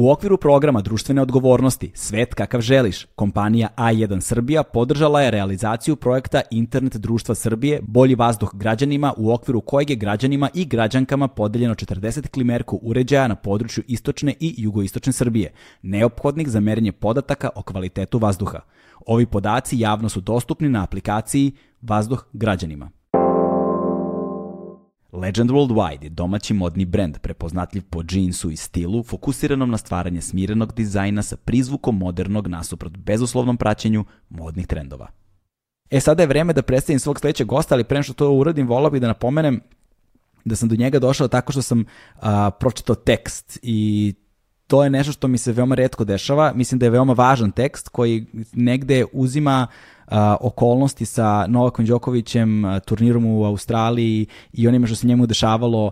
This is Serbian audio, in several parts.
U okviru programa društvene odgovornosti Svet kakav želiš, kompanija A1 Srbija podržala je realizaciju projekta Internet društva Srbije Bolji vazduh građanima u okviru kojeg je građanima i građankama podeljeno 40 klimerku uređaja na području istočne i jugoistočne Srbije, neophodnih za merenje podataka o kvalitetu vazduha. Ovi podaci javno su dostupni na aplikaciji Vazduh građanima. Legend Worldwide je domaći modni brend prepoznatljiv po džinsu i stilu, fokusiranom na stvaranje smirenog dizajna sa prizvukom modernog nasuprot bezuslovnom praćenju modnih trendova. E, sada je vreme da predstavim svog sledećeg gosta, ali pre što to uradim, volao bih da napomenem da sam do njega došao tako što sam a, pročitao tekst i to je nešto što mi se veoma redko dešava. Mislim da je veoma važan tekst koji negde uzima okolnosti sa Novakom Đokovićem, turnirom u Australiji i onime što se njemu dešavalo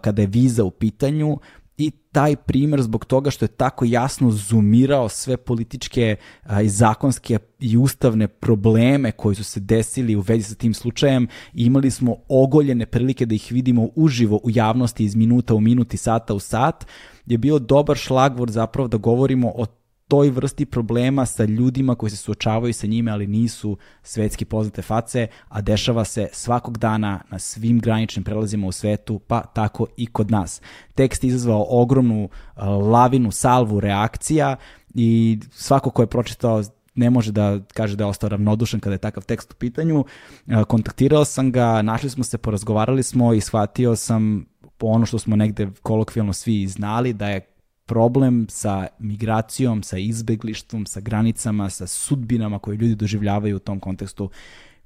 kada je viza u pitanju. I taj primer zbog toga što je tako jasno zoomirao sve političke a, i zakonske i ustavne probleme koji su se desili u vezi sa tim slučajem. Imali smo ogoljene prilike da ih vidimo uživo u javnosti iz minuta u minuti, sata u sat, je bio dobar šlagvor zapravo da govorimo o toj vrsti problema sa ljudima koji se suočavaju sa njime, ali nisu svetski poznate face, a dešava se svakog dana na svim graničnim prelazima u svetu, pa tako i kod nas. Tekst je izazvao ogromnu lavinu, salvu reakcija i svako ko je pročitao ne može da kaže da je ostao ravnodušan kada je takav tekst u pitanju. Kontaktirao sam ga, našli smo se, porazgovarali smo i shvatio sam ono što smo negde kolokvijalno svi znali, da je problem sa migracijom, sa izbeglištvom, sa granicama, sa sudbinama koje ljudi doživljavaju u tom kontekstu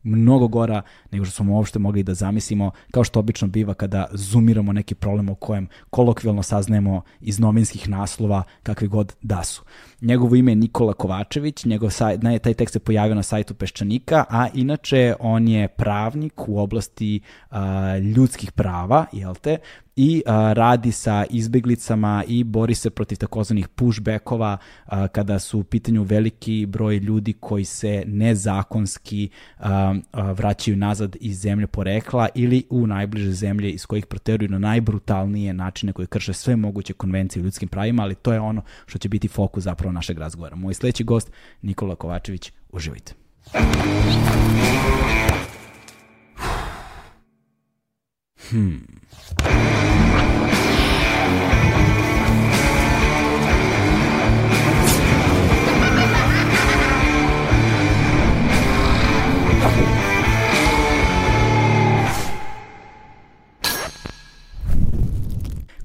mnogo gora nego što smo uopšte mogli da zamislimo, kao što obično biva kada zoomiramo neki problem o kojem kolokvijalno saznajemo iz novinskih naslova kakvi god da su. Njegovo ime je Nikola Kovačević, njegov saj, ne, taj tekst se pojavio na sajtu Peščanika, a inače on je pravnik u oblasti a, ljudskih prava, jel te, i a, radi sa izbeglicama i bori se protiv takozvanih pushbackova a, kada su u pitanju veliki broj ljudi koji se nezakonski a, a, vraćaju nazad iz zemlje porekla ili u najbliže zemlje iz kojih proteruju na najbrutalnije načine koje krše sve moguće konvencije o ljudskim pravima, ali to je ono što će biti fokus zapravo našeg razgovora. Moj sledeći gost, Nikola Kovačević, uživajte. Hmm.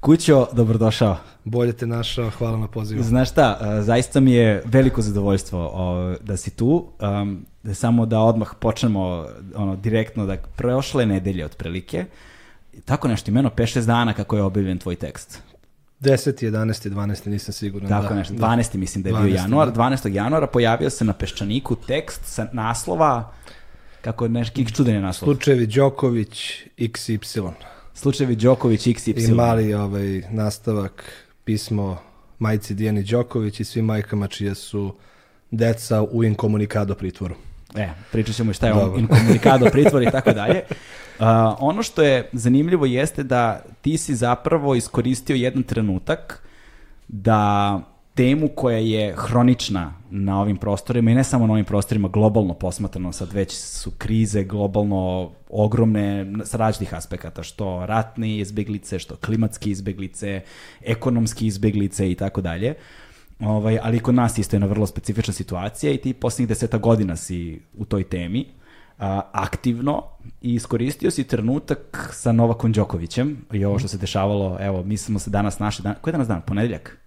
Kućo, dobrodošao. Bolje te našao, hvala na pozivu. Znaš šta, zaista mi je veliko zadovoljstvo da si tu, da samo da odmah počnemo ono, direktno, da prošle nedelje otprilike, tako nešto, imeno 5-6 dana kako je objavljen tvoj tekst. 10. 11. 12. nisam siguran. Tako da, nešto, 12. Da. mislim da je 12, bio januar. Da. 12. januara pojavio se na Peščaniku tekst sa naslova, kako je neki čudan naslov. Slučajevi Đoković XY. Slučajevi Đoković XY. I mali ovaj, nastavak pismo majci Dijani Đoković i svim majkama čije su deca u inkomunikado pritvoru. E, pričat ćemo šta je on inkomunikado pritvor i tako dalje. Uh, ono što je zanimljivo jeste da ti si zapravo iskoristio jedan trenutak da temu koja je hronična na ovim prostorima i ne samo na ovim prostorima, globalno posmatrano, sad već su krize globalno ogromne sa različitih aspekata, što ratne izbeglice, što klimatske izbeglice, ekonomske izbeglice i tako dalje. Ovaj, ali kod nas isto je jedna vrlo specifična situacija i ti poslednjih deseta godina si u toj temi a, aktivno i iskoristio si trenutak sa Novakom Đokovićem i ovo što se dešavalo, evo, mi smo se danas našli, dan, koji je danas dan? Ponedeljak?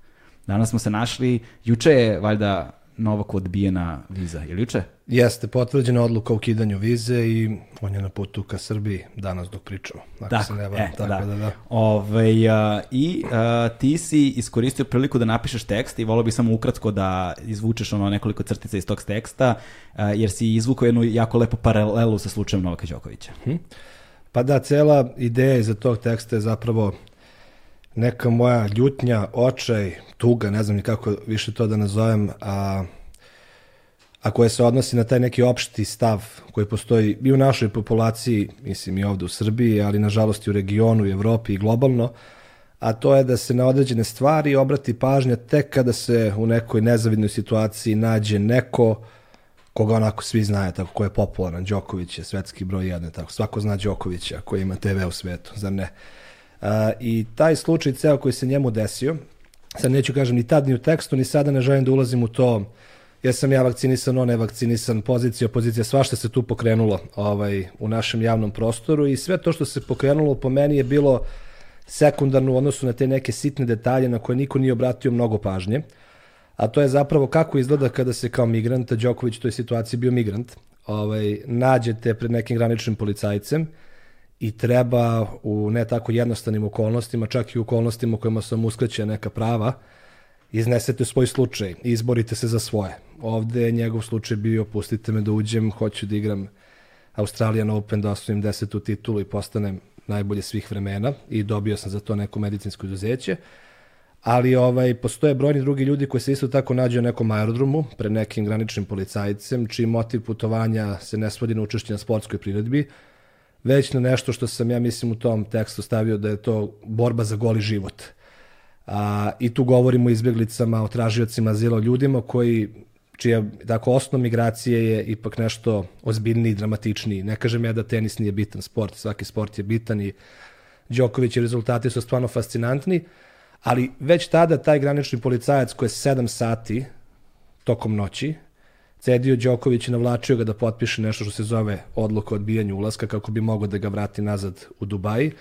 Danas smo se našli, juče je valjda Novaku odbijena viza, je li juče? Jeste, potvrđena odluka o ukidanju vize i on je na putu ka Srbiji danas dok pričamo. Ako tako, se ne varam, e, tako da. da, da. Ove, a, I a, ti si iskoristio priliku da napišeš tekst i volio bih samo ukratko da izvučeš ono nekoliko crtica iz tog teksta, a, jer si izvukao jednu jako lepu paralelu sa slučajem Novaka Đokovića. Hm? Pa da, cela ideja iza tog teksta je zapravo neka moja ljutnja, očaj, tuga, ne znam ni kako više to da nazovem, a, a koje se odnosi na taj neki opšti stav koji postoji i u našoj populaciji, mislim i ovde u Srbiji, ali nažalost i u regionu, i Evropi i globalno, a to je da se na određene stvari obrati pažnja tek kada se u nekoj nezavidnoj situaciji nađe neko koga onako svi znaju, tako ko je popularan, Đoković je svetski broj jedan, tako svako zna Đokovića koji ima TV u svetu, zar ne? Uh, I taj slučaj ceo koji se njemu desio, sad neću kažem ni tad ni u tekstu, ni sada ne želim da ulazim u to jesam ja vakcinisan, on je vakcinisan, pozicija, opozicija, svašta se tu pokrenulo ovaj, u našem javnom prostoru i sve to što se pokrenulo po meni je bilo sekundarno u odnosu na te neke sitne detalje na koje niko nije obratio mnogo pažnje, a to je zapravo kako izgleda kada se kao migrant, Đoković u toj situaciji bio migrant, ovaj, nađete pred nekim graničnim policajcem i treba u ne tako jednostavnim okolnostima, čak i u okolnostima u kojima sam uskraćena neka prava, iznesete svoj slučaj izborite se za svoje. Ovde je njegov slučaj bio, pustite me da uđem, hoću da igram Australian Open, da osvojim desetu titulu i postanem najbolje svih vremena i dobio sam za to neko medicinsko izuzeće. Ali ovaj, postoje brojni drugi ljudi koji se isto tako nađu na nekom aerodromu pred nekim graničnim policajcem, čiji motiv putovanja se ne svodi na učešće na sportskoj priredbi, već na nešto što sam ja mislim u tom tekstu stavio da je to borba za goli život. A, I tu govorimo o izbjeglicama, o tražiocima azila, o ljudima koji čija tako osnov migracije je ipak nešto ozbiljniji dramatičniji. Ne kažem ja da tenis nije bitan sport, svaki sport je bitan i Đoković i rezultati su stvarno fascinantni, ali već tada taj granični policajac koji je 7 sati tokom noći cedio Đoković i navlačio ga da potpiše nešto što se zove odluka o odbijanju ulaska kako bi mogao da ga vrati nazad u Dubaji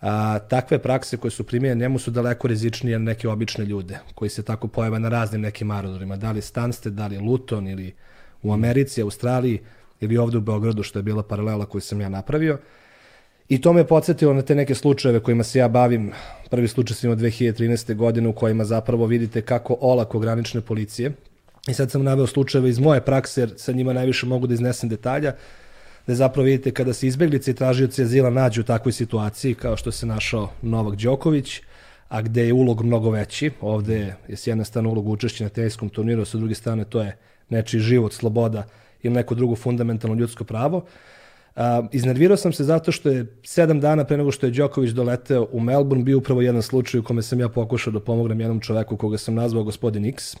a, takve prakse koje su primjene njemu su daleko rizičnije na neke obične ljude koji se tako pojave na raznim nekim aerodromima, da li Stansted, da li Luton ili u Americi, Australiji ili ovde u Beogradu što je bila paralela koju sam ja napravio. I to me podsjetilo na te neke slučajeve kojima se ja bavim. Prvi slučaj sam imao 2013. godine u kojima zapravo vidite kako olako granične policije i sad sam naveo slučajeve iz moje prakse jer sa njima najviše mogu da iznesem detalja da zapravo vidite kada se izbeglice i tražioci azila nađu u takvoj situaciji kao što se našao Novak Đoković, a gde je ulog mnogo veći. Ovde je s jedne strane ulog učešća na teniskom turniru, sa druge strane to je nečiji život, sloboda ili neko drugo fundamentalno ljudsko pravo. A, iznervirao sam se zato što je sedam dana pre nego što je Đoković doleteo u Melbourne bio upravo jedan slučaj u kome sam ja pokušao da pomognem jednom čoveku koga sam nazvao gospodin X,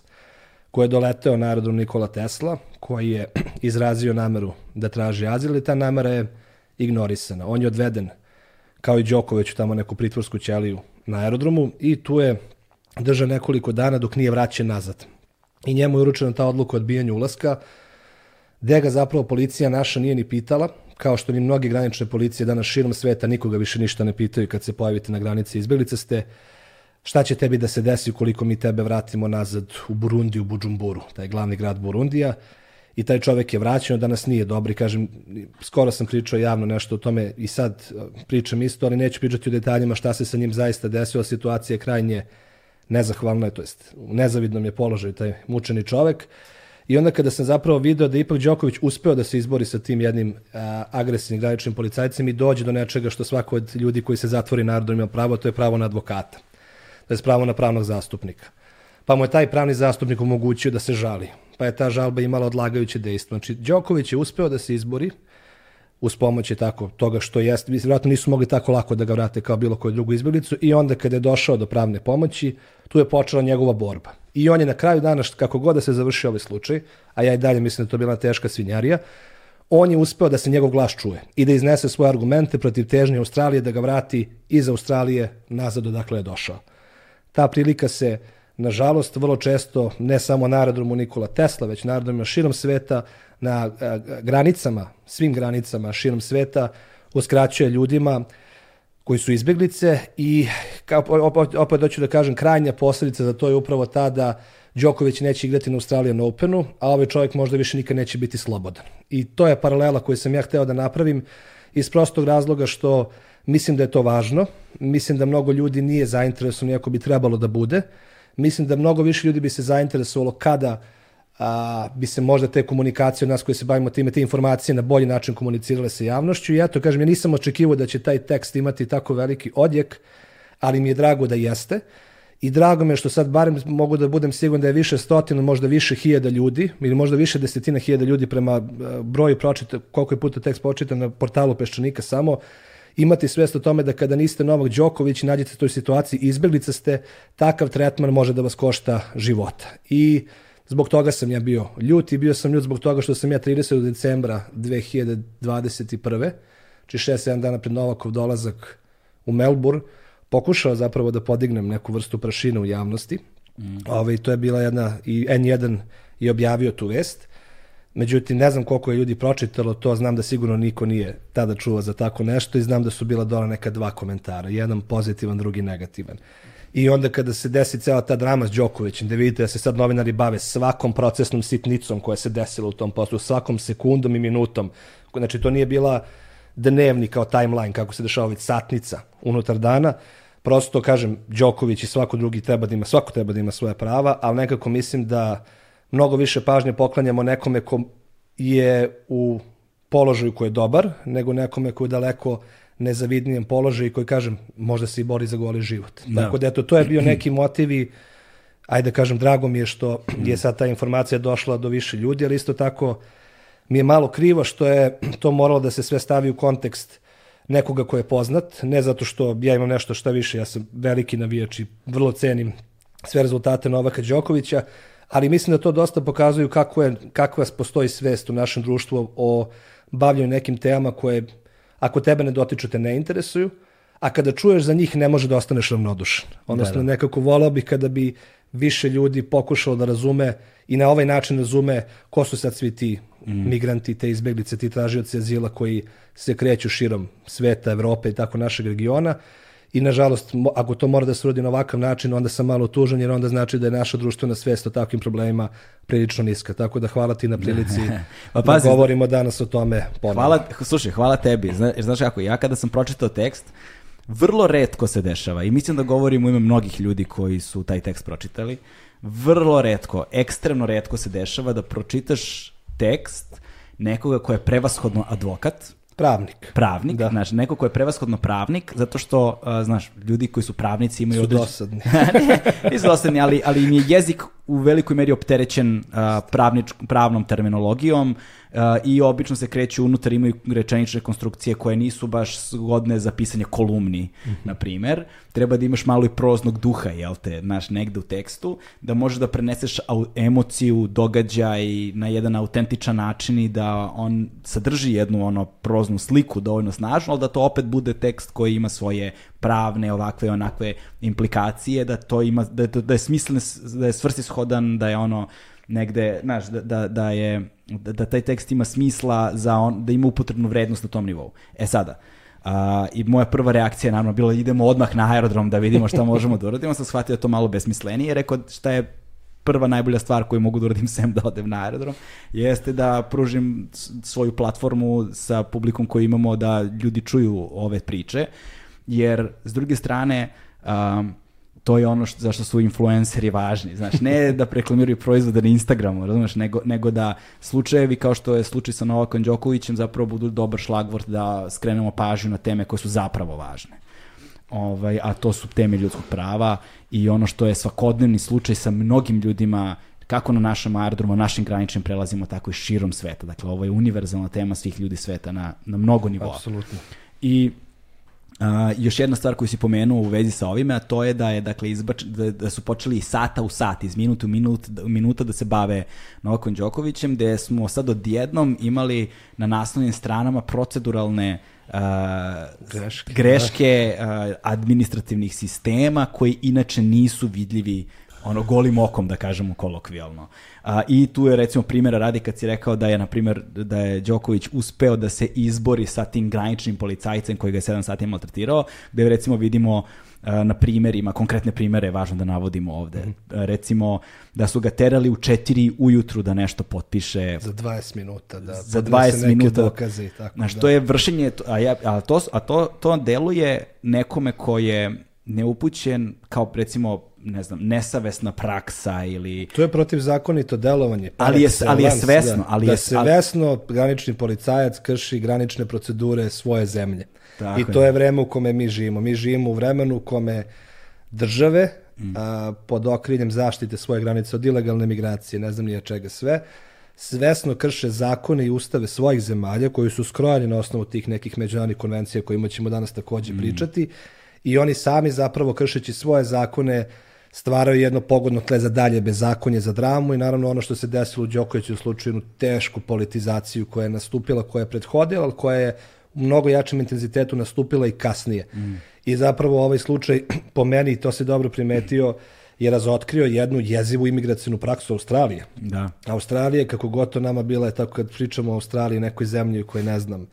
koji je doleteo na aerodrom Nikola Tesla, koji je izrazio nameru da traži azil i ta namera je ignorisana. On je odveden, kao i Đoković, tamo neku pritvorsku ćeliju na aerodromu i tu je držao nekoliko dana dok nije vraćen nazad. I njemu je uručena ta odluka o odbijanju ulaska, gde ga zapravo policija naša nije ni pitala, kao što ni mnogi granične policije danas širom sveta nikoga više ništa ne pitaju kad se pojavite na granici izbjeglice ste, šta će tebi da se desi ukoliko mi tebe vratimo nazad u Burundi, u Bujumburu, taj glavni grad Burundija, i taj čovek je vraćen, danas nije dobri, kažem, skoro sam pričao javno nešto o tome i sad uh, pričam isto, ali neću pričati o detaljima šta se sa njim zaista desilo, situacija je krajnje nezahvalna, to jest u nezavidnom je položaju taj mučeni čovek. I onda kada sam zapravo video da ipak Đoković uspeo da se izbori sa tim jednim a, uh, agresivnim graničnim policajcem i dođe do nečega što svako od ljudi koji se zatvori narodom ima pravo, to je pravo na advokata to je pravo na pravnog zastupnika. Pa mu je taj pravni zastupnik omogućio da se žali. Pa je ta žalba imala odlagajuće dejstvo. Znači, Đoković je uspeo da se izbori uz pomoć je tako toga što jeste, vjerojatno nisu mogli tako lako da ga vrate kao bilo koju drugu izbjeglicu i onda kada je došao do pravne pomoći, tu je počela njegova borba. I on je na kraju dana, kako god da se završio ovaj slučaj, a ja i dalje mislim da to bila teška svinjarija, on je uspeo da se njegov glas čuje i da iznese svoje argumente protiv težnje Australije da ga vrati iz Australije nazad odakle je došao. Ta prilika se, nažalost, vrlo često, ne samo na aerodromu Nikola Tesla, već na aerodromima širom sveta, na granicama, svim granicama širom sveta, uskraćuje ljudima koji su izbjeglice i kao, opet, opet doću da kažem krajnja posledica za to je upravo ta da Đoković neće igrati na Australijan Openu, a ovaj čovjek možda više nikad neće biti slobodan. I to je paralela koju sam ja hteo da napravim iz prostog razloga što Mislim da je to važno. Mislim da mnogo ljudi nije zainteresovano iako bi trebalo da bude. Mislim da mnogo više ljudi bi se zainteresovalo kada a, bi se možda te komunikacije od nas koji se bavimo time, te informacije na bolji način komunicirale sa javnošću. I eto, kažem, ja nisam očekivao da će taj tekst imati tako veliki odjek, ali mi je drago da jeste. I drago me što sad barem mogu da budem siguran da je više stotina, možda više hiljada ljudi, ili možda više desetina hiljada ljudi prema broju pročita, koliko je puta tekst pročitan na portalu Peščanika samo, imati svest o tome da kada niste Novak Đoković i nađete u toj situaciji, izbjeglica ste, takav tretman može da vas košta života. I zbog toga sam ja bio ljut i bio sam ljut zbog toga što sam ja 30. decembra 2021. či 6-7 dana pred Novakov dolazak u Melbourne, pokušao zapravo da podignem neku vrstu prašine u javnosti. Mm. Ove, ovaj, to je bila jedna, i N1 je objavio tu vest. Međutim, ne znam koliko je ljudi pročitalo to, znam da sigurno niko nije tada čuo za tako nešto i znam da su bila dola neka dva komentara, jedan pozitivan, drugi negativan. I onda kada se desi cela ta drama s Đokovićem, da vidite da se sad novinari bave svakom procesnom sitnicom koja se desila u tom poslu, svakom sekundom i minutom. Znači, to nije bila dnevni kao timeline, kako se dešava već satnica unutar dana. Prosto, kažem, Đoković i svako drugi treba da ima, svako treba da ima svoje prava, ali nekako mislim da mnogo više pažnje poklanjamo nekome ko je u položaju koji je dobar, nego nekome koji je daleko nezavidnijem položaju i koji, kažem, možda se i bori za goli život. Da. Tako da, eto, to je bio neki motiv i, ajde kažem, drago mi je što je sad ta informacija došla do više ljudi, ali isto tako mi je malo krivo što je to moralo da se sve stavi u kontekst nekoga ko je poznat, ne zato što ja imam nešto šta više, ja sam veliki navijač i vrlo cenim sve rezultate Novaka Đokovića, ali mislim da to dosta pokazuju kako je, kakva postoji svest u našem društvu o bavljanju nekim temama koje, ako tebe ne dotiču, te ne interesuju, a kada čuješ za njih ne može da ostaneš ravnodušan. Odnosno, da, da. nekako volao bih kada bi više ljudi pokušalo da razume i na ovaj način razume ko su sad svi ti mm. migranti, te izbeglice, ti tražioci azila koji se kreću širom sveta, Evrope i tako našeg regiona i nažalost, ako to mora da se urodi na ovakav način, onda sam malo tužan, jer onda znači da je naša društvena svest o takvim problemima prilično niska. Tako da hvala ti na prilici pa, da pazi, da govorimo danas o tome ponovno. Hvala, slušaj, hvala tebi. Zna, znaš kako, ja kada sam pročitao tekst, vrlo redko se dešava i mislim da govorim u ime mnogih ljudi koji su taj tekst pročitali, vrlo redko, ekstremno redko se dešava da pročitaš tekst nekoga ko je prevashodno advokat, Pravnik. Pravnik, da. znači neko ko je prevashodno pravnik, zato što, uh, znaš, ljudi koji su pravnici imaju... Su određen... dosadni. ne, nisu dosadni, ali, ali im je jezik u velikoj meri opterećen uh, pravnič, pravnom terminologijom, Uh, i obično se kreću unutar, imaju rečenične konstrukcije koje nisu baš zgodne za pisanje kolumni, mm -hmm. na primer. Treba da imaš malo i proznog duha, jel te, znaš, negde u tekstu, da možeš da preneseš emociju, događaj na jedan autentičan način i da on sadrži jednu ono proznu sliku dovoljno snažno, ali da to opet bude tekst koji ima svoje pravne, ovakve onakve implikacije, da to ima, da, da je smislen, da je svrsishodan, da je ono negde, znaš, da, da, da je da, taj tekst ima smisla za on, da ima upotrebnu vrednost na tom nivou. E sada, Uh, I moja prva reakcija je naravno bila idemo odmah na aerodrom da vidimo šta možemo da uradimo. Sam shvatio to malo besmislenije. Rekao šta je prva najbolja stvar koju mogu da uradim sem da odem na aerodrom, jeste da pružim svoju platformu sa publikom koju imamo da ljudi čuju ove priče. Jer, s druge strane, um, to je ono što, zašto su influenceri važni. Znaš, ne da preklamiraju proizvode na Instagramu, razumeš, nego, nego da slučajevi kao što je slučaj sa Novakom Đokovićem zapravo budu dobar šlagvort da skrenemo pažnju na teme koje su zapravo važne. Ovaj, a to su teme ljudskog prava i ono što je svakodnevni slučaj sa mnogim ljudima kako na našem aerodromu, našim graničnim prelazimo, tako i širom sveta. Dakle, ovo je univerzalna tema svih ljudi sveta na, na mnogo nivoa. Apsolutno. I Uh, još jedna stvar koju si pomenuo u vezi sa ovime, a to je da je dakle izbač, da, da su počeli sata u sat, iz minuta u minut, minuta da se bave Novakom Đokovićem, gde smo sad odjednom imali na naslovnim stranama proceduralne uh, greške, greške uh, administrativnih sistema koji inače nisu vidljivi ono golim okom da kažemo kolokvijalno. A, I tu je recimo primjera radi kad si rekao da je na primjer da je Đoković uspeo da se izbori sa tim graničnim policajcem koji ga je 7 sati maltretirao, gde recimo vidimo na primerima, konkretne primere je važno da navodimo ovde. Mm. Recimo da su ga terali u 4 ujutru da nešto potpiše. Za 20 minuta, da. Za 20 minuta. Dokaze i tako. Znaš, da. to je vršenje, a, ja, a, to, a to, to deluje nekome ko je neupućen kao recimo ne znam, nesavesna praksa ili... To je protivzakonito delovanje. Ali je, ali je svesno. Da, ali da je, se ali... vesno granični policajac krši granične procedure svoje zemlje. Tako I to je. vreme u kome mi živimo. Mi živimo u vremenu u kome države mm. a, pod okriljem zaštite svoje granice od ilegalne migracije, ne znam nije čega sve, svesno krše zakone i ustave svojih zemalja koji su skrojeni na osnovu tih nekih međunarodnih konvencija kojima ćemo danas takođe mm. pričati i oni sami zapravo kršeći svoje zakone stvaraju jedno pogodno tle za dalje bezakonje, za dramu i naravno ono što se desilo u Đokoviću u slučaju tešku politizaciju koja je nastupila, koja je prethodila, ali koja je u mnogo jačem intenzitetu nastupila i kasnije. Mm. I zapravo ovaj slučaj, po meni, to se dobro primetio, je razotkrio jednu jezivu imigracijnu praksu Australije. Da. Australije, kako god to nama bila je tako kad pričamo o Australiji, nekoj zemlji koje ne znam,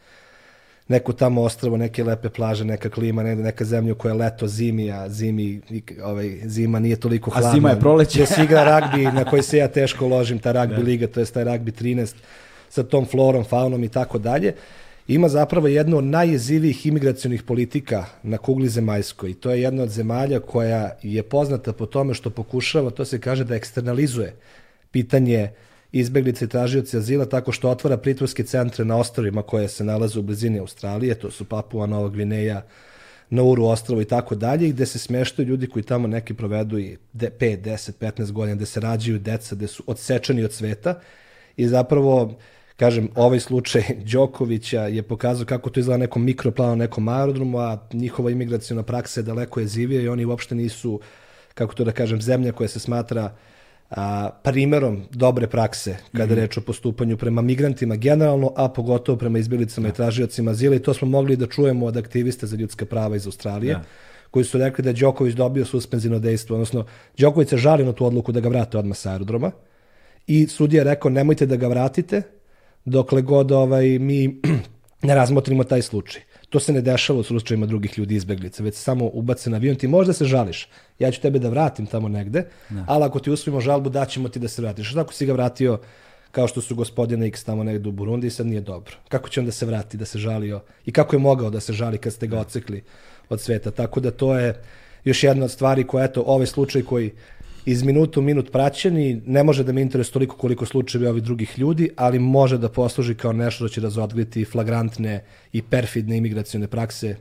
neko tamo ostravo, neke lepe plaže, neka klima, ne, neka zemlja koja je leto zimi, a zimi, ovaj, zima nije toliko hladna. A zima je proleće. Gde se igra ragbi, na koji se ja teško ložim, ta ragbi da. liga, to je taj ragbi 13, sa tom florom, faunom i tako dalje ima zapravo jednu od najjezivijih imigracionih politika na kugli zemaljskoj i to je jedna od zemalja koja je poznata po tome što pokušava, to se kaže da eksternalizuje pitanje izbeglice i tražioci azila tako što otvara pritvorske centre na ostrovima koje se nalaze u blizini Australije, to su Papua, Nova Gvineja, Nauru ostrovo i tako dalje, gde se smeštaju ljudi koji tamo neki provedu i 5, 10, 15 godina, gde se rađaju deca, gde su odsečeni od sveta. I zapravo kažem, ovaj slučaj Đokovića je pokazao kako to izgleda nekom mikroplanu, nekom aerodromu, a njihova imigracijona praksa je daleko jezivija i oni uopšte nisu, kako to da kažem, zemlja koja se smatra a, primerom dobre prakse kada mm -hmm. reč o postupanju prema migrantima generalno, a pogotovo prema izbjelicama da. i tražiocima azila i to smo mogli da čujemo od aktivista za ljudska prava iz Australije. Da koji su rekli da je Đoković dobio suspenzivno dejstvo, odnosno Đoković se žali na tu odluku da ga vrate odmah sa aerodroma i sudija je rekao nemojte da ga vratite, dokle god ovaj, mi ne razmotrimo taj slučaj. To se ne dešava u slučajima drugih ljudi izbeglica, već samo ubace na avion, ti možda se žališ, ja ću tebe da vratim tamo negde, ne. ali ako ti usvojimo žalbu, daćemo ti da se vratiš. Što ako si ga vratio kao što su gospodine X tamo negde u Burundi i sad nije dobro. Kako će on da se vrati, da se žalio i kako je mogao da se žali kad ste ga ocekli od sveta. Tako da to je još jedna od stvari koja, eto, ovaj slučaj koji iz minuta u minut praćeni, ne može da me interesuje toliko koliko slučajevi ovih drugih ljudi, ali može da posluži kao nešto da će razotkriti flagrantne i perfidne imigracione prakse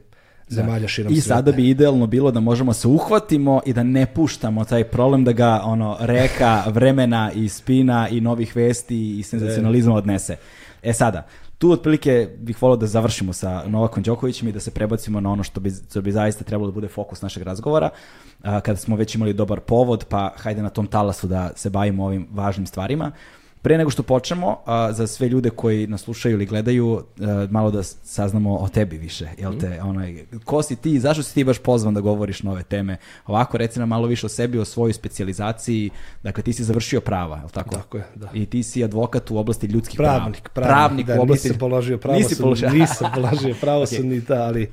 zemalja da. širom I sveta. sada bi idealno bilo da možemo se uhvatimo i da ne puštamo taj problem da ga ono reka vremena i spina i novih vesti i senzacionalizma odnese. E sada, tu otprilike bih volio da završimo sa Novakom Đokovićem i da se prebacimo na ono što bi, što bi zaista trebalo da bude fokus našeg razgovora, kada smo već imali dobar povod, pa hajde na tom talasu da se bavimo ovim važnim stvarima. Pre nego što počnemo, a, za sve ljude koji nas slušaju ili gledaju, a, malo da saznamo o tebi više. Jel te, mm. onaj, ko si ti, zašto si ti baš pozvan da govoriš na ove teme? Ovako, reci nam malo više o sebi, o svojoj specijalizaciji. Dakle, ti si završio prava, je li tako? Tako je, da. I ti si advokat u oblasti ljudskih pravnik, prava. Pravnik, pravnik da, u oblasti... Nisam položio pravo, Nisi položio. nisam položio pravosudni, okay. da, ali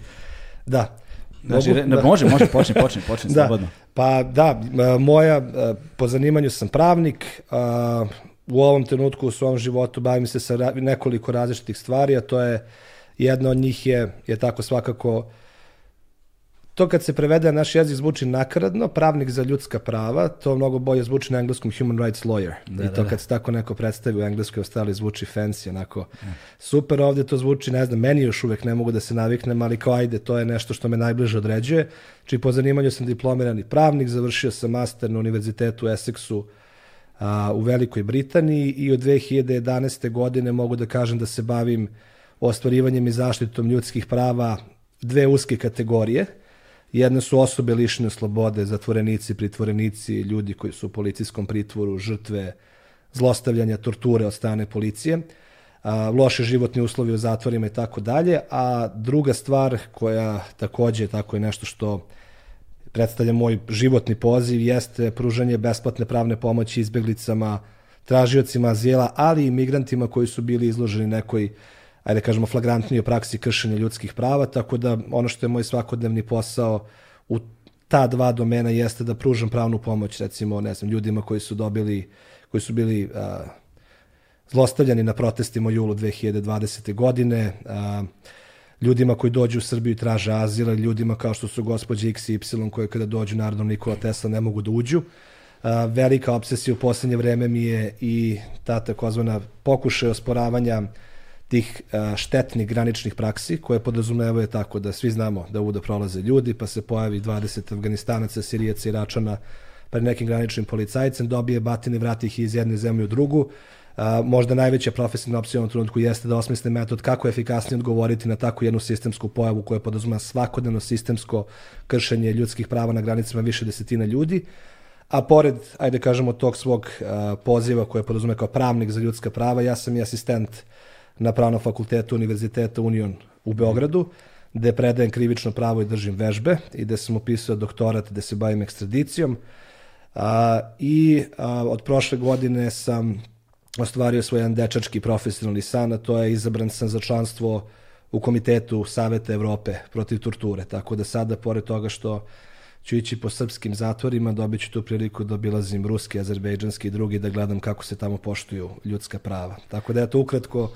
da. Znači, Mogu, da. može, može, počni, počni, počni, da. slobodno. Pa da, moja, po zanimanju sam pravnik, u ovom trenutku u svom životu bavim se sa nekoliko različitih stvari, a to je jedna od njih je, je tako svakako to kad se prevede na naš jezik zvuči nakaradno, pravnik za ljudska prava, to mnogo bolje zvuči na engleskom human rights lawyer. Da, I to da, da. kad se tako neko predstavi u engleskoj ostali zvuči fancy, onako da. super, ovde to zvuči, ne znam, meni još uvek ne mogu da se naviknem, ali kao ajde, to je nešto što me najbliže određuje. Či po zanimanju sam diplomirani pravnik, završio sam master na univerzitetu Essexu a, u Velikoj Britaniji i od 2011. godine mogu da kažem da se bavim ostvarivanjem i zaštitom ljudskih prava dve uske kategorije. Jedne su osobe lišene slobode, zatvorenici, pritvorenici, ljudi koji su u policijskom pritvoru, žrtve zlostavljanja, torture od strane policije, loše životni uslovi u zatvorima i tako dalje. A druga stvar koja takođe tako je nešto što predstavlja moj životni poziv, jeste pružanje besplatne pravne pomoći izbeglicama, tražiocima azijela, ali i migrantima koji su bili izloženi nekoj, ajde kažemo, flagrantnijoj praksi kršenja ljudskih prava, tako da ono što je moj svakodnevni posao u ta dva domena jeste da pružam pravnu pomoć, recimo, ne znam, ljudima koji su dobili, koji su bili a, zlostavljani na protestima u julu 2020. godine, a, ljudima koji dođu u Srbiju i traže azila, ljudima kao što su gospođe X i Y koje kada dođu narodnom Nikola Tesla ne mogu da uđu. Velika obsesija u poslednje vreme mi je i ta takozvana pokušaj osporavanja tih štetnih graničnih praksi koje podrazumevaju tako da svi znamo da uda prolaze ljudi, pa se pojavi 20 Afganistanaca, Sirijaca, Iračana pred nekim graničnim policajcem, dobije batine, vrati ih iz jedne zemlje u drugu, A, možda najveća profesionalna opcija u trenutku jeste da osmisle metod kako efikasnije odgovoriti na takvu jednu sistemsku pojavu koja podrazuma svakodnevno sistemsko kršenje ljudskih prava na granicama više desetina ljudi, a pored, ajde kažemo, tog svog a, poziva koje podazume kao pravnik za ljudska prava, ja sam i asistent na Pravnom fakultetu Univerziteta Union u Beogradu, gde predajem krivično pravo i držim vežbe i gde sam upisao doktorat gde se bavim ekstradicijom. A, I a, od prošle godine sam ostvario svoj jedan dečački profesionalni san, a to je izabran sam za članstvo u Komitetu Saveta Evrope protiv torture. Tako da sada, pored toga što ću ići po srpskim zatvorima, dobit ću tu priliku da obilazim ruski, azerbejdžanski i drugi, da gledam kako se tamo poštuju ljudska prava. Tako da, eto, ukratko,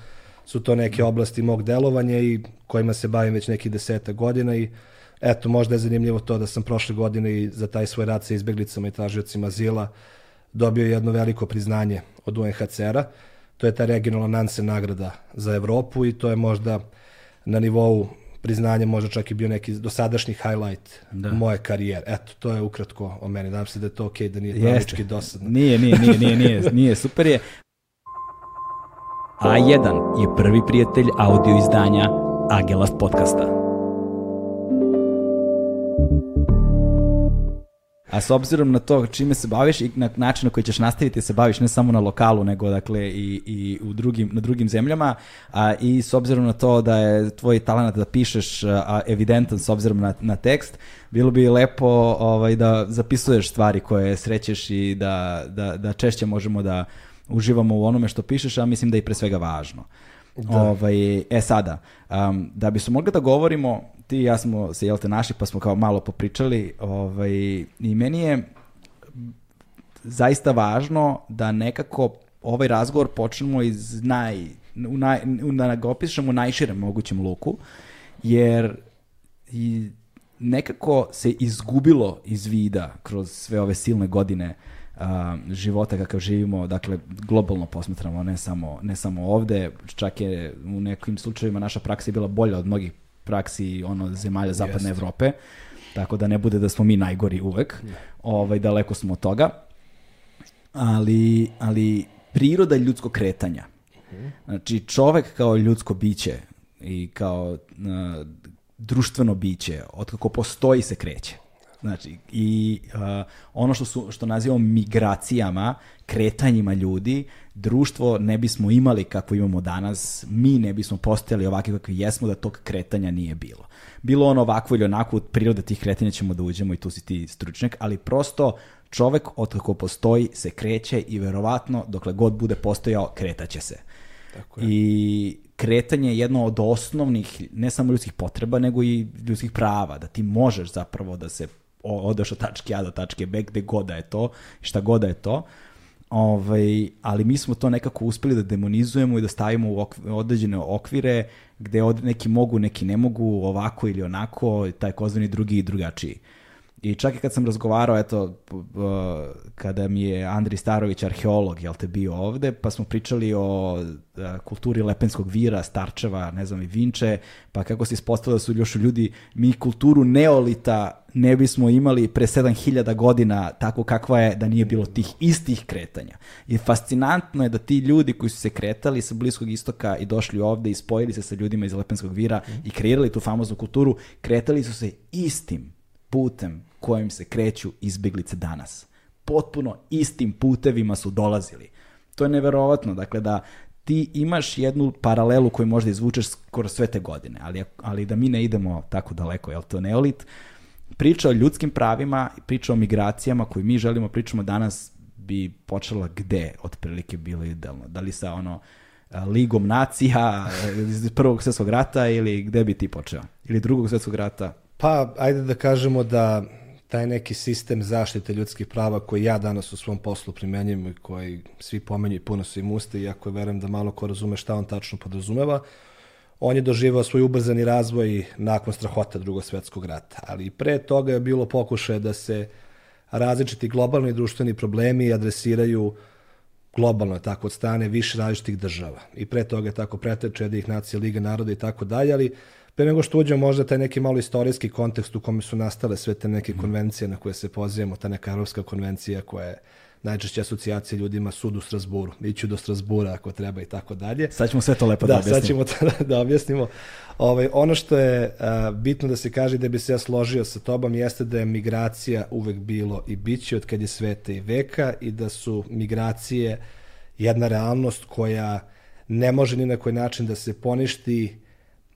su to neke oblasti mog delovanja i kojima se bavim već nekih deseta godina i eto, možda je zanimljivo to da sam prošle godine i za taj svoj rad sa izbeglicama i tražiocima azila dobio jedno veliko priznanje od UNHCR-a. To je ta regionalna Nansen nagrada za Evropu i to je možda na nivou priznanja možda čak i bio neki dosadašnji highlight da. moje karijere. Eto, to je ukratko o meni. Nadam se da je to okej, okay, da nije pravički dosadno. Nije, nije, nije, nije, nije, nije, super je. A1 je prvi prijatelj audio izdanja Agelast podcasta. A s obzirom na to čime se baviš i na način na koji ćeš nastaviti da se baviš ne samo na lokalu, nego dakle i, i u drugim, na drugim zemljama, a, i s obzirom na to da je tvoj talent da pišeš a, evidentan s obzirom na, na tekst, bilo bi lepo ovaj, da zapisuješ stvari koje srećeš i da, da, da češće možemo da uživamo u onome što pišeš, a mislim da je pre svega važno. Da. Ovaj, e sada, um, da bi smo mogli da govorimo, ti i ja smo se, jel te, naši, pa smo kao malo popričali, ovaj, i meni je zaista važno da nekako ovaj razgovor počnemo iz naj, u naj, da ga opišemo u najširem mogućem luku, jer i nekako se izgubilo iz vida kroz sve ove silne godine a, života kakav živimo, dakle globalno posmatramo, ne samo, ne samo ovde, čak je u nekim slučajevima naša praksa je bila bolja od mnogih praksi ono zemalja zapadne Jest. Evrope, tako da ne bude da smo mi najgori uvek, ne. ovaj, daleko smo od toga, ali, ali priroda ljudskog kretanja, znači čovek kao ljudsko biće i kao uh, društveno biće, otkako postoji se kreće. Znači, i uh, ono što, su, što nazivamo migracijama, kretanjima ljudi, društvo ne bismo imali kako imamo danas, mi ne bismo postojali ovakvi kakvi jesmo da tog kretanja nije bilo. Bilo ono ovakvo ili onako, od prirode tih kretanja ćemo da uđemo i tu si ti stručnjak, ali prosto čovek od kako postoji se kreće i verovatno dokle god bude postojao kretaće se. Tako je. I kretanje je jedno od osnovnih, ne samo ljudskih potreba, nego i ljudskih prava, da ti možeš zapravo da se odeš od tačke A do tačke B, gde god da je to, šta god da je to. Ovaj, ali mi smo to nekako uspeli da demonizujemo i da stavimo u okvire, određene okvire gde od, neki mogu, neki ne mogu, ovako ili onako, taj kozveni drugi i drugačiji. I čak i kad sam razgovarao, eto, kada mi je Andri Starović, arheolog, jel te, bio ovde, pa smo pričali o kulturi Lepenskog vira, Starčeva, ne znam, i Vinče, pa kako se ispostavilo da su još ljudi, mi kulturu neolita ne bismo imali pre 7000 godina tako kakva je da nije bilo tih istih kretanja. I fascinantno je da ti ljudi koji su se kretali sa Bliskog istoka i došli ovde i spojili se sa ljudima iz Lepenskog vira i kreirali tu famoznu kulturu, kretali su se istim putem kojim se kreću izbeglice danas. Potpuno istim putevima su dolazili. To je neverovatno, dakle da ti imaš jednu paralelu koju možda izvučeš skoro sve te godine, ali, ali da mi ne idemo tako daleko, jel to neolit, priča o ljudskim pravima, priča o migracijama koju mi želimo pričamo danas bi počela gde otprilike bilo idealno? Da li sa ono ligom nacija iz prvog svjetskog rata ili gde bi ti počeo? Ili drugog svjetskog rata? Pa, ajde da kažemo da taj neki sistem zaštite ljudskih prava koji ja danas u svom poslu primenjujem i koji svi pomenju i puno su im uste, iako verujem da malo ko razume šta on tačno podrazumeva, on je doživao svoj ubrzani razvoj nakon strahota drugog svetskog rata. Ali i pre toga je bilo pokušaje da se različiti globalni društveni problemi adresiraju globalno tako od strane više različitih država. I pre toga je tako preteče jednih nacija, Liga naroda i tako dalje, ali pre nego što uđemo možda taj neki malo istorijski kontekst u kome su nastale sve te neke konvencije na koje se pozivamo, ta neka evropska konvencija koja je najčešće asocijacije ljudima sud u Strasburu, iću do Strasbura ako treba i tako dalje. Sad ćemo sve to lepo da, da objasnimo. sad ćemo to da objasnimo. Ovaj, ono što je a, bitno da se kaže da bi se ja složio sa tobom jeste da je migracija uvek bilo i biće od kad je sveta i veka i da su migracije jedna realnost koja ne može ni na koji način da se poništi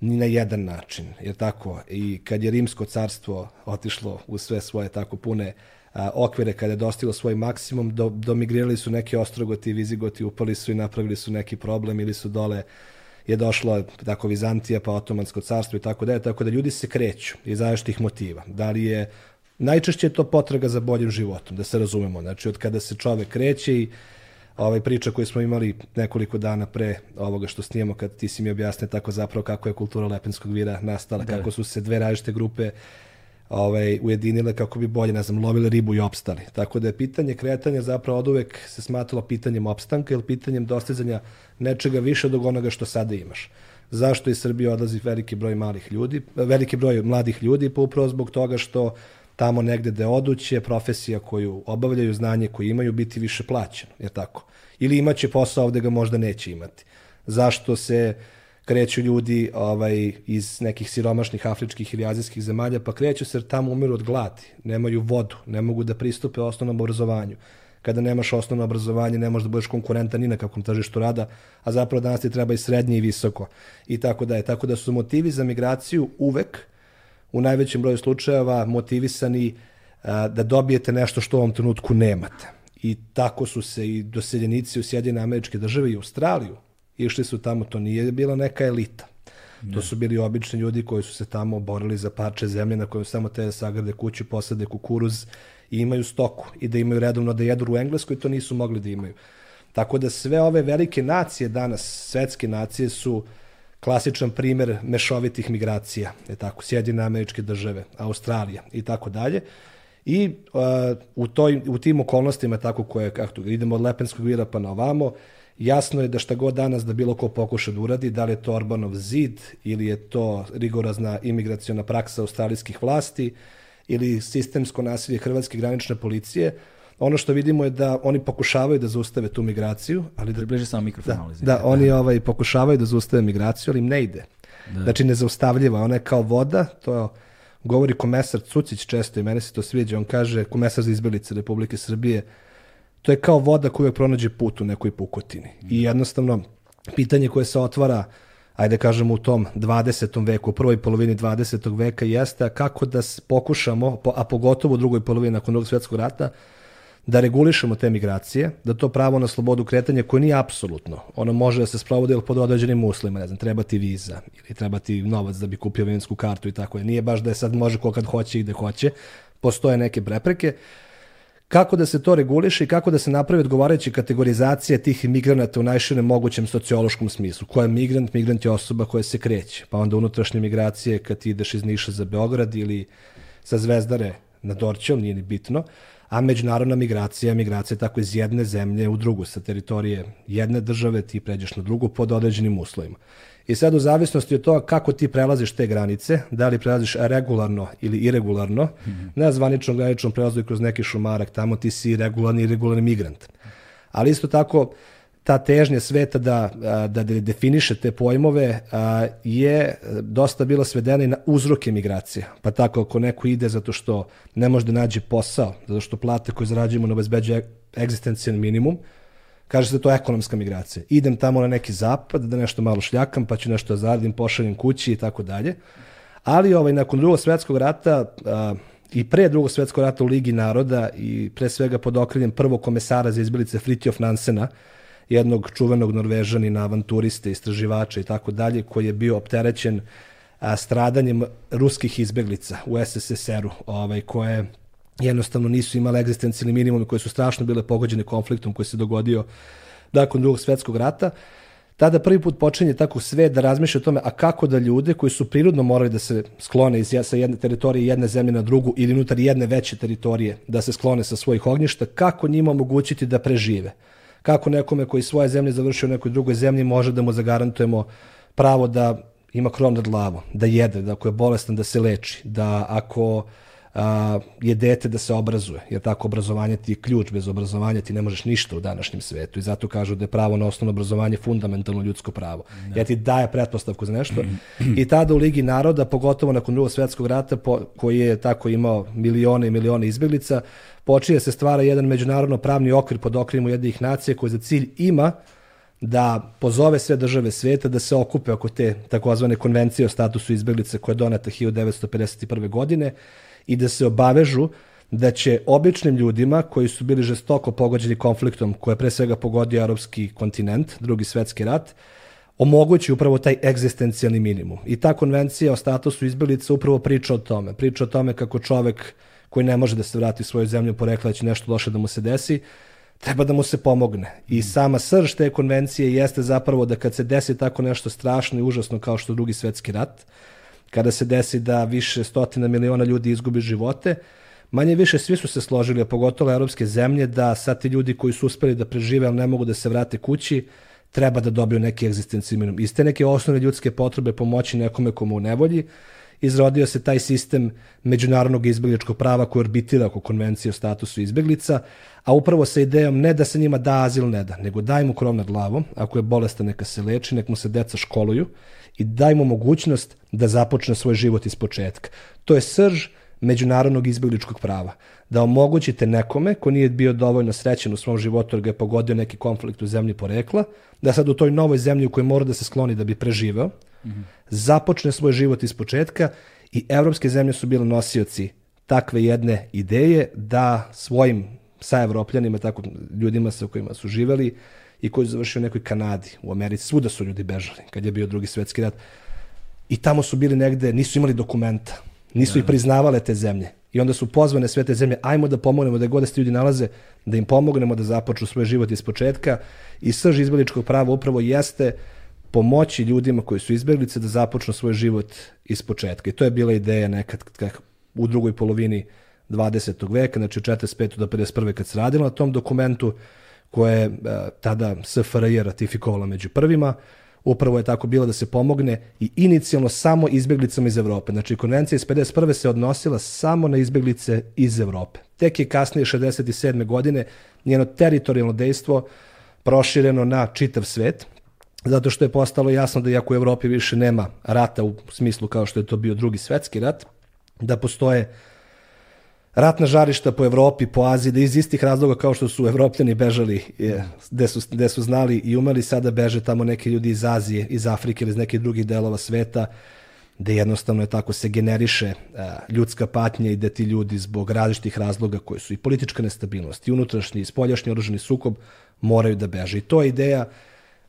ni na jedan način, jer tako, i kad je Rimsko carstvo otišlo u sve svoje tako pune a, okvire, kada je dostilo svoj maksimum, do, domigrirali su neki ostrogoti i vizigoti, upali su i napravili su neki problem ili su dole je došla tako Vizantija pa Otomansko carstvo i tako dalje, tako da ljudi se kreću iz zaštih motiva. Da li je najčešće je to potraga za boljim životom, da se razumemo. Znači, od kada se čovek kreće i ovaj priča koju smo imali nekoliko dana pre ovoga što snijemo, kad ti si mi objasne tako zapravo kako je kultura Lepenskog vira nastala, da. kako su se dve različite grupe ovaj, ujedinile kako bi bolje, ne znam, lovile ribu i opstali. Tako da je pitanje kretanja zapravo od uvek se smatralo pitanjem opstanka ili pitanjem dostizanja nečega više od onoga što sada imaš. Zašto iz Srbije odlazi veliki broj malih ljudi, veliki broj mladih ljudi, pa upravo zbog toga što tamo negde da oduće profesija koju obavljaju, znanje koje imaju biti više plaćeno, je tako? Ili imaće posao ovde ga možda neće imati. Zašto se kreću ljudi ovaj, iz nekih siromašnih afričkih ili azijskih zemalja, pa kreću se jer tamo umiru od gladi, nemaju vodu, ne mogu da pristupe osnovnom obrazovanju. Kada nemaš osnovno obrazovanje, ne možeš da budeš konkurentan ni na kakvom tržištu rada, a zapravo danas ti treba i srednje i visoko. I tako da je. Tako da su motivi za migraciju uvek u najvećem broju slučajeva motivisani a, da dobijete nešto što u ovom trenutku nemate. I tako su se i doseljenici u Sjedine američke države i Australiju išli su tamo, to nije bila neka elita. Ne. To su bili obični ljudi koji su se tamo borili za parče zemlje na kojoj samo te sagrade kuću, posade kukuruz i imaju stoku i da imaju redovno da jedu u Engleskoj, to nisu mogli da imaju. Tako da sve ove velike nacije danas, svetske nacije su uh, klasičan primer mešovitih migracija, je tako, Sjedine američke države, Australija i tako dalje. I uh, u, toj, u tim okolnostima, tako koje, kako idemo od Lepenskog vira pa na ovamo, jasno je da šta god danas da bilo ko pokuša da uradi, da li je to Orbanov zid ili je to rigorazna imigraciona praksa australijskih vlasti ili sistemsko nasilje Hrvatske granične policije, ono što vidimo je da oni pokušavaju da zaustave tu migraciju, ali da bliže samo mikrofon, da, da, da, oni ovaj pokušavaju da zaustave migraciju, ali im ne ide. Da. Znači nezaustavljiva, ona je kao voda, to govori komesar Cucić često i mene se to sviđa, on kaže komesar za izbelice Republike Srbije, to je kao voda koja pronađe put u nekoj pukotini. I jednostavno, pitanje koje se otvara ajde kažemo u tom 20. veku, u prvoj polovini 20. veka jeste kako da pokušamo, a pogotovo u drugoj polovini nakon drugog svjetskog rata, da regulišemo te migracije, da to pravo na slobodu kretanja koje nije apsolutno, ono može da se sprovodi pod određenim uslovima, ne znam, treba ti viza ili treba ti novac da bi kupio vinsku kartu i tako je. Nije baš da je sad može ko kad hoće i gde hoće, postoje neke prepreke. Kako da se to reguliše i kako da se napravi odgovarajuća kategorizacija tih migranata u najširem mogućem sociološkom smislu. Ko je migrant? Migrant je osoba koja se kreće. Pa onda unutrašnje migracije kad ti ideš iz Niša za Beograd ili sa Zvezdare na Dorćol, nije ni bitno a međunarodna migracija, migracija tako iz jedne zemlje u drugu, sa teritorije jedne države ti pređeš na drugu pod određenim uslovima. I sad u zavisnosti od toga kako ti prelaziš te granice, da li prelaziš regularno ili iregularno, mm -hmm. na zvaničnom graničnom prelazu i kroz neki šumarak, tamo ti si regularni i irregularni migrant. Ali isto tako, ta težnja sveta da, da definiše te pojmove je dosta bila svedena i na uzroke migracije. Pa tako, ako neko ide zato što ne može da nađe posao, zato što plate koje zarađujemo ne obezbeđuje egzistencijalni minimum, kaže se da to je ekonomska migracija. Idem tamo na neki zapad, da nešto malo šljakam, pa ću nešto da zaradim, pošaljem kući i tako dalje. Ali ovaj, nakon drugog svetskog rata i pre drugog svetskog rata u Ligi naroda i pre svega pod okriljem prvog komesara za izbilice Fritjof Nansena, jednog čuvenog norvežanina, avanturiste, istraživača i tako dalje, koji je bio opterećen a, stradanjem ruskih izbeglica u SSSR-u, ovaj, koje jednostavno nisu imale egzistencijalni minimum koje su strašno bile pogođene konfliktom koji se dogodio nakon drugog svetskog rata. Tada prvi put počinje tako sve da razmišlja o tome, a kako da ljude koji su prirodno morali da se sklone iz, sa jedne teritorije jedne zemlje na drugu ili unutar jedne veće teritorije da se sklone sa svojih ognjišta, kako njima omogućiti da prežive kako nekome koji svoje zemlje završio u nekoj drugoj zemlji može da mu zagarantujemo pravo da ima krov nad glavom, da jede, da ako je bolestan da se leči, da ako a, je dete da se obrazuje, jer tako obrazovanje ti je ključ, bez obrazovanja ti ne možeš ništa u današnjem svetu i zato kažu da je pravo na osnovno obrazovanje fundamentalno ljudsko pravo. Ne. Ja ti daje pretpostavku za nešto i tada u Ligi naroda, pogotovo nakon drugog svetskog rata, po, koji je tako imao milione i milione izbjeglica, počinje se stvara jedan međunarodno pravni okvir pod okriljem jednih nacija koji za cilj ima da pozove sve države sveta da se okupe oko te takozvane konvencije o statusu izbjeglice koja je doneta 1951. godine i da se obavežu da će običnim ljudima koji su bili žestoko pogođeni konfliktom koje je pre svega pogodio europski kontinent, drugi svetski rat, omogući upravo taj egzistencijalni minimum. I ta konvencija o statusu izbjeglica upravo priča o tome. Priča o tome kako čovek koji ne može da se vrati u svoju zemlju porekla da će nešto loše da mu se desi, treba da mu se pomogne. I sama srž te konvencije jeste zapravo da kad se desi tako nešto strašno i užasno kao što drugi svetski rat, kada se desi da više stotina miliona ljudi izgubi živote, manje više svi su se složili, a pogotovo evropske zemlje, da sad ti ljudi koji su uspeli da prežive, ali ne mogu da se vrate kući, treba da dobiju neki egzistenciji minimum. Iste neke osnovne ljudske potrebe pomoći nekome komu u nevolji, izrodio se taj sistem međunarodnog izbjegličkog prava koji orbitira oko konvencije o statusu izbjeglica, a upravo sa idejom ne da se njima da azil ne da, nego daj mu krov nad glavom, ako je bolestan neka se leči, nek mu se deca školuju i daj mu mogućnost da započne svoj život iz početka. To je srž međunarodnog izbjegličkog prava. Da omogućite nekome ko nije bio dovoljno srećen u svom životu jer ga je pogodio neki konflikt u zemlji porekla, da sad u toj novoj zemlji u kojoj mora da se skloni da bi preživeo, mm -hmm. započne svoj život iz početka i evropske zemlje su bile nosioci takve jedne ideje da svojim sa evropljanima, tako ljudima sa kojima su živeli i koji su završili u nekoj Kanadi, u Americi, svuda su ljudi bežali kad je bio drugi svetski rat. I tamo su bili negde, nisu imali dokumenta, nisu ih priznavale te zemlje. I onda su pozvane sve te zemlje, ajmo da pomognemo da god da se ljudi nalaze, da im pomognemo da započnu svoj život iz početka. I srž izbjegličkog prava upravo jeste pomoći ljudima koji su izbjeglice da započnu svoj život iz početka. I to je bila ideja nekad u drugoj polovini 20. veka, znači 45. do 51. kad se radilo na tom dokumentu, koje je tada SFRJ ratifikovala među prvima, upravo je tako bilo da se pomogne i inicijalno samo izbjeglicama iz Evrope. Znači, konvencija iz 51. se odnosila samo na izbjeglice iz Evrope. Tek je kasnije, 67. godine, njeno teritorijalno dejstvo prošireno na čitav svet, zato što je postalo jasno da iako u Evropi više nema rata u smislu kao što je to bio drugi svetski rat, da postoje ratna žarišta po Evropi, po Aziji, da iz istih razloga kao što su evropljani bežali, gde su, gde su znali i umeli, sada beže tamo neki ljudi iz Azije, iz Afrike ili iz nekih drugih delova sveta, gde jednostavno je tako se generiše ljudska patnja i da ti ljudi zbog različitih razloga koji su i politička nestabilnost i unutrašnji i spoljašnji oružani sukob moraju da beže. I to je ideja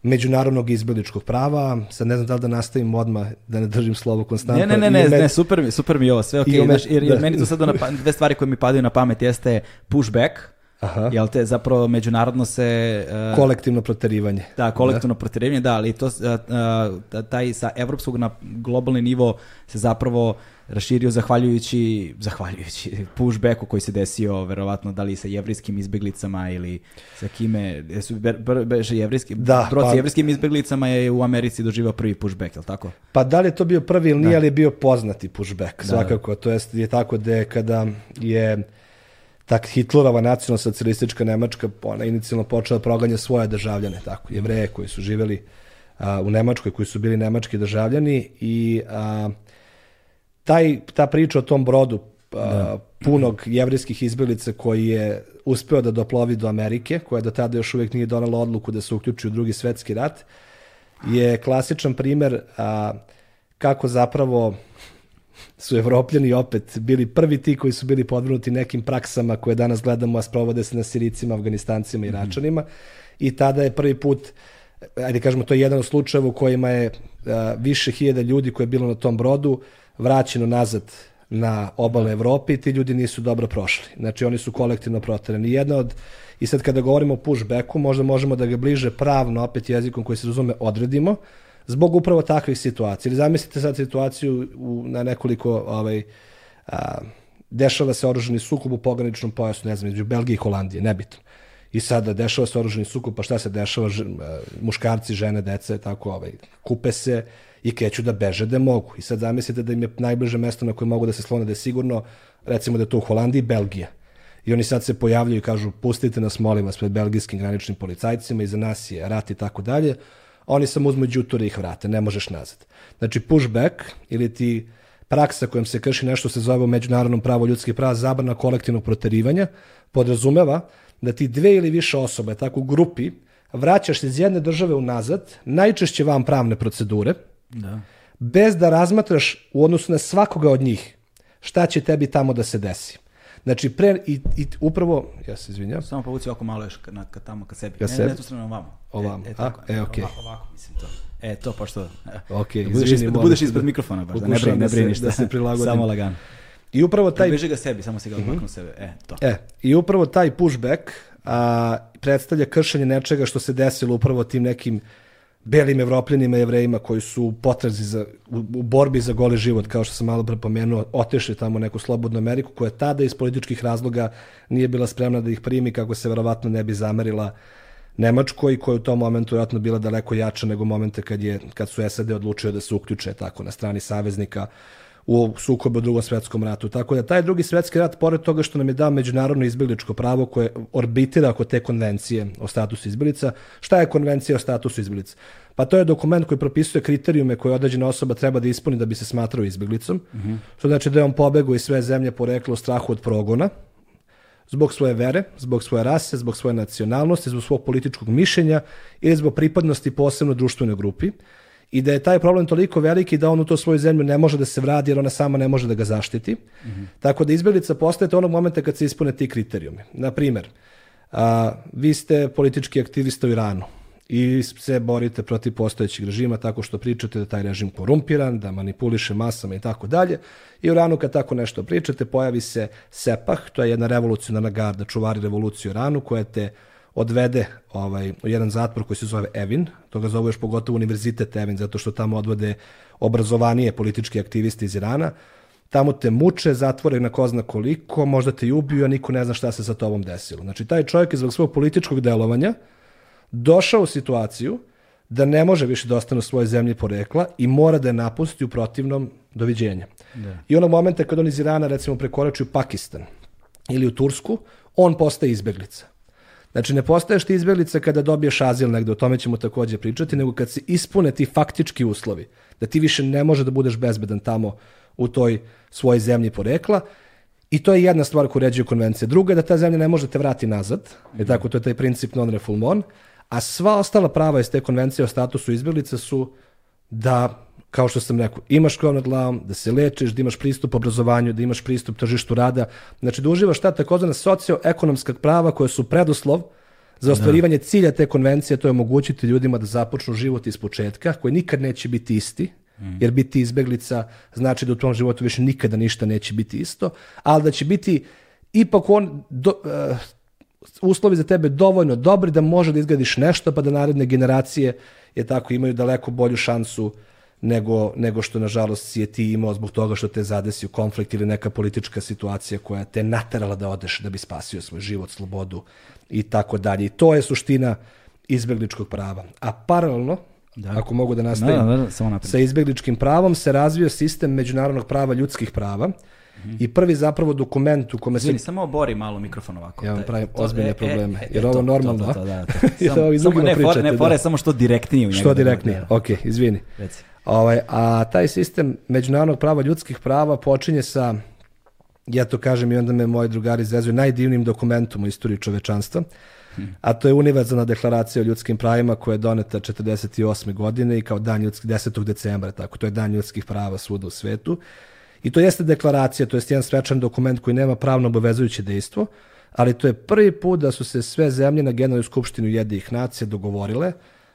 međunarodnog izbjegličkog prava. Sad ne znam da li da nastavim odmah, da ne držim slovo konstantno. Ne, ne, ne, ne, ne, super mi, super mi je ovo, sve ok. Okay, znaš, jer, jer da. meni to sad na, dve stvari koje mi padaju na pamet jeste pushback, Aha. Jel te zapravo međunarodno se uh, kolektivno proterivanje. Da, kolektivno da. proterivanje, da, ali to uh, uh, taj sa evropskog na globalni nivo se zapravo raširio zahvaljujući zahvaljujući pushbacku koji se desio verovatno da li sa jevrijskim izbeglicama ili sa kime su beže jevrijski da, brod pa, jevrijskim izbeglicama je u Americi doživao prvi pushback, je li tako? Pa da li je to bio prvi ili nije, da. ali je bio poznati pushback, da, svakako. To jest je tako da je kada je tak Hitlerova nacionalno socijalistička Nemačka ona inicijalno počela da proganja svoje državljane, tako, jevreje koji su živeli a, u Nemačkoj, koji su bili nemački državljani i a, taj, ta priča o tom brodu da. punog jevrijskih izbjeglica koji je uspeo da doplovi do Amerike, koja do tada još uvijek nije donala odluku da se uključi u drugi svetski rat, je klasičan primer a, kako zapravo su evropljani opet bili prvi ti koji su bili podvrnuti nekim praksama koje danas gledamo, a sprovode se na Siricima, Afganistancima i mhm. Račanima. Mm -hmm. I tada je prvi put, ajde kažemo, to je jedan od slučajeva u kojima je a, više hiljada ljudi koje je bilo na tom brodu vraćeno nazad na obale Evrope i ti ljudi nisu dobro prošli. Znači oni su kolektivno proterani. Jedna od, i sad kada govorimo o pushbacku, možda možemo da ga bliže pravno, opet jezikom koji se razume, odredimo, zbog upravo takvih situacija. Ili zamislite sad situaciju u, na nekoliko ovaj, a, dešava se oruženi sukob u pograničnom pojasu, ne znam, među Belgije i Holandije, nebitno. I sada dešava se oruženi sukob, pa šta se dešava? Muškarci, žene, dece, tako, ovaj, kupe se i kreću da beže da mogu. I sad zamislite da im je najbliže mesto na koje mogu da se slone da je sigurno, recimo da je to u Holandiji, Belgija. I oni sad se pojavljaju i kažu pustite nas, molim vas, pred belgijskim graničnim policajcima, iza nas je rat i tako dalje. Oni samo uzmu đuture i ih vrate, ne možeš nazad. Znači pushback ili ti praksa kojom se krši nešto se zove u međunarodnom pravu ljudskih prava zabrana kolektivnog proterivanja, podrazumeva da ti dve ili više osobe, tako u grupi, vraćaš se iz jedne države unazad, najčešće vam pravne procedure, Da. bez da razmatraš u odnosu na svakoga od njih šta će tebi tamo da se desi. Znači, pre, i, i upravo, ja se izvinjam, Samo povuci ovako malo još ka, na, ka tamo ka sebi. Ka ne, sebi? ne, tu stranu ovamo. Ovamo, E, e, a? tako, E, okej. Ovako, ovako, mislim to. E, to pošto... e, Ok, da budeš, izvini, ispred, da budeš ispred da- mikrofona baš, da ne brini, ne da se- brini ništa. da se prilagodim. Samo lagano. i upravo taj Beži ga sebi, samo si ga odmaknu sebe. E, to. E, i upravo taj pushback a, predstavlja kršenje nečega što se desilo upravo tim nekim belim evropljanima jevrejima koji su u potrazi za, u, u borbi za goli život, kao što sam malo pre pomenuo, otešli tamo u neku slobodnu Ameriku koja tada iz političkih razloga nije bila spremna da ih primi kako se verovatno ne bi zamerila Nemačkoj koja je u tom momentu vjerojatno bila daleko jača nego momente kad, je, kad su SAD odlučio da se uključe tako na strani saveznika u sukobu u drugom svetskom ratu. Tako da taj drugi svetski rat, pored toga što nam je dao međunarodno izbjegličko pravo koje orbitira oko te konvencije o statusu izbjeglica, šta je konvencija o statusu izbjeglica? Pa to je dokument koji propisuje kriterijume koje određena osoba treba da ispuni da bi se smatrao izbjeglicom, što znači da je on pobegao iz sve zemlje poreklo u strahu od progona, zbog svoje vere, zbog svoje rase, zbog svoje nacionalnosti, zbog svog političkog mišljenja ili zbog pripadnosti posebno društvenoj grupi i da je taj problem toliko veliki da on u to svoju zemlju ne može da se vradi jer ona sama ne može da ga zaštiti. Tako da izbjeglica postajete onog momenta kad se ispune ti kriterijumi. Na primjer, a, vi ste politički aktivista u Iranu i se borite protiv postojećeg režima tako što pričate da taj režim korumpiran, da manipuliše masama i tako dalje. I u Iranu kad tako nešto pričate, pojavi se Sepah, to je jedna revolucionarna garda, čuvari revolucije u Iranu, koja te odvede ovaj, u jedan zatvor koji se zove Evin, to ga zove još pogotovo univerzitet Evin, zato što tamo odvode obrazovanije politički aktivisti iz Irana, tamo te muče, zatvore na ko zna koliko, možda te i ubiju, a niko ne zna šta se sa tobom desilo. Znači, taj čovjek je zbog svog političkog delovanja došao u situaciju da ne može više da ostane u svojoj zemlji porekla i mora da je napusti u protivnom doviđenja. Da. I onog momenta kad on iz Irana recimo prekorači u Pakistan ili u Tursku, on postaje izbeglica. Znači ne postaješ ti izbeglica kada dobiješ azil negde, o tome ćemo takođe pričati, nego kad se ispune ti faktički uslovi, da ti više ne može da budeš bezbedan tamo u toj svojoj zemlji porekla I to je jedna stvar koju uređuje konvencija. Druga je da ta zemlja ne može te vrati nazad, je tako, to je taj princip non refoulement, a sva ostala prava iz te konvencije o statusu izbjeglica su da, kao što sam rekao, imaš krov nad glavom, da se lečiš, da imaš pristup obrazovanju, da imaš pristup tržištu rada, znači da uživaš ta takozvana socioekonomska prava koja su preduslov za ostvarivanje cilja te konvencije, to je omogućiti ljudima da započnu život iz početka, koji nikad neće biti isti, jer biti izbeglica znači da u tom životu više nikada ništa neće biti isto, ali da će biti ipak on do, eh, uslovi za tebe dovoljno dobri da može da izgradiš nešto pa da naredne generacije je tako imaju daleko bolju šansu nego, nego što nažalost si je ti imao zbog toga što te zadesio konflikt ili neka politička situacija koja te naterala da odeš da bi spasio svoj život, slobodu i tako dalje. I to je suština izbegličkog prava. A paralelno, Da. ako mogu da nastavim, Da, da, da, samo sa izbegličkim pravom se razvio sistem međunarodnog prava ljudskih prava i prvi zapravo dokument u kome se Izvini, samo obori malo mikrofon ovako. Ja vam pravim to- ozbiljne e, e, probleme. e, Jer to, ovo to, normalno, to, a? to, da, Jer Samo- ovo i drugima pričate, ne, fore, da. samo što direktnije u njega. što da- direktnije. da. Ok, izvini. Reci. Ovaj, a taj sistem međunarodnog prava ljudskih prava počinje sa, ja to kažem i onda me moji drugari zezuju, najdivnim dokumentom u istoriji čovečanstva, a to je univerzalna deklaracija o ljudskim pravima koja je doneta 48. godine i kao dan ljudskih, 10. decembra, tako, to je dan ljudskih prava svuda u svetu. I to jeste deklaracija, to je jedan svečan dokument koji nema pravno obavezujuće dejstvo, ali to je prvi put da su se sve zemlje na Generalnoj skupštini jednih nacija dogovorile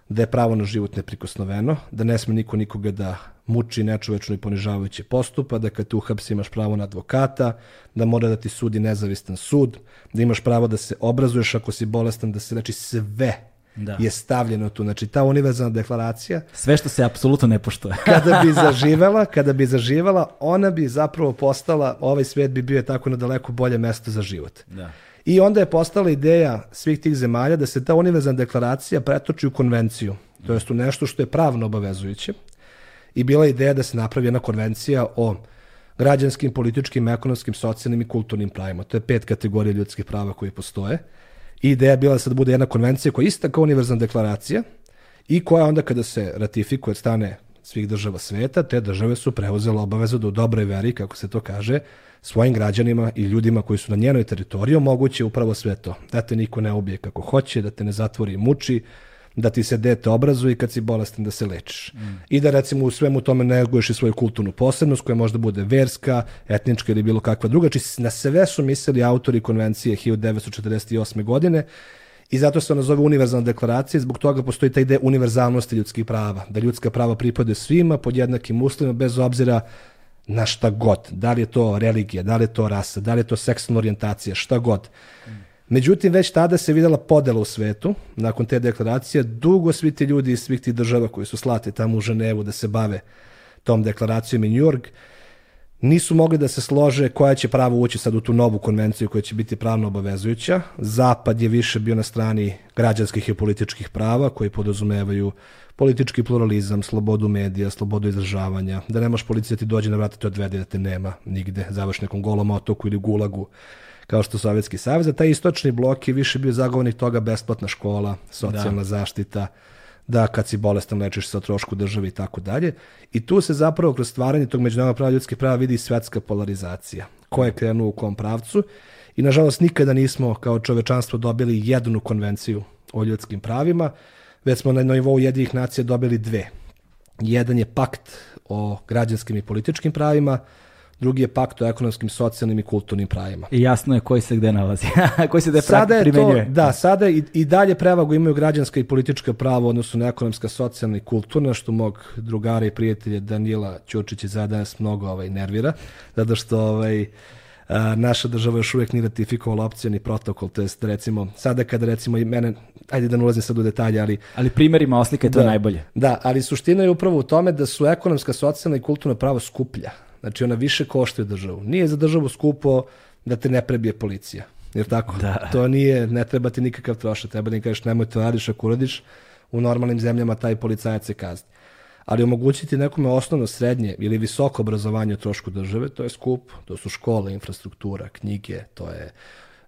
da je pravo na život neprikosnoveno, da ne sme niko nikoga da muči nečovečno i ponižavajuće postupa, da kad te uhapsi imaš pravo na advokata, da mora da ti sudi nezavistan sud, da imaš pravo da se obrazuješ ako si bolestan, da se, znači sve Da. je stavljeno tu. Znači ta univerzalna deklaracija Sve što se apsolutno ne poštuje. kada bi zaživela, kada bi zaživela, ona bi zapravo postala, ovaj svet bi bio tako na daleko bolje mesto za život. da. I onda je postala ideja svih tih zemalja da se ta univerzalna deklaracija pretoči u konvenciju, to jest u nešto što je pravno obavezujuće. I bila je ideja da se napravi jedna konvencija o građanskim, političkim, ekonomskim, socijalnim i kulturnim pravima. To je pet kategorija ljudskih prava koji postoje. I ideja je bila da se da bude jedna konvencija koja je ista kao univerzalna deklaracija i koja onda kada se ratifikuje od strane svih država sveta, te države su preuzele obavezu da u dobroj veri, kako se to kaže, svojim građanima i ljudima koji su na njenoj teritoriji omoguće upravo sve to. Da te niko ne ubije kako hoće, da te ne zatvori i muči, da ti se dete obrazuje i kad si bolestan da se lečiš. Mm. I da recimo u svemu tome neguješ i svoju kulturnu posebnost koja možda bude verska, etnička ili bilo kakva druga. Či na sve su mislili autori konvencije 1948. godine I zato se ona zove univerzalna deklaracija, zbog toga postoji ta ideja univerzalnosti ljudskih prava, da ljudska prava pripade svima pod jednakim uslovima, bez obzira na šta god. Da li je to religija, da li je to rasa, da li je to seksualna orijentacija, šta god. Međutim, već tada se videla podela u svetu, nakon te deklaracije, dugo svi ti ljudi iz svih tih država koji su slati tamo u Ženevu da se bave tom deklaracijom i New York, nisu mogli da se slože koja će pravo ući sad u tu novu konvenciju koja će biti pravno obavezujuća. Zapad je više bio na strani građanskih i političkih prava koji podrazumevaju politički pluralizam, slobodu medija, slobodu izražavanja, da nemaš policija da ti dođe na vrata te odvede da te nema nigde, završi nekom golom otoku ili gulagu kao što Sovjetski savez, a taj istočni blok je više bio zagovornik toga besplatna škola, socijalna da. zaštita, da kad si bolestan lečiš se o trošku države i tako dalje. I tu se zapravo kroz stvaranje tog međunarodnog prava ljudskih prava vidi svetska polarizacija. Ko je krenuo u kom pravcu i nažalost nikada nismo kao čovečanstvo dobili jednu konvenciju o ljudskim pravima, već smo na nivou jednih nacija dobili dve. Jedan je pakt o građanskim i političkim pravima, drugi je pakt o ekonomskim, socijalnim i kulturnim pravima. I jasno je koji se gde nalazi, koji se gde sada je primenjuje. To, da, sada i, i dalje prevagu imaju građanska i politička prava odnosno na ekonomska, socijalna i kulturna, što mog drugara i prijatelja Danila Ćučića za danas mnogo ovaj, nervira, zato što ovaj, a, naša država još uvijek nije ratifikovala opcijani protokol, to jest recimo, sada kada recimo i mene, ajde da ne ulazim sad u detalje, ali... Ali primjerima oslika je to da, najbolje. Da, ali suština je upravo u tome da su ekonomska, socijalna i kulturna prava skuplja Znači ona više koštuje državu. Nije za državu skupo da te ne prebije policija. Jer tako? Da. To nije, ne treba ti nikakav trošak. Treba da im kažeš nemoj to radiš ako uradiš. U normalnim zemljama taj policajac se kazni. Ali omogućiti nekome osnovno, srednje ili visoko obrazovanje o trošku države, to je skup, to su škole, infrastruktura, knjige, to je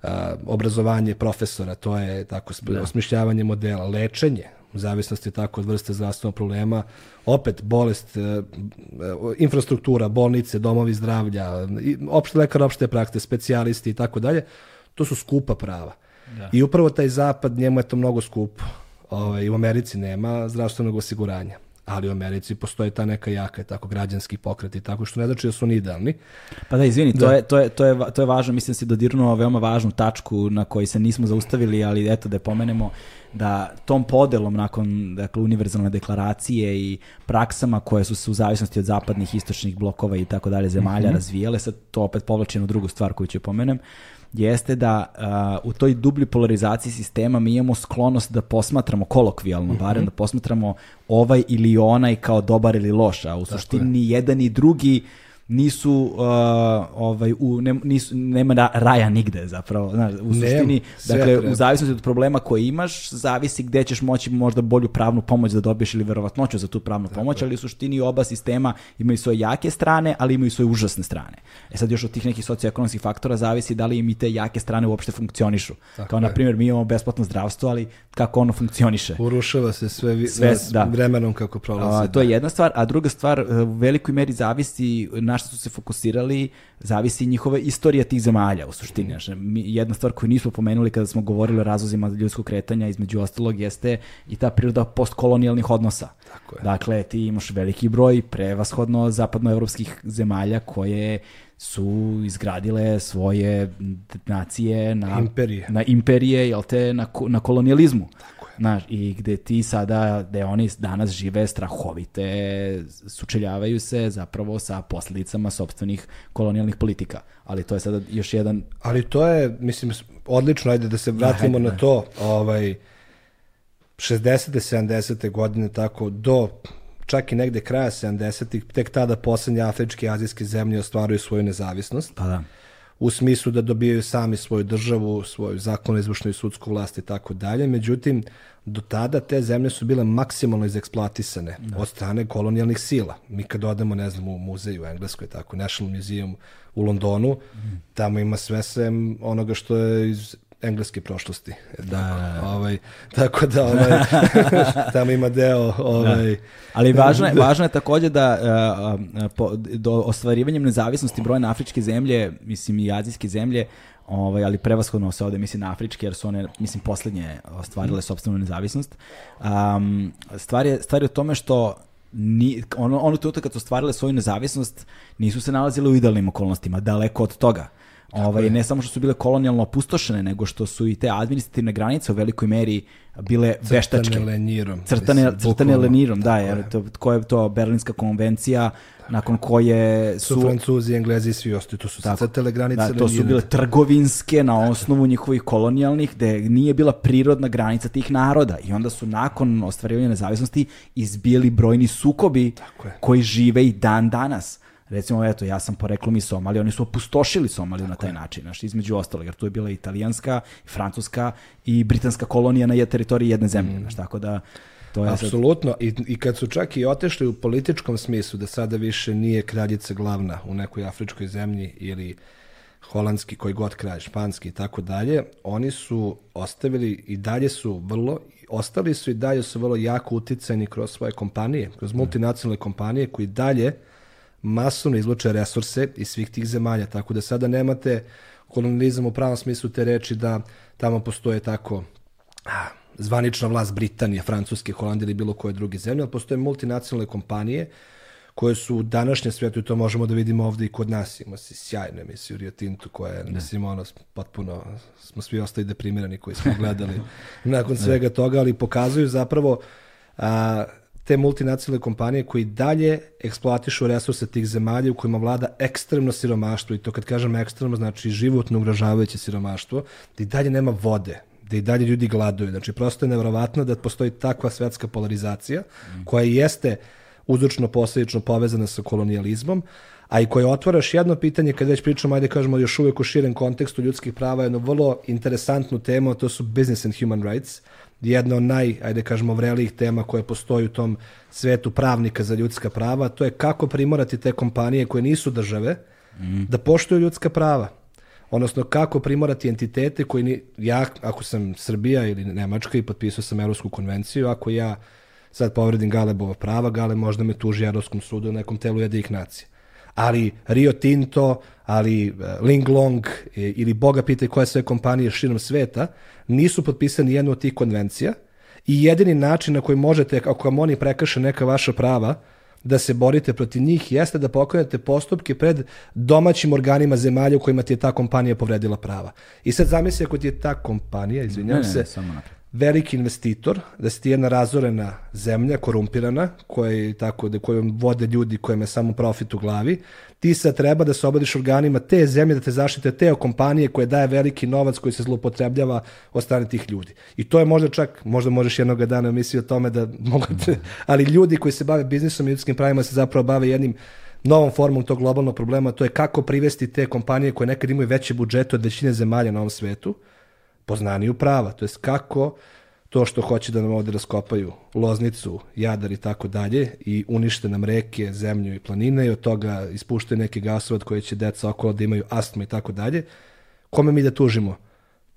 uh, obrazovanje profesora, to je tako da. osmišljavanje modela, lečenje, u zavisnosti tako od vrste zdravstvenog problema, opet bolest, e, e, infrastruktura, bolnice, domovi zdravlja, opšte lekar, opšte prakte, specijalisti i tako dalje, to su skupa prava. Da. I upravo taj zapad, njemu je to mnogo skupo. Ovaj, u Americi nema zdravstvenog osiguranja ali u Americi postoji ta neka jaka tako građanski pokret i tako što ne znači da su oni idealni. Pa da, izvini, da. to, je, to, je, to, je, to je važno, mislim da si dodirnuo veoma važnu tačku na kojoj se nismo zaustavili, ali eto da je pomenemo da tom podelom nakon dakle, univerzalne deklaracije i praksama koje su se u zavisnosti od zapadnih, istočnih blokova i tako dalje zemalja mm -hmm. razvijale, sad to opet povlačeno drugu stvar koju ću pomenem, jeste da uh, u toj dublji polarizaciji sistema mi imamo sklonost da posmatramo kolokvijalno, mm -hmm. barem da posmatramo ovaj ili onaj kao dobar ili loš, a u suštini ni jedan i drugi nisu uh, ovaj u ne, nisu nema raja nigde zapravo znaš u suštini. Nem, dakle treba. u zavisnosti od problema koje imaš zavisi gde ćeš moći možda bolju pravnu pomoć da dobiješ ili verovatnoću za tu pravnu Tako pomoć ali u suštini oba sistema imaju svoje jake strane ali imaju svoje užasne strane. E sad još od tih nekih socioekonomskih faktora zavisi da li im i te jake strane uopšte funkcionišu. Tako kao na primjer mi imamo besplatno zdravstvo ali kako ono funkcioniše? Urušava se sve, vi, sve da. vremenom kako prolazi a, to je jedna stvar a druga stvar u velikoj meri zavisi naš što su se fokusirali, zavisi njihova istorija tih zemalja u suštini. Znači, jedna stvar koju nismo pomenuli kada smo govorili o razlozima ljudskog kretanja, između ostalog, jeste i ta priroda postkolonijalnih odnosa. Tako je. Dakle, ti imaš veliki broj prevashodno zapadnoevropskih zemalja koje su izgradile svoje nacije na imperije, na imperije jel te, na, na kolonijalizmu. Tako Znaš, i gde ti sada, gde oni danas žive strahovite, sučeljavaju se zapravo sa posledicama sobstvenih kolonijalnih politika. Ali to je sada još jedan... Ali to je, mislim, odlično, ajde da se vratimo ajde, na to, ovaj, 60. 70. godine, tako, do čak i negde kraja 70. ih tek tada poslednje afričke i azijske zemlje ostvaruju svoju nezavisnost. Pa da u smislu da dobijaju sami svoju državu, svoju zakonu, izvršnu i sudsku vlast i tako dalje. Međutim, do tada te zemlje su bile maksimalno izeksploatisane da. od strane kolonijalnih sila. Mi kad odemo, ne znam, u muzej u Engleskoj, tako, National Museum u Londonu, mm. tamo ima sve sem onoga što je iz engleske prošlosti. Da, da, da. Ovaj, tako da ovaj, tamo ima deo... Ovaj, da. Ali važno je, važno je takođe da uh, po, do ostvarivanjem nezavisnosti brojne afričke zemlje, mislim i azijske zemlje, ovaj, ali prevashodno se ovde misli na afričke, jer su one, mislim, poslednje ostvarile sobstvenu nezavisnost. Um, stvar, je, stvar je u tome što ni, ono, ono trenutak kad su ostvarile svoju nezavisnost, nisu se nalazile u idealnim okolnostima, daleko od toga. Ovaj, ne samo što su bile kolonijalno opustošene, nego što su i te administrativne granice u velikoj meri bile crtane veštačke. Lenirom, crtane lenirom. Crtane lenirom, da, jer to, ko je to Berlinska konvencija, nakon koje su... Su Francuzi, Englezi i svi ostali, to su tako, crtale granice da, to su bile trgovinske na osnovu njihovih kolonijalnih, gde nije bila prirodna granica tih naroda. I onda su nakon ostvarivanja nezavisnosti izbijeli brojni sukobi koji žive i dan danas recimo, eto, ja sam poreklom iz Somalije, oni su opustošili Somaliju na taj način, znaš, između ostalog, jer tu je bila italijanska, francuska i britanska kolonija na teritoriji jedne zemlje, mm. znaš, tako da... To je Apsolutno, sad... I, i kad su čak i otešli u političkom smislu, da sada više nije kraljica glavna u nekoj afričkoj zemlji ili holandski, koji god kralj, španski i tako dalje, oni su ostavili i dalje su vrlo, ostali su i dalje su vrlo jako uticani kroz svoje kompanije, kroz multinacionalne kompanije koji dalje masovno izluče resurse iz svih tih zemalja, tako da sada nemate kolonializam u pravom smislu te reči da tamo postoje tako a, zvanična vlast Britanije, Francuske, Holandije ili bilo koje druge zemlje, ali postoje multinacionalne kompanije koje su u današnjem svetu i to možemo da vidimo ovde i kod nas. Ima se sjajnu emisiju Rio Tinto koja je, ne. mislim, ono, potpuno, smo svi ostali deprimirani koji smo gledali nakon svega toga, ali pokazuju zapravo a, te multinacionalne kompanije koji dalje eksploatišu resurse tih zemalja u kojima vlada ekstremno siromaštvo i to kad kažem ekstremno znači životno ugrožavajuće siromaštvo, da i dalje nema vode, da i dalje ljudi gladuju. Znači prosto je nevjerovatno da postoji takva svetska polarizacija koja jeste uzročno posledično povezana sa kolonijalizmom, a i koja otvaraš jedno pitanje kad već pričamo, ajde kažemo još uvek u širem kontekstu ljudskih prava, jednu vrlo interesantnu temu, a to su business and human rights jedna od naj, ajde kažemo, vrelijih tema koje postoji u tom svetu pravnika za ljudska prava, to je kako primorati te kompanije koje nisu države mm. da poštuju ljudska prava. Odnosno, kako primorati entitete koji, ni, ja, ako sam Srbija ili Nemačka i potpisao sam Evropsku konvenciju, ako ja sad povredim Galebova prava, Gale možda me tuži Evropskom sudu u nekom telu jedih nacija ali Rio Tinto, ali e, Linglong e, ili Boga pitaj koje sve kompanije širom sveta nisu potpisani jednu od tih konvencija i jedini način na koji možete, ako vam oni prekrše neka vaša prava, da se borite protiv njih jeste da pokrenete postupke pred domaćim organima zemalja u kojima ti je ta kompanija povredila prava. I sad zamisli ako ti je ta kompanija, izvinjam se, samo veliki investitor, da si ti jedna razorena zemlja, korumpirana, koja tako, da kojom vode ljudi kojima je samo profit u glavi, ti sad treba da se obadiš organima te zemlje, da te zaštite te kompanije koje daje veliki novac koji se zlopotrebljava od strane tih ljudi. I to je možda čak, možda možeš jednog dana misli o tome da mogu te, ali ljudi koji se bave biznisom i ljudskim pravima se zapravo bave jednim novom formom tog globalnog problema, to je kako privesti te kompanije koje nekad imaju veće budžete od većine zemalja na ovom svetu, poznaniju prava, to jest kako to što hoće da nam ovde raskopaju loznicu, jadar i tako dalje i unište nam reke, zemlju i planine i od toga ispuštaju neki gasovod koji će deca okolo da imaju astma i tako dalje, kome mi da tužimo?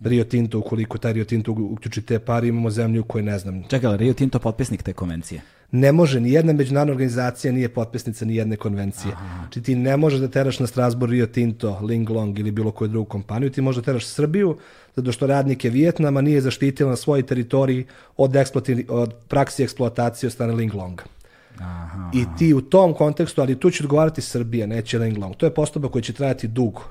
Rio Tinto, ukoliko taj Rio Tinto uključi te pare, imamo zemlju koju ne znam. Čekaj, Rio Tinto potpisnik te konvencije? Ne može, ni jedna međunarodna organizacija nije potpisnica ni jedne konvencije. Aha. Znači ti ne možeš da teraš na Strasbourg Rio Tinto, Linglong ili bilo koju drugu kompaniju, ti možeš da teraš Srbiju, zato što radnike Vijetnama nije zaštitila na svojoj teritoriji od, od praksi eksploatacije od strane Linglonga. Aha. I ti u tom kontekstu, ali tu će odgovarati Srbija, neće Linglong. To je postupak koji će trajati dugo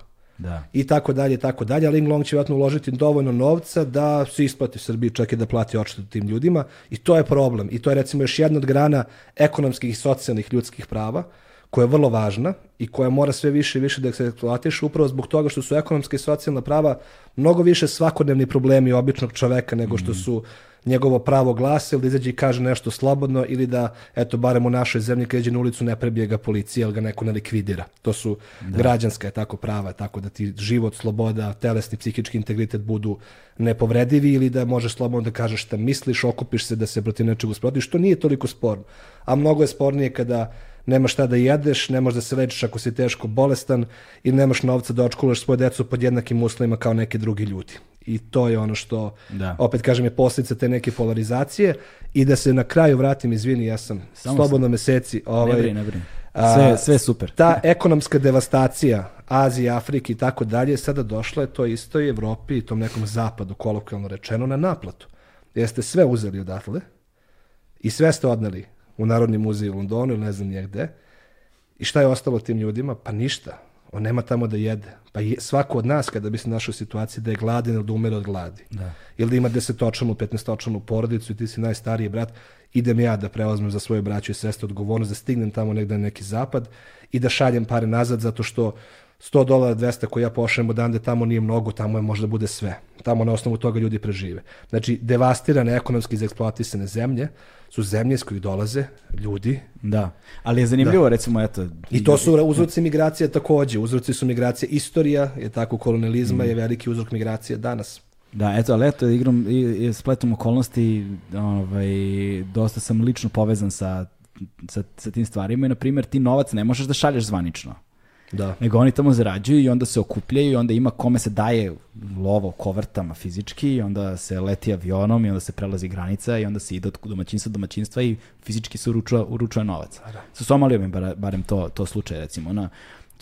da. i tako dalje, tako dalje. Ling Long će vjerojatno uložiti dovoljno novca da se isplati Srbiji čak i da plati odštetu tim ljudima i to je problem. I to je recimo još jedna od grana ekonomskih i socijalnih ljudskih prava koja je vrlo važna i koja mora sve više i više da se eksploatiše upravo zbog toga što su ekonomske i socijalna prava mnogo više svakodnevni problemi običnog čoveka nego što su njegovo pravo glasa ili da izađe i kaže nešto slobodno ili da, eto, barem u našoj zemlji kad iđe na ulicu ne prebije ga policija ili ga neko ne likvidira. To su da. građanska je tako prava, tako da ti život, sloboda, telesni, psihički integritet budu nepovredivi ili da možeš slobodno da kažeš šta misliš, okupiš se da se protiv nečeg usprotiš, što nije toliko sporno. A mnogo je spornije kada nemaš šta da jedeš, ne možeš da se lečiš ako si teško bolestan i nemaš novca da očkulaš svoje decu pod jednakim uslovima kao neki drugi ljudi. I to je ono što, da. opet kažem, je posljedica te neke polarizacije i da se na kraju vratim, izvini, ja sam Samo slobodno sam. meseci. Ovaj, ne brini, ne brini. Sve, sve super. Ta ekonomska devastacija Azije, Afrike i tako dalje sada došla je to isto i Evropi i tom nekom zapadu, kolokvijalno rečeno, na naplatu. Jeste sve uzeli odatle i sve ste odneli u Narodni muzej u Londonu ili ne znam nije gde. I šta je ostalo tim ljudima? Pa ništa. On nema tamo da jede. Pa je, svako od nas kada bi se našao u situaciji da je gladan ili da umere od gladi. Da. Ili da ima desetočanu, petnestočanu porodicu i ti si najstariji brat, idem ja da preozmem za svoje braće i sestre odgovornost, da stignem tamo negde na neki zapad i da šaljem pare nazad zato što 100 dolara, 200 koje ja pošaljem odande, tamo nije mnogo, tamo je možda bude sve. Tamo na osnovu toga ljudi prežive. Znači, devastirane ekonomski izeksploatisane zemlje su zemlje iz kojih dolaze ljudi. Da, ali je zanimljivo, da. recimo, eto... I to su uzroci migracije takođe. Uzroci su migracije istorija, je tako, kolonializma mm. je veliki uzrok migracije danas. Da, eto, ali eto, igrom i, i spletom okolnosti, ovaj, dosta sam lično povezan sa, sa, sa tim stvarima i, na primjer, ti novac ne možeš da šalješ zvanično. Da. Nego oni tamo zarađuju i onda se okupljaju i onda ima kome se daje lovo kovertama fizički i onda se leti avionom i onda se prelazi granica i onda se ide od domaćinstva do domaćinstva i fizički se uručuje, uručuje novac. Da. Sa Somalijom je barem to, to slučaj recimo. Na,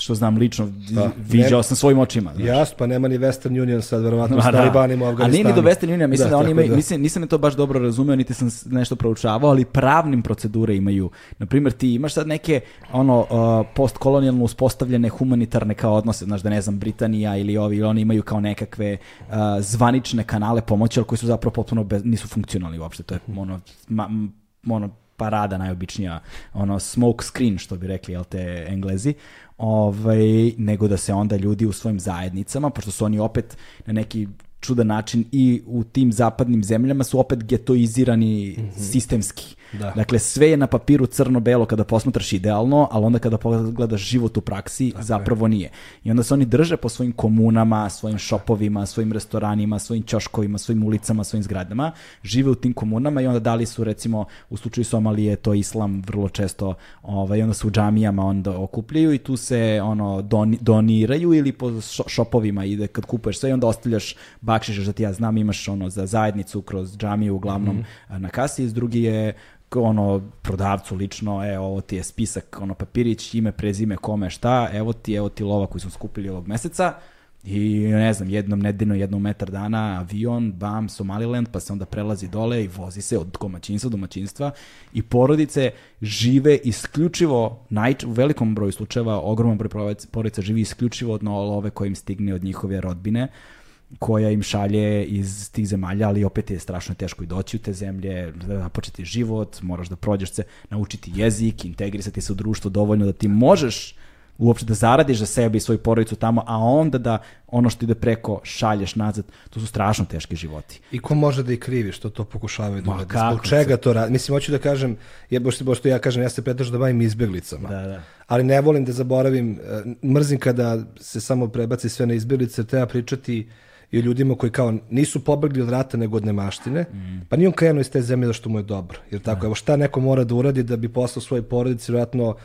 što znam lično, pa, viđao sam svojim očima. Znaš. Jasno, pa nema ni Western Union sad, verovatno, no, s talibanima u Afganistanu. A nije ni do Western Union, mislim da, da oni imaju, da. mislim, nisam je to baš dobro razumeo, niti sam nešto proučavao, ali pravnim procedure imaju. Naprimjer, ti imaš sad neke ono, uh, postkolonijalno uspostavljene humanitarne kao odnose, znaš da ne znam, Britanija ili ovi, ili oni imaju kao nekakve uh, zvanične kanale pomoći, ali koji su zapravo potpuno bez, nisu funkcionalni uopšte. To je ono, ma, ono parada najobičnija, ono smoke screen, što bi rekli, jel te, englezi, ovaj, nego da se onda ljudi u svojim zajednicama, pošto su oni opet na neki čudan način i u tim zapadnim zemljama su opet getoizirani mm -hmm. sistemski. Da. Dakle, sve je na papiru crno-belo kada posmatraš idealno, ali onda kada pogledaš život u praksi, Tako zapravo je. nije. I onda se oni drže po svojim komunama, svojim šopovima, svojim restoranima, svojim ćoškovima, svojim ulicama, svojim zgradama, žive u tim komunama i onda da li su, recimo, u slučaju Somalije, to islam vrlo često, ovaj, onda su u džamijama onda okupljaju i tu se ono doni, doniraju ili po šopovima ide kad kupuješ sve i onda ostavljaš bakšiš, da ti ja znam, imaš ono za zajednicu kroz džamiju uglavnom mm -hmm. na kasi, iz drugi je ono prodavcu lično, e, ovo ti je spisak, ono papirić, ime, prezime, kome, šta, evo ti, evo ti lova koji smo skupili ovog meseca, I ne znam, jednom nedeljno, jednom metar dana, avion, bam, Somaliland, pa se onda prelazi dole i vozi se od domaćinstva do domaćinstva i porodice žive isključivo, naj, u velikom broju slučajeva, ogroman broj porodica živi isključivo od love koje im stigne od njihove rodbine koja im šalje iz tih zemalja, ali opet je strašno teško i doći u te zemlje, da početi život, moraš da prođeš se, naučiti jezik, integrisati se u društvo dovoljno da ti možeš uopšte da zaradiš za sebe i svoju porodicu tamo, a onda da ono što ide preko šalješ nazad, to su strašno teški životi. I ko može da ih krivi što to pokušavaju da urade? Zbog čega to radi? Mislim, hoću da kažem, je boš što ja kažem, ja se pretežno da bavim izbjeglicama. Da, da. Ali ne volim da zaboravim, e, mrzim kada se samo prebaci sve na izbjeglice, treba pričati i o ljudima koji kao nisu pobegli od rata nego od nemaštine, mm. pa nije on krenuo iz te zemlje da što mu je dobro. Jer tako, da. evo šta neko mora da uradi da bi poslao svoj porodici, vjerojatno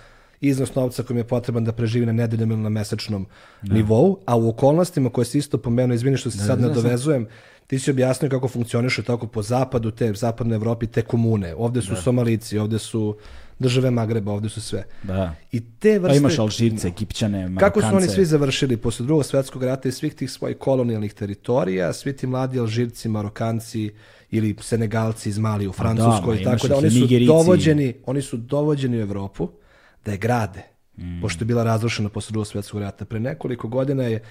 iznos novca kojim je potreban da preživi na nedeljnom ili na mesečnom da. nivou, a u okolnostima koje se isto pomenuo, izvini što se da, sad da, nadovezujem, ti si objasnio kako funkcioniše tako po zapadu, te zapadnoj Evropi, te komune. Ovde su da. Somalici, ovde su države Magreba, ovde su sve. Da. I te vrste... Pa imaš Alžirce, Egipćane, Marokance. Kako su oni svi završili posle drugog svetskog rata i svih tih svojih kolonijalnih teritorija, svi ti mladi Alžirci, Marokanci ili Senegalci iz Mali u pa Francuskoj, da, tako da oni su Nigerici. dovođeni, oni su dovođeni u Evropu da je grade, mm. pošto je bila razrušena posle drugog svetskog rata. Pre nekoliko godina je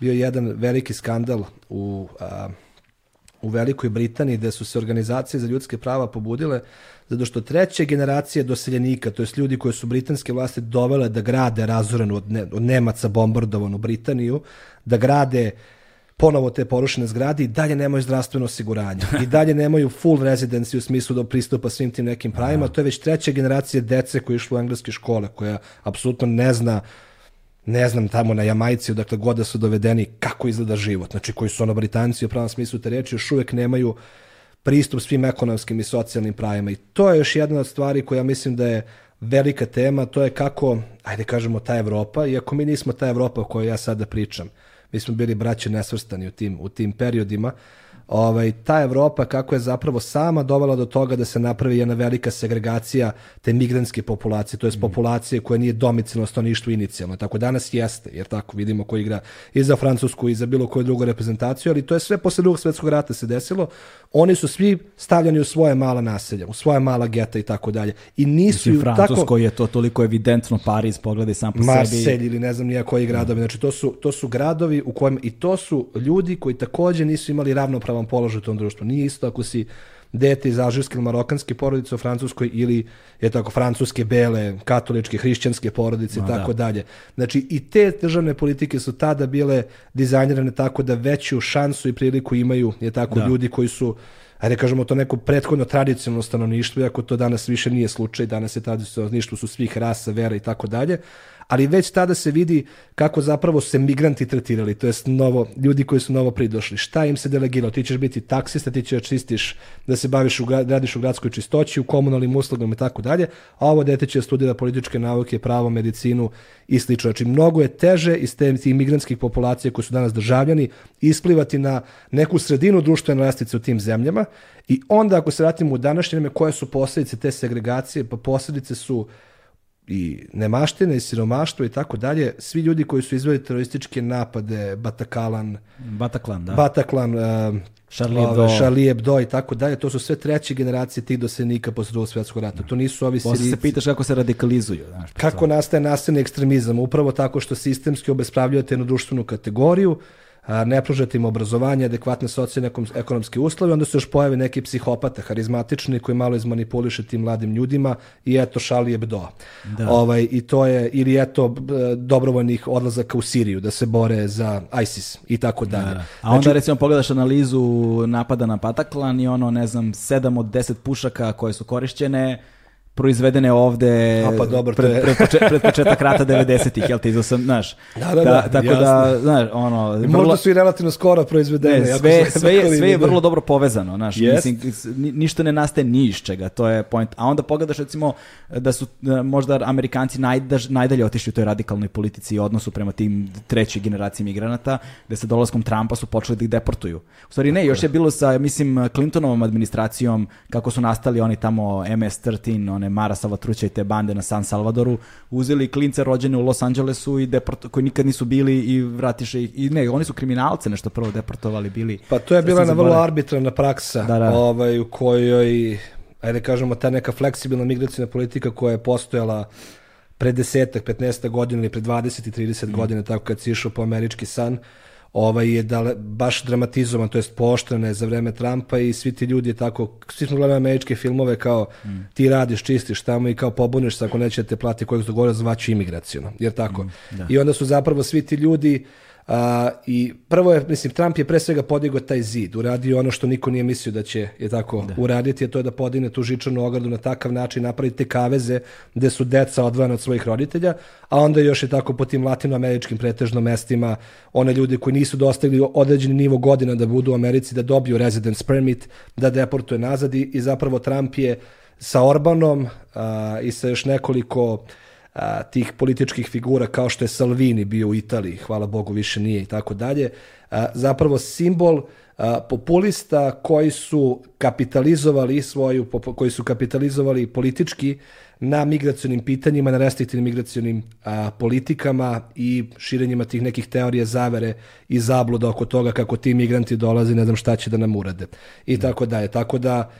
bio jedan veliki skandal u a, u Velikoj Britaniji gde su se organizacije za ljudske prava pobudile zato što treće generacije doseljenika, to jest ljudi koje su britanske vlasti dovele da grade razorenu od, ne, od Nemaca bombardovanu Britaniju, da grade ponovo te porušene zgrade i dalje nemaju zdravstveno osiguranje. I dalje nemaju full residency u smislu da pristupa svim tim nekim pravima. To je već treća generacija dece koji išlo u engleske škole, koja apsolutno ne zna ne znam, tamo na Jamajci, odakle god da su dovedeni, kako izgleda život. Znači, koji su ono Britanci u pravom smislu te reči, još uvek nemaju pristup svim ekonomskim i socijalnim pravima. I to je još jedna od stvari koja mislim da je velika tema, to je kako, ajde kažemo, ta Evropa, iako mi nismo ta Evropa o kojoj ja sada pričam, mi smo bili braće nesvrstani u tim, u tim periodima, ovaj, ta Evropa kako je zapravo sama dovela do toga da se napravi jedna velika segregacija te migrantske populacije, to je mm. populacije koja nije domicilno staništvo inicijalno. Tako danas jeste, jer tako vidimo ko igra i za Francusku i za bilo koju drugu reprezentaciju, ali to je sve posle drugog svetskog rata se desilo. Oni su svi stavljani u svoje mala naselja, u svoje mala geta i tako dalje. I nisu Mislim, Francusko tako, je to toliko evidentno, Pariz, pogledaj sam po Marselj sebi. ili ne znam nija koji gradovi. Znači to su, to su gradovi u kojem, i to su ljudi koji takođe nisu imali ravnopravan ravnopravan položaj u tom društvu. Nije isto ako si dete iz alžirske ili marokanske porodice u Francuskoj ili je tako francuske, bele, katoličke, hrišćanske porodice i tako da. dalje. Znači i te državne politike su tada bile dizajnirane tako da veću šansu i priliku imaju je tako da. ljudi koji su ajde kažemo to neko prethodno tradicionalno stanovništvo, iako to danas više nije slučaj, danas je tradicionalno stanovništvo su svih rasa, vera i tako dalje, ali već tada se vidi kako zapravo se migranti tretirali, to jest novo, ljudi koji su novo pridošli. Šta im se delegiralo? Ti ćeš biti taksista, ti ćeš čistiš, da se baviš, u, radiš u gradskoj čistoći, u komunalnim uslugama i tako dalje, a ovo dete će studira političke nauke, pravo, medicinu i slično. Znači, mnogo je teže iz te, tih migrantskih populacija koji su danas državljani isplivati na neku sredinu društvene lestvice u tim zemljama i onda ako se vratimo u današnje vreme, koje su posljedice te segregacije? Pa posljedice su i nemaštine i siromaštvo i tako dalje, svi ljudi koji su izveli terorističke napade, Batakalan, Bataklan, da. Bataklan, uh, Charlie Hebdo. Charlie Hebdo i tako dalje, to su sve treće generacije tih doselnika posle drugog svjetskog rata. To nisu ovi Posle Sirici. se pitaš kako se radikalizuju. Znaš, kako nastaje nasilni ekstremizam? Upravo tako što sistemski obespravljujete jednu društvenu kategoriju, ne pružate im obrazovanje, adekvatne socijalne ekonomske uslove, onda se još pojave neki psihopata, harizmatični, koji malo izmanipuliše tim mladim ljudima i eto šali je bdo. Da. Ovaj, I to je, ili eto dobrovoljnih odlazaka u Siriju da se bore za ISIS i tako da, dalje. Da. A onda znači, recimo pogledaš analizu napada na Pataklan i ono, ne znam, 7 od 10 pušaka koje su korišćene, proizvedene ovde A pa dobro, pred, je... pred, počet, pred početak rata 90-ih, jel te, izao sam, znaš. Da, da, da, tako jasno. da, znaš, ono... I vrlo... Možda su i relativno skoro proizvedene. Ne, sve, sve, je, sve je vrlo dobro povezano, znaš, yes. mislim, ništa ne nastaje ni iz čega, to je point. A onda pogledaš, recimo, da su da možda Amerikanci najdaž, najdalje otišli u toj radikalnoj politici i odnosu prema tim trećoj generaciji migranata, gde sa dolaskom Trumpa su počeli da ih deportuju. U stvari ne, još je bilo sa, mislim, Clintonovom administracijom, kako su nastali oni tamo MS-13, one Mara Salvatruća i te bande na San Salvadoru, uzeli klince rođene u Los Angelesu i deport, koji nikad nisu bili i vratiše ih. I ne, oni su kriminalce nešto prvo deportovali bili. Pa to je bila na vrlo arbitrarna praksa da, da. Ovaj, u kojoj, ajde kažemo, ta neka fleksibilna migracijna politika koja je postojala pre desetak, 15 godina ili pre 20 i 30 mm. godina, tako kad si išao po američki san, ovaj je da baš dramatizovan, to jest pooštrene za vreme Trumpa i svi ti ljudi tako, svi smo gledali američke filmove kao mm. ti radiš, čistiš tamo i kao pobuniš se ako neće te plati kojeg se dogovore zvaću imigracijono, jer tako. Mm, da. I onda su zapravo svi ti ljudi uh, I prvo je, mislim, Trump je pre svega podigao taj zid, uradio ono što niko nije mislio da će je tako da. uraditi, a to je da podigne tu žičanu ogradu na takav način, napraviti te kaveze gde su deca odvojena od svojih roditelja, a onda još je tako po tim latinoameričkim pretežno mestima one ljude koji nisu dostigli određeni nivo godina da budu u Americi, da dobiju residence permit, da deportuje nazad i, i zapravo Trump je sa Orbanom a, i sa još nekoliko a, tih političkih figura kao što je Salvini bio u Italiji, hvala Bogu više nije i tako dalje, zapravo simbol a, populista koji su kapitalizovali svoju, koji su kapitalizovali politički na migracionim pitanjima, na restriktivnim migracionim a, politikama i širenjima tih nekih teorija zavere i zabluda oko toga kako ti migranti dolaze, ne znam šta će da nam urade i tako dalje. Tako da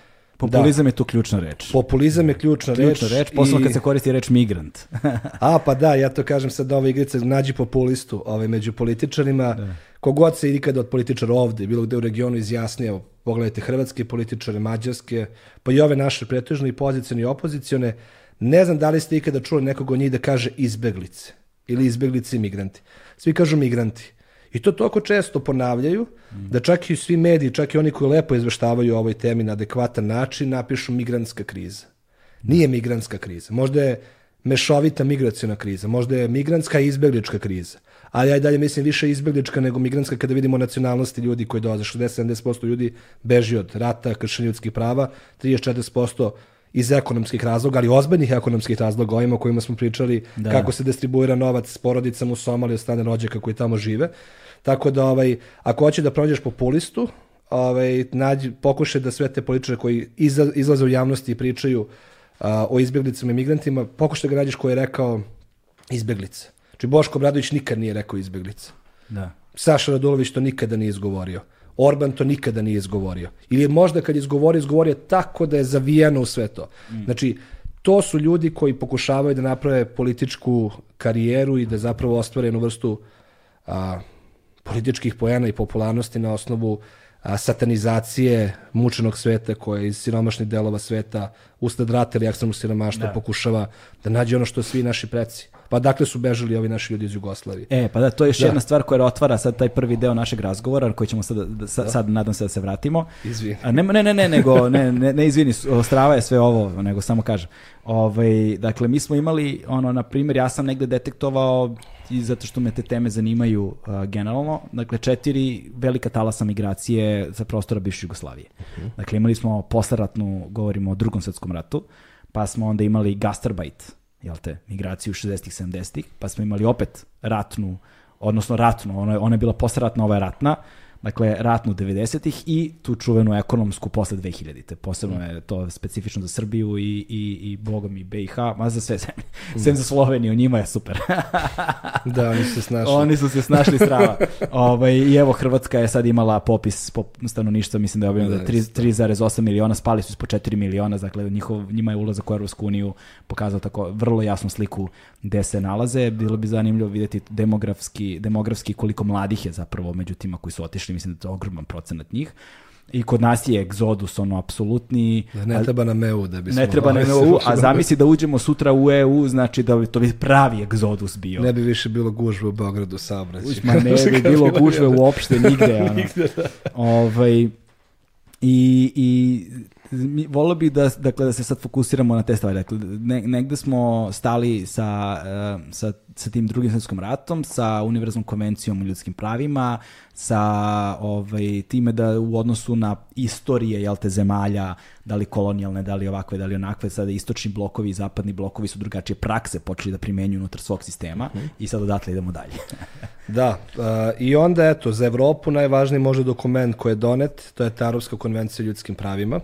Populizam je tu ključna reč. Populizam je ključna, Ključna reč. reč, posebno i- kad se koristi reč migrant. A, pa da, ja to kažem sad ove igrice, nađi populistu ovaj, među političarima. Kogod se ikada od političara ovde, bilo gde u regionu izjasnio, pogledajte hrvatske političare, mađarske, pa i ove naše pretežne i pozicione i opozicione, ne znam da li ste ikada čuli nekog od njih da kaže izbeglice ili izbeglice i migranti. Svi kažu migranti. I to toliko često ponavljaju da čak i svi mediji, čak i oni koji lepo izveštavaju o ovoj temi na adekvatan način, napišu migrantska kriza. Nije migrantska kriza. Možda je mešovita migracijona kriza, možda je migrantska i izbeglička kriza. Ali ja i dalje mislim više izbeglička nego migrantska kada vidimo nacionalnosti ljudi koji dolaze. 60-70% ljudi beži od rata, kršenja ljudskih prava, 34% iz ekonomskih razloga, ali ozbiljnih ekonomskih razloga, ovima o kojima smo pričali, Da. kako se distribuira novac s porodicama u Somaliji od strane rođaka koji tamo žive. Tako da, ovaj, ako hoće da pronađeš populistu, ovaj, nađi, pokušaj da sve te političare koji iza, izlaze u javnosti i pričaju a, o izbjeglicama i migrantima, pokušaj da ga nađeš koji je rekao izbjeglice. Znači Boško Obradović nikad nije rekao izbjeglice. da. Saša Radulović to nikada nije izgovorio. Orban to nikada nije izgovorio. Ili je možda kad je izgovorio, izgovorio tako da je zavijeno u sve to. Znači, to su ljudi koji pokušavaju da naprave političku karijeru i da zapravo ostvare jednu vrstu a, političkih pojena i popularnosti na osnovu a, satanizacije mučenog sveta koje iz siromašnih delova sveta usled rata ili ekstremnog siromaštva pokušava da nađe ono što svi naši preci. Pa dakle su bežali ovi naši ljudi iz Jugoslavije. E, pa da, to je još Da. jedna stvar koja otvara sad taj prvi deo našeg razgovora, koji ćemo sad, da, sad, sad nadam se da se vratimo. Izvini. A ne, ne, ne, ne, nego, ne, ne, ne izvini, strava je sve ovo, nego samo kažem. Ovaj, dakle, mi smo imali, ono, na primjer, ja sam negde detektovao i zato što me te teme zanimaju uh, generalno, dakle, četiri velika talasa migracije sa prostora bivše Jugoslavije. Dakle, imali smo posleratnu, govorimo o drugom svetskom ratu, pa smo onda imali gastarbajt, jel te, migraciju 60-ih, 70-ih, pa smo imali opet ratnu, odnosno ratnu, ona ona je bila posleratna, ova je ratna, dakle ratnu 90-ih i tu čuvenu ekonomsku posle 2000-te. Posebno je to specifično za Srbiju i, i, i bogom i BiH, ma za sve zemlje. Sem za Sloveniju, njima je super. Da, oni su se snašli. Oni su se snašli strava. ovaj, I evo, Hrvatska je sad imala popis pop, stanovništva, mislim da je objavljeno da Da, je tri- 3,8 miliona, spali su ispod 4 miliona, dakle njihov, njima je ulazak u Europsku uniju pokazao tako vrlo jasnu sliku gde se nalaze. Bilo bi zanimljivo vidjeti demografski, demografski koliko mladih je zapravo među tima koji su otišli, mislim da je to ogroman procenat njih. I kod nas je egzodus ono apsolutni. Da ne treba nam EU da bi Ne treba nam EU, a zamisli da uđemo sutra u EU, znači da bi to bi pravi egzodus bio. Ne bi više bilo gužve u Beogradu saobraćaj. Ma ne bi bilo gužve uopšte nigde. Ono. ovaj, i, i mi, volio bih da, dakle, da se sad fokusiramo na te stvari. Dakle, ne, negde smo stali sa, eh, sa, sa tim drugim svjetskom ratom, sa univerzalnom konvencijom o ljudskim pravima, sa ovaj, time da u odnosu na istorije jel te, zemalja, da li kolonijalne, da li ovakve, da li onakve, sada istočni blokovi i zapadni blokovi su drugačije prakse počeli da primenjuju unutar svog sistema i sad odatle idemo dalje. Da, a, i onda eto, za Evropu najvažniji možda dokument koji je donet, to je ta Europska konvencija o ljudskim pravima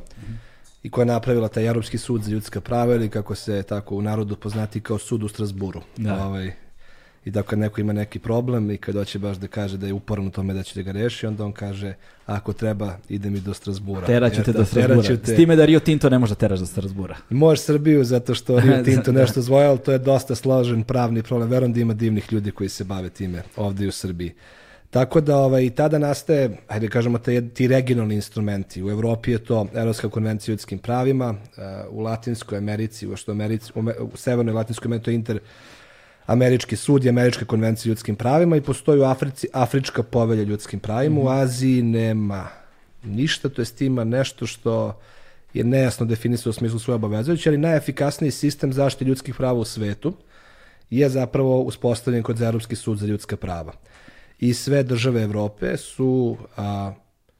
i koja je napravila taj Europski sud za ljudska prava ili kako se tako u narodu poznati kao sud u Strasburu. Da. Ovaj, I da kad neko ima neki problem i kad hoće baš da kaže da je uporan u tome da će da ga reši, onda on kaže ako treba idem i do Strasbura. Teraću te Eto, do Strasbura. te. S time da Rio Tinto ne može da teraš do Strasbura. Možeš Srbiju zato što Rio Tinto Da. nešto zvoja, ali to je dosta složen pravni problem. Verujem da ima divnih ljudi koji se bave time ovdje i u Srbiji. Tako da ovaj, i tada nastaje, hajde kažemo, te, ti regionalni instrumenti. U Evropi je to Evropska konvencija o ljudskim pravima, uh, u Latinskoj Americi, u, što Americi, u, u Severnoj Latinskoj Americi to je inter Američki sud i Američka konvencija o ljudskim pravima i postoji u Africi Afrička povelja ljudskim pravima. U Aziji nema ništa, to jest ima nešto što je nejasno definisano u smislu svoje obavezujuće, ali najefikasniji sistem zaštite ljudskih prava u svetu je zapravo uspostavljen kod Europski sud za ljudska prava. I sve države Evrope su a,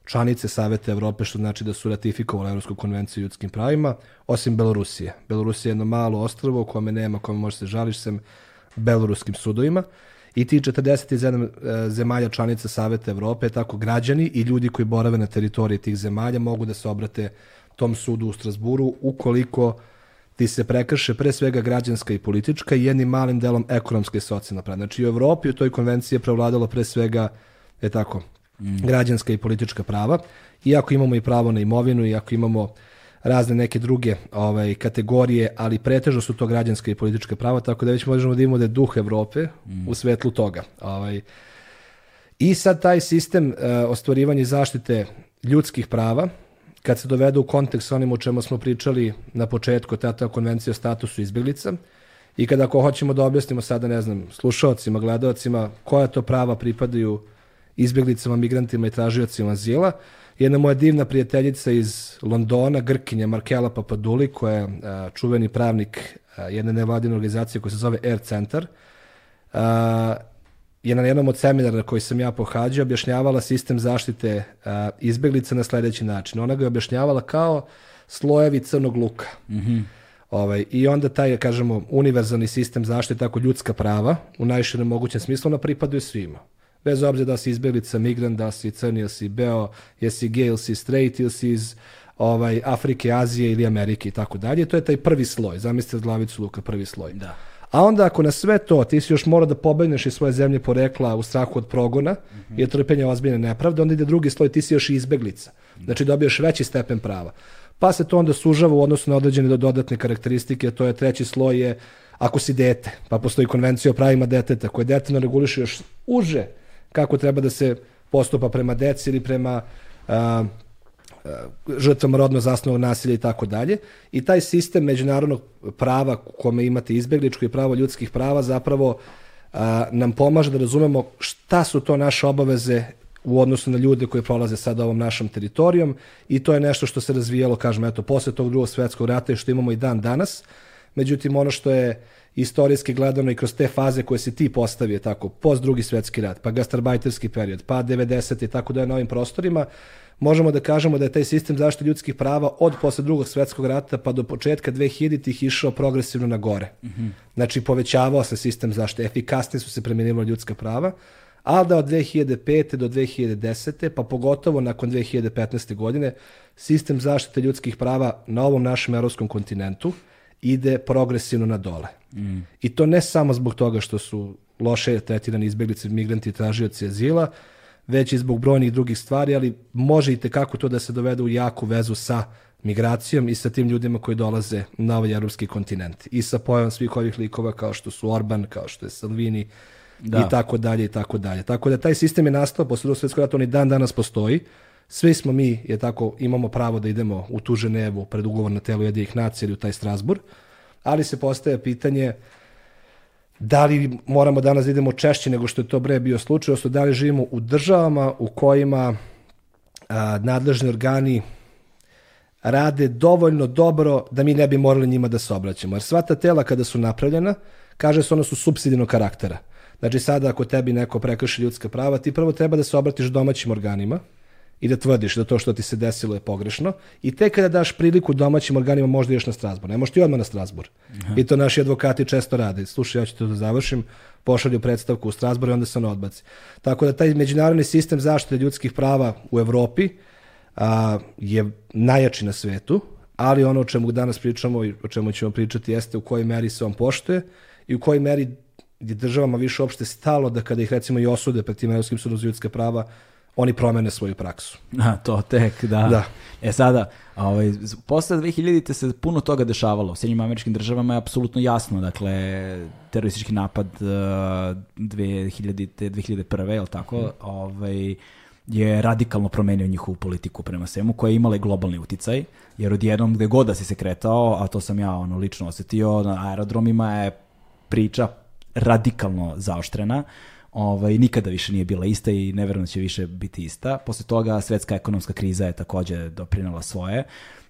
članice Saveta Evrope, što znači da su ratifikovali Evropsku konvenciju o ljudskim pravima, osim Belorusije. Belorusija je jedno malo ostrvo u kome nema, kome može se žališ sem beloruskim sudovima. I ti 47 e, zemalja članica Saveta Evrope, tako građani i ljudi koji borave na teritoriji tih zemalja mogu da se obrate tom sudu u Strasburu ukoliko ti se prekrše pre svega građanska i politička i jednim malim delom ekonomska i socijalna prava. Znači u Evropi u toj konvenciji je prevladalo pre svega je tako, građanska i politička prava. Iako imamo i pravo na imovinu, iako imamo razne neke druge ovaj, kategorije, ali pretežno su to građanske i političke prava, tako da već možemo da imamo da je duh Evrope u svetlu toga. Ovaj, I sad taj sistem uh, ostvarivanja zaštite ljudskih prava, kad se dovede u kontekst onim o čemu smo pričali na početku, tata konvencija o statusu izbjeglica, i kada ako hoćemo da objasnimo sada, ne znam, slušalcima, gledalcima, koja to prava pripadaju izbjeglicama, migrantima i tražiocima azila, jedna moja divna prijateljica iz Londona, Grkinja Markela Papaduli, koja je čuveni pravnik jedne nevladine organizacije koja se zove Air Center, je na jednom od seminara koji sam ja pohađao objašnjavala sistem zaštite a, izbjeglica na sledeći način. Ona ga je objašnjavala kao slojevi crnog luka. Mm -hmm. Ovaj, I onda taj, kažemo, univerzalni sistem zaštite, tako ljudska prava, u najširem mogućem smislu, ona pripadaju svima. Bez obzira da si izbjeglica, migrant, da si crni, ili si beo, jesi gay, ili si straight, ili si iz ovaj, Afrike, Azije ili Amerike i tako dalje. To je taj prvi sloj. Zamislite glavicu luka, prvi sloj. Da. A onda ako na sve to ti si još mora da pobegneš iz svoje zemlje porekla u strahu od progona mm -hmm. i trpljenje ozbiljne nepravde, onda ide drugi sloj, ti si još i izbeglica. Znači dobiješ veći stepen prava. Pa se to onda sužava u odnosu na određene dodatne karakteristike, to je treći sloj je ako si dete, pa postoji konvencija o pravima deteta koje detaljno reguliše još uže kako treba da se postupa prema deci ili prema a, žrtvama rodno zasnovog nasilja i tako dalje. I taj sistem međunarodnog prava kome imate izbjegličko i pravo ljudskih prava zapravo a, nam pomaže da razumemo šta su to naše obaveze u odnosu na ljude koji prolaze sad ovom našom teritorijom i to je nešto što se razvijalo, kažem, eto, posle tog drugog svetskog rata i što imamo i dan danas. Međutim, ono što je istorijski gledano i kroz te faze koje se ti postavio, tako, post drugi svetski rat, pa gastarbajterski period, pa 90. i tako da je na ovim prostorima, možemo da kažemo da je taj sistem zaštite ljudskih prava od posle drugog svetskog rata pa do početka 2000-ih išao progresivno na gore. Mm -hmm. Znači, povećavao se sistem zaštite, efikasnije su se premenila ljudska prava, ali da od 2005. do 2010. pa pogotovo nakon 2015. godine sistem zaštite ljudskih prava na ovom našem evropskom kontinentu ide progresivno na dole. Mm. I to ne samo zbog toga što su loše tretirani izbjeglice, migranti i tražioci azila, već i zbog brojnih drugih stvari, ali može i tekako to da se dovede u jaku vezu sa migracijom i sa tim ljudima koji dolaze na ovaj evropski kontinent. I sa pojavom svih ovih likova kao što su Orban, kao što je Salvini, da. i tako dalje i tako dalje. Tako da taj sistem je nastao posle drugog svetskog rata, on i dan danas postoji. Svi smo mi, je tako, imamo pravo da idemo u tu Ženevu pred ugovor na telu jedinih nacija ili u taj Strasbur, ali se postaje pitanje da li moramo danas da idemo češće nego što je to bre bio slučaj, odnosno da li živimo u državama u kojima a, nadležni organi rade dovoljno dobro da mi ne bi morali njima da se obraćamo. Jer sva ta tela kada su napravljena, kaže se ona su subsidijnog karaktera. Znači sada ako tebi neko prekrši ljudska prava, ti prvo treba da se obratiš domaćim organima i da tvrdiš da to što ti se desilo je pogrešno i tek kada daš priliku domaćim organima možda ideš na Strasbur. Ne možeš ti odmah na Strasbur. Aha. I to naši advokati često rade. Slušaj, ja ću to da završim, pošalju predstavku u Strasbur i onda se on odbaci. Tako da taj međunarodni sistem zaštite ljudskih prava u Evropi a, je najjači na svetu, ali ono o čemu danas pričamo i o čemu ćemo pričati jeste u kojoj meri se on poštuje i u kojoj meri gdje državama više uopšte stalo da kada ih recimo i osude pred tim Evropskim sudom za ljudska prava, oni promene svoju praksu. A, to tek, da. da. E sada, ovaj, posle 2000-te se puno toga dešavalo. U Sjednjim američkim državama je apsolutno jasno, dakle, teroristički napad uh, 2000-te, 2001. je li tako? Hmm. Ovaj, je radikalno promenio njihovu politiku prema svemu, koja je imala i globalni uticaj, jer odjednom gde god da si se kretao, a to sam ja ono lično osetio, na aerodromima je priča radikalno zaoštrena. Ovaj, nikada više nije bila ista i ne verujem da će više biti ista. Posle toga svetska ekonomska kriza je takođe doprinala svoje.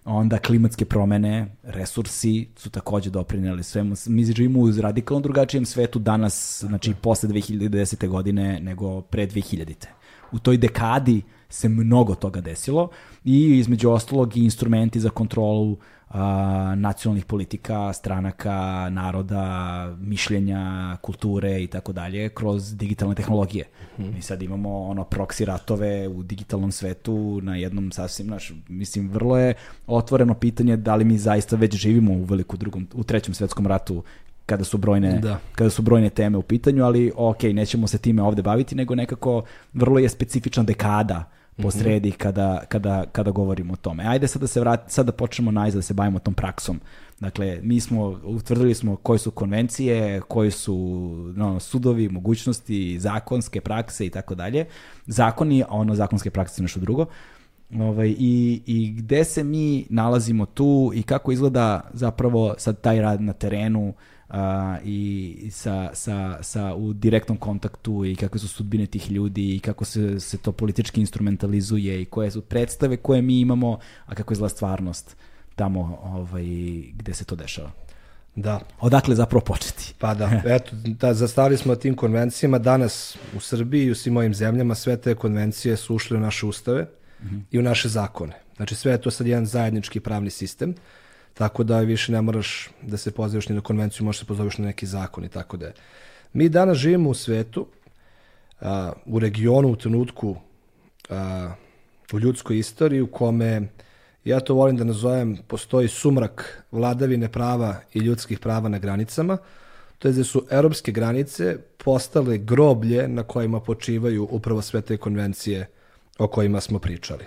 Onda klimatske promene, resursi su takođe doprineli svemu. Mi živimo u radikalno drugačijem svetu danas, znači posle 2010. godine nego pre 2000. U toj dekadi se mnogo toga desilo i između ostalog i instrumenti za kontrolu a, nacionalnih politika, stranaka, naroda, mišljenja, kulture i tako dalje kroz digitalne tehnologije. Mm -hmm. Mi sad imamo ono proksi ratove u digitalnom svetu na jednom sasvim naš mislim vrlo je otvoreno pitanje da li mi zaista već živimo u veliku drugom u trećem svetskom ratu kada su brojne da. kada su brojne teme u pitanju, ali ok, nećemo se time ovde baviti, nego nekako vrlo je specifična dekada po sredi kada, kada, kada govorimo o tome. Ajde sad da se vrati, sad da počnemo najzad da se bavimo tom praksom. Dakle, mi smo, utvrdili smo koje su konvencije, koji su no, sudovi, mogućnosti, zakonske prakse i tako dalje. Zakoni, a ono zakonske prakse su nešto drugo. Ovaj, i, I gde se mi nalazimo tu i kako izgleda zapravo sad taj rad na terenu a, i sa, sa, sa u direktnom kontaktu i kakve su sudbine tih ljudi i kako se, se to politički instrumentalizuje i koje su predstave koje mi imamo, a kako izgleda stvarnost tamo ovaj, gde se to dešava. Da. Odakle zapravo početi? Pa da, eto, da, zastavili smo tim konvencijama. Danas u Srbiji i u svim ovim zemljama sve te konvencije su ušle u naše ustave mm -hmm. i u naše zakone. Znači sve je to sad jedan zajednički pravni sistem, tako da više ne moraš da se pozoveš ni na konvenciju, možeš se pozoveš na neki zakon i tako da je. Mi danas živimo u svetu, a, u regionu, u trenutku, a, u ljudskoj istoriji u kome ja to volim da nazovem, postoji sumrak vladavine prava i ljudskih prava na granicama, to je da su europske granice postale groblje na kojima počivaju upravo sve te konvencije o kojima smo pričali.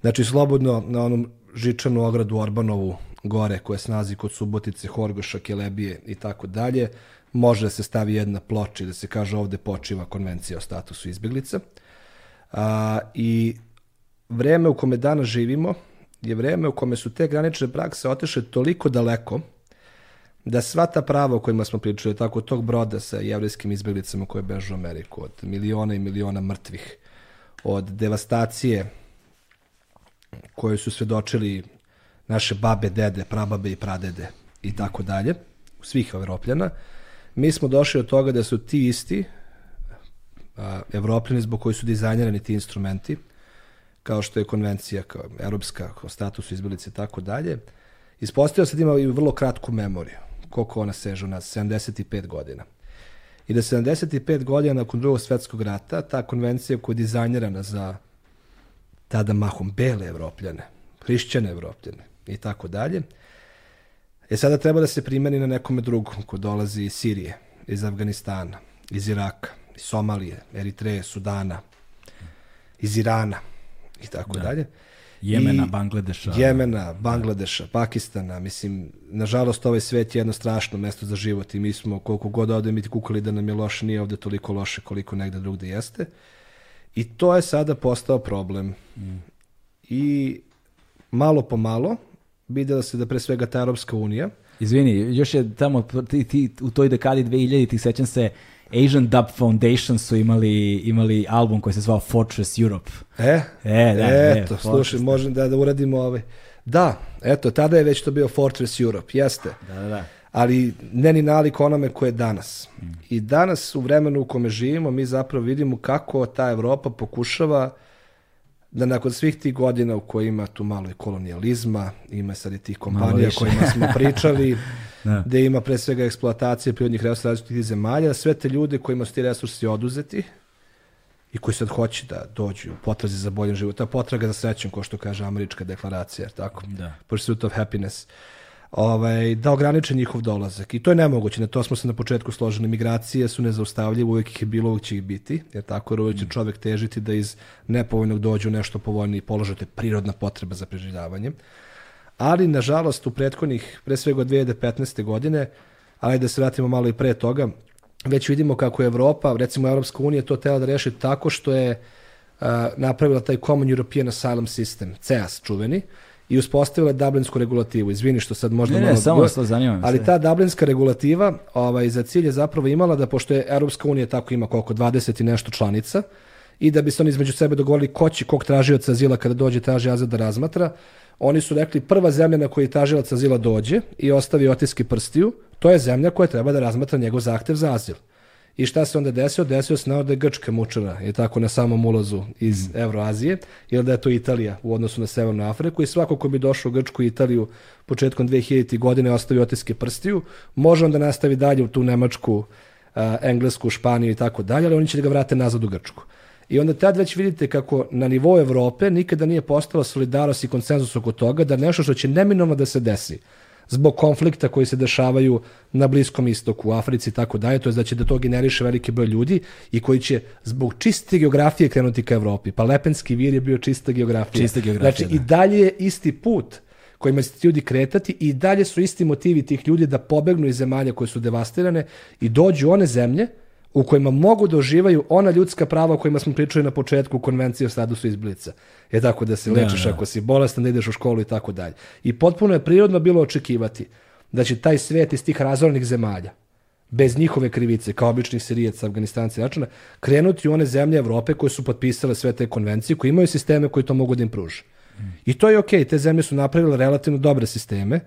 Znači, slobodno na onom žičanu ogradu Orbanovu gore koja se nalazi kod Subotice, Horgoša, Kelebije i tako dalje, može da se stavi jedna ploča i da se kaže ovde počiva konvencija o statusu izbjeglica. A, I vreme u kome danas živimo je vreme u kome su te granične prakse otešle toliko daleko da sva ta prava o kojima smo pričali, tako tog broda sa jevrijskim izbjeglicama koje bežu u Ameriku, od miliona i miliona mrtvih, od devastacije koje su svedočili naše babe, dede, prababe i pradede i tako dalje, svih evropljana, mi smo došli od toga da su ti isti evropljani zbog koji su dizajnirani ti instrumenti, kao što je konvencija kao europska o statusu izbjelice i tako dalje, ispostavio se da ima i vrlo kratku memoriju, koliko ona seže u nas, 75 godina. I da 75 godina nakon drugog svetskog rata, ta konvencija koja je dizajnirana za tada mahom bele evropljane, hrišćane evropljane i tako dalje, je sada treba da se primeni na nekome drugom ko dolazi iz Sirije, iz Afganistana, iz Iraka, iz Somalije, Eritreje, Sudana, iz Irana, i tako da. dalje. Jemena, I, Bangladeša. Jemena, Bangladeša, Pakistana, mislim, nažalost ovaj svet je jedno strašno mesto za život i mi smo koliko god ovde mi kukali da nam je loše, nije ovde toliko loše koliko negde drugde jeste. I to je sada postao problem. Mm. I malo po malo videla se da pre svega ta Europska unija Izvini, još je tamo ti, ti, u toj dekadi 2000 ti sećam se Asian Dub Foundation su imali, imali album koji se zvao Fortress Europe. E? E, da. Eto, e, slušaj, da. možem da, da uradimo ovaj. Da, eto, tada je već to bio Fortress Europe, jeste. Da, da, da. Ali ne ni nalik onome koje je danas. Mm. I danas u vremenu u kome živimo mi zapravo vidimo kako ta Evropa pokušava da nakon svih tih godina u kojima tu malo i kolonijalizma, ima sad i tih kompanija kojima smo pričali, da. gde ima pre svega eksploatacije prirodnih resursa različitih zemalja, sve te ljude kojima su ti resursi oduzeti i koji sad hoće da dođu u potrazi za boljim životom, ta potraga za srećom, ko što kaže američka deklaracija, tako? Da. Pursuit of happiness. Ovaj, da ograniče njihov dolazak. I to je nemoguće, na to smo se na početku složili. Migracije su nezaustavljive, uvijek ih je bilo, uvijek će ih biti, jer tako, jer uvijek će mm. čovek težiti da iz nepovoljnog dođe u nešto povoljniji položaj, to je prirodna potreba za preživljavanje ali nažalost u prethodnih, pre svega od 2015. godine, ali da se vratimo malo i pre toga, već vidimo kako je Evropa, recimo Evropska unija, to tela da reši tako što je uh, napravila taj Common European Asylum System, CEAS čuveni, i uspostavila Dublinsku regulativu. Izvini što sad možda ne, malo... Ne, samo to zanima Ali ta Dublinska regulativa ovaj, za cilj je zapravo imala da, pošto je Europska unija tako ima koliko, 20 i nešto članica, i da bi se oni između sebe dogovorili ko će kog tražioca azila kada dođe traži azil da razmatra, oni su rekli prva zemlja na kojoj tražilac azila dođe i ostavi otiske prstiju, to je zemlja koja treba da razmatra njegov zahtev za azil. I šta se onda desio? Desio se nao da je Grčka mučena i tako na samom ulazu iz mm. Evroazije, ili da je to Italija u odnosu na Severnu Afriku i svako ko bi došao u Grčku i Italiju početkom 2000. godine ostavi otiske prstiju, može onda nastavi dalje u tu Nemačku, Englesku, Španiju i tako dalje, ali oni će da ga vrate nazad u Grčku. I onda tad već vidite kako na nivou Evrope nikada nije postala solidarnost i konsenzus oko toga da nešto što će neminovno da se desi zbog konflikta koji se dešavaju na Bliskom istoku, u Africi i tako dalje, to je da će da to generiše veliki broj ljudi i koji će zbog čiste geografije krenuti ka Evropi. Pa Lepenski vir je bio čista geografija. Čista geografija, Znači, da. i dalje je isti put kojima će ljudi kretati i dalje su isti motivi tih ljudi da pobegnu iz zemalja koje su devastirane i dođu u one zemlje u kojima mogu da uživaju ona ljudska prava o kojima smo pričali na početku konvencije o statusu izblica. Je tako da se lečiš da. ako si bolestan, da ideš u školu i tako dalje. I potpuno je prirodno bilo očekivati da će taj svet iz tih razornih zemalja, bez njihove krivice, kao običnih Sirijaca, Afganistanci i Račana, krenuti u one zemlje Evrope koje su potpisale sve te konvencije, koje imaju sisteme koji to mogu da im pruže. I to je okej, te zemlje su napravile relativno dobre sisteme,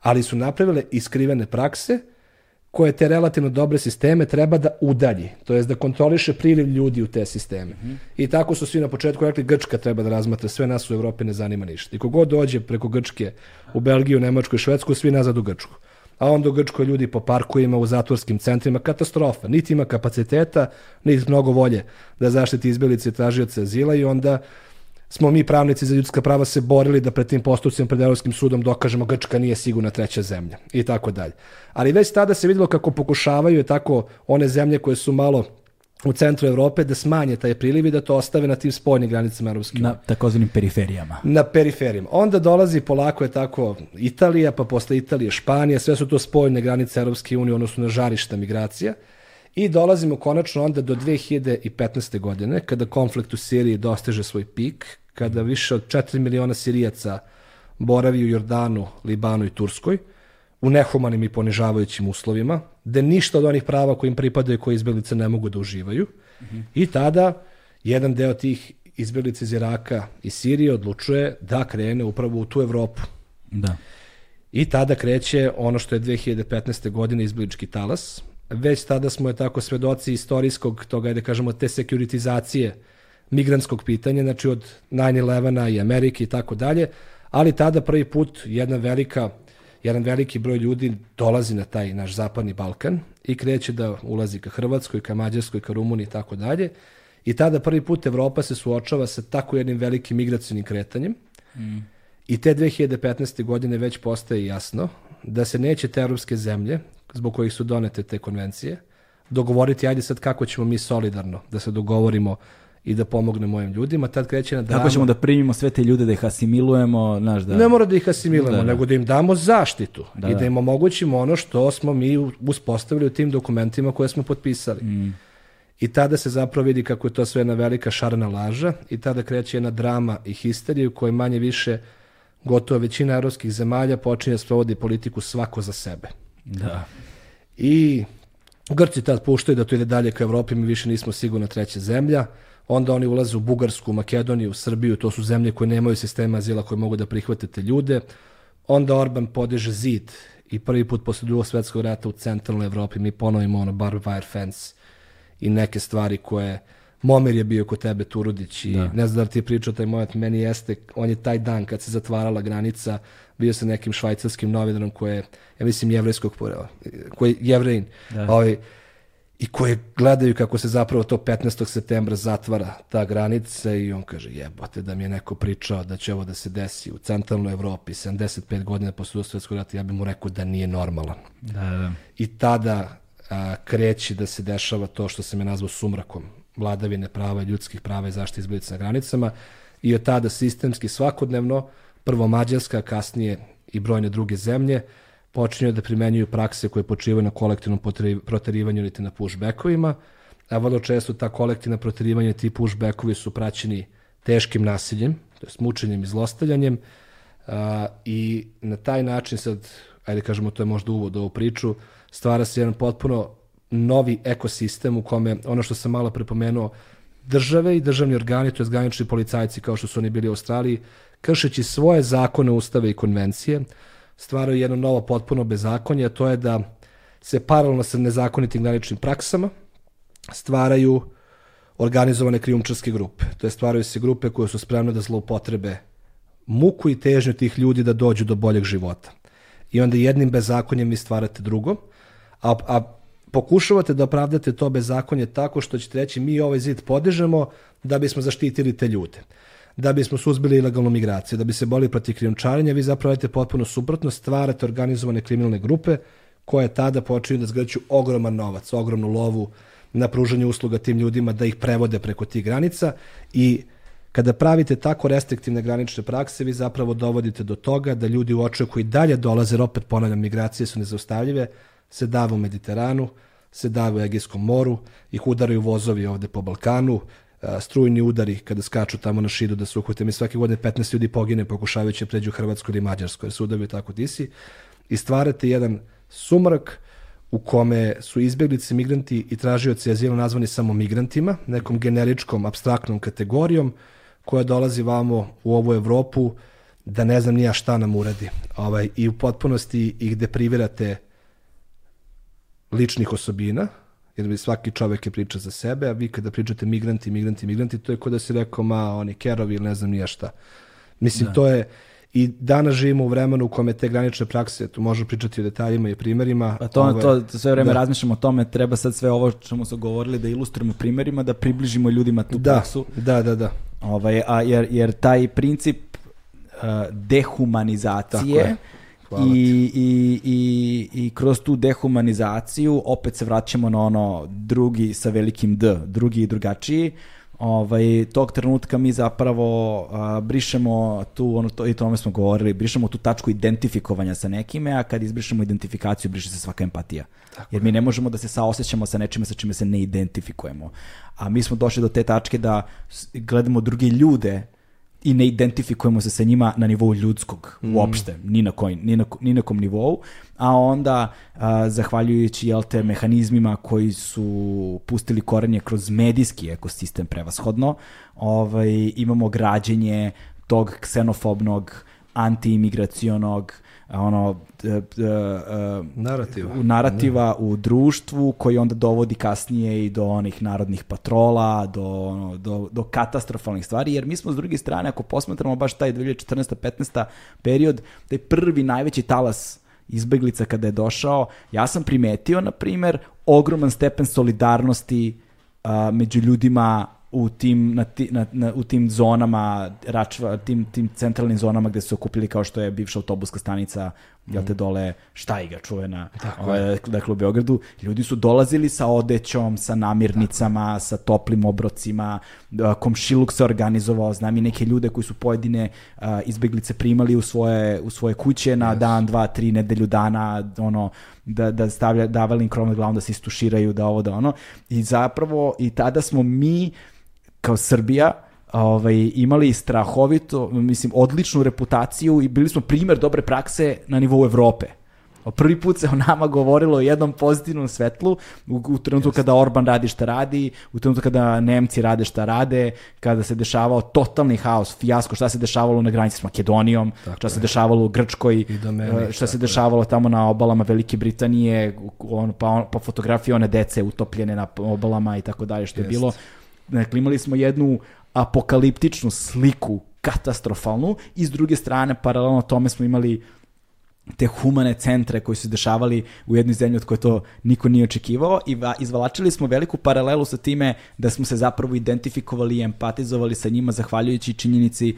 ali su napravile iskrivene prakse koje te relativno dobre sisteme treba da udalji, to jest da kontroliše priliv ljudi u te sisteme. I tako su svi na početku rekli Grčka treba da razmatra, sve nas u Evropi ne zanima ništa. I kogod dođe preko Grčke u Belgiju, Nemačku i Švedsku, svi nazad u Grčku. A onda u Grčkoj ljudi po parkovima, u zatvorskim centrima, katastrofa. Niti ima kapaciteta, niti mnogo volje da zaštiti izbjelice i tražioce azila i onda smo mi pravnici za ljudska prava se borili da pred tim postupcima pred Evropskim sudom dokažemo Grčka nije sigurna treća zemlja i tako dalje. Ali već tada se videlo kako pokušavaju je tako one zemlje koje su malo u centru Evrope da smanje taj priliv i da to ostave na tim spoljnim granicama Evropske unije Na takozvanim periferijama. na periferijama. Onda dolazi polako je tako Italija, pa posle Italije Španija, sve su to spoljne granice Europske unije, odnosno na žarišta migracija. I dolazimo konačno onda do 2015. godine, kada konflikt u Siriji dostiže svoj pik, kada više od 4 miliona Sirijaca boravi u Jordanu, Libanu i Turskoj, u nehumanim i ponižavajućim uslovima, da ništa od onih prava koji im pripadaju koje izbjeglice ne mogu da uživaju. I tada jedan deo tih izbjeglica iz Iraka i Sirije odlučuje da krene upravo u tu Evropu. Da. I tada kreće ono što je 2015. godine izblički talas. Već tada smo je tako svedoci istorijskog toga, da kažemo, te sekuritizacije migrantskog pitanja, znači od 9-11 i Amerike i tako dalje, ali tada prvi put jedna velika, jedan veliki broj ljudi dolazi na taj naš zapadni Balkan i kreće da ulazi ka Hrvatskoj, ka Mađarskoj, ka Rumuniji i tako dalje. I tada prvi put Evropa se suočava sa tako jednim velikim migracijnim kretanjem. I te 2015. godine već postaje jasno da se neće te evropske zemlje, zbog kojih su donete te konvencije, dogovoriti, ajde sad kako ćemo mi solidarno da se dogovorimo i da pomognemo ovim ljudima, tad kreće na dramu. Kako ćemo da primimo sve te ljude, da ih asimilujemo, znaš, da... Ne mora da ih asimilujemo, Da, da. nego da im damo zaštitu Da, i da. da im omogućimo ono što smo mi uspostavili u tim dokumentima koje smo potpisali. Mm. I tada se zapravo vidi kako je to sve jedna velika šarena laža i tada kreće jedna drama i histerija u kojoj manje više gotovo većina evropskih zemalja počinje da sprovodi politiku svako za sebe. Da. I Grci tad puštaju da to ide dalje ka Evropi, mi više nismo sigurna treća zemlja. Onda oni ulaze u Bugarsku, Makedoniju, Srbiju, to su zemlje koje nemaju sistema azila koje mogu da prihvate te ljude. Onda Orban podiže zid i prvi put posle drugog svetskog rata u centralnoj Evropi mi ponovimo ono barbed wire fence i neke stvari koje Momir je bio kod tebe Turudić i ne znam da li ti je pričao taj moment, meni jeste, on je taj dan kad se zatvarala granica, bio sa nekim švajcarskim novinarom koje je, ja mislim, jevrejskog koji je jevrejin, ovaj, i koje gledaju kako se zapravo to 15. septembra zatvara ta granica i on kaže jebote da mi je neko pričao da će ovo da se desi u centralnoj Evropi 75 godina posle drugog svjetskog rata ja bih mu rekao da nije normalan Da, da. i tada a, kreće da se dešava to što se me nazvao sumrakom vladavine prava, ljudskih prava i zaštite izbjeglica na granicama i od tada sistemski svakodnevno prvo Mađarska, kasnije i brojne druge zemlje počinju da primenjuju prakse koje počivaju na kolektivnom proterivanju ili na pushbackovima, a vrlo često ta kolektivna proterivanja, ti pushbackovi su praćeni teškim nasiljem, to je mučenjem i zlostavljanjem, a, i na taj način sad, ajde kažemo, to je možda uvod u ovu priču, stvara se jedan potpuno novi ekosistem u kome, ono što sam malo prepomenuo, države i državni organi, to je granični policajci kao što su oni bili u Australiji, kršeći svoje zakone, ustave i konvencije, stvaraju jedno novo potpuno bezakonje, a to je da se paralelno sa nezakonitim graničnim praksama stvaraju organizovane krijumčarske grupe. To je stvaraju se grupe koje su spremne da zloupotrebe muku i težnju tih ljudi da dođu do boljeg života. I onda jednim bezakonjem vi stvarate drugo, a, a pokušavate da opravdate to bezakonje tako što ćete reći mi ovaj zid podižemo da bismo zaštitili te ljude. Da bismo suzbili ilegalnu migraciju, da bi se boli protiv krijumčarenja, vi zapravo radite potpuno suprotno, stvarate organizovane kriminalne grupe koje tada počinju da zgraću ogroman novac, ogromnu lovu na pružanje usluga tim ljudima da ih prevode preko tih granica i kada pravite tako restriktivne granične prakse, vi zapravo dovodite do toga da ljudi u očeku i dalje dolaze, jer opet ponavljam, migracije su nezaustavljive, se dave u Mediteranu, se dave u Egejskom moru, ih udaraju vozovi ovde po Balkanu, strujni udari kada skaču tamo na šidu da se uhvate. Mi svake godine 15 ljudi pogine pokušavajući da pređu Hrvatsku ili Mađarsku, jer udavaju tako disi. I stvarate jedan sumrak u kome su izbjeglice, migranti i tražioci azila nazvani samo migrantima, nekom generičkom, abstraktnom kategorijom koja dolazi vamo u ovu Evropu da ne znam nija šta nam uradi. Ovaj, I u potpunosti ih deprivirate ličnih osobina, jer bi svaki čovek je priča za sebe, a vi kada pričate migranti, migranti, migranti, to je kod da si rekao, ma, oni kerovi ili ne znam nija šta. Mislim, da. to je, i danas živimo u vremenu u kome te granične prakse, tu možemo pričati o detaljima i primerima. A to, ove, to sve vreme da. razmišljamo o tome, treba sad sve ovo čemu smo govorili da ilustrujemo primerima, da približimo ljudima tu da, praksu. Da, da, da. Ovaj, a jer, jer taj princip uh, dehumanizacije i, i, i, i kroz tu dehumanizaciju opet se vraćamo na ono drugi sa velikim D, drugi i drugačiji, ovaj, tog trenutka mi zapravo a, brišemo tu, ono, to, i tome smo govorili, brišemo tu tačku identifikovanja sa nekime, a kad izbrišemo identifikaciju, briše se svaka empatija. Tako Jer mi ne možemo da se saosećamo sa nečime sa čime se ne identifikujemo. A mi smo došli do te tačke da gledamo druge ljude i ne identifikujemo se sa njima na nivou ljudskog mm. uopšte, ni na, koj, ni, na, ni na kom nivou, a onda a, zahvaljujući jel te, mehanizmima koji su pustili korenje kroz medijski ekosistem prevashodno, ovaj, imamo građenje tog ksenofobnog, antiimigracionog, ono e, e, e, narativa, u narativa da. u društvu koji onda dovodi kasnije i do onih narodnih patrola, do, ono, do, do katastrofalnih stvari, jer mi smo s druge strane, ako posmatramo baš taj 2014-15 period, taj prvi najveći talas izbeglica kada je došao, ja sam primetio, na primer, ogroman stepen solidarnosti a, među ljudima u tim, na ti, na, na, u tim zonama, račva, tim, tim centralnim zonama gde su okupili kao što je bivša autobuska stanica, mm. jel te dole Štajga čuvena, ovaj, dakle u Beogradu, ljudi su dolazili sa odećom, sa namirnicama, Tako. sa toplim obrocima, komšiluk se organizovao, znam i neke ljude koji su pojedine uh, izbeglice primali u svoje, u svoje kuće na yes. dan, dva, tri, nedelju dana, ono, da, da stavlja, davali im krov na glavom da se istuširaju, da ovo, da ono. I zapravo, i tada smo mi, kao Srbija ovaj, imali strahovito, mislim, odličnu reputaciju i bili smo primer dobre prakse na nivou Evrope. Prvi put se o nama govorilo o jednom pozitivnom svetlu u, u trenutku kada Orban radi šta radi, u trenutku kada Nemci rade šta rade, kada se dešavao totalni haos, fijasko, šta se dešavalo na granici s Makedonijom, Tako šta je. se dešavalo u Grčkoj, meni, šta se dešavalo tamo na obalama Velike Britanije, on, pa, on, pa fotografije one dece utopljene na obalama i tako dalje, što je Jest. bilo Dakle, imali smo jednu apokaliptičnu sliku, katastrofalnu, i s druge strane, paralelno tome smo imali te humane centre koji su dešavali u jednoj zemlji od koje to niko nije očekivao i izvalačili smo veliku paralelu sa time da smo se zapravo identifikovali i empatizovali sa njima zahvaljujući činjenici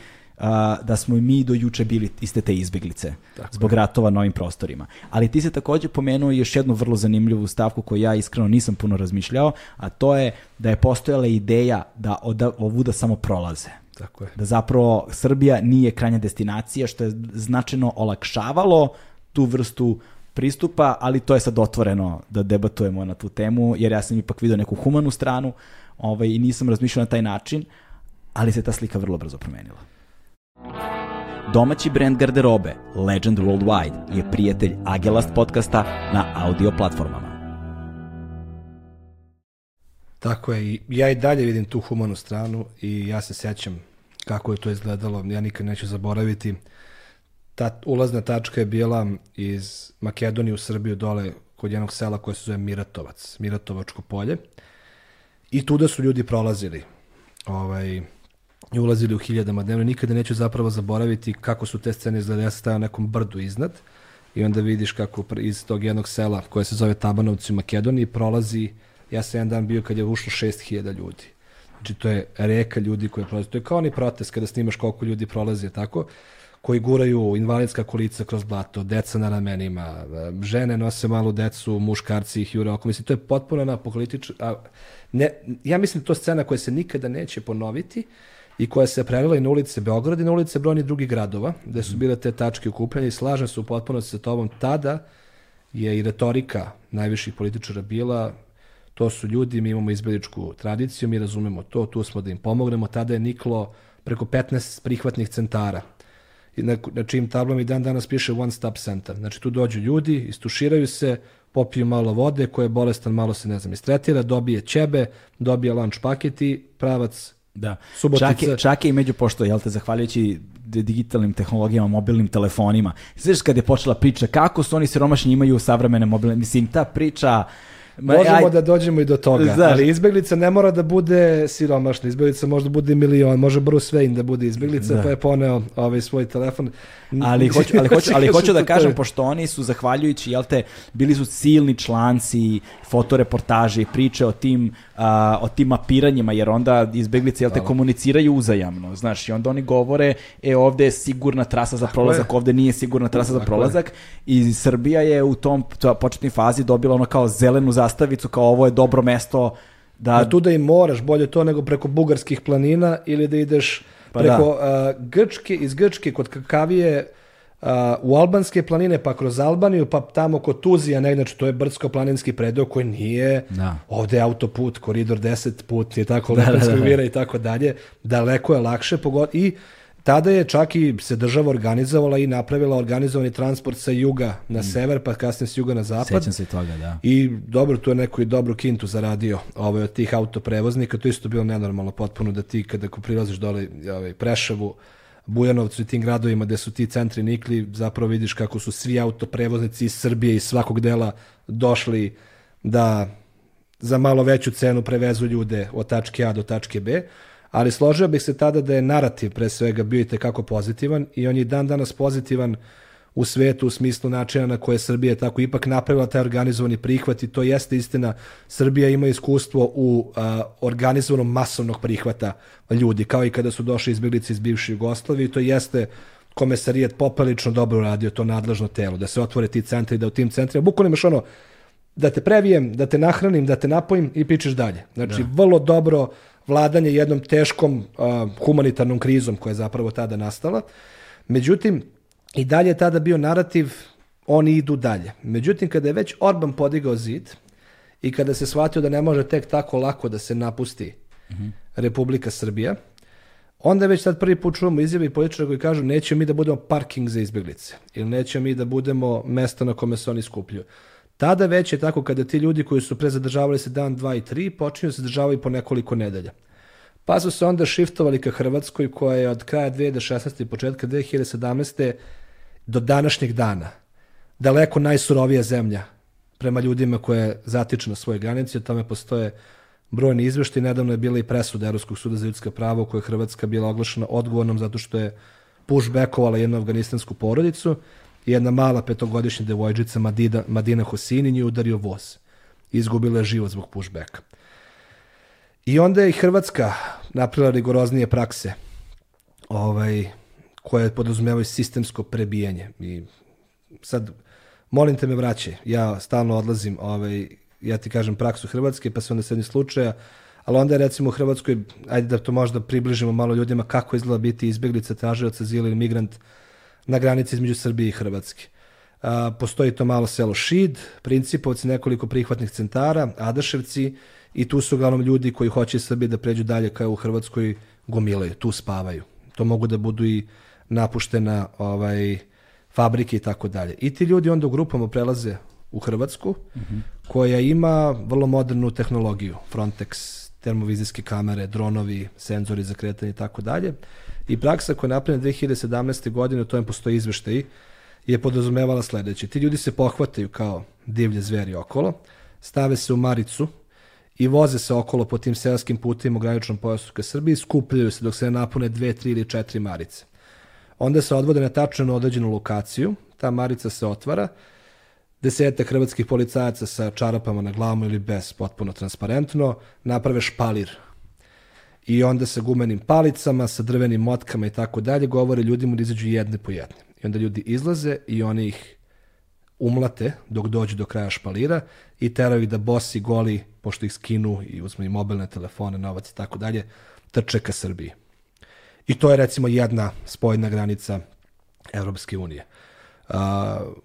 da smo i mi do juče bili iste te izbeglice Tako zbog je. ratova na ovim prostorima. Ali ti se takođe pomenuo još jednu vrlo zanimljivu stavku koju ja iskreno nisam puno razmišljao, a to je da je postojala ideja da od ovuda samo prolaze. Tako je. Da zapravo Srbija nije krajnja destinacija, što je značajno olakšavalo tu vrstu pristupa, ali to je sad otvoreno da debatujemo na tu temu, jer ja sam ipak vidio neku humanu stranu ovaj, i nisam razmišljao na taj način, ali se ta slika vrlo brzo promenila. Domaći brend garderobe Legend Worldwide je prijatelj Agelast podcasta na audio platformama. Tako je, ja i dalje vidim tu humanu stranu i ja se sećam kako je to izgledalo, ja nikad neću zaboraviti. Ta ulazna tačka je bila iz Makedonije u Srbiju dole kod jednog sela koje se zove Miratovac, Miratovačko polje. I tuda su ljudi prolazili. Ovaj, i ulazili u hiljadama dnevno. Nikada neću zapravo zaboraviti kako su te scene izgledali. Ja sam stajao na nekom brdu iznad i onda vidiš kako iz tog jednog sela koje se zove Tabanovci u Makedoniji prolazi, ja sam jedan dan bio kad je ušlo 6000 ljudi. Znači, to je reka ljudi koji prolaze. To je kao oni protest kada snimaš koliko ljudi prolazi, tako? koji guraju invalidska kolica kroz blato, deca na ramenima, žene nose malu decu, muškarci ih jure oko. Mislim, to je potpuno na politička... Ne, ja mislim to scena koja se nikada neće ponoviti i koja se prelila i na ulice Beograda i na ulice brojnih drugih gradova, gde su bile te tačke okupljanja i slažem se u potpunosti sa tobom. Tada je i retorika najviših političara bila to su ljudi, mi imamo izbeličku tradiciju, mi razumemo to, tu smo da im pomognemo. Tada je niklo preko 15 prihvatnih centara na, na čijim tablama i dan danas piše one stop center. Znači tu dođu ljudi, istuširaju se, popiju malo vode, ko je bolestan malo se, ne znam, istretira, dobije ćebe, dobije lunch paket i pravac Da. Subotica. Čak je, čak je i među pošto, jel te, zahvaljujući digitalnim tehnologijama, mobilnim telefonima. Znaš kad je počela priča kako su oni siromašni imaju savremene mobilne, mislim, ta priča Ma, Možemo aj, da dođemo i do toga, znaš, ali izbeglica ne mora da bude siromašna, izbeglica može da bude milion, može Bruce Wayne da bude izbeglica, da. pa je poneo ovaj svoj telefon. Ali hoću, ali hoću, ali hoću da kažem, pošto oni su, zahvaljujući, jel te, bili su silni članci, fotoreportaže i priče o tim, a, o tim mapiranjima, jer onda izbeglice, jel te, komuniciraju uzajamno, znaš, i onda oni govore, e, ovde je sigurna trasa za prolazak, Tako ovde nije sigurna trasa Tako za prolazak, je. i Srbija je u tom početnoj fazi dobila ono kao zelenu zastavicu, kao ovo je dobro mesto da... da tu da i moraš, bolje to nego preko bugarskih planina ili da ideš pa preko da. uh, Grčke, iz Grčke kod Kakavije uh, u albanske planine, pa kroz Albaniju, pa tamo kod Tuzija, negdje, znači to je brdsko-planinski predeo koji nije, da. ovde je autoput, koridor 10 put je tako, da, da, da, da. i tako dalje, daleko je lakše, pogod... i Tada je čak i se država organizovala i napravila organizovani transport sa juga na mm. sever, pa kasnije s juga na zapad. Sećam se toga, da. I dobro, tu je neko i dobru kintu zaradio ovaj, od tih autoprevoznika. To isto bilo nenormalno potpuno da ti kada prilaziš dole ovaj, Prešavu, Bujanovcu i tim gradovima gde su ti centri nikli, zapravo vidiš kako su svi autoprevoznici iz Srbije i svakog dela došli da za malo veću cenu prevezu ljude od tačke A do tačke B ali složio bih se tada da je narativ pre svega bio i tekako pozitivan i on je dan danas pozitivan u svetu u smislu načina na koje Srbija tako ipak napravila taj organizovani prihvat i to jeste istina. Srbija ima iskustvo u a, organizovanom masovnog prihvata ljudi, kao i kada su došli izbjeglice iz bivše Jugoslavije i to jeste komesarijet popelično dobro radio to nadležno telo, da se otvore ti centri, da u tim centrima, bukvalno imaš ono, da te previjem, da te nahranim, da te napojim i pičeš dalje. Znači, da. vrlo dobro vladanje jednom teškom uh, humanitarnom krizom koja je zapravo tada nastala. Međutim, i dalje je tada bio narativ oni idu dalje. Međutim, kada je već Orban podigao zid i kada se shvatio da ne može tek tako lako da se napusti mm -hmm. Republika Srbija, onda već sad prvi put čujemo izjave i političara koji kažu nećemo mi da budemo parking za izbjeglice ili nećemo mi da budemo mesto na kome se oni skupljuju. Tada već je tako kada ti ljudi koji su pre zadržavali se dan, dva i tri, počinju da se zadržavaju po nekoliko nedelja. Pa su se onda shiftovali ka Hrvatskoj koja je od kraja 2016. i početka 2017. do današnjeg dana daleko najsurovija zemlja prema ljudima koje zatiču na svoje granice, o tome postoje brojni izvešti. Nedavno je bila i presuda Evropskog suda za ljudska prava u kojoj je Hrvatska bila oglašena odgovornom zato što je pushbackovala jednu afganistansku porodicu jedna mala petogodišnja devojčica Madina, Madina Hosini nju udario voz. Izgubila je život zbog pushbacka. I onda je i Hrvatska napravila rigoroznije prakse ovaj, koje podrazumevaju sistemsko prebijanje. I sad, molim te me vraće, ja stalno odlazim, ovaj, ja ti kažem praksu Hrvatske, pa se onda sedmi slučaja, ali onda je recimo u Hrvatskoj, ajde da to možda približimo malo ljudima kako izgleda biti izbjeglica, tražilac azila ili migrant, na granici između Srbije i Hrvatske. A, postoji to malo selo Šid, Principovci, nekoliko prihvatnih centara, Adaševci i tu su uglavnom ljudi koji hoće iz Srbije da pređu dalje kao u Hrvatskoj gomilaju, tu spavaju. To mogu da budu i napuštena ovaj, fabrike i tako dalje. I ti ljudi onda u grupama prelaze u Hrvatsku, mm -hmm. koja ima vrlo modernu tehnologiju, Frontex, termovizijske kamere, dronovi, senzori za kretanje i tako dalje. I praksa koja je napravljena 2017. godine, o tome postoji izveštaj, je podrazumevala sledeće. Ti ljudi se pohvataju kao divlje zveri okolo, stave se u maricu i voze se okolo po tim selskim putima u graničnom pojasu ka Srbiji, skupljaju se dok se ne napune dve, tri ili četiri marice. Onda se odvode na tačno određenu lokaciju, ta marica se otvara, desetak hrvatskih policajaca sa čarapama na glavu ili bez, potpuno transparentno, naprave špalir i onda sa gumenim palicama, sa drvenim motkama i tako dalje, govore ljudima da izađu jedne po jedne. I onda ljudi izlaze i oni ih umlate dok dođu do kraja špalira i teraju ih da bosi goli, pošto ih skinu i uzmu i mobilne telefone, novac i tako dalje, trče ka Srbiji. I to je recimo jedna spojna granica Evropske unije. Uh,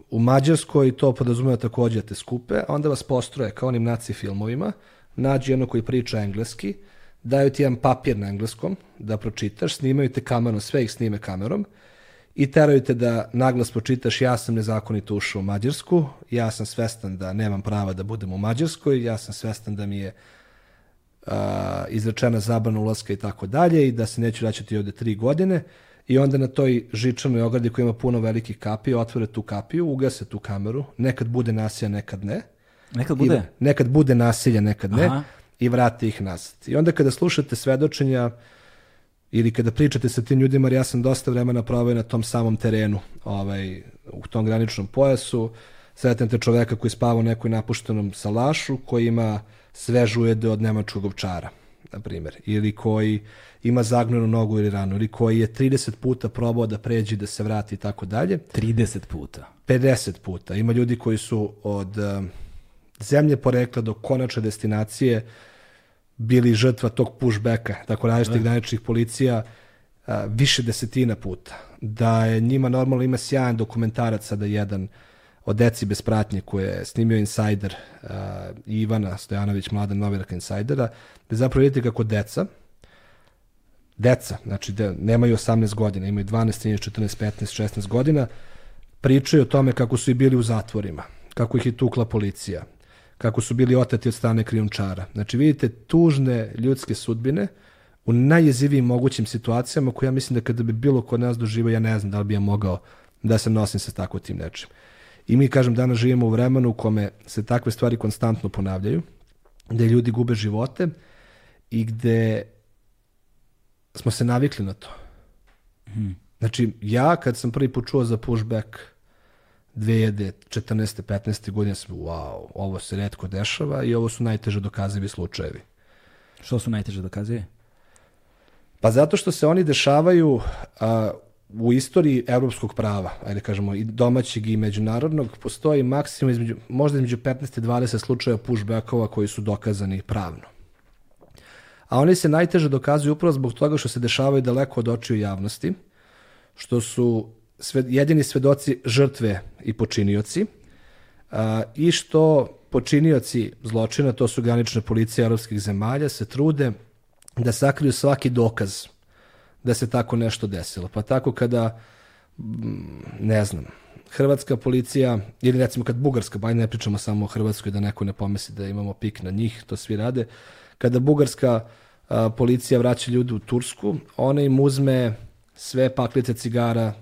u Mađarskoj to podrazumeva takođe da te skupe, onda vas postroje kao onim naci filmovima, nađi jedno koji priča engleski, daju ti jedan papir na engleskom da pročitaš, snimaju te kamerom, sve ih snime kamerom i teraju te da naglas pročitaš ja sam nezakonito ušao u Mađarsku, ja sam svestan da nemam prava da budem u Mađarskoj, ja sam svestan da mi je uh, izrečena zabrana ulaska i tako dalje i da se neću vraćati ovde tri godine i onda na toj žičanoj ogradi koja ima puno velikih kapija otvore tu kapiju, ugase tu kameru, nekad bude nasilja, nekad ne. Nekad bude? I, nekad bude nasilja, nekad ne. I vrate ih nazad. I onda kada slušate svedočenja ili kada pričate sa tim ljudima, jer ja sam dosta vremena proveo na tom samom terenu, ovaj, u tom graničnom pojasu, sretnete čoveka koji spava u nekoj napuštenom salašu, koji ima svež ujede od nemačkog ovčara, na primjer, ili koji ima zagnjenu nogu ili ranu, ili koji je 30 puta probao da pređe da se vrati i tako dalje. 30 puta. 50 puta. Ima ljudi koji su od um, zemlje porekla do konačne destinacije bili žrtva tog pushbacka, tako različitih graničnih policija, a, više desetina puta. Da je njima normalno ima sjajan dokumentarac sada jedan o deci bez pratnje koje je snimio Insider uh, Ivana Stojanović, mlada novinarka Insidera, da zapravo vidite kako deca, deca, znači da nemaju 18 godina, imaju 12, 13, 14, 15, 16 godina, pričaju o tome kako su i bili u zatvorima, kako ih je tukla policija, kako su bili oteti od strane krijumčara. Znači vidite tužne ljudske sudbine u najjezivijim mogućim situacijama koje ja mislim da kada bi bilo kod nas doživao, ja ne znam da li bi ja mogao da se nosim sa tako tim nečim. I mi, kažem, danas živimo u vremenu u kome se takve stvari konstantno ponavljaju, gde ljudi gube živote i gde smo se navikli na to. Hmm. Znači, ja kad sam prvi put čuo za pushback 2014. 15. godine sam, wow, ovo se redko dešava i ovo su najteže dokazivi slučajevi. Što su najteže dokazuje? Pa zato što se oni dešavaju a, u istoriji evropskog prava, ajde kažemo, i domaćeg i međunarodnog, postoji maksimum između, možda između 15 i 20 slučaja pushbackova koji su dokazani pravno. A oni se najteže dokazuju upravo zbog toga što se dešavaju daleko od očiju javnosti, što su sve, jedini svedoci žrtve i počinioci a, i što počinioci zločina, to su granične policije evropskih zemalja, se trude da sakriju svaki dokaz da se tako nešto desilo. Pa tako kada, ne znam, hrvatska policija, ili recimo kad bugarska, ba ne pričamo samo o Hrvatskoj da neko ne pomisli da imamo pik na njih, to svi rade, kada bugarska a, policija vraća ljude u Tursku, ona im uzme sve paklice cigara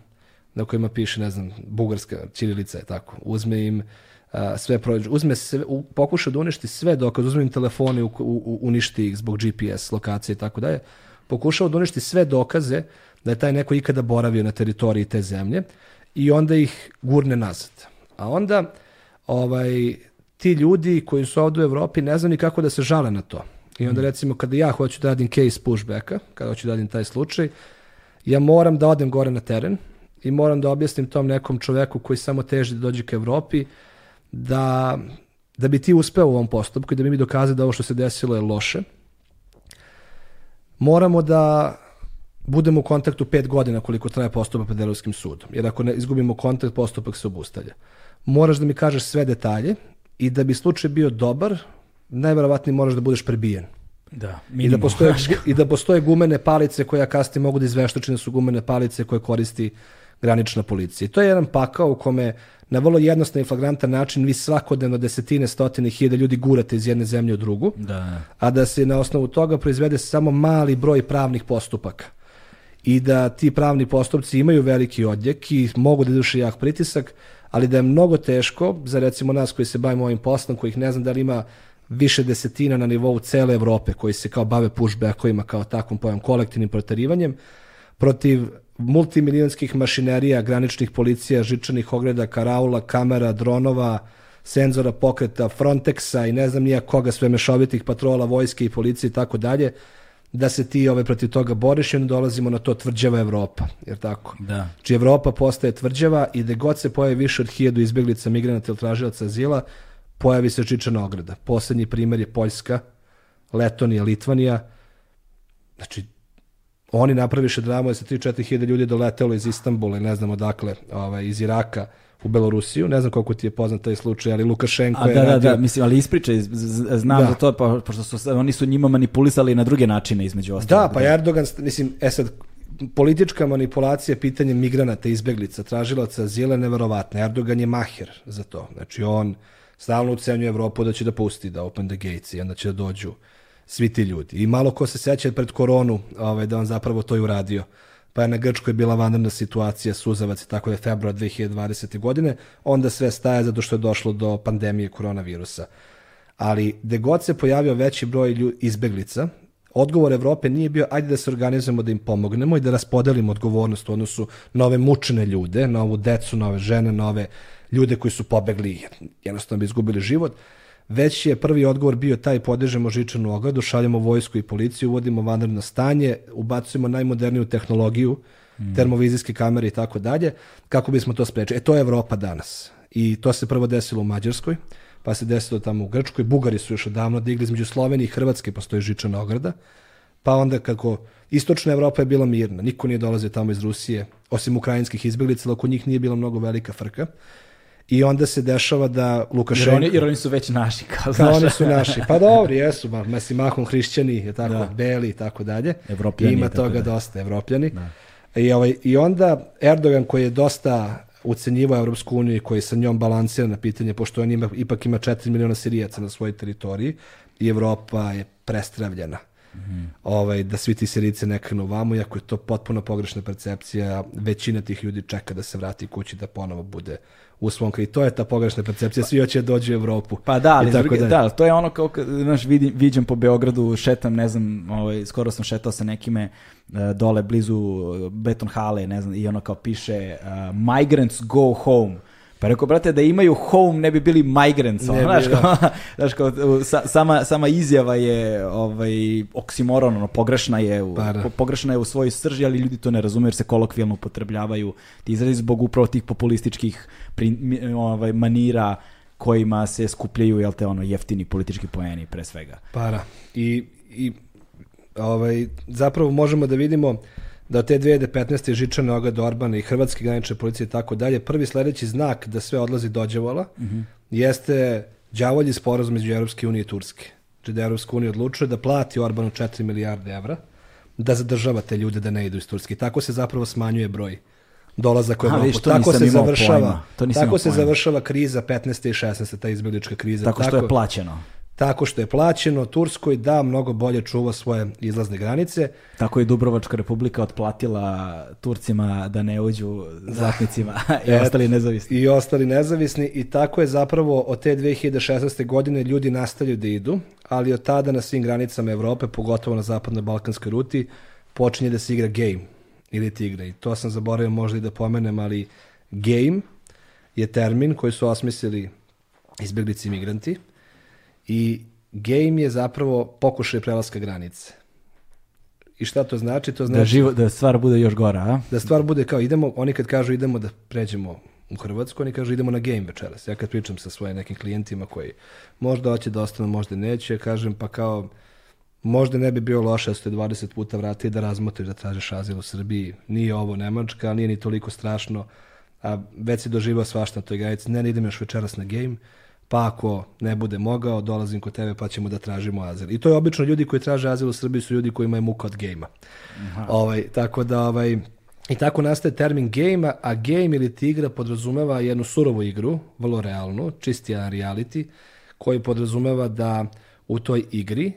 na kojima piše, ne znam, bugarska ćirilica je tako. Uzme im uh, sve prođe, uzme sve, u, pokuša da uništi sve dokaze, uzme im telefone, u, u, uništi ih zbog GPS lokacije i tako dalje. Pokušao da uništi sve dokaze da je taj neko ikada boravio na teritoriji te zemlje i onda ih gurne nazad. A onda ovaj, ti ljudi koji su ovde u Evropi ne znam ni kako da se žale na to. I onda recimo kada ja hoću da radim case pushbacka, kada hoću da radim taj slučaj, ja moram da odem gore na teren, i moram da objasnim tom nekom čoveku koji samo teži da dođe ka Evropi da, da bi ti uspeo u ovom postupku i da bi mi dokazali da ovo što se desilo je loše, moramo da budemo u kontaktu pet godina koliko traje postupak pred Evropskim sudom. Jer ako ne izgubimo kontakt, postupak se obustavlja. Moraš da mi kažeš sve detalje i da bi slučaj bio dobar, najverovatnije moraš da budeš prebijen. Da, I da, postoje, I da postoje gumene palice koje kasnije mogu da izveštačine su gumene palice koje koristi granična policija. I to je jedan pakao u kome na vrlo jednostavan i flagrantan način vi svakodnevno desetine, stotine hiljada ljudi gurate iz jedne zemlje u drugu, Da. a da se na osnovu toga proizvede samo mali broj pravnih postupaka i da ti pravni postupci imaju veliki odjek i mogu da duše jak pritisak, ali da je mnogo teško za recimo nas koji se bavimo ovim poslom, kojih ne znam da li ima više desetina na nivou cele Evrope koji se kao bave pushbackovima kao takvom pojam kolektivnim proterivanjem, protiv multimilijonskih mašinerija, graničnih policija, žičanih ograda, karaula, kamera, dronova, senzora pokreta, Frontexa i ne znam nija koga sve mešovitih patrola, vojske i policije i tako dalje, da se ti ove protiv toga boriš i onda dolazimo na to tvrđava Evropa, jer tako? Da. Znači Evropa postaje tvrđava i gde god se pojavi više od hiljadu izbjeglica, migranata ili tražilaca azila, pojavi se Čičana ograda. Poslednji primer je Poljska, Letonija, Litvanija. Znači, oni napraviše dramu da se 3-4 hiljade ljudi doletelo iz Istanbula i ne znam odakle, ovaj, iz Iraka u Belorusiju. Ne znam koliko ti je poznat taj slučaj, ali Lukašenko A je da, da, radio... da, mislim, ali z- znam Da. za to, pa, pošto su, oni su njima manipulisali na druge načine, između ostalog. Da, pa Erdogan, mislim, e sad, politička manipulacija pitanje migranata, izbeglica, tražilaca azila je neverovatna. Erdogan je maher za to. Znači, on stalno ucenjuje Evropu da će da pusti, da open the gates i onda će da dođu svi ti ljudi. I malo ko se seća pred koronu ovaj, da on zapravo to i uradio. Pa je na Grčkoj bila vanredna situacija, suzavac i tako je februar 2020. godine, onda sve staje zato što je došlo do pandemije koronavirusa. Ali gde god se pojavio veći broj izbeglica, odgovor Evrope nije bio ajde da se organizujemo da im pomognemo i da raspodelimo odgovornost u odnosu na ove mučene ljude, na ovu decu, na ove žene, na ove ljude koji su pobegli, jednostavno bi izgubili život, već je prvi odgovor bio taj podižemo žičanu ogradu, šaljemo vojsku i policiju, uvodimo vanredno stanje, ubacujemo najmoderniju tehnologiju, termovizijske kamere i tako dalje, kako bismo to sprečili. E to je Evropa danas. I to se prvo desilo u Mađarskoj, pa se desilo tamo u Grčkoj, Bugari su još odavno digli, između Slovenije i Hrvatske postoji žičana ograda, pa onda kako istočna Evropa je bila mirna, niko nije dolazio tamo iz Rusije, osim ukrajinskih izbjeglica, ali oko njih nije bila mnogo velika frka. I onda se dešava da Jer Lukašenko... oni, jer oni su već naši, kao Kao znaš. oni su naši. Pa dobri, jesu, ba, mislim, mahom hrišćani, je tako, Da. beli i tako dalje. Evropljani Ima i tako toga dalje. dosta, evropljani. I, ovaj, I onda Erdogan koji je dosta ucenjivao Evropsku uniju i koji sa njom balansira na pitanje, pošto on ima, ipak ima 4 miliona Sirijaca na svojoj teritoriji i Evropa je prestravljena. ovaj, da svi ti Sirijice ne krenu vamo, iako je to potpuno pogrešna percepcija, većina tih ljudi čeka da se vrati kući da ponovo bude u svom kraju. To je ta pogrešna percepcija, svi hoće da dođu u Evropu. Pa da, ali tako da, ali to je ono kao, kad, znaš, vidim, viđem po Beogradu, šetam, ne znam, ovaj, skoro sam šetao sa nekime e, dole blizu e, Beton hale, ne znam, i ono kao piše e, Migrants go home. Pa rekao, brate, da imaju home ne bi bili migrants, ono, Ne bi, znaš, da. kao, znaš, kao, sa- sama, sama izjava je ovaj, oksimoron, ono, pogrešna je, u, Pa da. po- pogrešna je u svojoj srži, ali ljudi to ne razumeju jer se kolokvijalno upotrebljavaju ti izrazi zbog upravo tih populističkih prin- ovaj, manira kojima se skupljaju jel te ono jeftini politički poeni pre svega. para. I, i ovaj, zapravo možemo da vidimo da od te 2015. žičane oga do Orbana i Hrvatske granične policije i tako dalje, prvi sledeći znak da sve odlazi dođevola jeste đavolji sporazum između Europske unije i Turske. Znači da Europska unija odlučuje da plati Orbanu 4 milijarde evra, da zadržava te ljude da ne idu iz Turske. Tako se zapravo smanjuje broj dolazak u A, Evropu. tako se završava. To tako se pojma. završava kriza 15. i 16. ta izbjeglička kriza. Tako što je plaćeno. Tako što je plaćeno, Turskoj da mnogo bolje čuva svoje izlazne granice. Tako je Dubrovačka republika otplatila Turcima da ne uđu zlatnicima i Et, ostali nezavisni. I ostali nezavisni i tako je zapravo od te 2016. godine ljudi nastavljaju da idu, ali od tada na svim granicama Evrope, pogotovo na zapadnoj balkanskoj ruti, počinje da se igra game ili ti igra. I to sam zaboravio možda i da pomenem, ali game je termin koji su osmislili izbjeglici migranti i game je zapravo pokušaj prelaska granice. I šta to znači? To znači Da, živo, da stvar bude još gora, a? da stvar bude kao idemo, oni kad kažu idemo da pređemo u Hrvatsku, oni kažu idemo na game večeras. Ja kad pričam sa svojim nekim klijentima koji možda hoće da ostanu, možda neće, kažem pa kao možda ne bi bio loše da ste 20 puta vratili da razmotriš da tražiš azil u Srbiji. Nije ovo Nemačka, nije ni toliko strašno, a već si doživao svašta na toj granici. Ne, ne idem još večeras na game, pa ako ne bude mogao, dolazim kod tebe pa ćemo da tražimo azil. I to je obično ljudi koji traže azil u Srbiji su ljudi koji imaju muka od gejma. Ovaj, tako da ovaj, i tako nastaje termin game a game ili ti igra podrazumeva jednu surovu igru, vrlo realnu, čisti jedan reality, koji podrazumeva da u toj igri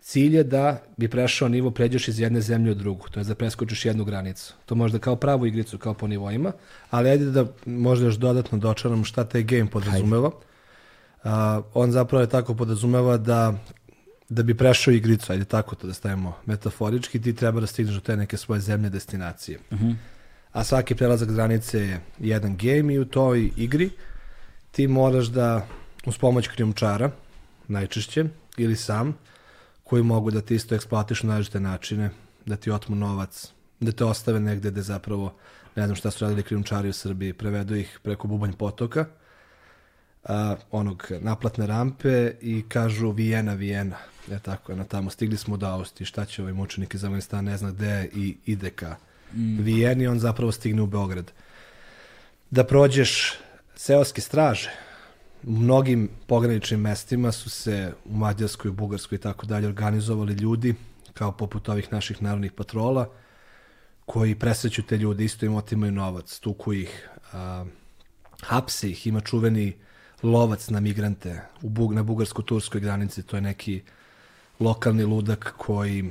cilj je da bi prešao nivo, pređeš iz jedne zemlje u drugu, to je da preskočiš jednu granicu. To možda kao pravu igricu, kao po nivoima, ali ajde da možda još dodatno dočaram šta taj game podrazumeva. A, on zapravo je tako podrazumeva da da bi prešao igricu, ajde tako to da stavimo metaforički, ti treba da stigneš do te neke svoje zemlje destinacije. A svaki prelazak granice je jedan game i u toj igri ti moraš da uz pomoć krijumčara, najčešće, ili sam, koji mogu da ti isto eksploatišu na različite načine, da ti otmu novac, da te ostave negde gde zapravo, ne znam šta su radili krijumčari u Srbiji, prevedu ih preko bubanj potoka, a, onog naplatne rampe i kažu Vijena, Vijena. E tako, na tamo stigli smo do Austrije, šta će ovaj mučenik iz Afganistana, ne zna gde i ide ka mm. Vijeni, on zapravo stigne u Beograd. Da prođeš seoske straže, u mnogim pograničnim mestima su se u Mađarskoj, u Bugarskoj i tako dalje organizovali ljudi, kao poput ovih naših narodnih patrola, koji presreću te ljude, isto im otimaju novac, tuku ih, a, hapse ih, ima čuveni lovac na migrante u Bug, na bugarsko-turskoj granici, to je neki lokalni ludak koji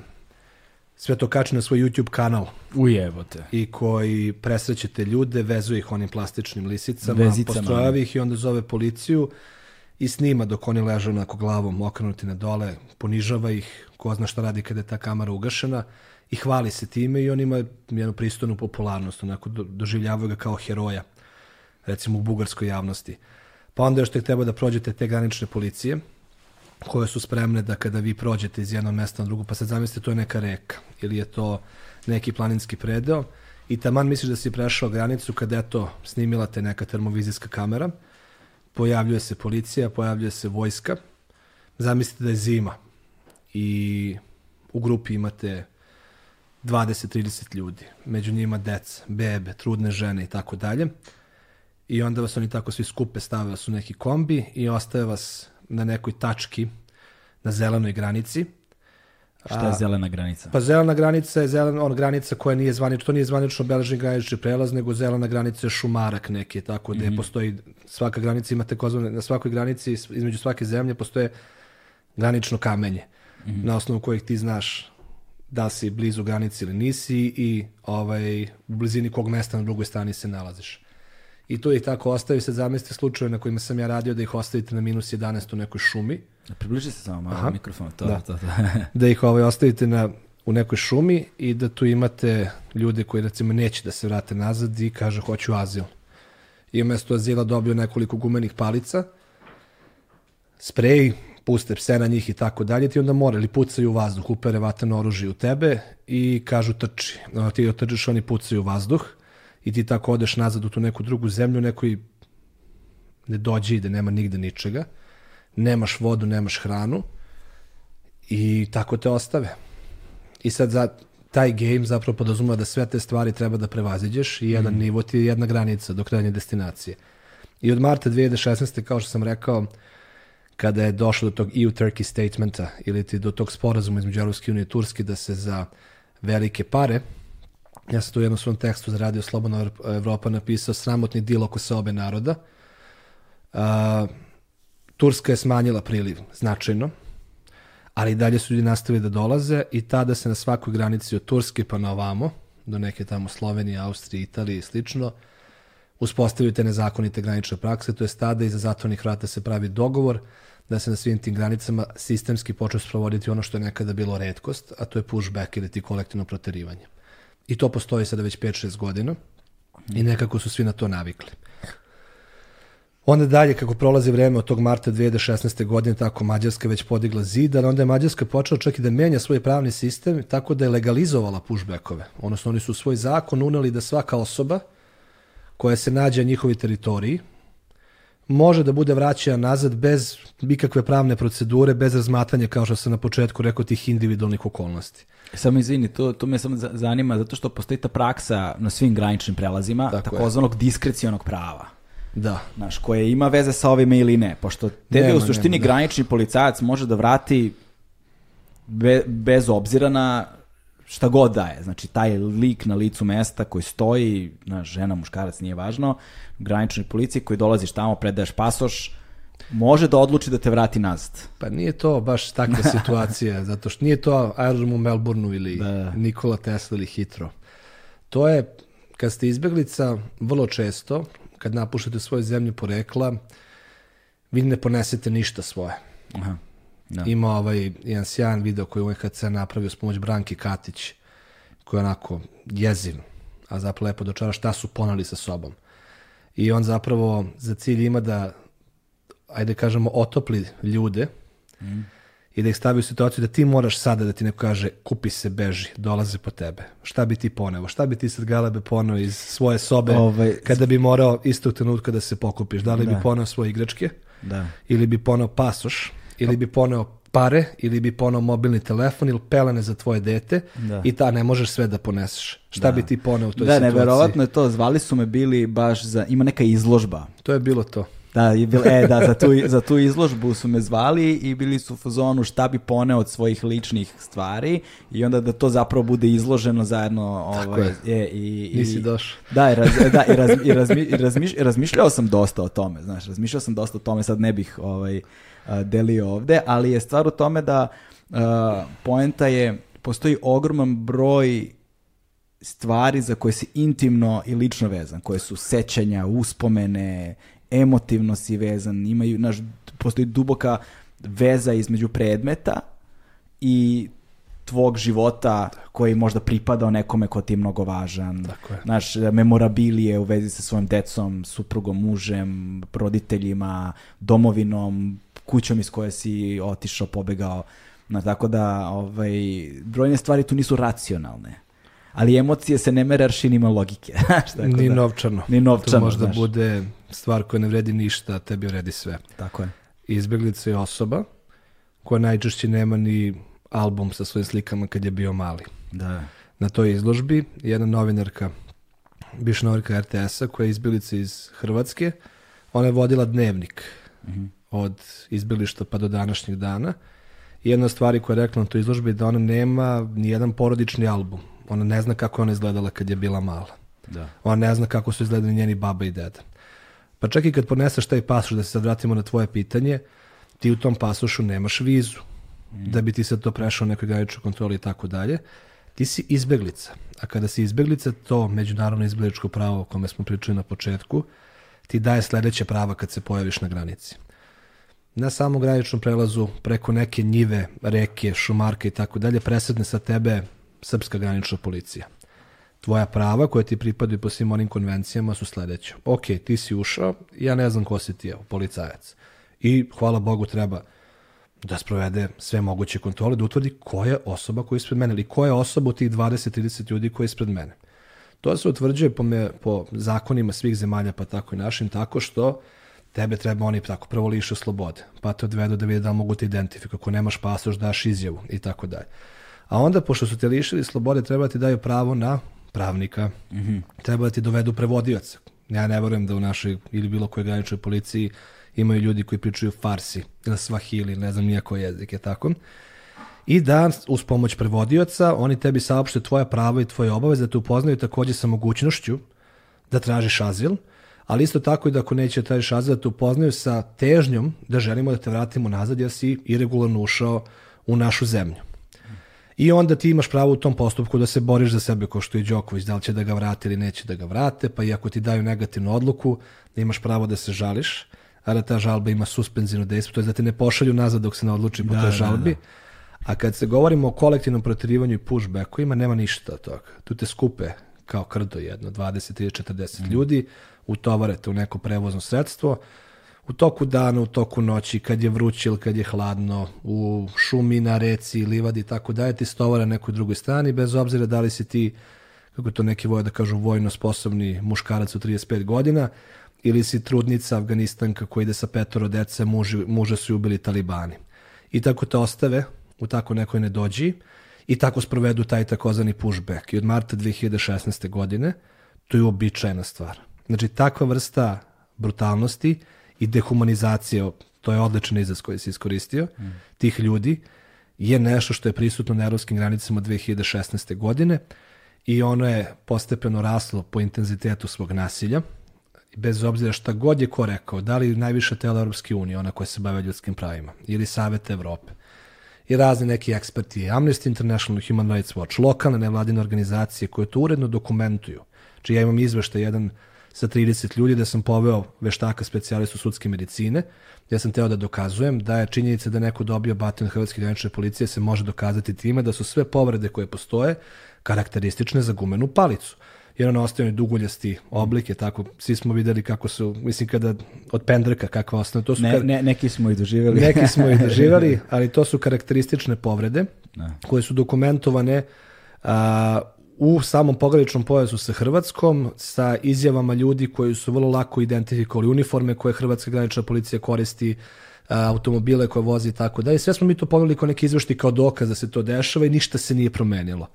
sve to kači na svoj YouTube kanal. Ujebote. I koji presreće te ljude, vezuje ih onim plastičnim lisicama, Vezicama. postrojavi ih i onda zove policiju i snima dok oni ležu onako glavom okrenuti na dole, ponižava ih, ko zna šta radi kada je ta kamera ugašena i hvali se time i on ima jednu pristojnu popularnost, onako do, doživljavaju ga kao heroja, recimo u bugarskoj javnosti. Pa onda još tek treba da prođete te granične policije, koje su spremne da kada vi prođete iz jednog mesta na drugo, pa sad zamislite to je neka reka ili je to neki planinski predeo i taman misliš da si prešao granicu kada je to snimila te neka termovizijska kamera, pojavljuje se policija, pojavljuje se vojska, zamislite da je zima i u grupi imate 20-30 ljudi, među njima deca, bebe, trudne žene i tako dalje. I onda vas oni tako svi skupe stave vas u neki kombi i ostave vas na nekoj tački na zelenoj granici. Šta je zelena granica? Pa zelena granica je zelena, on granica koja nije zvanično, to nije zvanično obeležen granični prelaz, nego zelena granica je šumarak neki, tako gde mm -hmm. postoji, svaka granica ima takozvane, na svakoj granici, između svake zemlje postoje granično kamenje, mm -hmm. na osnovu kojih ti znaš da si blizu granice ili nisi i ovaj, u blizini kog mesta na drugoj strani se nalaziš. I to ih tako ostavi, sad zamislite slučaje na kojima sam ja radio da ih ostavite na minus 11 u nekoj šumi. Približi se samo malo mikrofon, to, Da. to, to. da ih ovaj, ostavite na, u nekoj šumi i da tu imate ljude koji recimo neće da se vrate nazad i kaže hoću azil. I umesto azila dobiju nekoliko gumenih palica, sprej, puste pse na njih i tako dalje, ti onda more ili pucaju u vazduh, upere vatano oružje u tebe i kažu trči. Ti otrčiš, oni pucaju u vazduh i ti tako odeš nazad u tu neku drugu zemlju, nekoj ne dođe i da nema nigde ničega, nemaš vodu, nemaš hranu i tako te ostave. I sad za taj game zapravo podrazumeva da sve te stvari treba da prevaziđeš i jedan mm. nivo ti je jedna granica do krajnje destinacije. I od marta 2016. kao što sam rekao, kada je došlo do tog EU-Turkey statementa ili ti do tog sporazuma između Europske unije i Turske da se za velike pare ja sam tu u jednom svom tekstu za Radio Slobodna Evropa napisao sramotni dil oko se obe naroda. Uh, Turska je smanjila priliv značajno, ali dalje su ljudi nastavili da dolaze i tada se na svakoj granici od Turske pa na ovamo, do neke tamo Slovenije, Austrije, Italije i slično, uspostavljaju te nezakonite granične prakse, to je tada iza zatvornih vrata se pravi dogovor da se na svim tim granicama sistemski počne sprovoditi ono što je nekada bilo redkost, a to je pushback ili ti kolektivno proterivanje. I to postoji sada već 5-6 godina i nekako su svi na to navikli. Onda dalje, kako prolazi vreme od tog marta 2016. godine, tako Mađarska već podigla zid, ali onda je Mađarska počela čak i da menja svoj pravni sistem tako da je legalizovala pushbackove. Odnosno, oni su svoj zakon uneli da svaka osoba koja se nađe na njihovi teritoriji može da bude vraćena nazad bez ikakve pravne procedure, bez razmatanja, kao što sam na početku rekao, tih individualnih okolnosti. Samo izvini, to, to me samo zanima, zato što postoji ta praksa na svim graničnim prelazima, Tako takozvanog diskrecionog prava. Da. Znaš, koje ima veze sa ovime ili ne, pošto tebi nema, u suštini nema, da. granični policajac može da vrati be, bez obzira na šta god da je. Znači, taj lik na licu mesta koji stoji, na žena, muškarac, nije važno, graničnoj policiji koji dolaziš tamo, predaješ pasoš, može da odluči da te vrati nazad. Pa nije to baš takva situacija, zato što nije to aerodrom u Melbourneu ili da. Nikola Tesla ili Hitro. To je, kad ste izbeglica, vrlo često, kad napuštate svoje zemlje porekla, vi ne ponesete ništa svoje. Aha. Da. Ima ovaj jedan sjajan video koji UNHCR napravio s pomoć Branki Katić, koji je onako jeziv, a zapravo lepo dočara šta su ponali sa sobom. I on zapravo za cilj ima da, ajde kažemo, otopli ljude, mm. i da ih stavi u situaciju da ti moraš sada da ti neko kaže kupi se, beži, dolaze po tebe. Šta bi ti ponevo? Šta bi ti sad galebe poneo iz svoje sobe Ovaj, kada bi morao istog trenutka da se pokupiš? Da li bi Da. poneo svoje igračke? Da. Ili bi poneo pasoš? Ili bi poneo pare? Ili bi poneo mobilni telefon ili pelene za tvoje dete? Da. I ta ne možeš sve da poneseš. Šta bi ti poneo u toj Da, situaciji? neverovatno je to. Zvali su me bili baš za... Ima neka izložba. To je bilo to. Da, je bil, e, da, za tu, za tu izložbu su me zvali i bili su u fazonu šta bi poneo od svojih ličnih stvari i onda da to zapravo bude izloženo zajedno ovaj, je. e, i, i, Nisi došao. Da, i, raz, da, i, raz, i, razmi, i razmiš, i razmišljao sam dosta o tome, znaš, razmišljao sam dosta o tome, sad ne bih ovaj, delio ovde, ali je stvar u tome da a, poenta je, postoji ogroman broj stvari za koje si intimno i lično vezan, koje su sećanja, uspomene, emotivno si vezan, imaju, znaš, postoji duboka veza između predmeta i tvog života koji možda pripadao nekome ko ti je mnogo važan. Tako je. Znaš, memorabilije u vezi sa svojim decom, suprugom, mužem, roditeljima, domovinom, kućom iz koje si otišao, pobegao. Znaš, tako da, ovaj, brojne stvari tu nisu racionalne. Ali emocije se ne mere aršinima logike. Tako Ni da- novčano. Ni novčano, To možda znaš. bude stvar koja ne vredi ništa, a tebi vredi sve. Tako je. Izbjeglica je osoba koja najčešće nema ni album sa svojim slikama kad je bio mali. Da. Na toj izložbi jedna novinarka, bivša novinarka RTS-a koja je izbjeglica iz Hrvatske, ona je vodila dnevnik od izbjeglišta pa do današnjeg dana. I jedna stvari koja je rekla na toj izložbi je da ona nema ni jedan porodični album. Ona ne zna kako je ona izgledala kad je bila mala. Da. Ona ne zna kako su izgledali njeni baba i deda. Pa čak i kad poneseš taj pasoš, da se sad vratimo na tvoje pitanje, ti u tom pasošu nemaš vizu. Da bi ti sad to prešao nekoj graničnoj kontroli i tako dalje. Ti si izbeglica. A kada si izbeglica, to međunarodno izbegličko pravo o kome smo pričali na početku, ti daje sledeće prava kad se pojaviš na granici. Na samom graničnom prelazu, preko neke njive, reke, šumarke i tako dalje, presedne sa tebe srpska granična policija tvoja prava koja ti pripadaju po svim onim konvencijama su sledeće. Ok, ti si ušao, ja ne znam ko si ti, evo, policajac. I hvala Bogu treba da sprovede sve moguće kontrole, da utvrdi ko je osoba koja je ispred mene ili ko je osoba u tih 20-30 ljudi koji je ispred mene. To se utvrđuje po, me, po zakonima svih zemalja, pa tako i našim, tako što tebe treba oni tako prvo liše slobode, pa te odvedu da vide da li mogu te identifikuju. Ako nemaš pasoš, daš izjavu i tako dalje. A onda, pošto su te lišili slobode, treba ti daju pravo na pravnika. Treba da ti dovedu prevodioca. Ja ne verujem da u našoj ili bilo kojoj graničnoj policiji imaju ljudi koji pričaju farsi ili svahili, ne znam nijako jezik, je tako? I da uz pomoć prevodioca oni tebi saopšte tvoja prava i tvoje obaveze, da te upoznaju takođe sa mogućnošću da tražiš azil, ali isto tako i da ako neće da tražiš azil, da te upoznaju sa težnjom da želimo da te vratimo nazad jer si irregularno ušao u našu zemlju. I onda ti imaš pravo u tom postupku da se boriš za sebe kao što je Đoković, da li će da ga vrate ili neće da ga vrate, pa i ako ti daju negativnu odluku, da imaš pravo da se žališ, a da ta žalba ima suspenzivno dejstvo, to je da te ne pošalju nazad dok se ne odluči po Da, toj da, žalbi. A kad se govorimo o kolektivnom proterivanju i pushbackovima, nema ništa od toga. Tu te skupe kao krdo jedno, 20, 30, 40 ljudi, utovarete u neko prevozno sredstvo, u toku dana, u toku noći, kad je vruće ili kad je hladno, u šumi, na reci, livadi i tako dalje, ti stovara na nekoj drugoj strani, bez obzira da li si ti, kako to neki voje da kažu, vojno sposobni muškarac u 35 godina, ili si trudnica Afganistanka koja ide sa petoro dece, muži, muža su ubili talibani. I tako te ostave u tako nekoj nedođi i tako sprovedu taj takozvani pushback. I od marta 2016. godine to je uobičajena stvar. Znači, takva vrsta brutalnosti i dehumanizacije, to je odličan izraz koji si iskoristio, tih ljudi, je nešto što je prisutno na evropskim granicama 2016. godine i ono je postepeno raslo po intenzitetu svog nasilja, bez obzira šta god je ko rekao, da li najviše tela Europske unije, ona koja se bave ljudskim pravima, ili Savet Evrope, i razni neki eksperti, Amnesty International, Human Rights Watch, lokalne nevladine organizacije koje to uredno dokumentuju. Znači ja imam izveštaj jedan sa 30 ljudi da sam poveo veštaka specijalistu sudske medicine, ja sam teo da dokazujem da je činjenica da neko dobio batin Hrvatske granične policije se može dokazati time da su sve povrede koje postoje karakteristične za gumenu palicu. jer ono ostaje duguljasti oblik, je tako, svi smo videli kako su, mislim kada od pendreka kakva ostane, to su Ne, ne, neki smo i doživjeli. neki smo ih doživali, ali to su karakteristične povrede Da. koje su dokumentovane a, u samom pograničnom pojasu sa Hrvatskom, sa izjavama ljudi koji su vrlo lako identifikovali uniforme koje Hrvatska granična policija koristi, a, automobile koje vozi i tako dalje. Sve smo mi to pogledali kao neki izvešti kao dokaz da se to dešava i ništa se nije promenilo.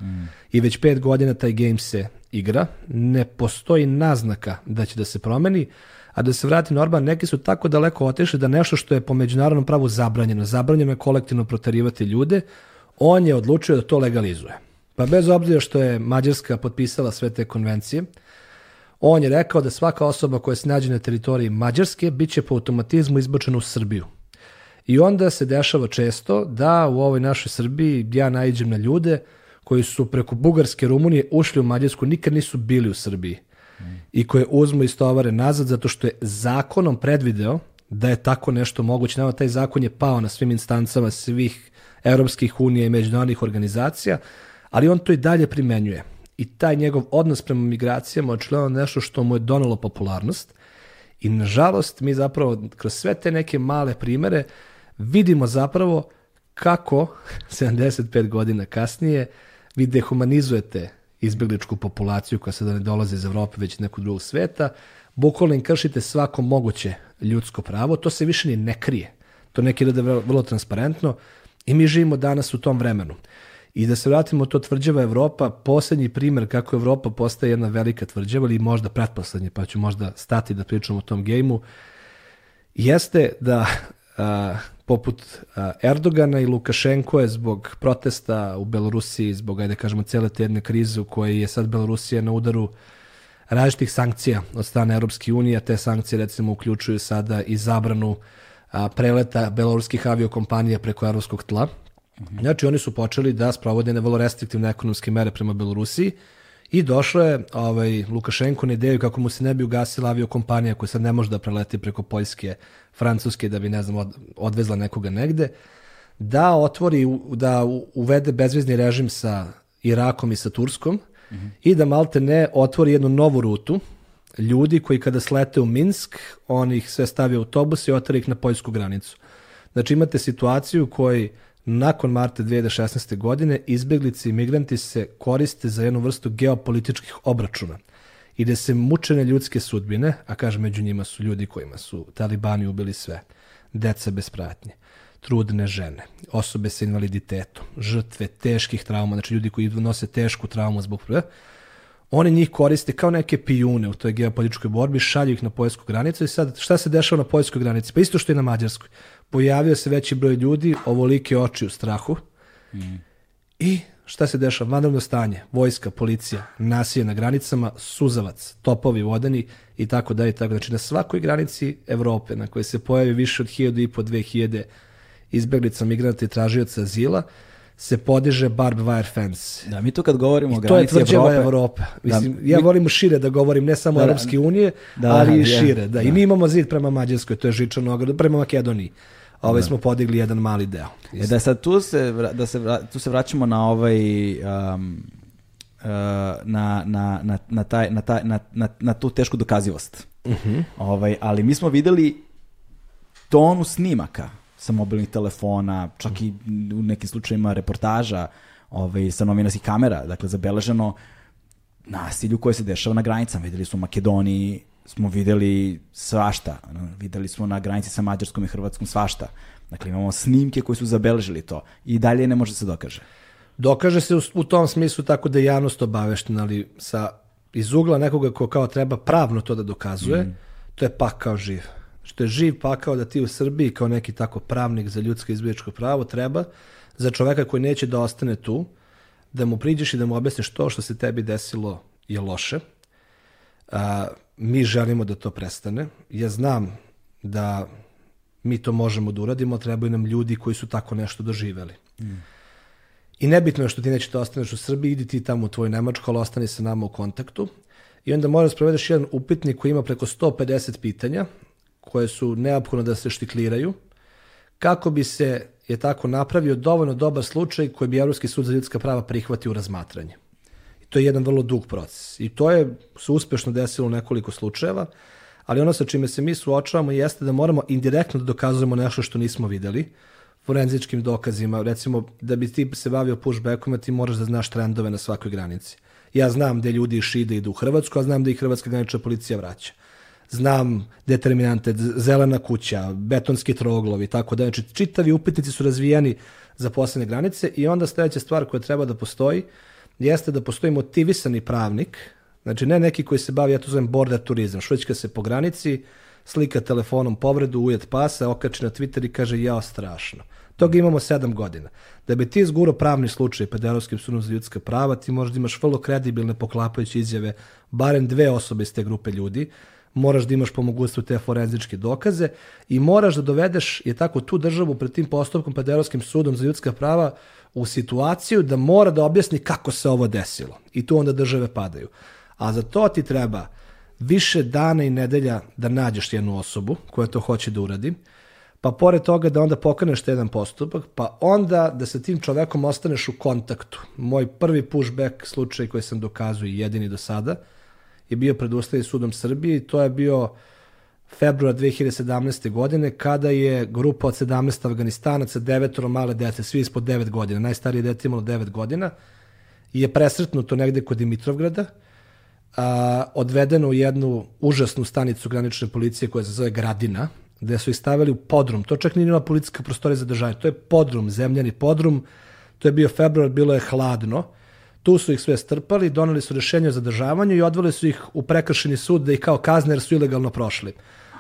I već pet godina taj game se igra, ne postoji naznaka da će da se promeni, a da se vrati normalno, neki su tako daleko otišli da nešto što je po međunarodnom pravu zabranjeno, zabranjeno je kolektivno proterivati ljude, on je odlučio da to legalizuje. Pa bez obzira što je Mađarska potpisala sve te konvencije, on je rekao da svaka osoba koja se nađe na teritoriji Mađarske bit će po automatizmu izbačena u Srbiju. I onda se dešava često da u ovoj našoj Srbiji ja naiđem na ljude koji su preko Bugarske, Rumunije ušli u Mađarsku, nikad nisu bili u Srbiji. I koje uzmu i stovare nazad zato što je zakonom predvideo da je tako nešto moguće. Nama taj zakon je pao na svim instancama svih evropskih unija i međunarodnih organizacija, ali on to i dalje primenjuje. I taj njegov odnos prema migracijama očigledno nešto što mu je donalo popularnost. I nažalost, mi zapravo kroz sve te neke male primere vidimo zapravo kako 75 godina kasnije vi dehumanizujete izbjegličku populaciju koja sada ne dolaze iz Evrope već iz nekog drugog sveta, bukvalno im kršite svako moguće ljudsko pravo, to se više ni ne krije. To neki rade vrlo transparentno i mi živimo danas u tom vremenu. I da se vratimo to tvrđava Evropa, posljednji primjer kako Evropa postaje jedna velika tvrđava ili možda pretposlednji, pa ću možda stati da pričam o tom gejmu, jeste da a, poput a, Erdogana i Lukašenko je zbog protesta u Belorusiji, zbog, ajde kažemo, cele te jedne krize u kojoj je sad Belorusija na udaru različitih sankcija od strane Europske unije, te sankcije recimo uključuju sada i zabranu a, preleta beloruskih aviokompanija preko evropskog tla. Znači oni su počeli da sprovode ne vrlo restriktivne ekonomske mere prema Belorusiji i došlo je ovaj, Lukašenko na ideju kako mu se ne bi ugasila aviokompanija koja sad ne može da preleti preko Poljske, Francuske da bi ne znam od, odvezla nekoga negde, da otvori, da uvede bezvizni režim sa Irakom i sa Turskom i da malte ne otvori jednu novu rutu ljudi koji kada slete u Minsk, on ih sve stavi u autobus i otvori ih na poljsku granicu. Znači imate situaciju u kojoj nakon marta 2016. godine izbjeglice i migranti se koriste za jednu vrstu geopolitičkih obračuna i da se mučene ljudske sudbine, a kažem među njima su ljudi kojima su talibani ubili sve, deca bez pratnje, trudne žene, osobe sa invaliditetom, žrtve teških trauma, znači ljudi koji nose tešku traumu zbog prve, oni njih koriste kao neke pijune u toj geopolitičkoj borbi, šalju ih na poljsku granicu i sad šta se dešava na poljskoj granici? Pa isto što i na mađarskoj. Pojavio se veći broj ljudi, ovolike oči u strahu i šta se dešava? Vanredno stanje, vojska, policija, nasilje na granicama, suzavac, topovi vodeni i tako dalje. i Tako. Znači na svakoj granici Evrope na kojoj se pojavi više od 1000 i po 2000 izbjeglica, migranata i tražioca azila, se podiže barbed wire fence. Da, mi to kad govorimo o To je granici tvrđava Evrope... Evrope. Mislim, Da, ja mi- volim šire da govorim, ne samo Da, da. Europske unije, Da, ali i je, šire. Da. I da. mi imamo zid prema Mađarskoj, to je žičan ograd, prema Makedoniji. A ovaj smo podigli jedan mali deo. E da sad tu se, da se, tu se vraćamo na ovaj... Um, uh, na, na, na, na, taj, na, taj, na, na, na tu tešku dokazivost. ovaj, ali mi smo videli tonu snimaka sa mobilnih telefona, čak i u nekim slučajima reportaža ovaj, sa novinarskih kamera, dakle zabeleženo nasilju koje se dešava na granicama. Videli smo u Makedoniji, smo videli svašta. Videli smo na granici sa Mađarskom i Hrvatskom svašta. Dakle, imamo snimke koji su zabeležili to. I dalje ne može se dokaže. Dokaže se u, u tom smislu tako da je javnost obaveštena, ali sa, iz ugla nekoga ko kao treba pravno to da dokazuje, to je pakao živ. Što je živ pakao da ti u Srbiji kao neki tako pravnik za ljudsko izbjegličko pravo treba za čoveka koji neće da ostane tu, da mu priđeš i da mu objasniš to što se tebi desilo je loše. A, mi želimo da to prestane. Ja znam da mi to možemo da uradimo, trebaju nam ljudi koji su tako nešto doživeli. I nebitno je što ti neće da ostaneš u Srbiji, idi ti tamo u tvoj Nemačku, ali ostani sa nama u kontaktu. I onda moraš da sprovedeš jedan upitnik koji ima preko 150 pitanja, koje su neophodno da se štikliraju, kako bi se je tako napravio dovoljno dobar slučaj koji bi Evropski sud za ljudska prava prihvatio u razmatranje. I To je jedan vrlo dug proces. I to je se uspešno desilo u nekoliko slučajeva, ali ono sa čime se mi suočavamo jeste da moramo indirektno da dokazujemo nešto što nismo videli, forenzičkim dokazima, recimo da bi ti se bavio pushbackom, ti moraš da znaš trendove na svakoj granici. Ja znam gde ljudi iz idu u Hrvatsku, a znam da ih Hrvatska granična policija vraća. Znam determinante, zelena kuća, betonski troglovi, tako da. Znači, čitavi upitnici su razvijeni za poslednje granice i onda sledeća stvar koja treba da postoji jeste da postoji motivisani pravnik, znači ne neki koji se bavi, ja to zovem border turizam, švećka se po granici, slika telefonom povredu, ujet pasa, okači na Twitter i kaže jao strašno. Toga imamo sedam godina. Da bi ti izguro pravni slučaj pred Evropskim sudom za ljudska prava, ti možda imaš vrlo kredibilne poklapajuće izjave, barem dve osobe iz te grupe ljudi, moraš da imaš po mogućstvu te forenzičke dokaze i moraš da dovedeš je tako tu državu pred tim postupkom pred Evropskim sudom za ljudska prava u situaciju da mora da objasni kako se ovo desilo. I tu onda države padaju. A za to ti treba više dana i nedelja da nađeš jednu osobu koja to hoće da uradi, pa pored toga da onda pokreneš jedan postupak, pa onda da sa tim čovekom ostaneš u kontaktu. Moj prvi pushback slučaj koji sam dokazao i jedini do sada je bio pred Ustavim sudom Srbije i to je bio februar 2017. godine kada je grupa od 17 Afganistanaca, devetoro male dece, svi ispod 9 godina, najstarije dete imalo 9 godina, je presretnuto negde kod Dimitrovgrada, a, odvedeno u jednu užasnu stanicu granične policije koja se zove Gradina, gde su ih stavili u podrum. To čak nije bila policijska prostorija za držanje. To je podrum, zemljani podrum. To je bio februar, bilo je hladno. Tu su ih sve strpali, doneli su rešenje o zadržavanju i odveli su ih u prekršeni sud da ih kao kazne jer su ilegalno prošli.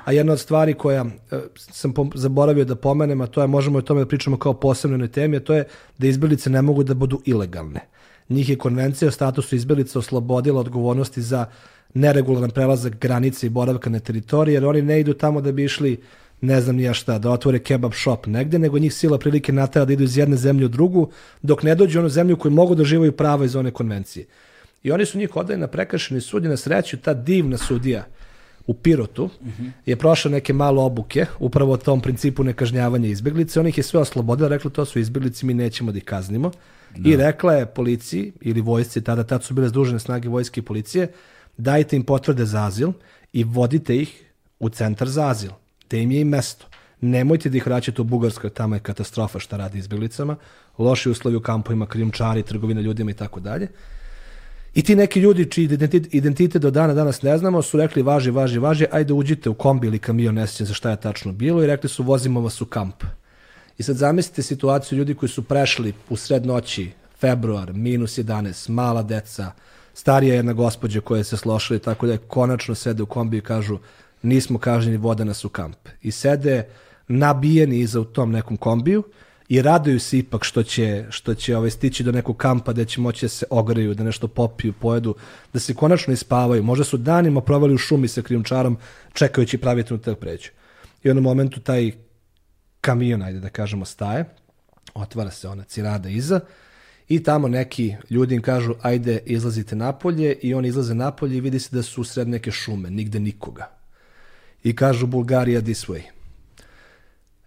A jedna od stvari koja e, sam zaboravio da pomenem, a to je, možemo o tome da pričamo kao posebnoj temi, a to je da izbjeglice ne mogu da budu ilegalne. Njih je konvencija o statusu izbjeglica oslobodila odgovornosti za neregularan prelazak granice i boravka na teritoriji, jer oni ne idu tamo da bi išli ne znam nija šta, da otvore kebab shop negde, nego njih sila prilike natara da idu iz jedne zemlje u drugu, dok ne dođu u onu zemlju koju mogu da živaju prava iz one konvencije. I oni su njih odali na prekršeni sud i na sreću ta divna sudija u Pirotu uh -huh. je prošla neke malo obuke, upravo o tom principu nekažnjavanja izbjeglice. On ih je sve oslobodila, rekla to su izbjeglici, mi nećemo da ih kaznimo. Da. I rekla je policiji ili vojsci, tada tad su bile združene snage vojske i policije, dajte im potvrde za azil i vodite ih u centar za azil, te im je i mesto. Nemojte da ih vraćate u Bugarskoj, tamo je katastrofa šta radi izbjeglicama, loši uslovi u kampovima, krijumčari, trgovina ljudima i tako dalje. I ti neki ljudi čiji identitet, do dana danas ne znamo su rekli važi, važi, važi, ajde uđite u kombi ili kamion, ne za šta je tačno bilo i rekli su vozimo vas u kamp. I sad zamislite situaciju ljudi koji su prešli u sred noći, februar, minus 11, mala deca, starija jedna gospođa koja se slošila i tako da konačno sede u kombi i kažu nismo kažnjeni, voda nas u kamp. I sede nabijeni iza u tom nekom kombiju i raduju se ipak što će, što će ovaj, stići do nekog kampa da će moći da se ogreju, da nešto popiju, pojedu, da se konačno ispavaju. Možda su danima provali u šumi sa krijumčarom čekajući pravi trenutak pređu. I u momentu taj kamion, ajde da kažemo, staje, otvara se ona cirada iza i tamo neki ljudi im kažu ajde izlazite napolje i oni izlaze napolje i vidi se da su usred neke šume, nigde nikoga. I kažu Bulgarija this way.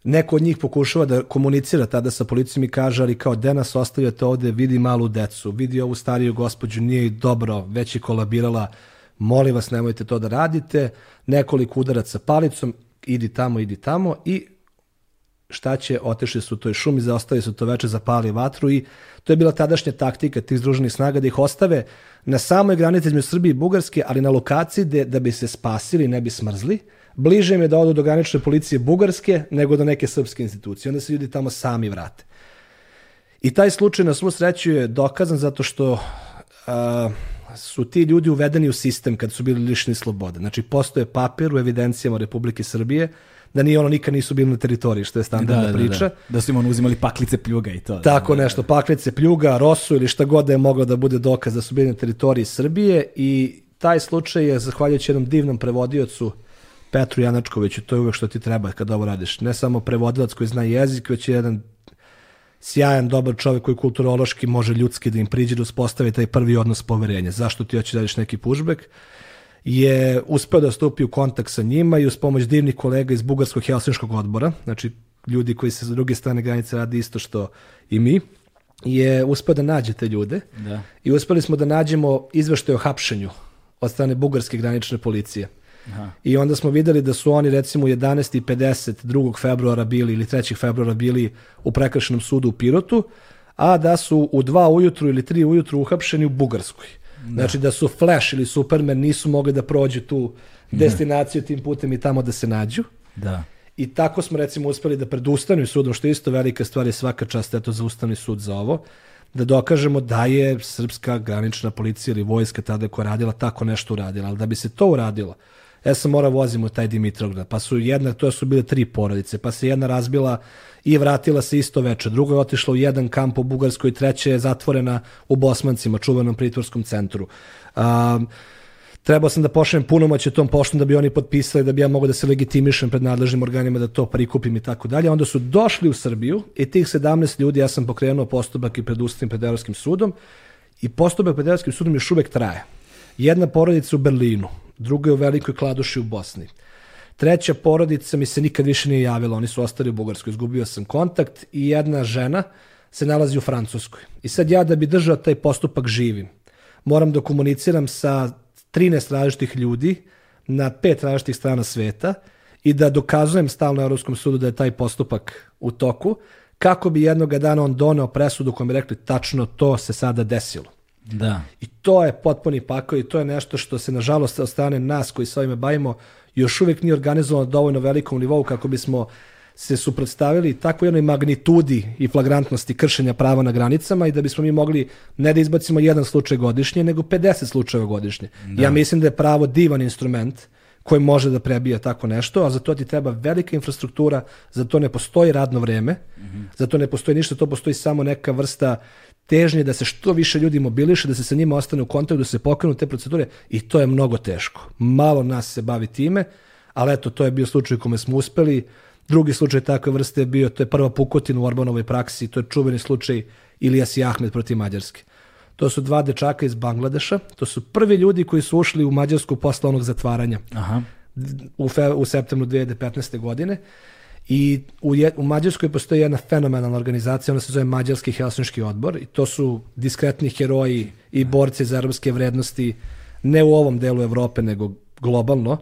Neko od njih pokušava da komunicira tada sa policijom i kaže, ali kao, de nas ostavljate ovde, vidi malu decu, vidi ovu stariju gospođu, nije dobro, već je kolabirala, molim vas, nemojte to da radite, nekoliko udaraca palicom, idi tamo, idi tamo i šta će, otešli su u toj šumi, zaostali su to veče, zapali vatru i to je bila tadašnja taktika tih združenih snaga da ih ostave na samoj granici između Srbije i Bugarske, ali na lokaciji de, da bi se spasili, ne bi smrzli. Bliže im je da odu do granične policije Bugarske nego do neke srpske institucije. Onda se ljudi tamo sami vrate. I taj slučaj na svu sreću je dokazan zato što a, su ti ljudi uvedeni u sistem kad su bili lišni slobode. Znači, postoje papir u evidencijama Republike Srbije da nije ono nikad nisu bili na teritoriji, što je standardna da, da, priča. Da, da. da su im ono uzimali paklice pljuga i to. Da, Tako da, nešto, paklice pljuga, rosu ili šta god da je moglo da bude dokaz da su bili na teritoriji Srbije i taj slučaj je, zahvaljujući jednom divnom prevodiocu, Petru Janačkoviću, to je uvek što ti treba kada ovo radiš. Ne samo prevodilac koji zna jezik, već je jedan sjajan, dobar čovjek koji kulturološki može ljudski da im priđe da uspostavi taj prvi odnos poverenja. Zašto ti hoćeš da radiš neki pushback? je uspeo da stupi u kontakt sa njima i uz pomoć divnih kolega iz Bugarskog helsinškog odbora, znači ljudi koji se sa druge strane granice radi isto što i mi, je uspeo da nađe te ljude Da. i uspeli smo da nađemo izveštaj o hapšenju od strane bugarske granične policije. Aha. I onda smo videli da su oni recimo u 11.50 2. februara bili ili 3. februara bili u prekršenom sudu u Pirotu, a da su u 2 ujutru ili 3 ujutru uhapšeni u Bugarskoj. Znači da su Flash ili Superman nisu mogli da prođu tu destinaciju tim putem i tamo da se nađu. Da. I tako smo recimo uspeli da pred Ustavnim sudom, što je isto velika stvar je svaka čast eto za Ustavni sud za ovo, da dokažemo da je srpska granična policija ili vojska tada koja radila tako nešto uradila. Ali da bi se to uradilo, ja sam morao vozim u taj Dimitrovgrad, pa su jedna, to su bile tri porodice, pa se jedna razbila i vratila se isto veče, druga je otišla u jedan kamp u Bugarskoj, treća je zatvorena u Bosmancima, čuvenom pritvorskom centru. Um, Trebao sam da pošaljem punomoće tom poštom da bi oni potpisali, da bi ja mogao da se legitimišem pred nadležnim organima, da to prikupim i tako dalje. Onda su došli u Srbiju i tih 17 ljudi, ja sam pokrenuo postupak i pred Ustavnim pred Evropskim sudom i postupak pred Evropskim sudom još uvek traje. Jedna porodica u Berlinu, druga je u Velikoj Kladuši u Bosni. Treća porodica mi se nikad više nije javila, oni su ostali u Bugarskoj, izgubio sam kontakt i jedna žena se nalazi u Francuskoj. I sad ja da bi držao taj postupak živim, moram da komuniciram sa 13 različitih ljudi na pet različitih strana sveta i da dokazujem stalno Europskom sudu da je taj postupak u toku, kako bi jednog dana on doneo presudu kojom bi rekli tačno to se sada desilo. Da. I to je potpuni pakao i to je nešto što se nažalost od strane nas koji se ovime bavimo još uvijek nije organizovano na dovoljno velikom nivou kako bismo se suprotstavili takvoj jednoj magnitudi i flagrantnosti kršenja prava na granicama i da bismo mi mogli ne da izbacimo jedan slučaj godišnje, nego 50 slučajeva godišnje. Ja mislim da je pravo divan instrument koji može da prebija tako nešto, a za to ti treba velika infrastruktura, za to ne postoji radno vreme, za to ne postoji ništa, to postoji samo neka vrsta težnje da se što više ljudi mobiliše, da se sa njima ostane u kontaktu, da se pokrenu te procedure i to je mnogo teško. Malo nas se bavi time, ali eto, to je bio slučaj u kome smo uspeli. Drugi slučaj takve vrste je bio, to je prva pukotina u Orbanovoj praksi, to je čuveni slučaj Ilijas i Ahmed protiv Mađarske. To su dva dečaka iz Bangladeša, to su prvi ljudi koji su ušli u Mađarsku posle onog zatvaranja Aha. u, fe, u septembru 2015. godine. I u, je, u Mađarskoj postoji jedna fenomenalna organizacija, ona se zove Mađarski Helsinški odbor i to su diskretni heroji i borci za evropske vrednosti, ne u ovom delu Evrope, nego globalno,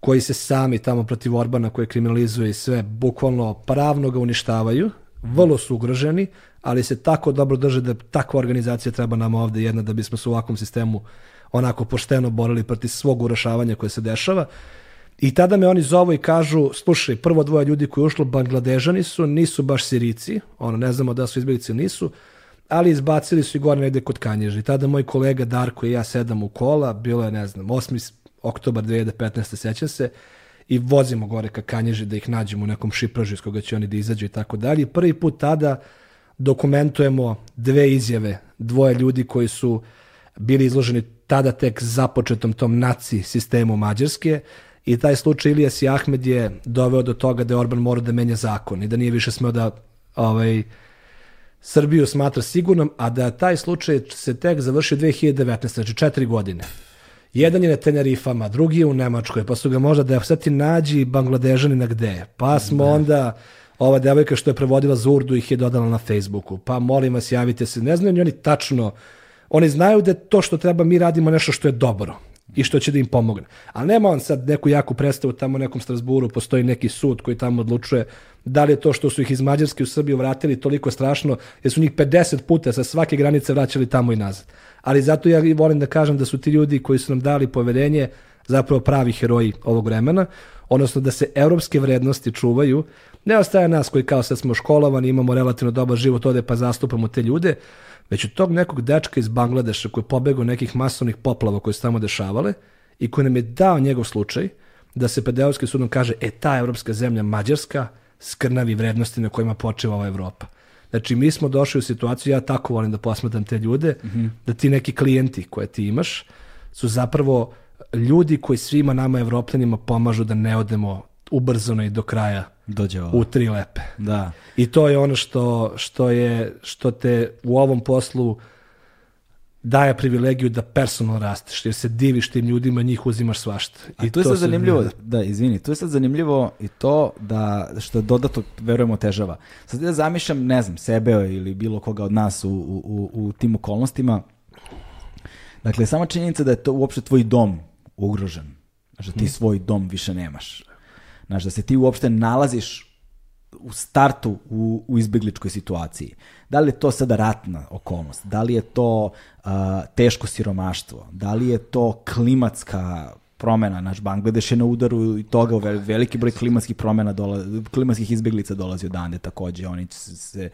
koji se sami tamo protiv Orbana koje kriminalizuje i sve, bukvalno pravno ga uništavaju, vrlo su ugroženi, ali se tako dobro drže da takva organizacija treba nam ovde jedna da bismo se u ovakvom sistemu onako pošteno borili protiv svog urošavanja koje se dešava. I tada me oni zovu i kažu, slušaj, prvo dvoje ljudi koji ušlo, Bangladežani su, nisu baš Sirici, ono, ne znamo da su izbjeglice nisu, ali izbacili su i gore negde kod Kanježa. I tada moj kolega Darko i ja sedam u kola, bilo je, ne znam, 8. oktobar 2015. sećam se, i vozimo gore ka Kanježi da ih nađemo u nekom šipražu iz koga će oni da izađu i tako dalje. Prvi put tada dokumentujemo dve izjave, dvoje ljudi koji su bili izloženi tada tek započetom tom naci sistemu Mađarske i taj slučaj Ilijas i Ahmed je doveo do toga da je Orban morao da menja zakon i da nije više smeo da ovaj, Srbiju smatra sigurnom, a da taj slučaj se tek završio 2019, znači četiri godine. Jedan je na Tenerifama, drugi je u Nemačkoj, pa su ga možda da sad ti nađi Bangladežani na gde. Pa smo onda, ova devojka što je prevodila za Urdu ih je dodala na Facebooku. Pa molim vas, javite se. Ne znaju ni oni tačno, oni znaju da to što treba mi radimo nešto što je dobro i što će da im pomogne. Ali nema on sad neku jaku predstavu tamo u nekom Strasburu, postoji neki sud koji tamo odlučuje da li je to što su ih iz Mađarske u Srbiju vratili toliko strašno, jer su njih 50 puta sa svake granice vraćali tamo i nazad. Ali zato ja volim da kažem da su ti ljudi koji su nam dali poverenje zapravo pravi heroji ovog vremena, odnosno da se evropske vrednosti čuvaju, ne ostaje nas koji kao sad smo školovani, imamo relativno dobar život, ode pa zastupamo te ljude, već od tog nekog dečka iz Bangladeša koji je pobegao nekih masovnih poplava koje su tamo dešavale i koji nam je dao njegov slučaj da se pred Evropskim sudom kaže e ta evropska zemlja Mađarska skrnavi vrednosti na kojima počeva ova Evropa. Znači mi smo došli u situaciju, ja tako volim da posmatram te ljude, da ti neki klijenti koje ti imaš su zapravo ljudi koji svima nama evropljanima pomažu da ne odemo ubrzano i do kraja Dođe ovo. u tri lepe. Da. I to je ono što, što, je, što te u ovom poslu daje privilegiju da personalno rasteš, jer se diviš tim ljudima, njih uzimaš svašta. I tu je sad zanimljivo, da, izvini, tu je sad zanimljivo i to da, što dodatno, verujem, otežava. Sad ja zamišljam, ne znam, sebe ili bilo koga od nas u, u, u tim okolnostima, dakle, sama činjenica da je to uopšte tvoj dom ugrožen, znači da ti mhm. svoj dom više nemaš, znači da se ti uopšte nalaziš u startu u, u izbegličkoj situaciji. Da li je to sada ratna okolnost? Da li je to uh, teško siromaštvo? Da li je to klimatska promena? Naš Bangladeš je na udaru i toga veliki broj klimatskih promena, dola, klimatskih izbeglica dolazi odande takođe. Oni se,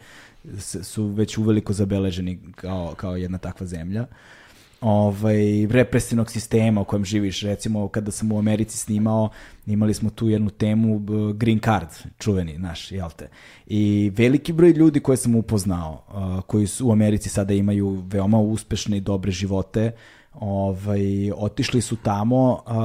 se, su već uveliko zabeleženi kao, kao jedna takva zemlja. Uh, ovaj, represivnog sistema u kojem živiš. Recimo, kada sam u Americi snimao, imali smo tu jednu temu green card, čuveni naš, jel te? I veliki broj ljudi koje sam upoznao, koji su u Americi sada imaju veoma uspešne i dobre živote, ovaj, otišli su tamo um,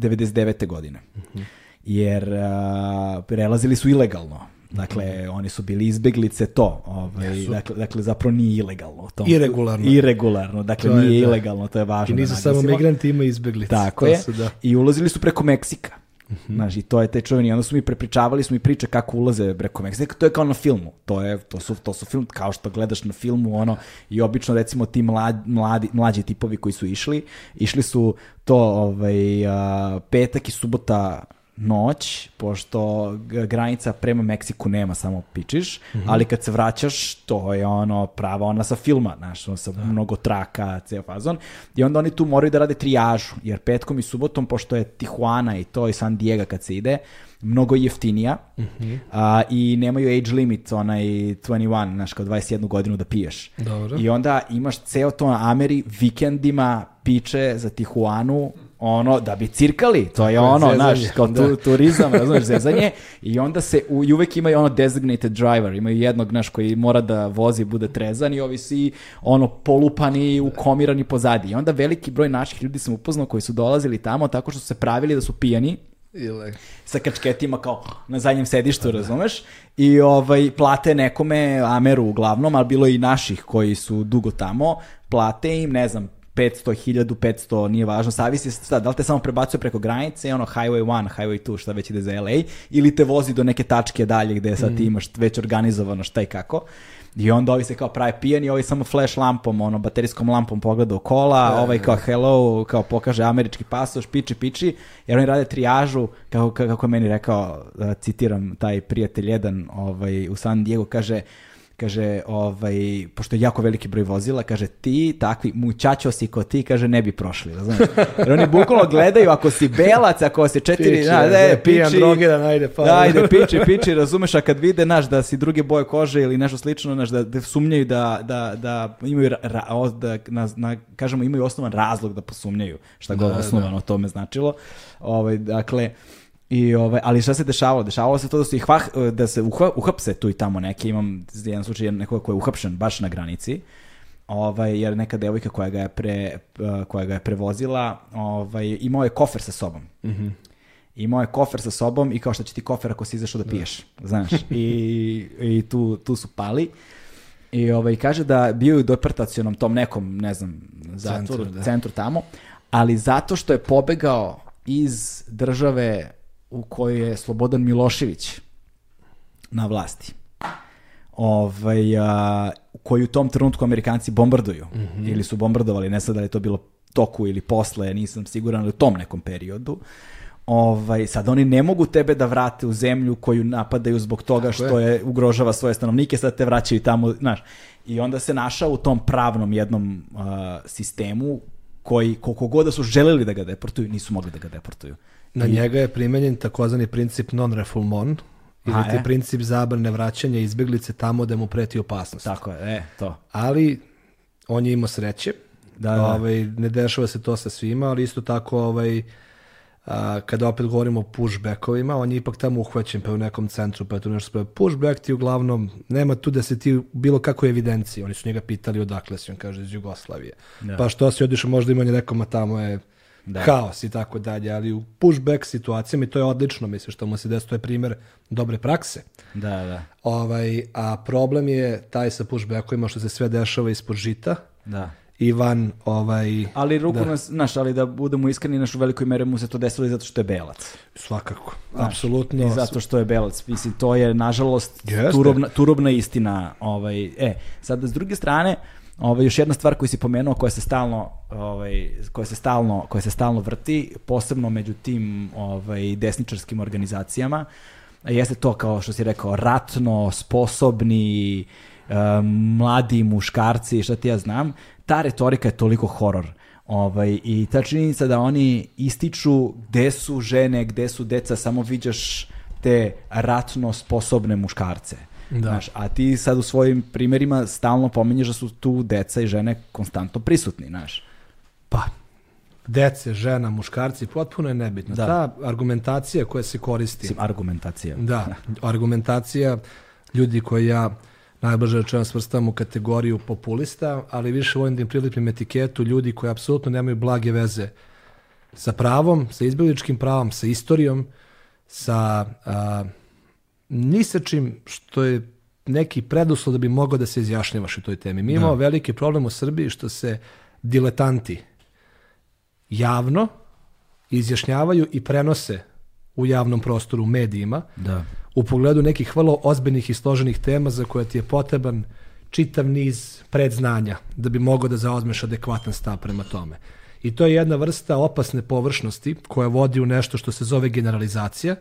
99. godine. Mm -hmm. Jer uh, prelazili su ilegalno Dakle, oni su bili izbeglice to. Ovaj, dakle, dakle, zapravo nije ilegalno. To. Iregularno. Iregularno, dakle to nije je, da. ilegalno, to je važno. I nisu samo migranti, ima izbeglice. Tako je. Su, da. I ulazili su preko Meksika. Mm. Znaš, i to je taj čovjek, i onda su mi prepričavali, su mi priče kako ulaze preko Meksika, to je kao na filmu, to, je, to, su, to su film, kao što gledaš na filmu, ono, i obično recimo ti mladi, mladi, mlađi tipovi koji su išli, išli su to ovaj, a, petak i subota noć, pošto granica prema Meksiku nema samo pičiš, mm -hmm. ali kad se vraćaš, to je ono prava ona sa filma, znaš, ono sa da. mnogo traka, ceo fazon, i onda oni tu moraju da rade trijažu, jer petkom i subotom, pošto je Tijuana i to i San Diego kad se ide, mnogo jeftinija mm -hmm. a, i nemaju age limit, onaj 21, znaš, kao 21 godinu da piješ. Dobro. I onda imaš ceo to na Ameri vikendima piče za Tijuanu ono, da bi cirkali, to je ono, znaš, kao tu, da. turizam, razumiješ, zezanje, i onda se, u, i uvek imaju ono designated driver, imaju jednog, znaš, koji mora da vozi, bude trezan i ovi svi, ono, polupani, ukomirani pozadi. I onda veliki broj naših ljudi sam upoznao koji su dolazili tamo tako što su se pravili da su pijani, Ile. sa kačketima kao na zadnjem sedištu, razumeš? I ovaj, plate nekome, Ameru uglavnom, ali bilo i naših koji su dugo tamo, plate im, ne znam, 500, 1500, nije važno, savisi šta, da li te samo prebacuje preko granice, ono Highway 1, Highway 2, šta već ide za LA, ili te vozi do neke tačke dalje gde sad mm. ti imaš već organizovano šta i kako. I onda ovi se kao prave pijani, ovi samo flash lampom, ono, baterijskom lampom pogleda u kola, e, ovaj kao hello, kao pokaže američki pasoš, piči, piči, jer oni rade trijažu, kako, kako je meni rekao, da citiram taj prijatelj jedan ovaj, u San Diego, kaže, kaže, ovaj, pošto je jako veliki broj vozila, kaže, ti takvi si ko ti, kaže, ne bi prošli, razumiješ? Jer oni bukvalno gledaju, ako si belac, ako si četiri, piči, na, da, pijan droge da najde pa. Da, ajde, piči, piči, razumeš, a kad vide, naš, da si druge boje kože ili nešto slično, naš, da, da sumnjaju da, da, da imaju, ra, da, na, na, kažemo, imaju osnovan razlog da posumnjaju, šta god da, osnovano da. to me značilo. Ovaj, dakle, I ovaj, ali šta se dešavalo? Dešavalo se to da se ih da se uhapse tu i tamo neki, imam jedan slučaj nekoga ko je uhapšen baš na granici. Ovaj, jer neka devojka koja ga je pre, koja ga je prevozila, ovaj, imao je kofer sa sobom. Mhm. Mm imao je kofer sa sobom i kao što će ti kofer ako si izašao da, da. piješ, da. znaš. I, i tu, tu su pali. I ovaj, kaže da bio u deportacionom tom nekom, ne znam, zatvoru, centru, da. centru tamo, ali zato što je pobegao iz države u kojoj je Slobodan Milošević na vlasti. Ovaj, a, koji u tom trenutku Amerikanci bombarduju. Mm -hmm. Ili su bombardovali, ne sad da li je to bilo toku ili posle, nisam siguran, ali u tom nekom periodu. Ovaj, sad oni ne mogu tebe da vrate u zemlju koju napadaju zbog toga Tako što je. je ugrožava svoje stanovnike, sad te vraćaju tamo, znaš. I onda se našao u tom pravnom jednom uh, sistemu koji, koliko god da su želeli da ga deportuju, nisu mogli da ga deportuju. Na I... njega je primenjen takozvani princip non-refoulement, ili ti e? princip zabrane vraćanja izbjeglice tamo da mu preti opasnost. Tako je, e, to. Ali on je imao sreće. Da, da. Ovaj, ne dešava se to sa svima, ali isto tako ovaj, a, kada opet govorimo o pushbackovima, on je ipak tamo uhvaćen pa u nekom centru, pa je tu nešto spravo. Pushback ti uglavnom, nema tu da se ti bilo kakve evidencije. Oni su njega pitali odakle si, on kaže iz Jugoslavije. Da. Pa što si odišao, možda ima nekom, a tamo je da. haos i tako dalje, ali u pushback situacijama i to je odlično, mislim, što mu se desi, to je primjer dobre prakse. Da, da. Ovaj, a problem je taj sa pushbackovima što se sve dešava ispod žita da. i van ovaj... Ali ruku da. nas, znaš, ali da budemo iskreni, naš u velikoj meri mu se to desilo i zato što je belac. Svakako, Znaš, apsolutno. I zato što je belac. Mislim, to je, nažalost, turobna, turobna istina. Ovaj, e, sad, s druge strane, ovaj, još jedna stvar koju si pomenuo, koja se stalno, ovaj, koja se stalno, koja se stalno vrti, posebno među tim ovaj, desničarskim organizacijama, jeste to, kao što si rekao, ratno, sposobni, um, mladi muškarci, šta ti ja znam, ta retorika je toliko horor. Ovaj, I ta činjenica da oni ističu gde su žene, gde su deca, samo viđaš te ratno sposobne muškarce. Da. Znaš, a ti sad u svojim primjerima stalno pominješ da su tu deca i žene konstantno prisutni, znaš. Pa, dece, žena, muškarci, potpuno je nebitno. Da. Ta argumentacija koja se koristi, Mislim, argumentacija. da, argumentacija ljudi koji ja najbliže rečeno svrstam u kategoriju populista, ali više volim da im prilipim etiketu ljudi koji apsolutno nemaju blage veze sa pravom, sa izbjegličkim pravom, sa istorijom, sa a, ni sa čim što je neki preduslov da bi mogao da se izjašnjavaš u toj temi. Mi imamo veliki problem u Srbiji što se diletanti javno izjašnjavaju i prenose u javnom prostoru, u medijima, Da. u pogledu nekih vrlo ozbiljnih i složenih tema za koje ti je potreban čitav niz predznanja da bi mogao da zauzmeš adekvatan stav prema tome. I to je jedna vrsta opasne površnosti koja vodi u nešto što se zove generalizacija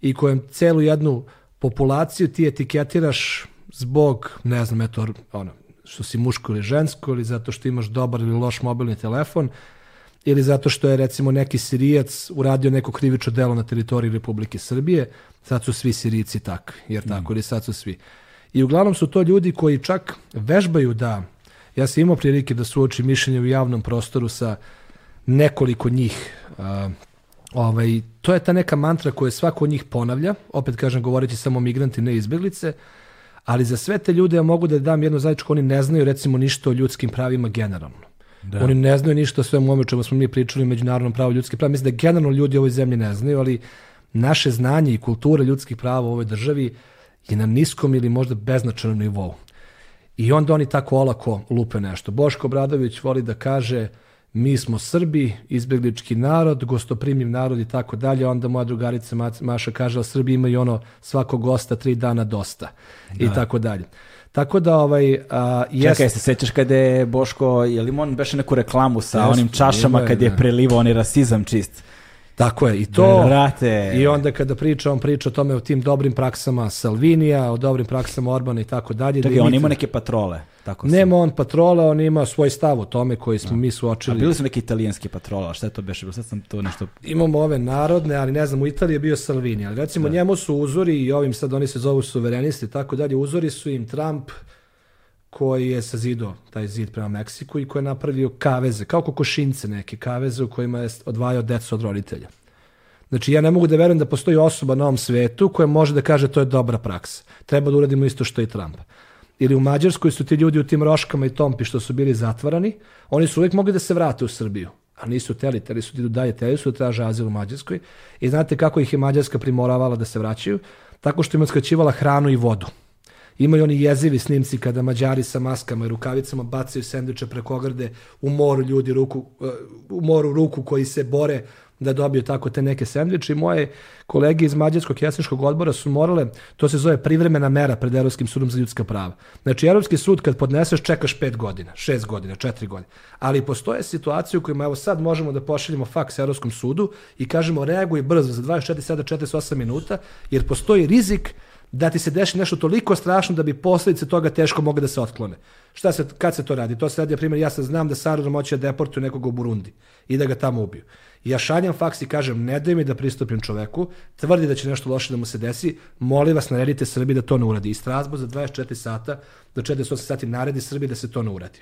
i kojem celu jednu populaciju ti etiketiraš zbog, ne znam, eto, ono, što si muško ili žensko ili zato što imaš dobar ili loš mobilni telefon ili zato što je recimo neki Sirijac uradio neko krivično delo na teritoriji Republike Srbije, sad su svi Sirijci takvi, jer tako, ili sad su svi. I uglavnom su to ljudi koji čak vežbaju da, ja sam imao prilike da suoči mišljenje u javnom prostoru sa nekoliko njih, a, ovaj, to je ta neka mantra koju svako od njih ponavlja, opet kažem govoreći samo migranti, ne izbeglice, ali za sve te ljude ja mogu da dam jedno zajedničko, oni ne znaju recimo ništa o ljudskim pravima generalno. Da. Oni ne znaju ništa o svemu ovome o čemu smo mi pričali o međunarodnom pravu ljudskih prava. Mislim da generalno ljudi u ovoj zemlji ne znaju, ali naše znanje i kultura ljudskih prava u ovoj državi je na niskom ili možda beznačajnom nivou. I onda oni tako olako lupe nešto. Boško Bradović voli da kaže mi smo Srbi, izbjeglički narod, gostoprimljiv narod i tako dalje. Onda moja drugarica Ma- Maša kaže, da Srbi imaju ono svakog gosta tri dana dosta i tako dalje. Tako da ovaj a, jest- Čekaj, se sećaš kada je Boško, je li on beše neku reklamu sa Jeste, onim čašama ima je, kad je da. prelivao onaj rasizam čist? Tako je, i to... Brate. I onda kada priča, on priča o tome o tim dobrim praksama Salvinija, o dobrim praksama Orbana i tako dalje. da Čekaj, mi- on ima neke patrole. Tako Nema on patrola, on ima svoj stav o tome koji smo mi A suočili. bili su neki italijanski patrola, a šta je to beše? Sad sam to nešto... Imamo ove narodne, ali ne znam, u Italiji je bio Salvini, ali recimo njemu su uzori i ovim sad oni se zovu suverenisti i tako dalje, uzori su im Trump koji je sazido taj zid prema Meksiku i koji je napravio kaveze, kao kokošince neke kaveze u kojima je odvajao decu od roditelja. Znači ja ne mogu da verujem da postoji osoba na ovom svetu koja može da kaže to je dobra praksa. Treba da uradimo isto što i Trump. Ili u Mađarskoj su ti ljudi u tim roškama i tompi što su bili zatvarani, oni su uvijek mogli da se vrate u Srbiju. A nisu teli, teli su da idu dalje, teli su da traže azil u Mađarskoj. I znate kako ih je Mađarska primoravala da se vraćaju? Tako što im je hranu i vodu. Imaju oni jezivi snimci kada Mađari sa maskama i rukavicama bacaju sendviče preko ograde u moru ljudi ruku, uh, u moru ruku koji se bore da dobiju tako te neke sendviče i moje kolege iz Mađarskog jesničkog odbora su morale, to se zove privremena mera pred Europskim sudom za ljudska prava. Znači, Europski sud kad podneseš čekaš pet godina, šest godina, četiri godine. Ali postoje situacije u kojima evo sad možemo da pošaljemo faks Europskom sudu i kažemo reaguj brzo za 24 sada 48 minuta, jer postoji rizik da ti se deši nešto toliko strašno da bi posljedice toga teško mogle da se otklone. Šta se, kad se to radi? To se radi, na primjer, ja sad znam da Sarajeva moće da deportuju nekog u Burundi i da ga tamo ubiju. Ja šaljam faks i kažem, ne daj mi da pristupim čoveku, tvrdi da će nešto loše da mu se desi, molim vas, naredite Srbiji da to ne uradi. I Strasbourg za 24 sata do 48 sati naredi Srbiji da se to ne uradi.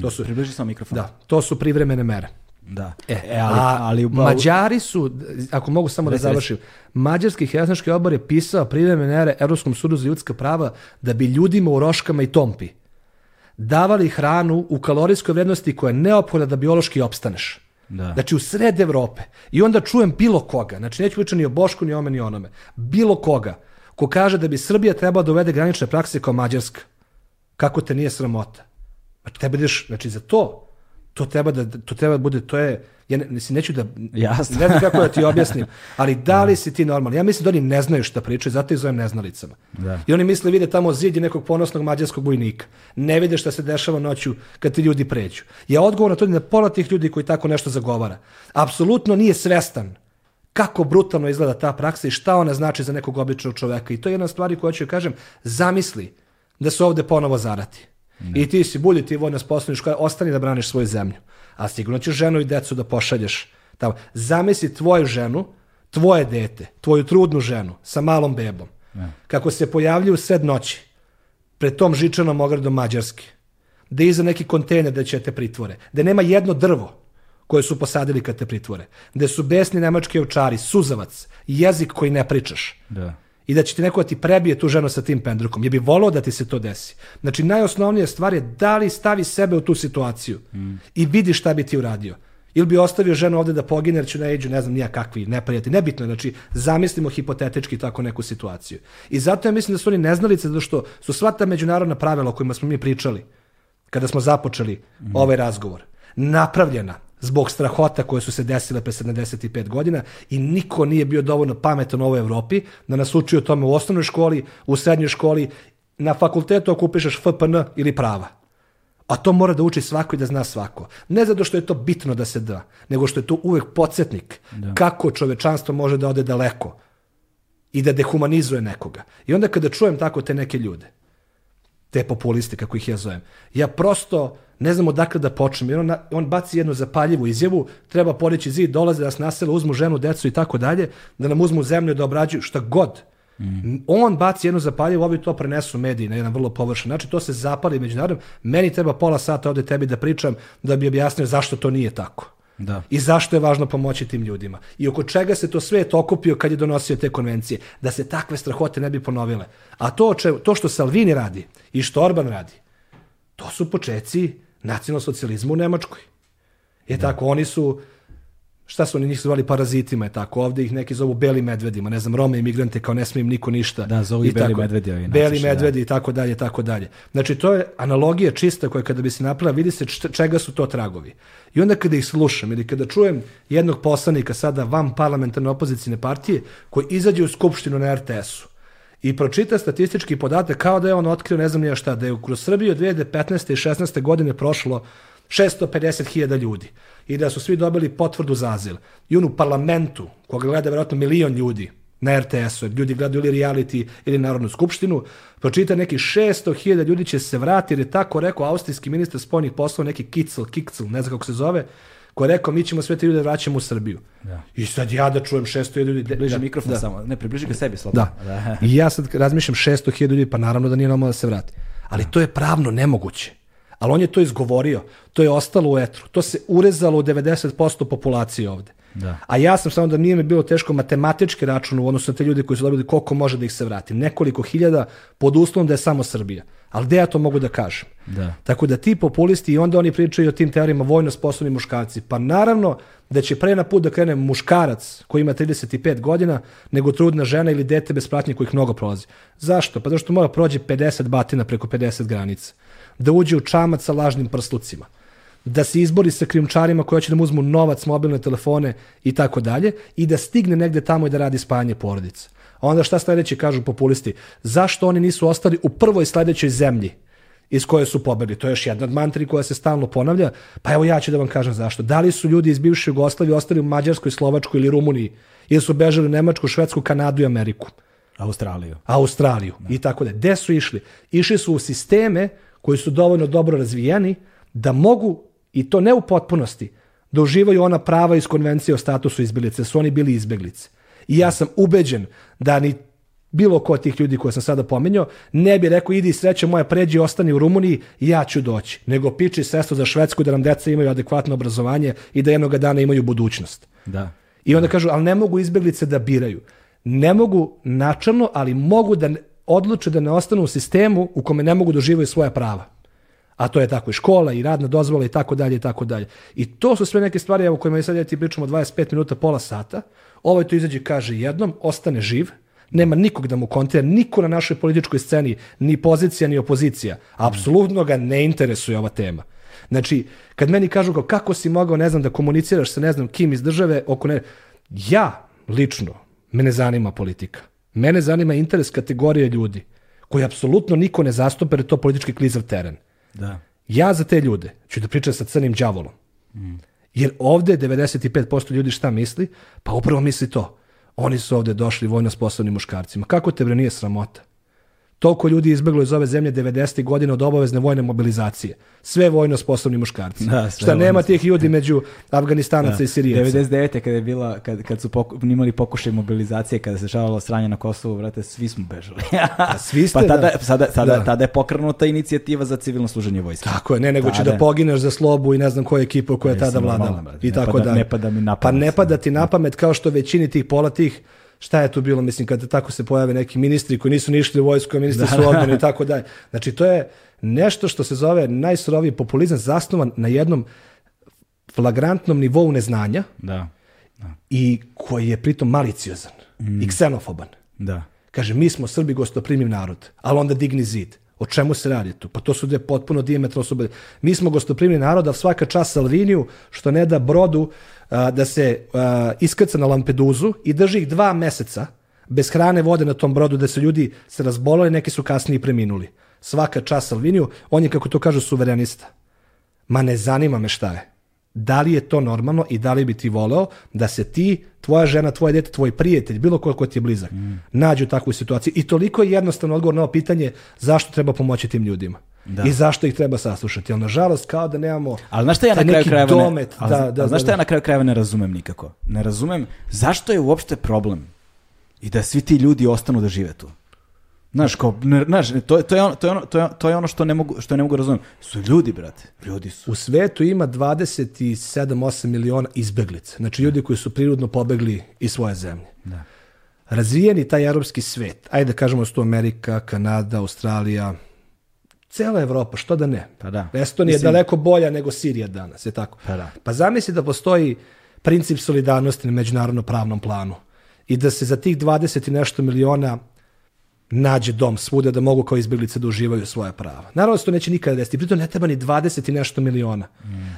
To su, Približi samo mikrofon. da, to su privremene mere. Da. E, ali, a ali, u- Mađari su, ako mogu samo da završim, Mađarski helsinški odbor je pisao privremene mere Europskom sudu za ljudska prava da bi ljudima u Roškama i Tompi davali hranu u kalorijskoj vrednosti koja je neophodna da biološki opstaneš. Da. Znači u sred Evrope. I onda čujem bilo koga, znači neću pričati ni o Bošku, ni o ome, ni o onome, bilo koga, ko kaže da bi Srbija trebala da uvede granične prakse kao Mađarska. Kako te nije sramota? Znači, tebe ideš, znači za to To treba da, to treba da bude, to je, ja ne, mislim, neću da, Jasno. ne znam kako da ti objasnim, ali da li si ti normalan? Ja mislim da oni ne znaju šta pričaju, zato ih zovem neznalicama. Da. I oni misle vide tamo zid i nekog ponosnog mađarskog vojnika. Ne vide šta se dešava noću kad ti ljudi pređu. Ja odgovor na to da pola tih ljudi koji tako nešto zagovara. Apsolutno nije svestan kako brutalno izgleda ta praksa i šta ona znači za nekog običnog čoveka. I to je jedna stvar koju ću joj kažem, zamisli da se ovde ponovo zarati. I ti si, budi ti vojna sposobna škola, ostani da braniš svoju zemlju. A sigurno ćeš ženu i decu da pošalješ tamo. Zamisli tvoju ženu, tvoje dete, tvoju trudnu ženu sa malom bebom. Kako se pojavljuju sred noći pred tom žičanom ogradom Mađarske. Da iza neki kontejner da će te pritvore. Da nema jedno drvo koje su posadili kad te pritvore. Da su besni nemački ovčari, suzavac, jezik koji ne pričaš Da. I da će ti neko da ti prebije tu ženu sa tim pendrukom. Je bi volao da ti se to desi. Znači, najosnovnija stvar je da li stavi sebe u tu situaciju i vidi šta bi ti uradio. Ili bi ostavio ženu ovde da pogine jer će naiđu, ne znam, nija kakvi neprijatelji. Nebitno je, znači, zamislimo hipotetički tako neku situaciju. I zato ja mislim da su oni neznalice, zato što su sva ta međunarodna pravila o kojima smo mi pričali, kada smo započeli ovaj razgovor, napravljena zbog strahota koje su se desile pre 75 godina i niko nije bio dovoljno pametan u ovoj Evropi da nas uči o tome u osnovnoj školi, u srednjoj školi, na fakultetu ako upišeš FPN ili prava. A to mora da uči svako i da zna svako. Ne zato što je to bitno da se da, nego što je to uvek podsjetnik kako čovečanstvo može da ode daleko i da dehumanizuje nekoga. I onda kada čujem tako te neke ljude, te populiste, kako ih ja zovem. Ja prosto ne znam odakle da počnem. Jer on, on baci jednu zapaljivu izjavu, treba podići zid, dolaze da nas nasele, uzmu ženu, decu i tako dalje, da nam uzmu zemlju, da obrađuju šta god. On baci jednu zapaljivu, ovi to prenesu mediji na jedan vrlo površan način, to se zapali međunarodno. Meni treba pola sata ovde tebi da pričam da bi objasnio zašto to nije tako. Da. I zašto je važno pomoći tim ljudima. I oko čega se to svet okupio kad je donosio te konvencije. Da se takve strahote ne bi ponovile. A to, če- to što Salvini radi i što Orban radi, to su počeci nacionalsocijalizma u Nemačkoj. Je tako, oni su, šta su oni njih zvali parazitima, je tako, ovde ih neki zovu beli medvedima, ne znam, Rome imigrante kao ne smije im niko ništa. Da, zovu I beli tako. medvedi ovi Beli da. medvedi i tako dalje, tako dalje. Znači, to je analogija čista koja kada bi se napravila, vidi se čega su to tragovi. I onda kada ih slušam ili kada čujem jednog poslanika sada van parlamentarne opozicijne partije koji izađe u skupštinu na RTS-u i pročita statistički podatak kao da je on otkrio ne znam nije šta, da je kroz Srbiju 2015. i 16. godine prošlo 650.000 ljudi i da su svi dobili potvrdu za azil. I on u parlamentu, koga gleda vjerojatno milion ljudi na RTS-u, ljudi gledaju ili reality ili Narodnu skupštinu, pročita neki 600.000 ljudi će se vratiti, jer je tako rekao austrijski ministar spoljnih poslova, neki Kicl, Kicl, ne znam kako se zove, koji je rekao mi ćemo sve te ljude da vraćamo u Srbiju. Da. I sad ja da čujem 600.000 ljudi. Bliže da, mikrofon da. samo. Ne, približi ga sebi slobodno. Da. I ja sad razmišljam 600.000 ljudi, pa naravno da nije normalno da se vrati. Ali to je pravno nemoguće. Ali on je to izgovorio. To je ostalo u etru. To se urezalo u 90% populacije ovde. Da. A ja sam samo da nije mi bilo teško matematički račun u odnosu na te ljude koji su dobili koliko može da ih se vrati. Nekoliko hiljada pod uslovom da je samo Srbija. Ali gde ja to mogu da kažem? Da. Tako da ti populisti i onda oni pričaju o tim teorijama vojno sposobni muškarci. Pa naravno da će pre na put da krene muškarac koji ima 35 godina nego trudna žena ili dete bez pratnje kojih mnogo prolazi. Zašto? Pa zato što mora prođe 50 batina preko 50 granica. Da uđe u čamac sa lažnim prslucima da se izbori sa krijumčarima koji hoće da mu uzmu novac, mobilne telefone i tako dalje i da stigne negde tamo i da radi spajanje porodice. A onda šta sledeći kažu populisti? Zašto oni nisu ostali u prvoj sledećoj zemlji iz koje su pobegli? To je još jedna od mantri koja se stalno ponavlja. Pa evo ja ću da vam kažem zašto. Da li su ljudi iz bivše Jugoslavije ostali u Mađarskoj, Slovačkoj ili Rumuniji? Ili su bežali u Nemačku, Švedsku, Kanadu i Ameriku? Australiju. Australiju i tako da. Gde su išli? Išli su u sisteme koji su dovoljno dobro razvijeni da mogu, i to ne u potpunosti, da uživaju ona prava iz konvencije o statusu izbjeglice, su oni bili izbjeglice. I ja sam ubeđen da ni bilo ko od tih ljudi koje sam sada pominjao, ne bi rekao idi sreće moja pređi ostani u Rumuniji i ja ću doći. Nego piči sestru za Švedsku da nam deca imaju adekvatno obrazovanje i da jednog dana imaju budućnost. Da. I onda kažu, ali ne mogu izbjeglice da biraju. Ne mogu načalno, ali mogu da odluče da ne ostanu u sistemu u kome ne mogu da uživaju svoja prava. A to je tako i škola i radna dozvola i tako dalje i tako dalje. I to su sve neke stvari evo, kojima sad ja ti pričamo 25 minuta, pola sata. Ovaj to izađe kaže jednom, ostane živ, nema nikog da mu kontira, niko na našoj političkoj sceni, ni pozicija, ni opozicija. Apsolutno ga ne interesuje ova tema. Znači, kad meni kažu kao, kako si mogao, ne znam, da komuniciraš sa ne znam kim iz države oko ne... Ja, lično, mene zanima politika. Mene zanima interes kategorije ljudi koji apsolutno niko ne zastupa jer je to politički klizav teren. Da. Ja za te ljude ću da pričam sa crnim đavolom. Jer ovde 95% ljudi šta misli? Pa upravo misli to. Oni su ovde došli vojno sposobnim muškarcima. Kako te bre nije sramota? Toliko ljudi je izbeglo iz ove zemlje 90. godine od obavezne vojne mobilizacije. Sve vojno sposobni muškarci. Da, Šta nema vojno tih ljudi među Afganistanaca i Sirijaca. 99. kada je bila, kad, kad su poku, imali pokušaj mobilizacije, kada se šavalo sranje na Kosovu, brate, svi smo bežali. A svi ste, pa tada, da. sada, sada, Da. tada je pokrenuta inicijativa za civilno služenje vojske. Tako je, ne, nego će Tada. da pogineš za slobu i ne znam koja ekipa koja je tada vladala. I Ne tako pada- da. ne pada mi na Pa pamet. ne pada ti na pamet kao što većini tih pola tih šta je tu bilo, mislim, kada tako se pojave neki ministri koji nisu ni išli u vojsku, a ministri su odmani i tako dalje. Znači, to je nešto što se zove najsuroviji populizam zasnovan na jednom flagrantnom nivou neznanja Da, i koji je pritom maliciozan i ksenofoban. da. Kaže, mi smo Srbi gostoprimiv narod, ali onda digni zid. O čemu se radi tu? Pa to su dve potpuno diametralno suprotne. Mi smo gostoprimni narod, ali svaka čast Salviniju što ne da brodu da se iskrca na Lampeduzu i drži ih dva meseca bez hrane vode na tom brodu da se ljudi se razbolali, neki su kasnije preminuli. Svaka čast Salviniju, on je, kako to kažu, suverenista. Ma ne zanima me šta je. Da li je to normalno i da li bi ti voleo da se ti, tvoja žena, tvoje dete, tvoj prijatelj, bilo ko ko ti je blizak, nađu u takvoj situaciji. I toliko je jednostavno odgovor na ovo pitanje zašto treba pomoći tim ljudima. I zašto ih treba saslušati. Ali nažalost kao da nemamo Ali znaš šta ja na kraju krajeva domet. ne, ali, da, ali da, znaš da, šta ja na kraju krajeva ne razumem nikako? Ne razumem zašto je uopšte problem i da svi ti ljudi ostanu da žive tu. Znaš, kao, ne, znaš, to, to, je ono, to, je ono, to, je, to je ono što ne mogu, što ne mogu razumem. Su ljudi, brate. Ljudi su. U svetu ima 27-8 miliona izbeglica. Znači ljudi koji su prirodno pobegli iz svoje zemlje. Da. Razvijeni taj europski svet, ajde da kažemo da su Amerika, Kanada, Australija, cela Evropa, što da ne? Pa da. Estonija je Mislim- daleko bolja nego Sirija danas, je tako? Pa da. Pa zamisli da postoji princip solidarnosti na međunarodno pravnom planu i da se za tih 20 i nešto miliona nađe dom svuda da mogu kao izbjeglice da uživaju svoja prava. Naravno da se to neće nikada desiti, pritom ne treba ni 20 i nešto miliona.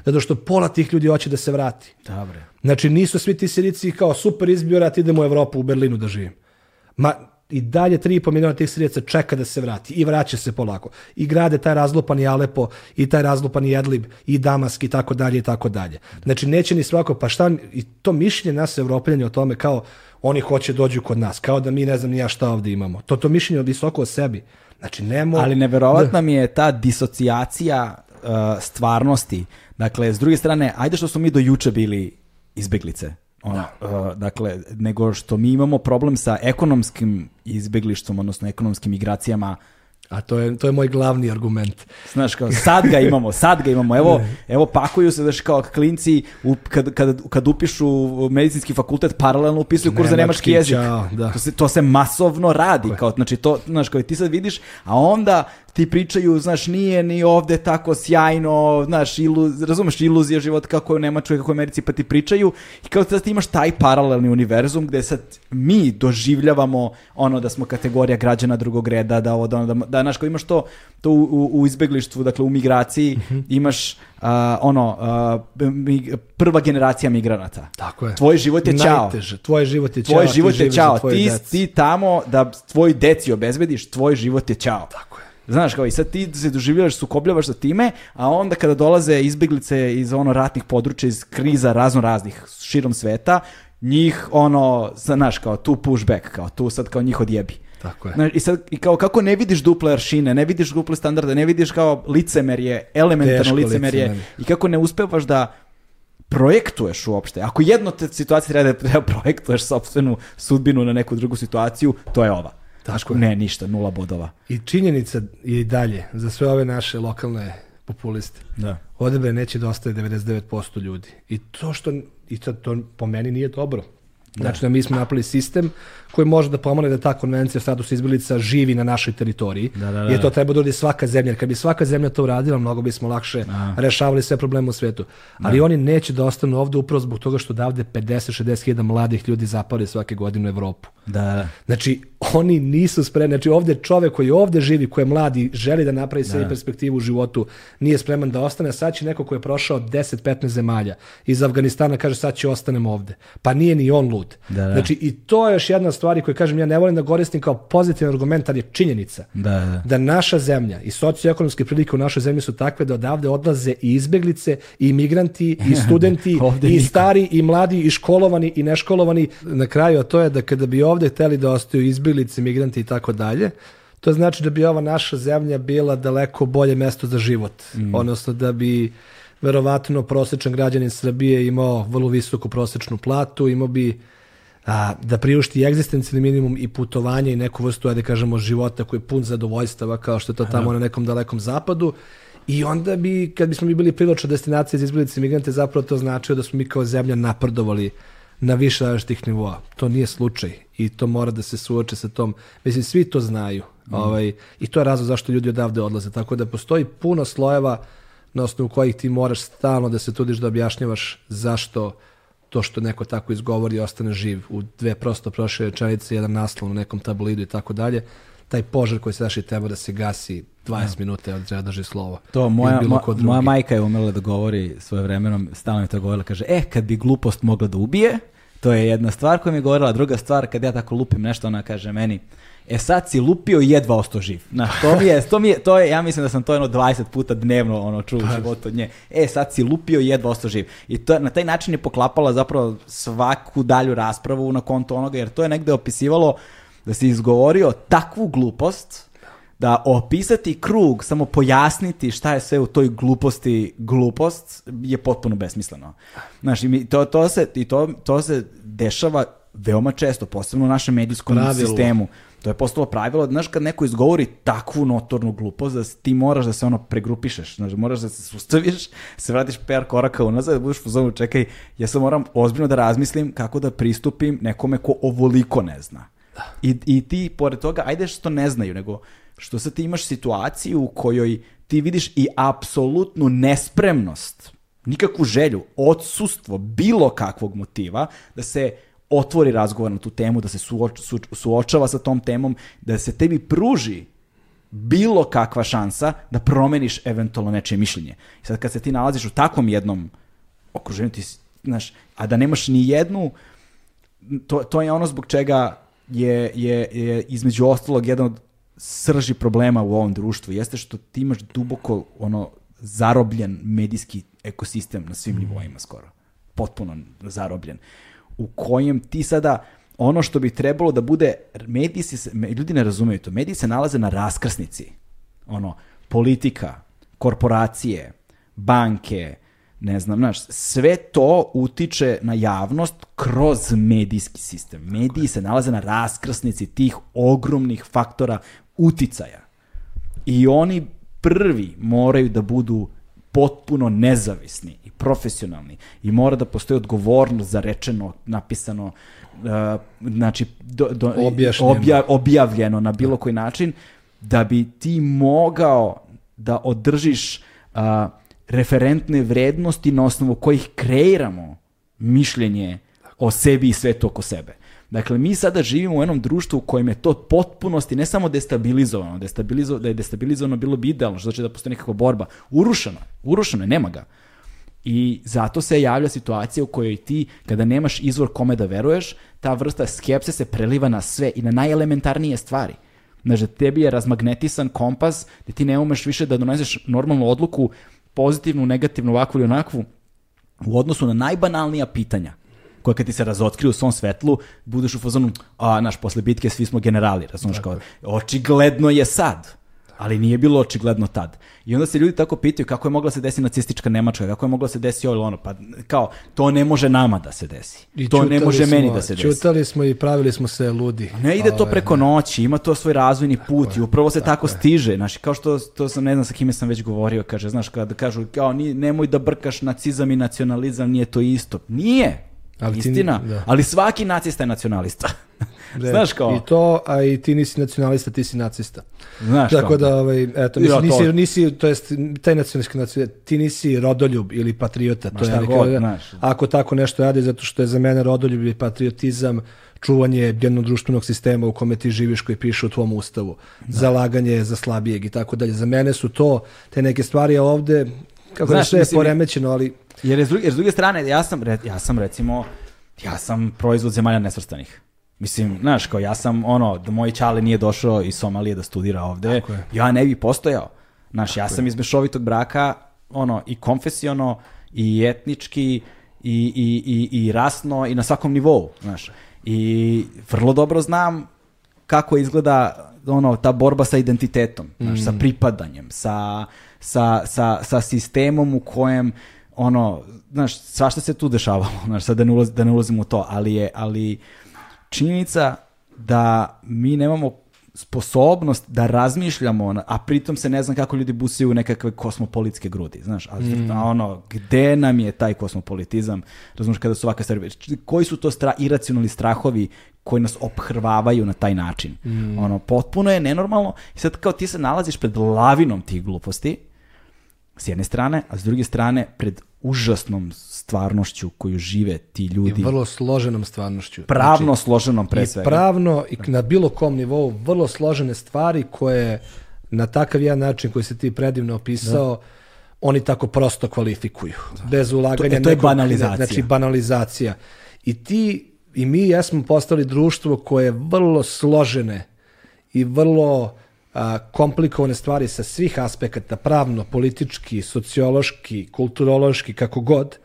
Zato što pola tih ljudi hoće da se vrati. Dobre. Znači nisu svi ti Sirici kao super izbio rat, idemo u Evropu, u Berlinu da živim. Ma i dalje 3,5 miliona tih Sirijaca čeka da se vrati i vraća se polako. I grade taj razlupani Alepo i taj razlupani Jedlib i Damask i tako dalje i tako dalje. Znači neće ni svako, pa šta, i to mišljenje nas evropljanja o tome kao oni hoće dođu kod nas, kao da mi ne znam ni ja šta ovde imamo. To to mišljenje visoko o sebi. Znači nemo... Ali neverovatna mi je ta disocijacija uh, stvarnosti. Dakle, s druge strane, ajde što smo mi do juče bili izbeglice. Ono, uh, dakle, nego što mi imamo problem sa ekonomskim izbeglištvom, odnosno ekonomskim migracijama A to je, to je moj glavni argument. Znaš, kao, sad ga imamo, sad ga imamo. Evo, evo pakuju se, znaš, kao klinci, u, kad, kad, kad upišu medicinski fakultet, paralelno upisuju kurs za nemački jezik. ćao, da. To, se, to se masovno radi. Kao, znači, to, znaš, kao, ti sad vidiš, a onda ti pričaju, znaš, nije ni ovde tako sjajno, znaš, ilu, razumeš, iluzija života kako je u Nemačkoj, kako je u Americi, pa ti pričaju i kao sad ti imaš taj paralelni univerzum gde sad mi doživljavamo ono da smo kategorija građana drugog reda, da ovo, da, ono, da, da znaš, kao imaš to, to u, u, izbeglištvu, dakle u migraciji, Mhm. imaš a, ono, a, mi- prva generacija migranata. Tako je. Tvoj život je ćao. Najteže. Tvoj život je ćao. Tvoj život je tvoje Ti, ti tamo da tvoj deci obezbediš, tvoj život je ćao. Tako je. Znaš, kao i sad ti se doživljavaš, sukobljavaš sa time, a onda kada dolaze izbeglice iz ono ratnih područja, iz kriza razno raznih širom sveta, njih ono, znaš, kao tu pushback, kao tu sad kao njih odjebi. Tako je. Znaš, I sad, i kao kako ne vidiš duple aršine, ne vidiš duple standarde, ne vidiš kao licemerje, elementarno Teško licemerje licemerje. i kako ne uspevaš da projektuješ uopšte. Ako jedno te situacije treba da projektuješ sopstvenu sudbinu na neku drugu situaciju, to je ova. Tako je. ne, ništa, nula bodova. I činjenica je i dalje za sve ove naše lokalne populiste. Da. Odebe neće da ostaje 99% ljudi. I to što i to, to po meni nije dobro. Znači da mi smo napravili sistem koji može da pomogne da ta konvencija o statusu izbjeglica živi na našoj teritoriji. Da, da, da. Jer to treba da uradi svaka zemlja. Jer kad bi svaka zemlja to uradila, mnogo bismo lakše rešavali sve probleme u svetu. Ali oni neće da ostanu ovde upravo zbog toga što davde 50-60 hiljada mladih ljudi zapali svake godine u Evropu. Da, da. Znači, oni nisu spremni. Znači, ovde čovek koji ovde živi, koji je mladi, želi da napravi sebi perspektivu u životu, nije spreman da ostane. Sad će neko koji je prošao 10-15 zemalja iz Afganistana kaže sad će ostanem ovde. Pa nije ni on lud. Da, da. Znači, i to je još jedna stvar koju kažem, ja ne volim da koristim kao pozitivan argument, ali je činjenica. Da, da. Da naša zemlja i socioekonomske prilike u našoj zemlji su takve da odavde odlaze i izbeglice, i imigranti, i studenti, i niko. stari, i mladi, i školovani, i neškolovani. Na kraju, a to je da kada bi ovde hteli da ostaju izbeglice, migranti i tako dalje, to znači da bi ova naša zemlja bila daleko bolje mesto za život. Odnosno da bi verovatno prosječan građanin Srbije imao vrlo visoku prosječnu platu, imao bi a, da priušti egzistencijalni minimum i putovanje i neku vrstu, ajde kažemo, života koji je pun zadovoljstava kao što je to tamo na nekom dalekom zapadu. I onda bi, kad bismo mi bili privlačna destinacija za izbjeglice migrante, zapravo to značio da smo mi kao zemlja napredovali na više različitih nivoa. To nije slučaj i to mora da se suoče sa tom. Mislim, svi to znaju. Ovaj, I to je razlog zašto ljudi odavde odlaze. Tako da postoji puno slojeva na osnovu kojih ti moraš stalno da se trudiš da objašnjavaš zašto to što neko tako izgovori i ostane živ. U dve prosto prošle rečenice, jedan naslov u nekom tabloidu i tako dalje, taj požar koji se daši treba da se gasi 20 minuta od treba da drži slovo. To moja, mo- moja majka je umela da govori svoje vremenom, stalno je to govorila, kaže, e, kad bi glupost mogla da ubije, to je jedna stvar koja mi je govorila, druga stvar, kad ja tako lupim nešto, ona kaže meni, e sad si lupio i jedva ostao živ. Znaš, to mi je, to mi je, to je, ja mislim da sam to jedno 20 puta dnevno ono čuo Pa. u životu od nje. E, sad si lupio i jedva ostao živ. I to, na taj način je poklapala zapravo svaku dalju raspravu na konto onoga, jer to je negde opisivalo da si izgovorio takvu glupost, da opisati krug, samo pojasniti šta je sve u toj gluposti glupost je potpuno besmisleno. Znaš, i to, to, se, i to, to se dešava veoma često, posebno u našem medijskom Pravilo. sistemu. To je postalo pravilo, znaš, kad neko izgovori takvu notornu glupost, da ti moraš da se ono pregrupišeš, znaš, moraš da se sustaviš, se vratiš PR koraka unazad, da budeš u zonu, čekaj, ja sam moram ozbiljno da razmislim kako da pristupim nekome ko ovoliko ne zna. I, I ti, pored toga, ajde što ne znaju, nego što sad ti imaš situaciju u kojoj ti vidiš i apsolutnu nespremnost, nikakvu želju, odsustvo bilo kakvog motiva da se otvori razgovor na tu temu, da se suoč, su, suočava sa tom temom, da se tebi pruži bilo kakva šansa da promeniš eventualno nečije mišljenje. I sad kad se ti nalaziš u takvom jednom okruženju, ti, znaš, a da nemaš ni jednu, to, to je ono zbog čega je, je, je između ostalog jedan od srži problema u ovom društvu, jeste što ti imaš duboko ono zarobljen medijski ekosistem na svim nivoima skoro. Potpuno zarobljen. U kojem ti sada ono što bi trebalo da bude mediji se, ljudi ne razumeju to, mediji se nalaze na raskrsnici. Ono, politika, korporacije, banke, ne znam, znaš, sve to utiče na javnost kroz medijski sistem. Mediji se nalaze na raskrsnici tih ogromnih faktora uticaja. I oni prvi moraju da budu potpuno nezavisni i profesionalni i mora da postoji odgovornost za rečeno, napisano, uh, znači do, do, obja- objavljeno na bilo koji način da bi ti mogao da održiš a, referentne vrednosti na osnovu kojih kreiramo mišljenje o sebi i svetu oko sebe. Dakle, mi sada živimo u jednom društvu u kojem je to potpunosti ne samo destabilizovano, destabilizo, da je destabilizovano bilo bi idealno, što znači da postoji nekakva borba. Urušeno, urušeno je, nema ga. I zato se javlja situacija u kojoj ti, kada nemaš izvor kome da veruješ, ta vrsta skepse se preliva na sve i na najelementarnije stvari. Znači, tebi je razmagnetisan kompas gde ti ne umeš više da doneseš normalnu odluku, pozitivnu, negativnu, ovakvu ili onakvu, u odnosu na najbanalnija pitanja koja kad ti se razotkriju u svom svetlu, budeš u fazonu, a, naš, posle bitke svi smo generali, razumiješ kao, očigledno je sad, ali nije bilo očigledno tad. I onda se ljudi tako pitaju kako je mogla se desiti nacistička Nemačka, kako je mogla se desiti ovo ili ono, pa kao, to ne može nama da se desi. I to ne može meni smo- da se desi. Čutali smo i pravili smo se ludi. Ne ide to preko noći, ima to svoj razvojni put i upravo se tako, stiže. Znaš, kao što to sam, ne znam sa kime sam već govorio, kaže, znaš, kada kažu, kao, nemoj da brkaš nacizam i nacionalizam, nije to isto. Nije! Ali ti- Istina, da. ali svaki nacista je nacionalista. Znaš kao, I to, a i ti nisi nacionalista, ti si nacista. znaš Tako kao. da, ovaj, eto, Ja, mislim, to- nisi, nisi, to jest, taj nacionalista, ti nisi rodoljub ili patriota. Ma To je, god, znaš. ako tako nešto radi, zato što je za mene rodoljub i patriotizam čuvanje jednog društvenog sistema u kome ti živiš koji piše u tvom ustavu, zalaganje za slabijeg i tako dalje. Za mene su to te neke stvari, a ovde, kako Znaš, sve je mislim, poremećeno, ali Jer je s druge, jer s druge strane, ja sam, ja sam recimo, ja sam proizvod zemalja nesvrstanih. Mislim, znaš, kao ja sam ono, da moj čale nije došao iz Somalije da studira ovde, Tako je. ja ne bi postojao. Znaš, ja sam iz mešovitog braka, ono, i konfesiono, i etnički, i, i, i, i rasno, i na svakom nivou, znaš. I vrlo dobro znam kako izgleda ono ta borba sa identitetom, znaš, sa pripadanjem, sa, sa, sa, sa sistemom u kojem ono, znaš, svašta se tu dešavalo, znaš, sad da ne, ulaz, da ne ulazim u to, ali je, ali činjenica da mi nemamo sposobnost da razmišljamo, a pritom se ne znam kako ljudi busaju u nekakve kosmopolitske grudi, znaš, a, a ono, gde nam je taj kosmopolitizam, razumiješ, kada su ovakve stvari, koji su to stra, iracionalni strahovi koji nas ophrvavaju na taj način. Ono, potpuno je nenormalno i sad kao ti se nalaziš pred lavinom tih gluposti, s jedne strane, a s druge strane pred užasnom stvarnošću koju žive ti i ljudi, vrlo složenom stvarnošću. pravno složenom pre i svega. pravno i na bilo kom nivou vrlo složene stvari koje na takav jedan način koji si ti predivno opisao oni tako prosto kvalifikuju. Bez ulaganja To- e, to je nekog- banalizacija. Znači banalizacija. I ti i mi jesmo postali društvo koje je vrlo složene i vrlo a, komplikovane stvari sa svih aspekata, pravno, politički, sociološki, kulturološki, kako god,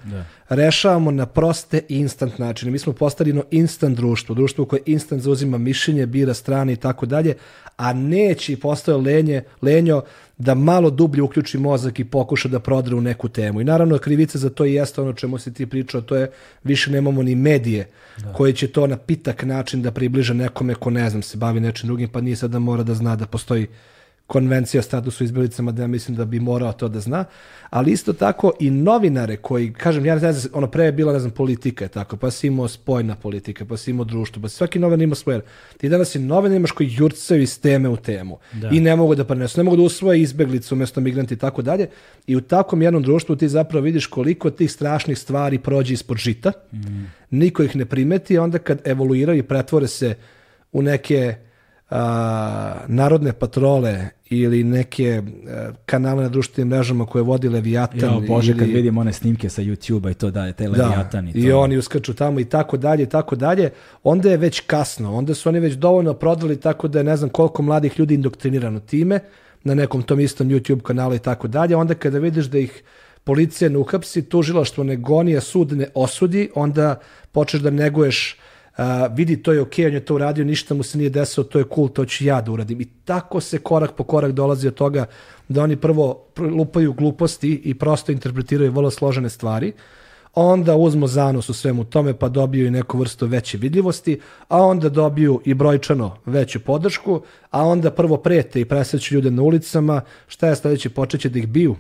rešavamo na proste i instant načine. Mi smo postali jedno instant društvo, društvo koje instant zauzima mišljenje, bira strane i tako dalje, a neće i postoje lenje, lenjo da malo dublje uključi mozak i pokuša da prodre u neku temu. I naravno krivica za to i jeste ono čemu si ti pričao, to je više nemamo ni medije koji će to na pitak način da približe nekome ko ne znam se bavi nečim drugim, pa nije sad da mora da zna da postoji konvencija o statusu izbjelicama da ja mislim da bi morao to da zna, ali isto tako i novinare koji, kažem, ja ne znam, ono pre je bila, ne znam, politika je tako, pa si imao spojna politika, pa si imao društvo, pa svaki novinar ima svoje. Ti danas i novine imaš koji jurcaju iz teme u temu i ne mogu da prenesu, ne mogu da usvoje izbeglicu umjesto migranti i tako dalje. I u takvom jednom društvu ti zapravo vidiš koliko tih strašnih stvari prođe ispod žita, niko ih ne primeti, onda kad evoluiraju i pretvore se u neke a, narodne patrole ili neke a, kanale na društvenim mrežama koje vodi Leviatan. Jo, Bože, ili, kad vidim one snimke sa YouTube-a i to da je te Leviatan i to. i oni uskaču tamo i tako dalje i tako dalje, onda je već kasno, onda su oni već dovoljno prodali tako da je ne znam koliko mladih ljudi indoktrinirano time na nekom tom istom YouTube kanalu i tako dalje, onda kada vidiš da ih policija ne uhapsi, tužilaštvo ne goni, a sud ne osudi, onda počneš da neguješ a, vidi to je okej, on je to uradio, ništa mu se nije desilo, to je cool, to ću ja da uradim. I tako se korak po korak dolazi od toga da oni prvo pr- lupaju gluposti i prosto interpretiraju vrlo složene stvari, onda uzmu zanos u svemu tome pa dobiju i neku vrstu veće vidljivosti, a onda dobiju i brojčano veću podršku, a onda prvo prete i presreću ljude na ulicama, šta je sledeće, počeće da ih biju,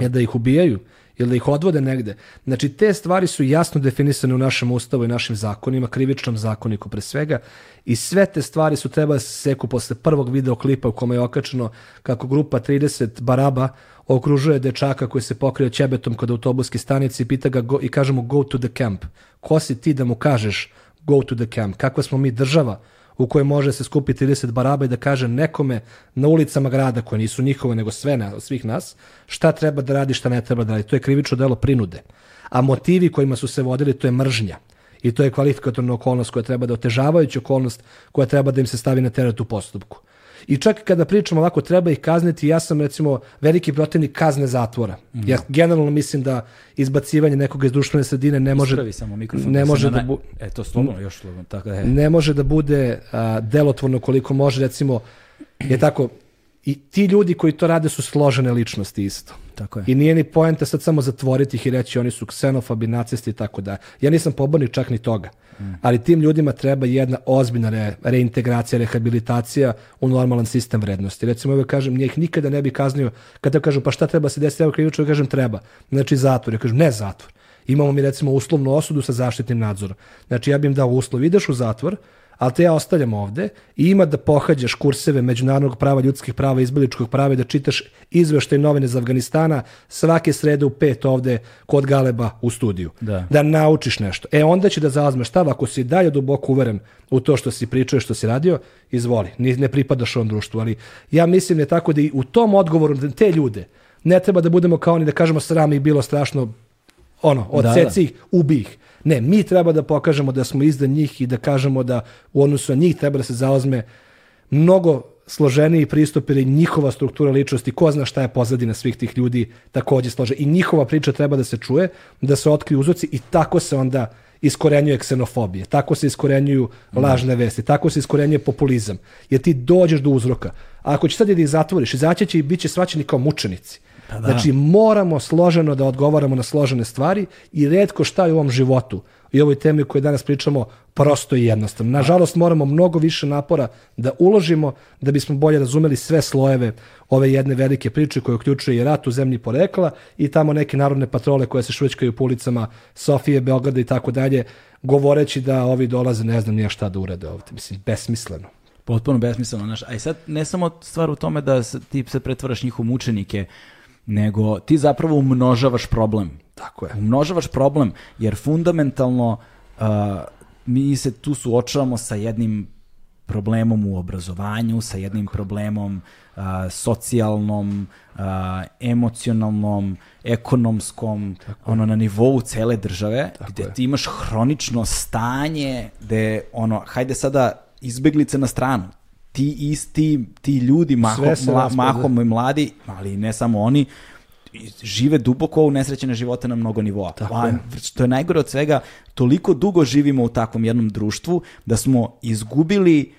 je da ih ubijaju ili da ih odvode negde. Znači, te stvari su jasno definisane u našem ustavu i našim zakonima, krivičnom zakoniku pre svega, i sve te stvari su treba da se seku posle prvog videoklipa u kome je okačeno kako grupa 30 baraba okružuje dečaka koji se pokrio ćebetom kod autobuske stanice i pita ga go, i kaže mu go to the camp. Ko si ti da mu kažeš go to the camp? Kakva smo mi država u kojoj može se skupiti 30 baraba i da kaže nekome na ulicama grada koje nisu njihove nego sve na, svih nas, šta treba da radi, šta ne treba da radi. To je krivično delo prinude. A motivi kojima su se vodili to je mržnja. I to je kvalifikatorna okolnost koja treba da otežavajuća okolnost koja treba da im se stavi na teret u postupku. I čak kada pričamo ovako, treba ih kazniti, ja sam recimo veliki protivnik kazne zatvora. Ja generalno mislim da izbacivanje nekoga iz društvene sredine ne može, Ispravi samo mikrofon. ne se može da bu, E, to slobodno, još slobodno. Tako da je. ne može da bude a, delotvorno koliko može recimo je tako i ti ljudi koji to rade su složene ličnosti isto. Tako je. I nije ni poenta sad samo zatvoriti ih i reći oni su ksenofobi, nacisti i tako da. Ja nisam pobornik čak ni toga. Ali tim ljudima treba jedna ozbiljna re, reintegracija, rehabilitacija u normalan sistem vrednosti. Recimo, uvek kažem, njih nikada ne bi kaznio, kada kažu pa šta treba se desiti, evo krivično, ja kažem treba. Znači zatvor. Ja kažem ne zatvor. Imamo mi recimo uslovnu osudu sa zaštitnim nadzorom. Znači ja bih im dao uslov, ideš u zatvor, ali te ja ostavljam ovde i ima da pohađaš kurseve međunarodnog prava, ljudskih prava, izbeličkog prava i da čitaš izveštaj novine iz Afganistana svake srede u pet ovde kod Galeba u studiju. Da. da naučiš nešto. E onda će da zauzmeš stav, ako si dalje duboko uveren u to što si pričao i što si radio, izvoli, ne pripadaš ovom društvu, ali ja mislim da je tako da i u tom odgovoru na te ljude ne treba da budemo kao oni da kažemo sram ih bilo strašno, ono, odseci ih, ubi ih. Ne, mi treba da pokažemo da smo iza njih i da kažemo da u odnosu na njih treba da se zaozme mnogo složeniji pristup ili njihova struktura ličnosti, ko zna šta je pozadina svih tih ljudi takođe slože. I njihova priča treba da se čuje, da se otkriju uzroci i tako se onda iskorenjuje ksenofobije, tako se iskorenjuju lažne vesti, tako se iskorenjuje populizam. Jer ti dođeš do uzroka. A ako će sad da ih zatvoriš, izaći će i bit će svaćeni kao mučenici. Pa da. Znači moramo složeno da odgovaramo na složene stvari i redko šta je u ovom životu i ovoj temi o kojoj danas pričamo prosto i jednostavno. Nažalost moramo mnogo više napora da uložimo da bismo bolje razumeli sve slojeve ove jedne velike priče koje uključuje i rat u zemlji porekla i tamo neke narodne patrole koje se švrćkaju po ulicama Sofije, Beograda i tako dalje, govoreći da ovi dolaze ne znam nije šta da urade ovde. Mislim, besmisleno. Potpuno besmisleno, znaš. A i sad ne samo stvar u tome da ti se pretvaraš njih u mučenike, nego ti zapravo umnožavaš problem. Tako je. Umnožavaš problem, jer fundamentalno uh, mi se tu suočavamo sa jednim problemom u obrazovanju, sa jednim problemom uh, socijalnom, uh, emocionalnom, ekonomskom, ono na nivou cele države, Tako gde je. ti imaš hronično stanje gde ono, hajde sada izbeglice na stranu, ti isti, ti ljudi, mahom, mla, mahom i mladi, ali ne samo oni, žive duboko u nesrećene živote na mnogo nivoa. Tako A je. što je najgore od svega, toliko dugo živimo u takvom jednom društvu da smo izgubili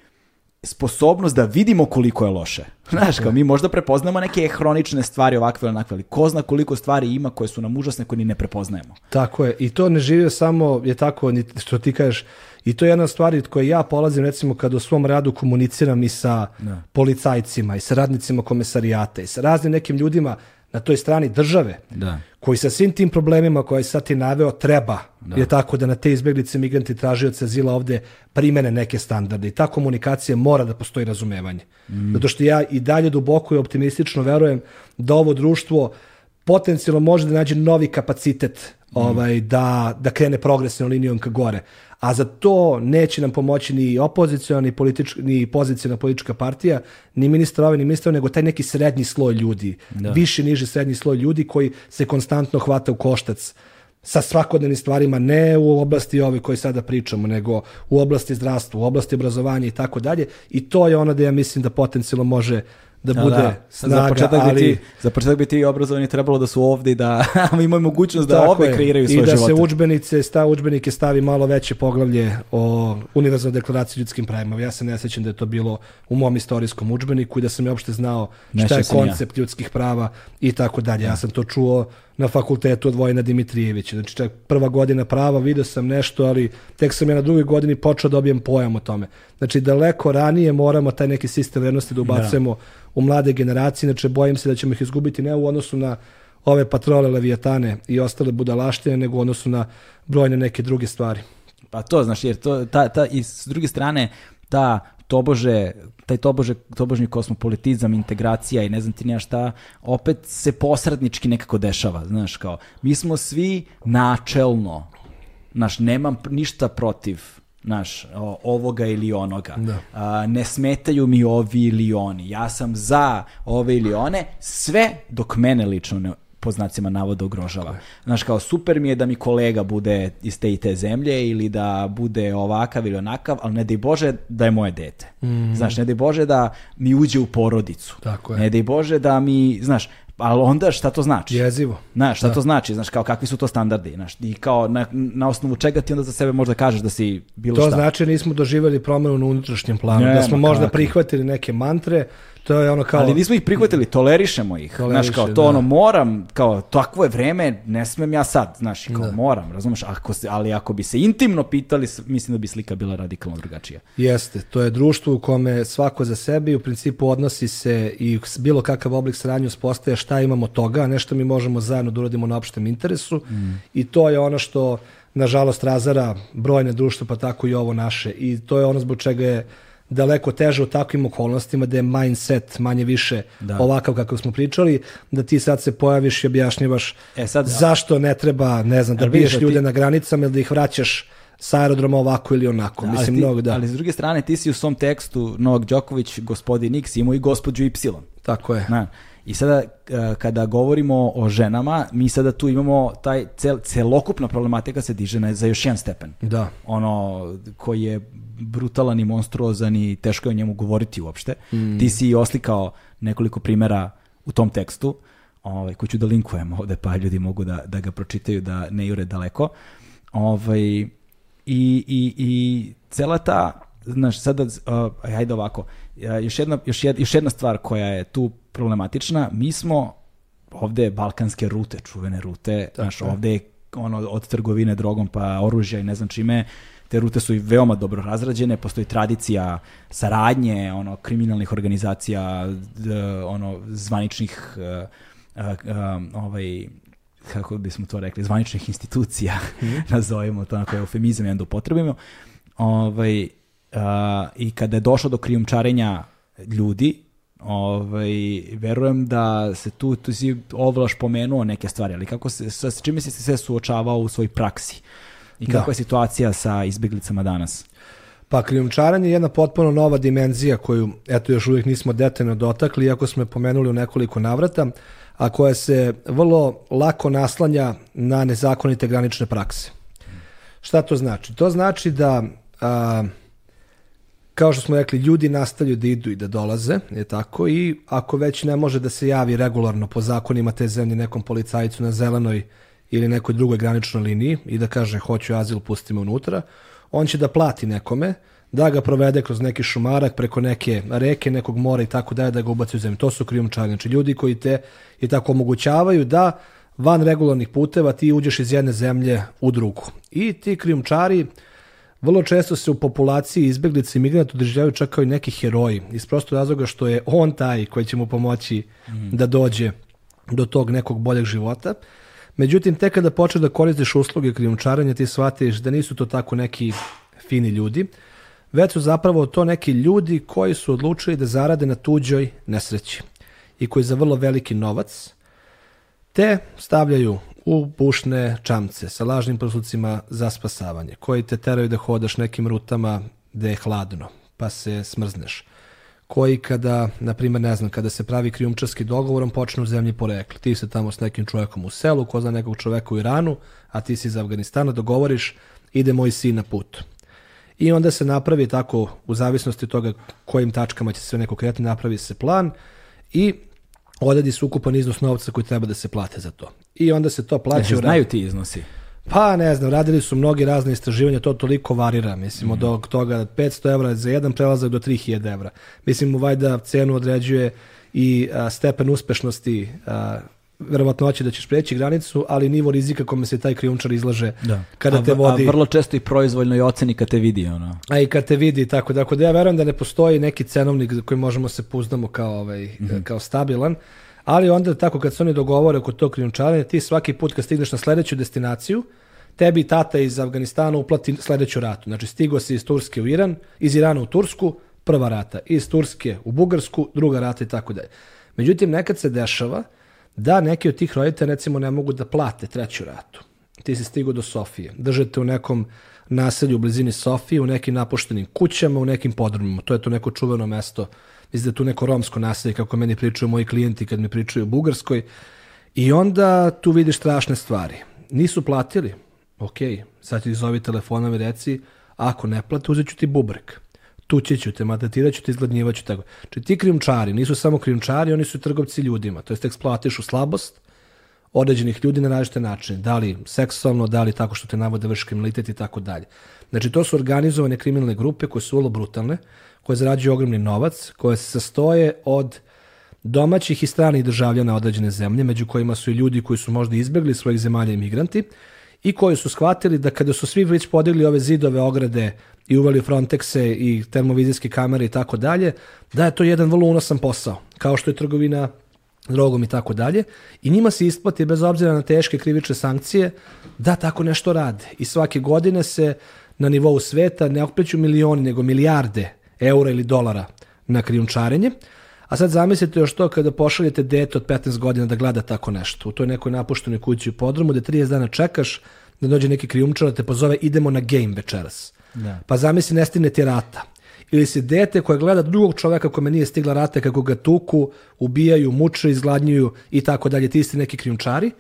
sposobnost da vidimo koliko je loše. Znaš, kao mi možda prepoznamo neke hronične stvari ovakve ili onakve, ali ko zna koliko stvari ima koje su nam užasne koje ni ne prepoznajemo. Tako je. I to ne žive samo, je tako, što ti kažeš, i to je jedna stvar od koje ja polazim, recimo, kad u svom radu komuniciram i sa policajcima, i sa radnicima komisarijata, i sa raznim nekim ljudima na toj strani države, Da. koji sa svim tim problemima koje sad ti naveo treba, je tako da na te izbjeglice migranti tražioce azila ovde primene neke standarde i ta komunikacija mora da postoji razumevanje. Zato što ja i dalje duboko i optimistično verujem da ovo društvo potencijalno može da nađe novi kapacitet ovaj, da, da krene progresivnom linijom ka gore. A za to neće nam pomoći ni opoziciona, ni, politička, ni pozicijona politička partija, ni ministar ovaj, ni ministar ovaj, nego taj neki srednji sloj ljudi. Viši, niži srednji sloj ljudi koji se konstantno hvata u koštac sa svakodnevnim stvarima, ne u oblasti ove koje sada pričamo, nego u oblasti zdravstva, u oblasti obrazovanja i tako dalje. I to je ono da ja mislim da potencijalno može da bude za snaga, početak ali... bi ti, za početak bi ti obrazovani trebalo da su ovde i da imaju mogućnost da Tako ovde je. kreiraju I svoje da živote. se udžbenice, sta udžbenike stavi malo veće poglavlje o univerzalnoj deklaraciji ljudskim pravima. Ja se ne sećam da je to bilo u mom istorijskom udžbeniku i da sam ja uopšte znao šta je sjećam ja. koncept ljudskih prava i tako dalje. Ja sam to čuo na fakultetu od Vojna Dimitrijevića. Znači, čak prva godina prava, vidio sam nešto, ali tek sam ja na drugoj godini počeo da dobijem pojam o tome. Znači, daleko ranije moramo taj neki sistem vrednosti da ubacujemo u mlade generacije, znači bojim se da ćemo ih izgubiti ne u odnosu na ove patrole Leviatane i ostale budalaštine, nego u odnosu na brojne neke druge stvari. Pa to, znaš, jer to, ta, ta, i s druge strane, ta tobože, taj tobože, tobožni kosmopolitizam, integracija i ne znam ti nija šta, opet se posrednički nekako dešava, znaš, kao, mi smo svi načelno, znaš, nemam ništa protiv, znaš, o- ovoga ili onoga. Da. A, ne smetaju mi ovi ili oni. Ja sam za ove ili one, sve dok mene lično ne po znacima navoda ugrožava. Znaš, kao super mi je da mi kolega bude iz te i te zemlje ili da bude ovakav ili onakav, ali ne daj Bože da je moje dete. Znaš, ne daj Bože da mi uđe u porodicu. Tako je. Ne daj Bože da mi, znaš, ali onda šta to znači? Jezivo. Znaš, šta to znači? Znaš, kao kakvi su to standardi? Znaš, i kao na, na osnovu čega ti onda za sebe možda kažeš da si bilo To šta? znači nismo doživjeli promenu na unutrašnjem planu, Ne, da smo možda kakvi. prihvatili neke mantre, to je ono kao... Ali nismo ih prihvatili, tolerišemo ih. Znaš, kao Toleriše, to da. ono, moram, kao, takvo je vreme, ne smem ja sad, znaš, kao moram, razumeš, ako se, ali ako bi se intimno pitali, mislim da bi slika bila radikalno drugačija. Jeste, to je društvo u kome svako za sebe i u principu odnosi se i bilo kakav oblik saradnje uspostaje šta imamo toga, a nešto mi možemo zajedno da uradimo na opštem interesu i to je ono što nažalost razara brojne društva pa tako i ovo naše i to je ono zbog čega je daleko teže u takvim okolnostima da je mindset manje više Da. ovakav kako smo pričali, da ti sad se pojaviš i objašnjavaš E, sad- zašto ne treba, ne znam, da biješ da ti- ljude na granicama ili da ih vraćaš sa aerodroma ovako ili onako. Mislim, ali, ti- mnogo da. ali s druge strane, ti si u svom tekstu Novak Đoković, gospodin X, imao i gospođu Y. Tako je. Na, I sada e, kada govorimo o ženama, mi sada tu imamo taj cel, celokupna problematika se diže na, za još jedan stepen. Da. Ono koji je brutalan i monstruozan i teško je o njemu govoriti uopšte. Ti si oslikao nekoliko primjera u tom tekstu, ovaj, koji ću da linkujem ovde, pa ljudi mogu da, da ga pročitaju, da ne jure daleko. Ovaj, i, i, I cela ta, znaš, sada, uh, ajde ovako, uh, još jedna, još, jed, još jedna stvar koja je tu problematična, mi smo ovde balkanske rute, čuvene rute, znaš, je. ovde je ono, od trgovine drogom pa oružja i ne znam čime, te rute su i veoma dobro razrađene, postoji tradicija saradnje, ono, kriminalnih organizacija, d- ono, zvaničnih, uh, uh, um, ovaj, kako bismo to rekli, zvaničnih institucija, nazovemo to onako eufemizam jedan da upotrebimo. Ovaj, a, I kada je došlo do krijumčarenja ljudi, ovaj, verujem da se tu, tu si ovlaš pomenuo neke stvari, ali kako se, sa, čime si se sve suočavao u svojoj praksi? I Da. kakva je situacija sa izbjeglicama danas? Pa krijumčarenje je jedna potpuno nova dimenzija koju eto još uvijek nismo detaljno dotakli, iako smo je pomenuli u nekoliko navrata, a koja se vrlo lako naslanja na nezakonite granične prakse. Šta to znači? To znači da a, kao što smo rekli, ljudi nastavljaju da idu i da dolaze, je tako, i ako već ne može da se javi regularno po zakonima te zemlje nekom policajcu na zelenoj ili nekoj drugoj graničnoj liniji i da kaže hoću azil, pusti me unutra, on će da plati nekome, da ga provede kroz neki šumarak, preko neke reke, nekog mora i tako dalje, da ga ubaci u zemlju. To su krijumčari, znači ljudi koji te i tako omogućavaju da van regularnih puteva ti uđeš iz jedne zemlje u drugu. I ti krijumčari vrlo često se u populaciji izbjeglica i migranata doživljavaju čak kao i neki heroji, iz prostog razloga što je on taj koji će mu pomoći da dođe do tog nekog boljeg života. Međutim, tek kada počneš da koristiš usluge krijumčarenja, ti shvatiš da nisu to tako neki fini ljudi, već su zapravo to neki ljudi koji su odlučili da zarade na tuđoj nesreći i koji za vrlo veliki novac te stavljaju u pušne čamce sa lažnim proslucima za spasavanje, koji te teraju da hodaš nekim rutama gde je hladno, pa se smrzneš. Koji kada, na primjer, ne znam, kada se pravi krijumčarski dogovor, on počne u zemlji porekla. Ti se tamo s nekim čovjekom u selu, ko zna nekog čoveka u Iranu, a ti si iz Afganistana, dogovoriš, ide moj sin na put. I onda se napravi tako, u zavisnosti toga kojim tačkama će se neko kretati, napravi se plan i odredi se ukupan iznos novca koji treba da se plate za to. I onda se to plaća Znači, u znaju ti iznosi? Pa ne znam, radili su mnogi razne istraživanja, to toliko varira, mislim, od ovog toga 500 evra za jedan prelazak do 3000 evra. Mislim, vajda cenu određuje i a, stepen uspešnosti, a, verovatnoće da ćeš preći granicu, ali nivo rizika kome se taj krijumčar izlaže kada a, te vodi... A vrlo često i proizvoljno i oceni kad te vidi, ono. A i kad te vidi tako, da ja verujem da ne postoji neki cenovnik za koji možemo se pouzdamo kao, ovaj, kao stabilan, ali onda tako kad se oni dogovore oko tog krijumčarenja, ti svaki put kad stigneš na sledeću destinaciju, tebi tata iz Afganistana uplati sledeću ratu. Znači stigo si iz Turske u Iran, iz Irana u Tursku, prva rata, iz Turske u Bugarsku, druga rata i tako dalje. Međutim, nekad se dešava da neki od tih roditelja recimo ne mogu da plate treću ratu. Ti si stigo do Sofije. Držete u nekom naselju u blizini Sofije, u nekim napuštenim kućama, u nekim podrumima. To je to neko čuveno mesto. Mislim da je tu neko romsko naselje, kako meni pričaju moji klijenti kad mi pričaju o Bugarskoj. I onda tu vidiš strašne stvari. Nisu platili. Ok, sad ti zovi telefonom i reci, ako ne plate, uzet ću ti bubrek. Tući ću te, matatirat ću te, izgladnjivat ću tako. Znači ti krijumčari, nisu samo krijumčari, oni su trgovci ljudima. To jest eksploatišu slabost, određenih ljudi na različite načine. Da li seksualno, da li tako što te navode vrši kriminalitet i tako dalje. Znači, to su organizovane kriminalne grupe koje su vrlo brutalne, koje zarađuju ogromni novac, koje se sastoje od domaćih i stranih državljana određene zemlje, među kojima su i ljudi koji su možda izbegli svojih zemalja imigranti i koji su shvatili da kada su svi već podigli ove zidove, ograde i uveli Frontexe i termovizijske kamere i tako dalje, da je to jedan vrlo unosan posao, kao što je trgovina drogom i tako dalje. I njima se isplati, bez obzira na teške krivične sankcije, da tako nešto rade. I svake godine se na nivou sveta ne okreću milioni, nego milijarde eura ili dolara na krijumčarenje. A sad zamislite još to kada pošaljete dete od 15 godina da gleda tako nešto. U toj nekoj napuštenoj kući u podromu, da 30 dana čekaš da dođe neki krijumčar da te pozove idemo na game večeras. Da. Pa zamisli ne stigne ti rata. Ili si dete koje gleda drugog čoveka kome nije stigla rata kako ga tuku, ubijaju, muče, izgladnjuju i tako dalje. Ti isti neki krijumčari.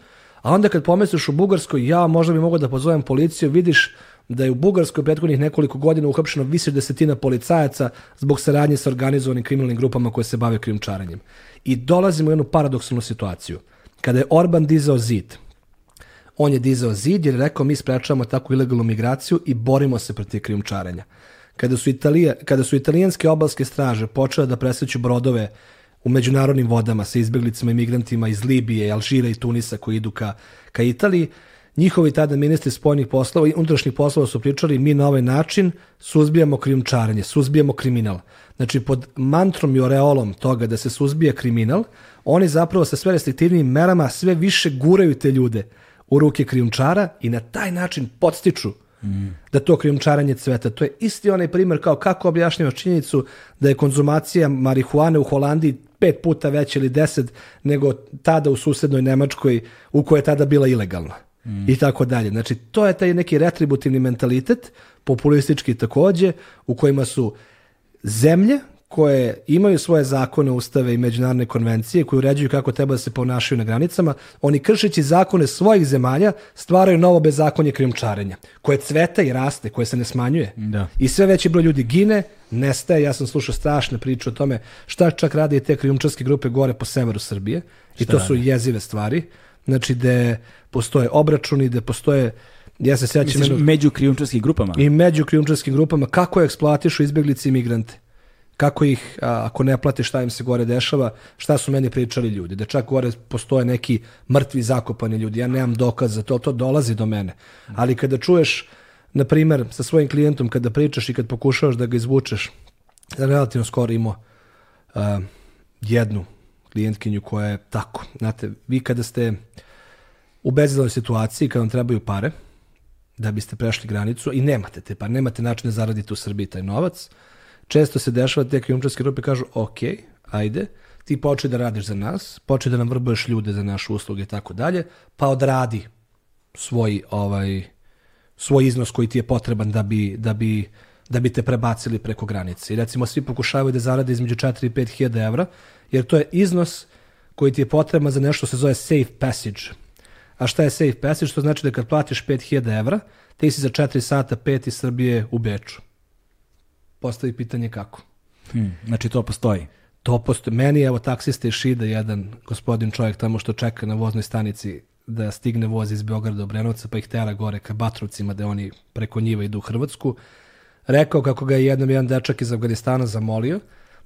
A onda kad pomisliš u Bugarskoj, ja možda bi mogao da pozovem policiju, vidiš da je u Bugarskoj prethodnih nekoliko godina uhapšeno više desetina policajaca zbog saradnje sa organizovanim kriminalnim grupama koje se bave krijumčarenjem. I dolazimo u jednu paradoksalnu situaciju. Kada je Orban dizao zid, on je dizao zid jer je rekao mi sprečavamo takvu ilegalnu migraciju i borimo se protiv krijumčarenja. Kada su, Italija, kada su italijanske obalske straže počele da presreću brodove u međunarodnim vodama sa izbeglicama i migrantima iz Libije, Alžira i Tunisa koji idu ka, ka Italiji, Njihovi tada ministri spoljnih poslova i unutrašnjih poslova su pričali mi na ovaj način suzbijamo krijumčarenje, suzbijamo kriminal. Znači pod mantrom i oreolom toga da se suzbija kriminal, oni zapravo sa sve restriktivnim merama sve više guraju te ljude u ruke krijumčara i na taj način podstiču mm. da to krijumčaranje cveta. To je isti onaj primjer kao kako objašnjavaš činjenicu da je konzumacija marihuane u Holandiji pet puta veća ili deset nego tada u susednoj Nemačkoj u kojoj je tada bila ilegalna mm. i tako dalje. Znači, to je taj neki retributivni mentalitet, populistički takođe, u kojima su zemlje koje imaju svoje zakone, ustave i međunarodne konvencije koje uređuju kako treba da se ponašaju na granicama, oni kršeći zakone svojih zemalja stvaraju novo bezakonje krijumčarenja, koje cveta i raste, koje se ne smanjuje. Da. I sve veći broj ljudi gine, nestaje. Ja sam slušao strašne priče o tome šta čak rade i te krijumčarske grupe gore po severu Srbije. I to rade? su jezive stvari znači gde postoje obračuni, gde postoje ja se sećam među krijumčarskim grupama i među krijumčarskim grupama kako eksploatišu izbeglice i migrante kako ih, a, ako ne plate šta im se gore dešava, šta su meni pričali ljudi, da čak gore postoje neki mrtvi zakopani ljudi, ja nemam dokaz za to, to dolazi do mene. Ali kada čuješ, na primer, sa svojim klijentom, kada pričaš i kad pokušavaš da ga izvučeš, relativno skoro imao uh, jednu klijentkinju koja je tako. Znate, vi kada ste u bezizlanoj situaciji, kada vam trebaju pare, da biste prešli granicu i nemate te pare, nemate način da zaradite u Srbiji taj novac, često se dešava da te krijumčarske grupe kažu, ok, ajde, ti počne da radiš za nas, počne da nam vrbuješ ljude za naše usluge i tako dalje, pa odradi svoj ovaj svoj iznos koji ti je potreban da bi, da bi, da bi te prebacili preko granice. I recimo svi pokušavaju da zarade između 4 i 5 hiljada evra, jer to je iznos koji ti je potreban za nešto se zove safe passage. A šta je safe passage? To znači da kad platiš 5000 evra, ti si za 4 sata 5 iz Srbije u Beču. Postavi pitanje kako. Hmm, znači to postoji? To postoji. Meni je evo taksista iz Šida, jedan gospodin čovjek tamo što čeka na voznoj stanici da stigne voz iz Beograda do Brenovca, pa ih tera gore ka Batrovcima da oni preko njiva idu u Hrvatsku. Rekao kako ga je jednom jedan dečak iz Afganistana zamolio,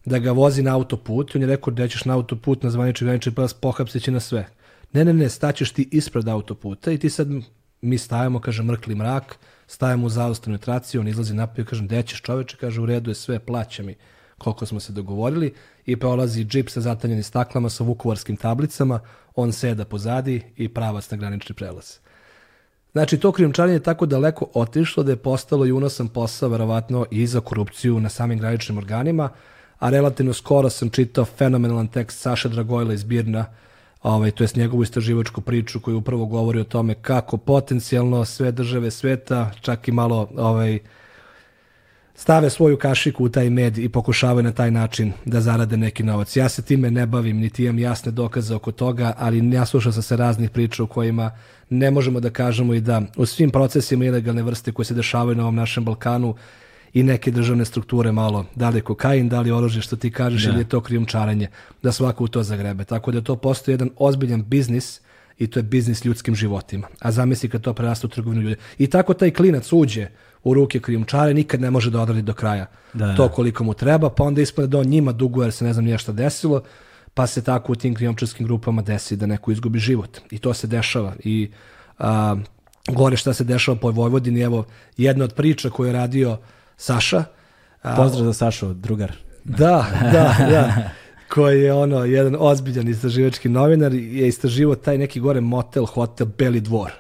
da ga vozi na autoput on je rekao da ćeš na autoput na zvanični granični prelaz pohapsit će na sve. Ne, ne, ne, staćeš ti ispred autoputa i ti sad mi stajemo, kaže mrkli mrak, stajemo u zaustavnoj traci, on izlazi napoj, kaže, gde ćeš čoveče, kaže, u redu je sve, plaća mi koliko smo se dogovorili i prolazi džip sa zatanjenim staklama sa vukovarskim tablicama, on seda pozadi i pravac na granični prelaz. Znači, to krijumčarenje je tako daleko otišlo da je postalo i unosan posao, verovatno, i za korupciju na samim graničnim organima, a relativno skoro sam čitao fenomenalan tekst Saša Dragojla iz Birna, ovaj, to jest njegovu istraživačku priču koju upravo govori o tome kako potencijalno sve države sveta, čak i malo ovaj, stave svoju kašiku u taj med i pokušavaju na taj način da zarade neki novac. Ja se time ne bavim, niti imam jasne dokaze oko toga, ali ja slušao sam se raznih priča u kojima ne možemo da kažemo i da u svim procesima ilegalne vrste koje se dešavaju na ovom našem Balkanu i neke državne strukture malo, da li je kokain, da li je oružje što ti kažeš da. ili je to krijumčarenje, da svako u to zagrebe. Tako da to postoji jedan ozbiljan biznis i to je biznis ljudskim životima. A zamisli kad to preraste u trgovinu ljudi. I tako taj klinac uđe u ruke krijumčare, nikad ne može da odradi do kraja Da, to da. koliko mu treba, pa onda ispada da on njima duguje jer se ne znam nije šta desilo, pa se tako u tim krijumčarskim grupama desi da neko izgubi život. I to se dešava. I a, gore šta se dešava po Vojvodini, evo, jedna od priča koju je radio Saša, Pozdrav za Sašu, drugar. da, da, da. Koji je ono, jedan ozbiljan istraživački novinar je istraživao taj neki gore motel, hotel Beli dvor.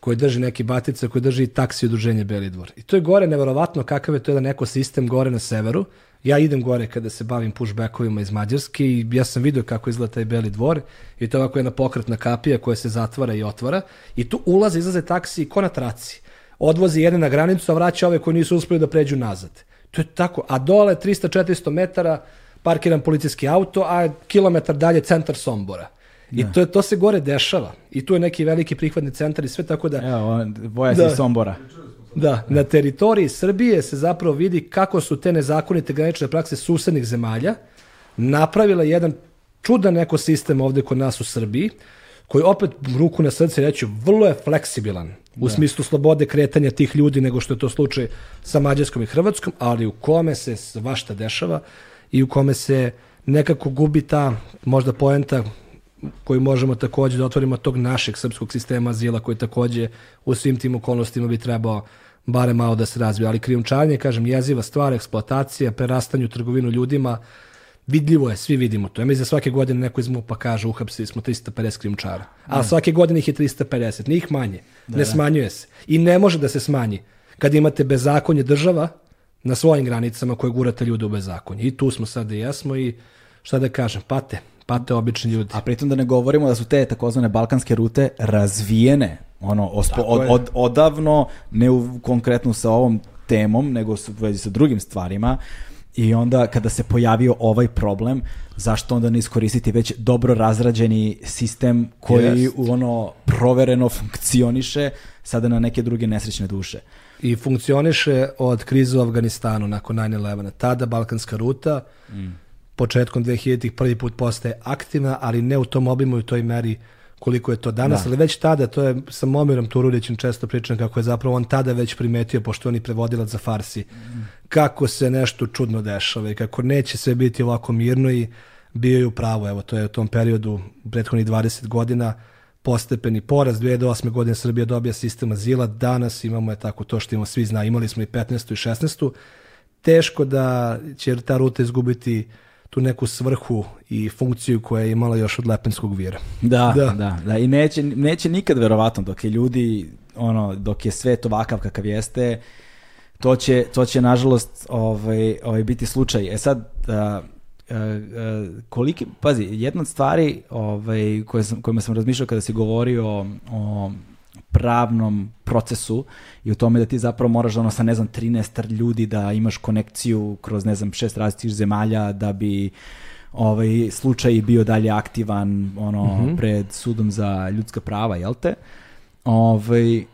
koji drži neki batica, koji drži i taksi udruženje Beli dvor. I to je gore neverovatno kakav je to jedan ekosistem gore na severu. Ja idem gore kada se bavim pushbackovima iz Mađarske i ja sam vidio kako izgleda taj Beli dvor i to je ovako jedna pokretna kapija koja se zatvara i otvara i tu ulaze, izlaze taksi ko na traci. Odvozi jedne na granicu, a vraća ove koji nisu uspeli da pređu nazad. To je tako. A dole 300-400 metara parkiran policijski auto, a kilometar dalje centar Sombora. I to, je, to se gore dešava. I tu je neki veliki prihvatni centar i sve tako da... Evo, boja Da. Sombora. Da, na teritoriji Srbije se zapravo vidi kako su te nezakonite granične prakse susednih zemalja napravile jedan čudan ekosistem ovde kod nas u Srbiji, koji opet ruku na srce reću, vrlo je fleksibilan u smislu slobode kretanja tih ljudi nego što je to slučaj sa Mađarskom i Hrvatskom, ali u kome se svašta dešava i u kome se nekako gubi ta možda poenta koju možemo takođe da otvorimo tog našeg srpskog sistema azila koji takođe u svim tim okolnostima bi trebao bare malo da se razvije. Ali krijumčarenje, kažem, jeziva stvar, eksploatacija, prerastanju trgovinu ljudima, vidljivo je, svi vidimo to. Ja mislim da svake godine neko iz MUPA kaže uhapsili smo 350 krijumčara. A svake godine ih je 350, nije ih manje. ne smanjuje se. I ne može da se smanji kad imate bezakonje država na svojim granicama koje gurate ljude u bezakonje. I tu smo sad i jesmo i šta da kažem, pate. Pate obični ljudi. A pritom da ne govorimo da su te takozvane balkanske rute razvijene, ono, ospo, od, od, odavno, ne u, konkretno sa ovom temom, nego su u vezi sa drugim stvarima. I onda kada se pojavio ovaj problem, zašto onda ne iskoristiti već dobro razrađeni sistem koji u ono provereno funkcioniše sada na neke druge nesrećne duše. i funkcioniše od krize u Afganistanu nakon 9-11. Tada Balkanska ruta početkom 2000-ih prvi put postaje aktivna, ali ne u tom obimu i u toj meri koliko je to danas, Da. ali već tada, to je sa Momirom Turudićem često pričam kako je zapravo on tada već primetio, pošto on je prevodilac za Farsi, kako se nešto čudno dešava i kako neće sve biti ovako mirno i bio je u pravu, evo to je u tom periodu prethodnih 20 godina postepeni poraz, 2008. godine Srbija dobija sistem azila, danas imamo je tako to što imamo svi zna, imali smo i 15. i 16. Teško da će ta ruta izgubiti tu neku svrhu i funkciju koja je imala još od Lepenskog vira. Da, da, Da. da, I neće, neće nikad verovatno dok je ljudi, ono, dok je svet ovakav kakav jeste, to će, to će nažalost ovaj, ovaj, biti slučaj. E sad, a, a, a, koliki, pazi, jedna od stvari ovaj, koje sam, kojima sam razmišljao kada si govorio o, o pravnom procesu i o tome da ti zapravo moraš da ono sa ne znam 13 ljudi da imaš konekciju kroz ne znam šest različitih zemalja da bi ovaj slučaj bio dalje aktivan ono pred sudom za ljudska prava, jel te? Ovaj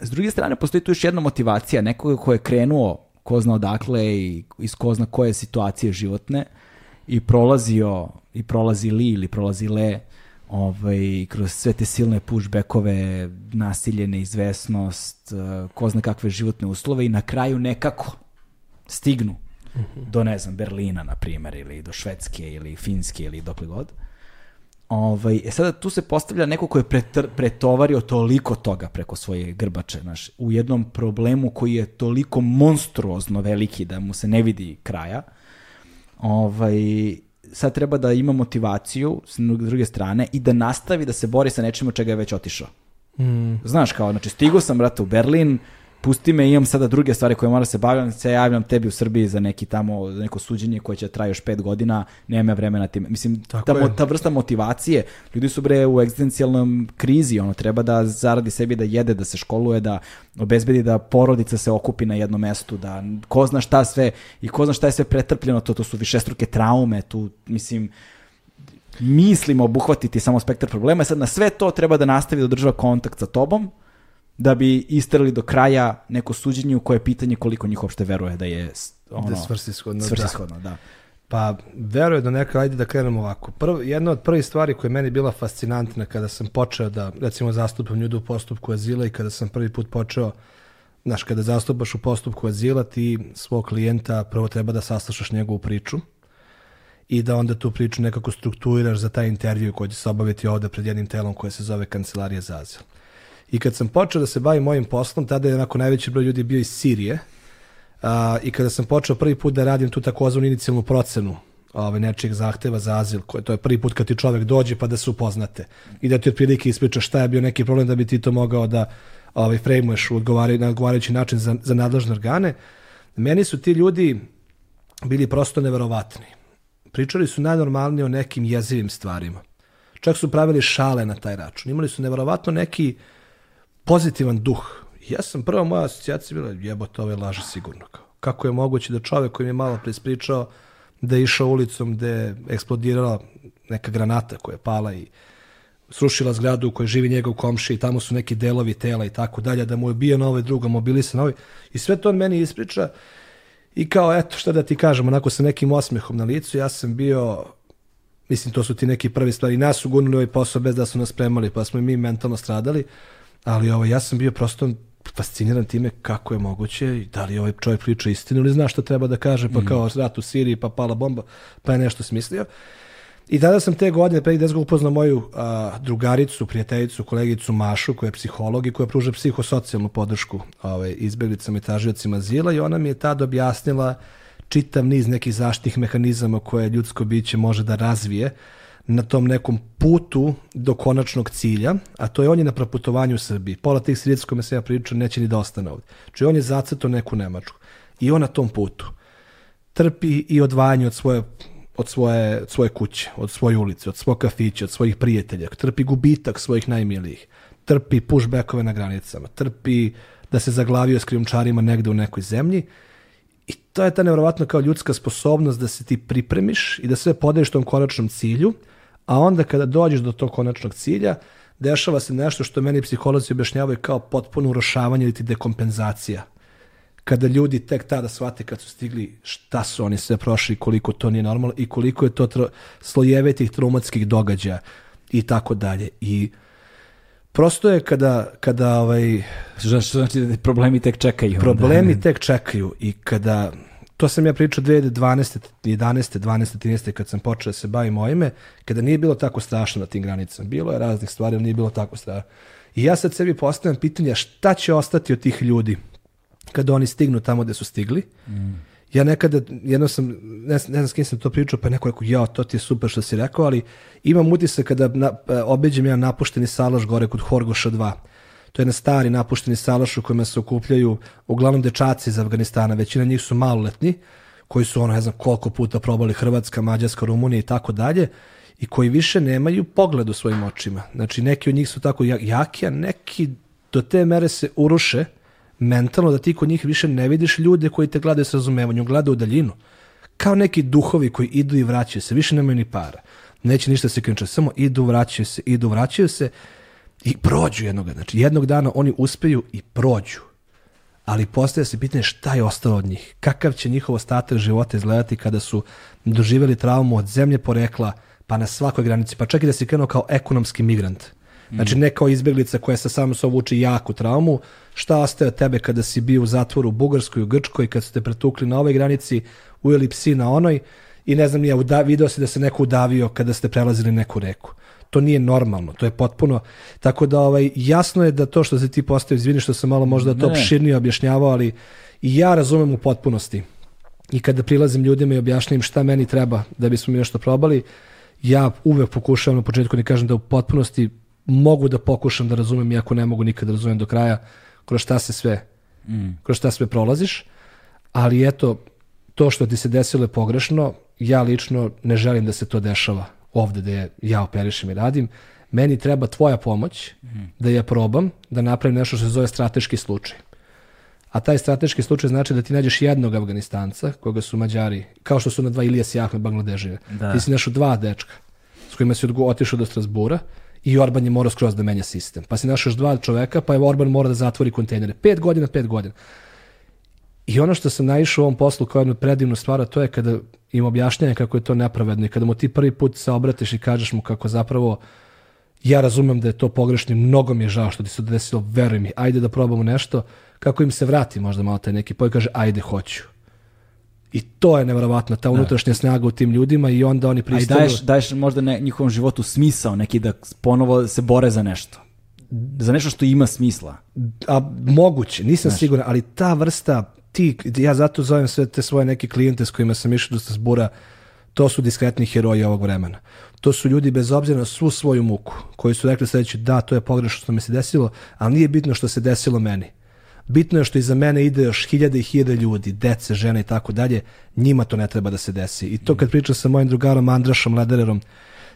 s druge strane postoji tu još jedna motivacija nekoga ko je krenuo ko zna odakle i iz ko zna koje situacije životne i prolazio i prolazi li ili prolazi le ovaj, kroz sve te silne pushbackove, nasilje, neizvesnost, eh, ko zna kakve životne uslove i na kraju nekako stignu do, ne znam, Berlina, na primjer, ili do Švedske, ili Finske, ili dokle god. Ovaj, e sada tu se postavlja neko ko je pretr, pretovario toliko toga preko svoje grbače, znaš, u jednom problemu koji je toliko monstruozno veliki da mu se ne vidi kraja. Ovaj, sad treba da ima motivaciju s druge strane i da nastavi da se bori sa nečim od čega je već otišao. Znaš kao, znači stigo sam, brate, u Berlin, pusti me, imam sada druge stvari koje moram da se bavim, se javljam tebi u Srbiji za neki tamo, za neko suđenje koje će traje još pet godina, nemam ja vremena tim. Mislim, Tako ta, mo- je. ta vrsta motivacije, ljudi su bre u egzistencijalnom krizi, ono, treba da zaradi sebi da jede, da se školuje, da obezbedi da porodica se okupi na jednom mestu, da ko zna šta sve, i ko zna šta je sve pretrpljeno, to, to su višestruke traume, tu, mislim, mislimo obuhvatiti samo spektar problema, sad na sve to treba da nastavi da održava kontakt sa tobom, da bi istrali do kraja neko suđenje u koje je pitanje koliko njih uopšte veruje da je ono, Da je svrsishodno, da. svrsishodno, da. Pa, verujem da neka, ajde da krenemo ovako. Prvo, jedna od prvih stvari koja je meni bila fascinantna kada sam počeo da, recimo, zastupam ljude u postupku azila i kada sam prvi put počeo znaš, kada zastupaš u postupku azila, ti svog klijenta prvo treba da saslušaš njegovu priču i da onda tu priču nekako strukturiraš za taj intervju koji će se obaviti ovde pred jednim telom koje se zove Kancelarija za azil. I kad sam počeo da se bavim mojim poslom, tada je onako najveći broj ljudi bio iz Sirije, a, i kada sam počeo prvi put da radim tu takozvanu inicijalnu procenu ovaj, nečijeg zahteva za azil, koje, to je prvi put kad ti čovek dođe pa da se upoznate i da ti otprilike ispriča šta je bio neki problem da bi ti to mogao da ovaj, frejmuješ u na odgovarajući način za, za nadležne organe. Meni su ti ljudi bili prosto neverovatni. Pričali su najnormalnije o nekim jezivim stvarima. Čak su pravili šale na taj račun. Imali su neverovatno neki pozitivan duh. Ja sam prva moja asocijacija bila jebote ove laže sigurno. Kako je moguće da čovek koji mi je malo prespričao da je išao ulicom gde je eksplodirala neka granata koja je pala i srušila zgradu u kojoj živi njegov komši i tamo su neki delovi tela i tako dalje, da mu je bio na ovaj drugo, mobilisan ovaj. I sve to on meni ispriča i kao, eto, šta da ti kažem, onako sa nekim osmehom na licu, ja sam bio, mislim, to su ti neki prvi stvari, nas su gunuli ovaj posao bez da su nas spremali, pa smo i mi mentalno stradali, ali ovo, ovaj, ja sam bio prosto fasciniran time kako je moguće i da li ovaj čovjek priča istinu ili zna šta treba da kaže, pa mm. kao rat u Siriji, pa pala bomba, pa je nešto smislio. I tada sam te godine, pre 10 godina, upoznao moju a, drugaricu, prijateljicu, kolegicu Mašu, koja je psiholog i koja pruža psihosocijalnu podršku ovaj, izbeglicama i tražiocima azila i ona mi je tada objasnila čitav niz nekih zaštitnih mehanizama koje ljudsko biće može da razvije na tom nekom putu do konačnog cilja, a to je on je na proputovanju u Srbiji. Pola tih sredica kome se ja pričam neće ni da ostane ovde. Či on je zacrto neku Nemačku. I on na tom putu trpi i odvajanje od svoje od svoje, svoje kuće, od svoje ulice, od svog kafića, od svojih prijatelja, trpi gubitak svojih najmilijih, trpi pushbackove na granicama, trpi da se zaglavio s krijumčarima negde u nekoj zemlji i to je ta nevjerovatno kao ljudska sposobnost da se ti pripremiš i da sve podaješ tom konačnom cilju, a onda kada dođeš do tog konačnog cilja, dešava se nešto što meni psiholozi objašnjavaju kao potpuno urošavanje ili ti dekompenzacija. Kada ljudi tek tada shvate kad su stigli šta su oni sve prošli, koliko to nije normalno i koliko je to tro, slojevetih traumatskih događaja i tako dalje. I prosto je kada, kada ovaj... Što znači da problemi tek čekaju. Problemi onda. tek čekaju i kada to sam ja pričao 2012. 11. 12. 13. kad sam počeo da se bavim ovime, kada nije bilo tako strašno na tim granicama. Bilo je raznih stvari, ali nije bilo tako strašno. I ja sad sebi postavljam pitanje šta će ostati od tih ljudi kada oni stignu tamo gde su stigli. Mm. Ja nekada, jedno sam, ne, ne znam s kim sam to pričao, pa neko rekao, ja, to ti je super što si rekao, ali imam utisak kada na, obeđem jedan napušteni salaš gore kod Horgoša 2 To je jedan stari napušteni salaš u kojima se okupljaju uglavnom dečaci iz Afganistana, većina njih su maloletni, koji su ono, ne znam koliko puta probali Hrvatska, Mađarska, Rumunija i tako dalje, i koji više nemaju pogled u svojim očima. Znači, neki od njih su tako jaki, a neki do te mere se uruše mentalno da ti kod njih više ne vidiš ljude koji te gledaju s razumevanjem, gledaju u daljinu. Kao neki duhovi koji idu i vraćaju se, više nemaju ni para. Neće ništa se krenče, samo idu, vraćaju se, idu, vraćaju se I prođu jednog, znači jednog dana oni uspeju i prođu. Ali postaje se pitanje šta je ostalo od njih. Kakav će njihov ostatak života izgledati kada su doživjeli traumu od zemlje porekla, pa na svakoj granici, pa čak i da si krenuo kao ekonomski migrant. Znači ne kao izbjeglica koja sa samom sobom uči jaku traumu, šta ostaje od tebe kada si bio u zatvoru u Bugarskoj, u Grčkoj, kad su te pretukli na ovoj granici, ujeli psi na onoj i ne znam, ja video si da se neko udavio kada ste prelazili neku reku to nije normalno, to je potpuno, tako da ovaj, jasno je da to što se ti postavio, izvini što sam malo možda to opširnije objašnjavao, ali i ja razumem u potpunosti. I kada prilazim ljudima i objašnjam šta meni treba da bismo mi nešto probali, ja uvek pokušavam na početku da kažem da u potpunosti mogu da pokušam da razumem, iako ne mogu nikad da razumem do kraja, kroz šta se sve, mm. kroz šta sve prolaziš, ali eto, to što ti se desilo je pogrešno, ja lično ne želim da se to dešava ovde da ja operišem i radim, meni treba tvoja pomoć da ja probam da napravim nešto što se zove strateški slučaj. A taj strateški slučaj znači da ti nađeš jednog Afganistanca, koga su Mađari, kao što su na dva Ilijas i Ahmed Bangladeževe. Da. Ti si našao dva dečka s kojima si otišao do Strasbura i Orban je morao skroz da menja sistem. Pa si našao još dva čoveka, pa je Orban mora da zatvori kontejnere. Pet godina, pet godina. I ono što sam naišao u ovom poslu kao jednu predivnu stvar, to je kada im objašnjanje kako je to nepravedno i kada mu ti prvi put se obratiš i kažeš mu kako zapravo Ja razumem da je to pogrešno i mnogo mi je žao što ti se desilo, veruj mi, ajde da probamo nešto, kako im se vrati možda malo taj neki poj kaže ajde hoću. I to je neverovatno, ta unutrašnja snaga u tim ljudima i onda oni A i daješ, daješ možda ne, njihovom životu smisao neki da ponovo se bore za nešto. Za nešto što ima smisla. a moguće, nisam siguran, ali ta vrsta, ti, ja zato zovem sve te svoje neke klijente s kojima sam išao dosta zbura, to su diskretni heroji ovog vremena. To su ljudi bez obzira na svu svoju muku, koji su rekli sledeće, da, to je pogrešno što mi se desilo, ali nije bitno što se desilo meni. Bitno je što iza mene ide još hiljade i hiljade ljudi, dece, žene i tako dalje, njima to ne treba da se desi. I to kad pričam sa mojim drugarom Andrašom Ledererom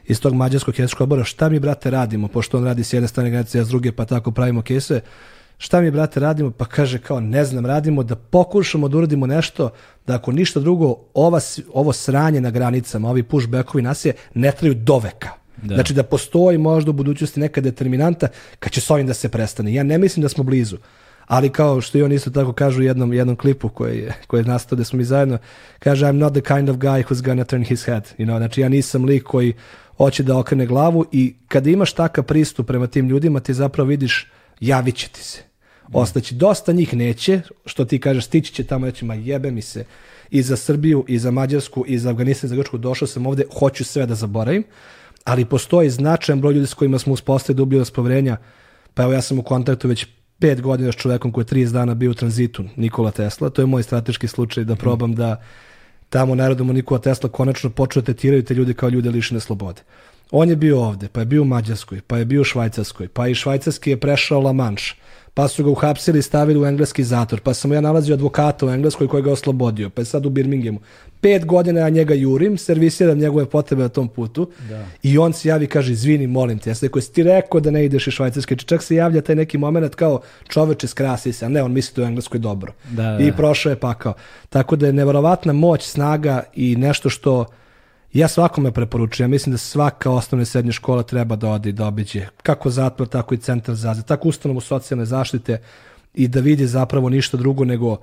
iz tog mađarskog jezičkog odbora, šta mi brate radimo, pošto on radi s jedne strane granice, ja s druge, pa tako pravimo kese, šta mi brate radimo, pa kaže kao ne znam, radimo da pokušamo da uradimo nešto, da ako ništa drugo, ova, ovo sranje na granicama, ovi pushbackovi nasilje, ne traju do veka. Da. Znači da postoji možda u budućnosti neka determinanta kad će s ovim da se prestane. Ja ne mislim da smo blizu, ali kao što i on isto tako kaže u jednom, jednom klipu koji je, koji je nastao da smo mi zajedno, kaže I'm not the kind of guy who's gonna turn his head. You know, znači ja nisam lik koji hoće da okrene glavu i kada imaš takav pristup prema tim ljudima ti zapravo vidiš javit će ti se. Ostaći. Dosta njih neće, što ti kažeš, stići će tamo reći, ma jebe mi se i za Srbiju, i za Mađarsku, i za Afganistan, i za Grčku, došao sam ovde, hoću sve da zaboravim, ali postoji značajan broj ljudi s kojima smo uspostavili dubljivost poverenja, pa evo ja sam u kontaktu već pet godina s čovekom koji je 30 dana bio u tranzitu, Nikola Tesla, to je moj strateški slučaj da probam da tamo narodom Nikola Tesla konačno počeo tetiraju te ljude kao ljude lišene slobode. On je bio ovde, pa je bio u Mađarskoj, pa je bio u Švajcarskoj, pa i Švajcarski je prešao La Manche, pa su ga uhapsili i stavili u engleski zatvor, pa sam ja nalazio advokata u Engleskoj koji ga oslobodio, pa je sad u Birminghamu. Pet godina ja njega jurim, servisiram njegove potrebe na tom putu i on se javi i kaže, izvini, molim te, ja sam rekao, ti rekao da ne ideš iz Švajcarske, čak se javlja taj neki moment kao čoveče skrasi se, a ne, on misli da je u Engleskoj dobro. Da, da. I prošao je pakao. Tako da je neverovatna moć, snaga i nešto što ja svakome preporučujem. Ja mislim da svaka osnovna i srednja škola treba da ode i da obiđe. Kako zatvor, tako i centar za azil, tako ustanovu socijalne zaštite i da vidi zapravo ništa drugo nego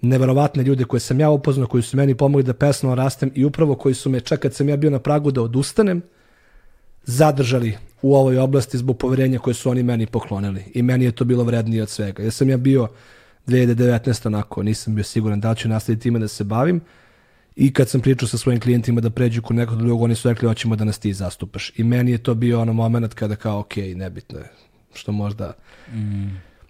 neverovatne ljude koje sam ja upoznao, koji su meni pomogli da pesno rastem i upravo koji su me, čak kad sam ja bio na pragu da odustanem, zadržali u ovoj oblasti zbog poverenja koje su oni meni poklonili. I meni je to bilo vrednije od svega. Ja sam ja bio 2019. onako, nisam bio siguran da li ću nastaviti time da se bavim. I kad sam pričao sa svojim klijentima da pređu kod nekog drugog, oni su rekli hoćemo da nas ti zastupaš. I meni je to bio ono moment kada kao, ok, nebitno je, što možda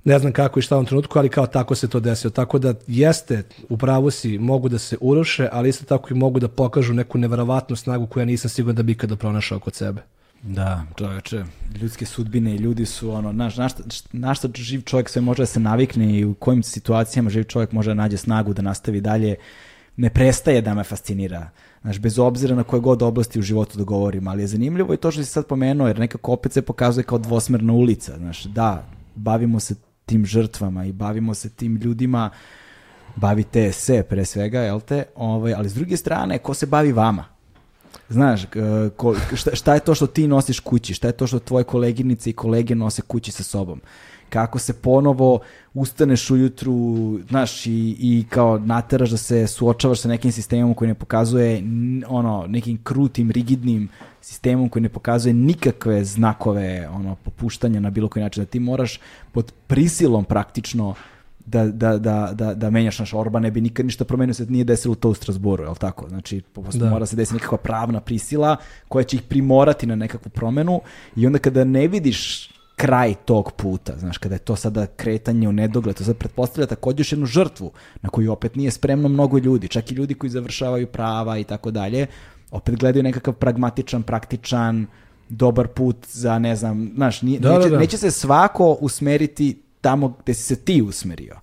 ne znam kako i šta u ovom trenutku, ali kao tako se to desilo. Tako da jeste, u pravu si, mogu da se uruše, ali isto tako i mogu da pokažu neku neverovatnu snagu koju ja nisam siguran da bi ikada pronašao kod sebe. Da, čoveče, ljudske sudbine i ljudi su ono, znaš, na šta, na šta živ čovjek sve može da se navikne i u kojim situacijama živ čovjek može da nađe snagu da nastavi dalje, ne prestaje da me fascinira. Znaš, bez obzira na koje god oblasti u životu da govorim, ali je zanimljivo i to što si sad pomenuo, jer nekako opet se pokazuje kao dvosmerna ulica. Znaš, da, bavimo se tim žrtvama i bavimo se tim ljudima, bavite se pre svega, jel te? Ovaj, ali s druge strane, ko se bavi vama? Znaš, k- ko, šta, šta je to što ti nosiš kući? Šta je to što tvoje koleginice i kolege nose kući sa sobom? Kako se ponovo ustaneš ujutru, znaš, i, i kao nateraš da se suočavaš sa nekim sistemom koji ne pokazuje ono, nekim krutim, rigidnim sistemom koji ne pokazuje nikakve znakove ono, popuštanja na bilo koji način. Da ti moraš pod prisilom praktično da, da, da, da, da menjaš naš Orban ne bi nikad ništa promenio se nije desilo to u Strasboru, je li tako? Znači, Da. mora se desiti nekakva pravna prisila koja će ih primorati na nekakvu promenu i onda kada ne vidiš kraj tog puta, znaš, kada je to sada kretanje u nedogled, to sad pretpostavlja takođe još jednu žrtvu na koju opet nije spremno mnogo ljudi, čak i ljudi koji završavaju prava i tako dalje, opet gledaju nekakav pragmatičan, praktičan, dobar put za, ne znam, znaš, nije, Da, da, neće, da. neće se svako usmeriti tamo gde si se ti usmerio.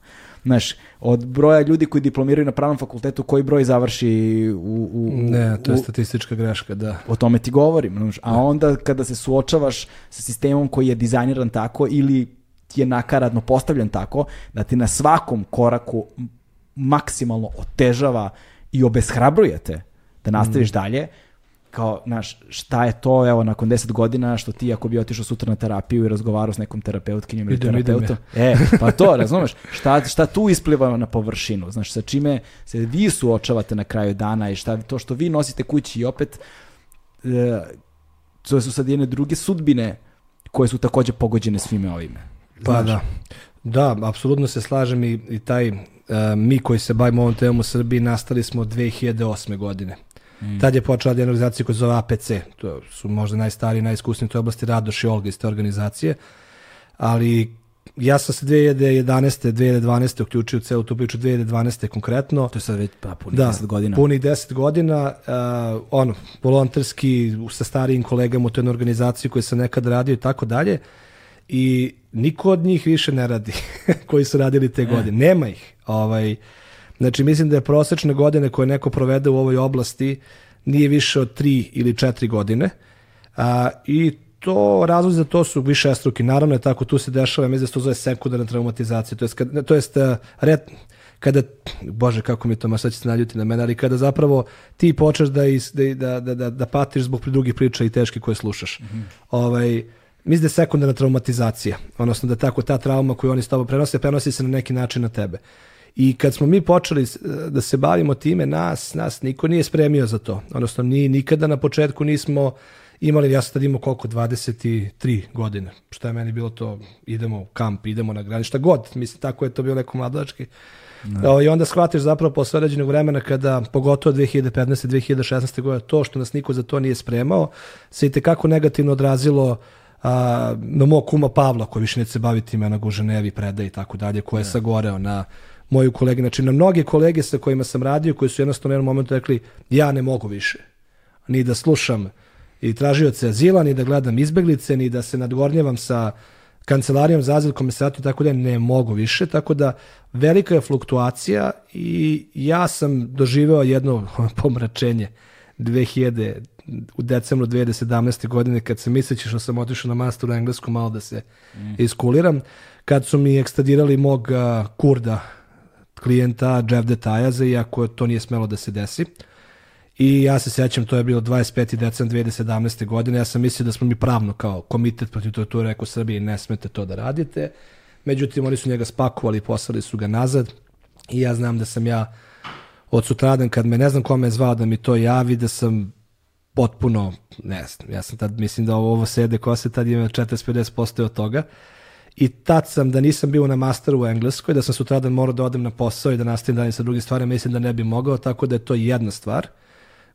Znaš, od broja ljudi koji diplomiraju na pravnom fakultetu, koji broj završi u... u Ne, to je u- statistička greška, da. o tome ti govorim. znaš. A onda kada se suočavaš sa sistemom koji je dizajniran tako ili je nakaradno postavljen tako, da ti na svakom koraku maksimalno otežava i obeshrabruje te da nastaviš Mm. dalje, kao, znaš, šta je to, evo, nakon 10 godina, što ti ako bi otišao sutra na terapiju i razgovarao s nekom terapeutkinjom ili terapeutom, e, pa to, razumeš, šta, šta tu ispliva na površinu, znaš, sa čime se vi suočavate na kraju dana i šta to što vi nosite kući i opet e, to su sad jedne druge sudbine koje su takođe pogođene svime ovime. Pa da. Da, apsolutno se slažem i, i taj uh, mi koji se bavimo ovom temom u Srbiji nastali smo 2008. godine. Mm. Tad je počela jedna organizacija koja se zove APC. To su možda najstariji, najiskusniji u toj oblasti Radoš i Olga iz te organizacije. Ali ja sam se 2011. 2012. uključio u celu tu priču, 2012. konkretno. To je sad već pa, punih da, 10 godina. punih 10 godina. Uh, ono, volonterski sa starijim kolegama u toj organizaciji koji sam nekad radio i tako dalje. I niko od njih više ne radi koji su radili te godine. Nema ih. Ovaj, znači, mislim da je prosečne godine koje neko provede u ovoj oblasti nije više od 3 ili 4 godine. A, I to razlog za to su više struki. Naravno je tako, tu se dešava, mislim da se to zove sekundarna traumatizacija, to jest, kad, to jest uh, red, kada, bože kako mi to, ma sad će se naljuti na mene, ali kada zapravo ti počeš da, is, da, da, da, da, da patiš zbog drugih priča i teške koje slušaš. Mm -hmm. ovaj, mislim da je sekundarna traumatizacija, odnosno da tako ta trauma koju oni s tobom prenose, prenosi se na neki način na tebe. I kad smo mi počeli da se bavimo time, nas, nas niko nije spremio za to. Odnosno, ni, nikada na početku nismo imali, ja sam tad imao koliko, 23 godine, što je meni bilo to, idemo u kamp, idemo na graništa, god, mislim, tako je to bilo neko mladovački. No. I onda shvatiš zapravo posle određenog vremena kada, pogotovo 2015. 2016. godine, to što nas niko za to nije spremao, se i tekako negativno odrazilo a, na mog kuma Pavla, koji više neće se baviti time, na Guženevi predaje i tako dalje, koji je sagoreo na moju kolege, znači na mnoge kolege sa kojima sam radio, koji su jednostavno u jednom momentu rekli, ja ne mogu više, ni da slušam i tražioce azila, ni da gledam izbeglice, ni da se nadgornjavam sa kancelarijom za azil, komisaratu i tako da ne mogu više, tako da velika je fluktuacija i ja sam doživeo jedno pomračenje 2000, u decembru 2017. godine kad se misleći što sam otišao na master u englesku malo da se mm. iskuliram, kad su mi ekstradirali mog uh, kurda klijenta Jeff Detajaza, iako to nije smelo da se desi. I ja se sećam, to je bilo 25. decembra 2017. godine, ja sam mislio da smo mi pravno kao komitet protiv torture rekao Srbiji ne smete to da radite. Međutim, oni su njega spakovali i poslali su ga nazad i ja znam da sam ja od sutradan kad me ne znam kome je zvao da mi to javi, da sam potpuno, ne znam, ja sam tad, mislim da ovo, sede kose, tad ima 40-50% od toga. I tad sam, da nisam bio na masteru u Engleskoj, da sam sutradan morao da odem na posao i da nastavim dalje sa drugim stvarima, mislim da ne bi mogao, tako da je to jedna stvar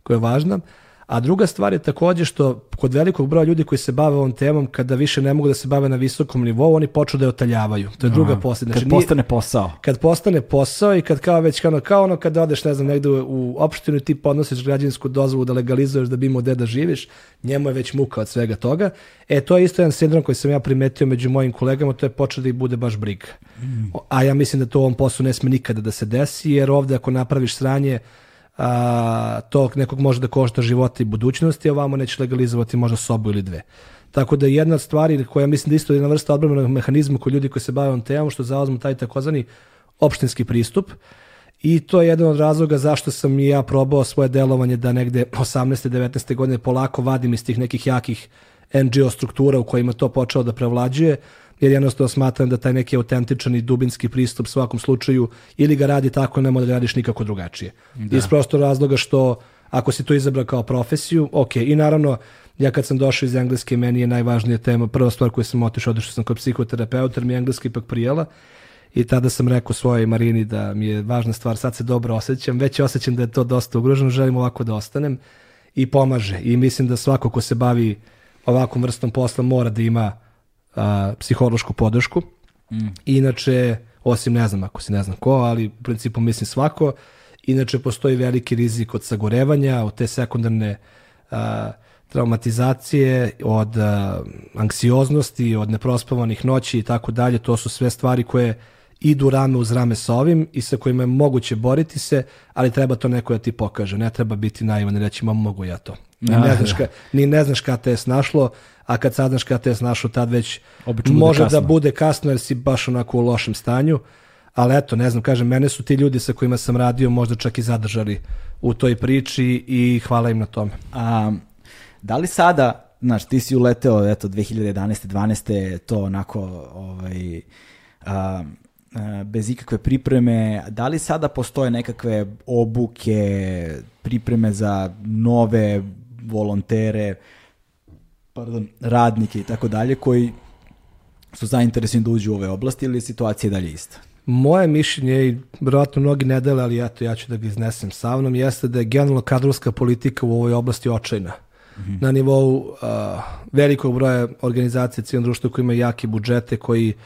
koja je važna. A druga stvar je takođe što kod velikog broja ljudi koji se bave ovom temom, kada više ne mogu da se bave na visokom nivou, oni počnu da je otaljavaju. To je druga Aha. Znači, kad postane posao. Kad postane posao i kad kao već kao, kao ono kad odeš ne znam negde u opštinu i ti podnosiš građansku dozvolu da legalizuješ da bi imao gde da živiš, njemu je već muka od svega toga. E to je isto jedan sindrom koji sam ja primetio među mojim kolegama, to je počeo da ih bude baš briga. Mm. A ja mislim da to u ovom poslu ne sme nikada da se desi, jer ovde ako napraviš sranje, a, to nekog može da košta života i budućnosti, a ovamo neće legalizovati možda sobu ili dve. Tako da jedna od stvari koja mislim da isto je jedna vrsta odbrambenog mehanizma kod ljudi koji se bave on temom, što zauzmu taj takozvani opštinski pristup, I to je jedan od razloga zašto sam i ja probao svoje delovanje da negde 18. 19. godine polako vadim iz tih nekih jakih NGO struktura u kojima to počeo da prevlađuje, jer jednostavno smatram da taj neki autentičan i dubinski pristup svakom slučaju ili ga radi tako, ne da radiš nikako drugačije. Da. Iz prosto razloga što ako si to izabrao kao profesiju, ok, i naravno ja kad sam došao iz engleske, meni je najvažnija tema, prva stvar koju sam otišao, otišao sam kod psihoterapeuta, jer mi je engleski ipak prijela. I tada sam rekao svojoj Marini da mi je važna stvar, sad se dobro osjećam, već osjećam da je to dosta ugroženo, želim ovako da ostanem. I pomaže. I mislim da svako ko se bavi ovakvom vrstom posla mora da ima a, psihološku podršku. Mm. Inače, osim ne znam ako si ne znam ko, ali u principu mislim svako, inače postoji veliki rizik od sagorevanja, od te sekundarne a, traumatizacije, od a, anksioznosti, od neprospavanih noći i tako dalje. To su sve stvari koje idu rame uz rame sa ovim i sa kojima je moguće boriti se, ali treba to neko da ti pokaže. Ne treba biti naivan i reći, ma mogu ja to. Ni ne znaš, ka, ni ne znaš kada te je snašlo, a kad saznaš kada te je snašlo, tad već Obično može da bude kasno jer si baš onako u lošem stanju. Ali eto, ne znam, kažem, mene su ti ljudi sa kojima sam radio možda čak i zadržali u toj priči i hvala im na tome. A, da li sada, znaš, ti si uleteo, eto, 2011. 12. to onako, ovaj, a, bez ikakve pripreme, da li sada postoje nekakve obuke, pripreme za nove volontere, pardon, radnike i tako dalje koji su zainteresni da uđu u ove oblasti ili je situacija dalje ista? Moje mišljenje, i vjerojatno mnogi ne dele, ali eto, ja ću da ga iznesem sa mnom, jeste da je generalno kadrovska politika u ovoj oblasti očajna. Mm -hmm. Na nivou uh, velikog broja organizacija civilnog društva koji imaju jake budžete, koji uh,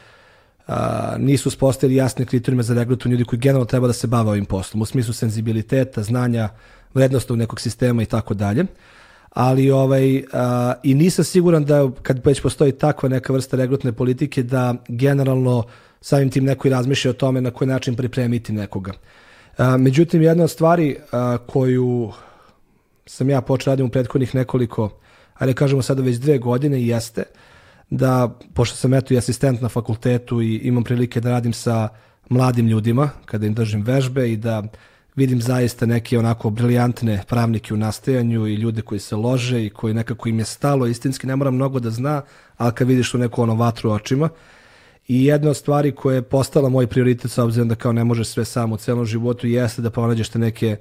nisu spostavili jasne kriterijume za regrutovanje ljudi koji generalno treba da se bave ovim poslom, u smislu senzibiliteta, znanja, vrednostnog nekog sistema i tako dalje ali ovaj, uh, i nisam siguran da kad već postoji takva neka vrsta regrutne politike da generalno samim tim neko i razmišlja o tome na koji način pripremiti nekoga. Uh, međutim, jedna od stvari uh, koju sam ja počeo radim u prethodnih nekoliko, ali kažemo sada već dve godine, jeste da, pošto sam eto i asistent na fakultetu i imam prilike da radim sa mladim ljudima, kada im držim vežbe i da vidim zaista neke onako briljantne pravnike u nastajanju i ljude koji se lože i koji nekako im je stalo, istinski ne mora mnogo da zna, ali kad vidiš tu neku ono vatru očima. I jedna od stvari koja je postala moj prioritet, s obzirom da kao ne možeš sve samo u celom životu, jeste da pronađeš te neke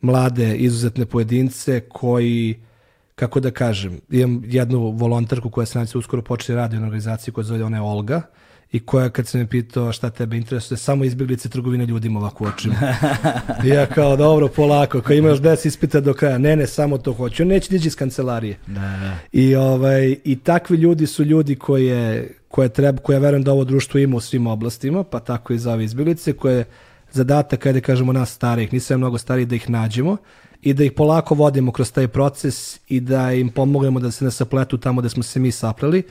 mlade, izuzetne pojedince koji, kako da kažem, imam jednu volonterku koja se uskoro počne radi u organizaciji koja zove ona je Olga, i koja kad se me pitao šta tebe interesuje, samo izbjeglice trgovine ljudima ovako očima. I ja kao, dobro, polako, kao imaš 10 ispita do kraja, ne, ne, samo to hoću. Neće nići iz kancelarije. Da, da. I, ovaj, I takvi ljudi su ljudi koje, koje treba, koje ja verujem da ovo društvo ima u svim oblastima, pa tako i za ove izbjeglice, koje zadatak, kada kažemo nas starih, nisam mnogo starih, da ih nađemo i da ih polako vodimo kroz taj proces i da im pomognemo da se ne sapletu tamo da smo se mi sapleli,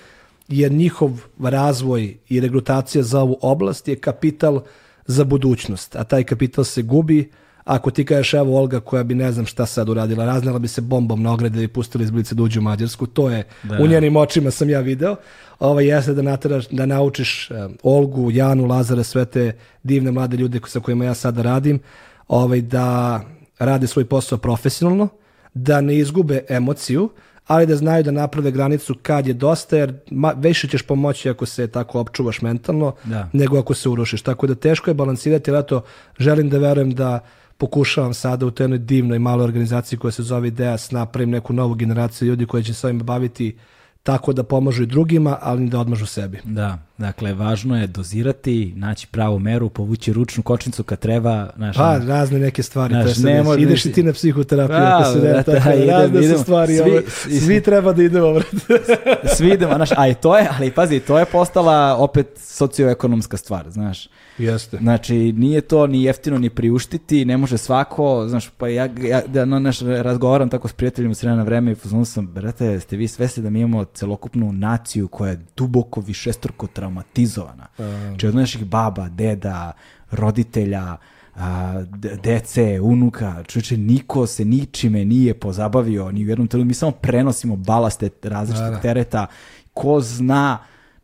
jer njihov razvoj i regrutacija za ovu oblast je kapital za budućnost, a taj kapital se gubi ako ti kažeš evo Olga koja bi ne znam šta sad uradila, raznala bi se bombom na ograde i pustila izblice da uđe u Mađarsku, to je da. u njenim očima sam ja video. Ovo jeste da nateraš, da naučiš um, Olgu, Janu, Lazara, sve te divne mlade ljude sa kojima ja sada radim, ovaj, da rade svoj posao profesionalno, da ne izgube emociju, ali da znaju da naprave granicu kad je dosta, jer ma, više ćeš pomoći ako se tako opčuvaš mentalno, da. nego ako se urušiš. Tako da teško je balansirati, ali to želim da verujem da pokušavam sada u toj divnoj maloj organizaciji koja se zove Ideas napravim neku novu generaciju ljudi koji će se ovim baviti tako da pomažu i drugima, ali da odmažu sebi. Da, dakle, važno je dozirati, naći pravu meru, povući ručnu kočnicu kad treba. Naš, pa, razne neke stvari. Naš, ne može, ideš i ti na psihoterapiju. Pa, ako se ne, tako, idem, razne idem, su stvari. Svi, ove, svi treba da idemo. svi idemo, znaš, a i to je, ali pazi, to je postala opet socioekonomska stvar, znaš. Jeste. Znači, nije to ni jeftino ni priuštiti, ne može svako, znaš, pa ja, ja da, no, naš, razgovaram tako s prijateljima s na vreme i pozvano sam, brate, ste vi svesni da mi imamo celokupnu naciju koja je duboko višestruko traumatizovana. Um. Od naših baba, deda, roditelja, a, dece, unuka, čuče, niko se ničime nije pozabavio, ni u jednom trenutku, mi samo prenosimo balaste različitih da. tereta, ko zna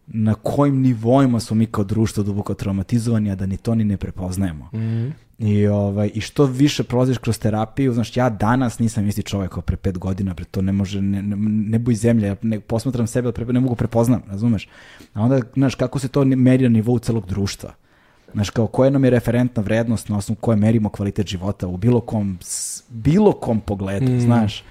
na kojim nivoima smo mi kao društvo duboko traumatizovani, a da ni to ni ne prepoznajemo. Mm -hmm. I, ovaj, I što više prolaziš kroz terapiju, znaš, ja danas nisam isti čovjek kao pre pet godina, pre to ne može, ne, ne, ne buj zemlja, ja ne, posmatram sebe, pre, ne mogu prepoznam, razumeš? A onda, znaš, kako se to meri na nivou celog društva? Znaš, kao koja nam je referentna vrednost na osnovu koje merimo kvalitet života u bilo kom, bilo kom pogledu, mm. znaš?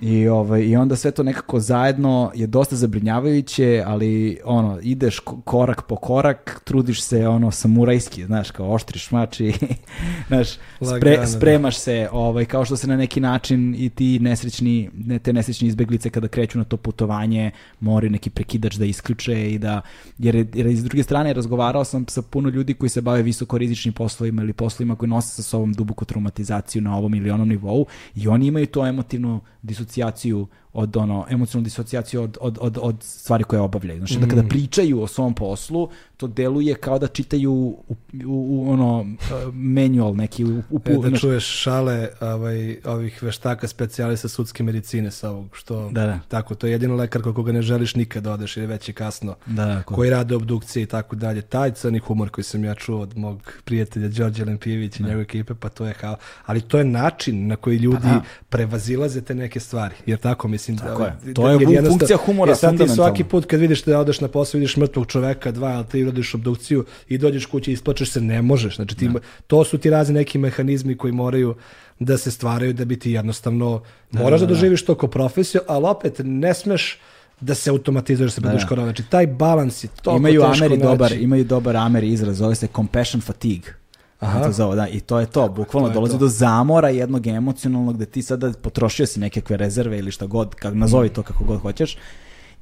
I, ovaj, I onda sve to nekako zajedno je dosta zabrinjavajuće, ali ono, ideš korak po korak, trudiš se ono samurajski, znaš, kao oštriš mač i znaš, spre, da. spremaš se, ovaj, kao što se na neki način i ti nesrećni, ne, te nesrećni izbeglice kada kreću na to putovanje, moraju neki prekidač da isključe i da, jer, jer iz druge strane razgovarao sam sa puno ljudi koji se bave visokorizičnim poslovima ili poslovima koji nose sa sobom duboku traumatizaciju na ovom ili onom nivou i oni imaju to emotivnu 你这态度。Od ono emocionalnu disocijaciju od, od, od, od stvari koje obavljaju. Znači mm. da kada mm. pričaju o svom poslu, to deluje kao da čitaju u, u, u ono manual neki u, u, e, da znači, čuješ šale ovaj, ovih veštaka specijalista sudske medicine sa ovog što da, da. tako to je jedino lekar koga ne želiš nikad da odeš ili već je kasno. Da, da koji rade obdukcije i tako dalje. Taj crni humor koji sam ja čuo od mog prijatelja Đorđe Lempijević i da. njegove ekipe, pa to je ha, ali to je način na koji ljudi pa, da. prevazilaze te neke stvari. Jer tako mislim tako da, je. To je funkcija humora jer sad ti svaki put kad vidiš da odeš na posao, vidiš mrtvog čoveka, dva ili tri uradiš obdukciju i dođeš kući i isplačeš se, ne možeš. Znači, ti, da. to su ti razni neki mehanizmi koji moraju da se stvaraju da bi ti jednostavno, da, moraš da, da, da doživiš to kao profesiju, ali opet ne smeš da se automatizuje, da se korona. Znači, taj balans je toliko imaju teško Ameri naći. dobar, imaju dobar Ameri izraz, zove se compassion fatigue. Aha. To zove, da, I to je to, bukvalno To dolazi to. do zamora jednog emocionalnog gde ti sada potrošio si nekakve rezerve ili šta god, kak, nazovi to kako god hoćeš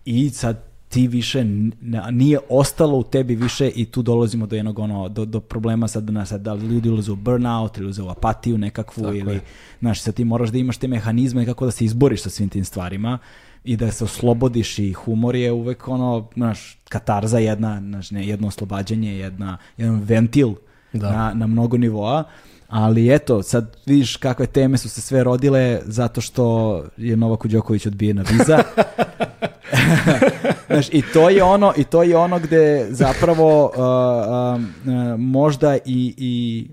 i sad ti više nije ostalo u tebi više i tu dolazimo do jednog ono do, do problema sad na sad da li ljudi ulaze u burnout ili ulaze u apatiju nekakvu Tako ili je. znaš sad ti moraš da imaš te mehanizme kako da se izboriš sa svim tim stvarima i da se oslobodiš i humor je uvek ono znaš katarza jedna znaš ne jedno oslobađanje jedna jedan ventil Da. na, na mnogo nivoa ali eto, sad vidiš kakve teme su se sve rodile zato što je Novaku Đoković odbijena viza. Znaš, i to je ono i to je ono gde zapravo uh, um, uh, možda i, i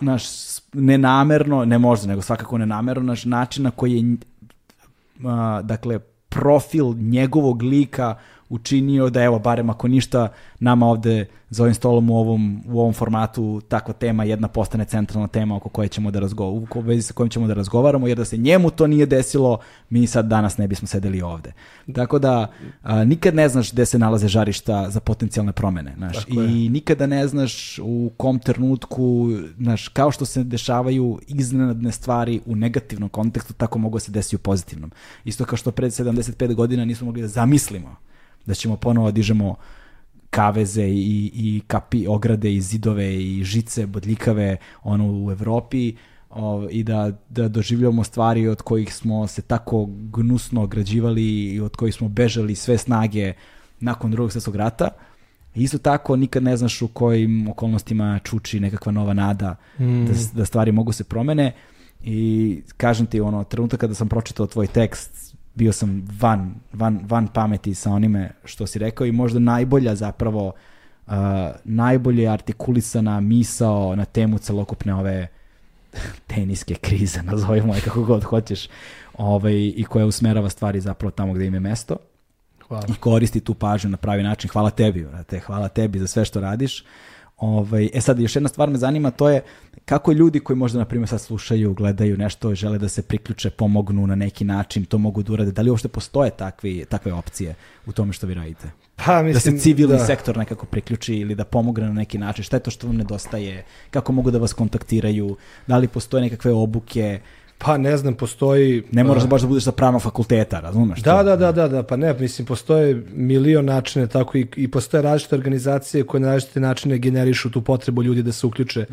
naš nenamerno, ne možda, nego svakako nenamerno, naš način na koji je uh, dakle profil njegovog lika učinio da evo barem ako ništa nama ovde za ovim stolom u ovom, u ovom formatu takva tema jedna postane centralna tema oko koje ćemo da razgovaramo, u vezi sa kojom ćemo da razgovaramo jer da se njemu to nije desilo mi sad danas ne bismo sedeli ovde. Tako da a, nikad ne znaš gde se nalaze žarišta za potencijalne promene. Znaš. I nikada ne znaš u kom trenutku, znaš, kao što se dešavaju iznenadne stvari u negativnom kontekstu, tako mogu da se desi u pozitivnom. Isto kao što pred 75 godina nismo mogli da zamislimo da ćemo ponovo da dižemo kaveze i, i kapi, ograde i zidove i žice bodljikave ono u Evropi o, i da, da doživljavamo stvari od kojih smo se tako gnusno ograđivali i od kojih smo bežali sve snage nakon drugog svjetskog rata. Isto tako nikad ne znaš u kojim okolnostima čuči nekakva nova nada Mm. da, da stvari mogu se promene i kažem ti ono trenutak kada sam pročitao tvoj tekst bio sam van, van, van pameti sa onime što si rekao i možda najbolja zapravo uh, najbolje artikulisana misao na temu celokupne ove teniske krize, nazovimo je kako god hoćeš, ovaj, i koja usmerava stvari zapravo tamo gde im je mesto Hvala. i koristi tu pažnju na pravi način. Hvala tebi, brate, hvala tebi za sve što radiš. Ovaj, e sad, još jedna stvar me zanima, to je kako ljudi koji možda, na primjer, sad slušaju, gledaju nešto, žele da se priključe, pomognu na neki način, to mogu da urade. Da li uopšte postoje takvi, takve opcije u tome što vi radite? Pa, da se mislim, civilni da. sektor nekako priključi ili da pomogne na neki način? Šta je to što vam nedostaje? Kako mogu da vas kontaktiraju? Da li postoje nekakve obuke? Pa ne znam, postoji... Ne moraš da baš da budeš sa pravnog fakulteta, razumeš? Da, to? da, da, da, da, pa ne, mislim, postoje milion načine, tako i, i postoje različite organizacije koje na različite načine generišu tu potrebu ljudi da se uključe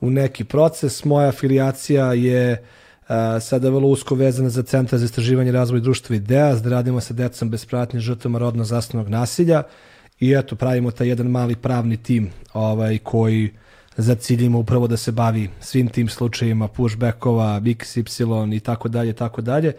u neki proces. Moja afilijacija je a, sada vrlo usko vezana za Centar za istraživanje i razvoj društva IDEA, da radimo sa decom bez pratnje žrtvama rodno zasnovnog nasilja i eto, pravimo taj jedan mali pravni tim ovaj, koji za cilj ima upravo da se bavi svim tim slučajima pushbackova, XY i tako dalje, tako dalje.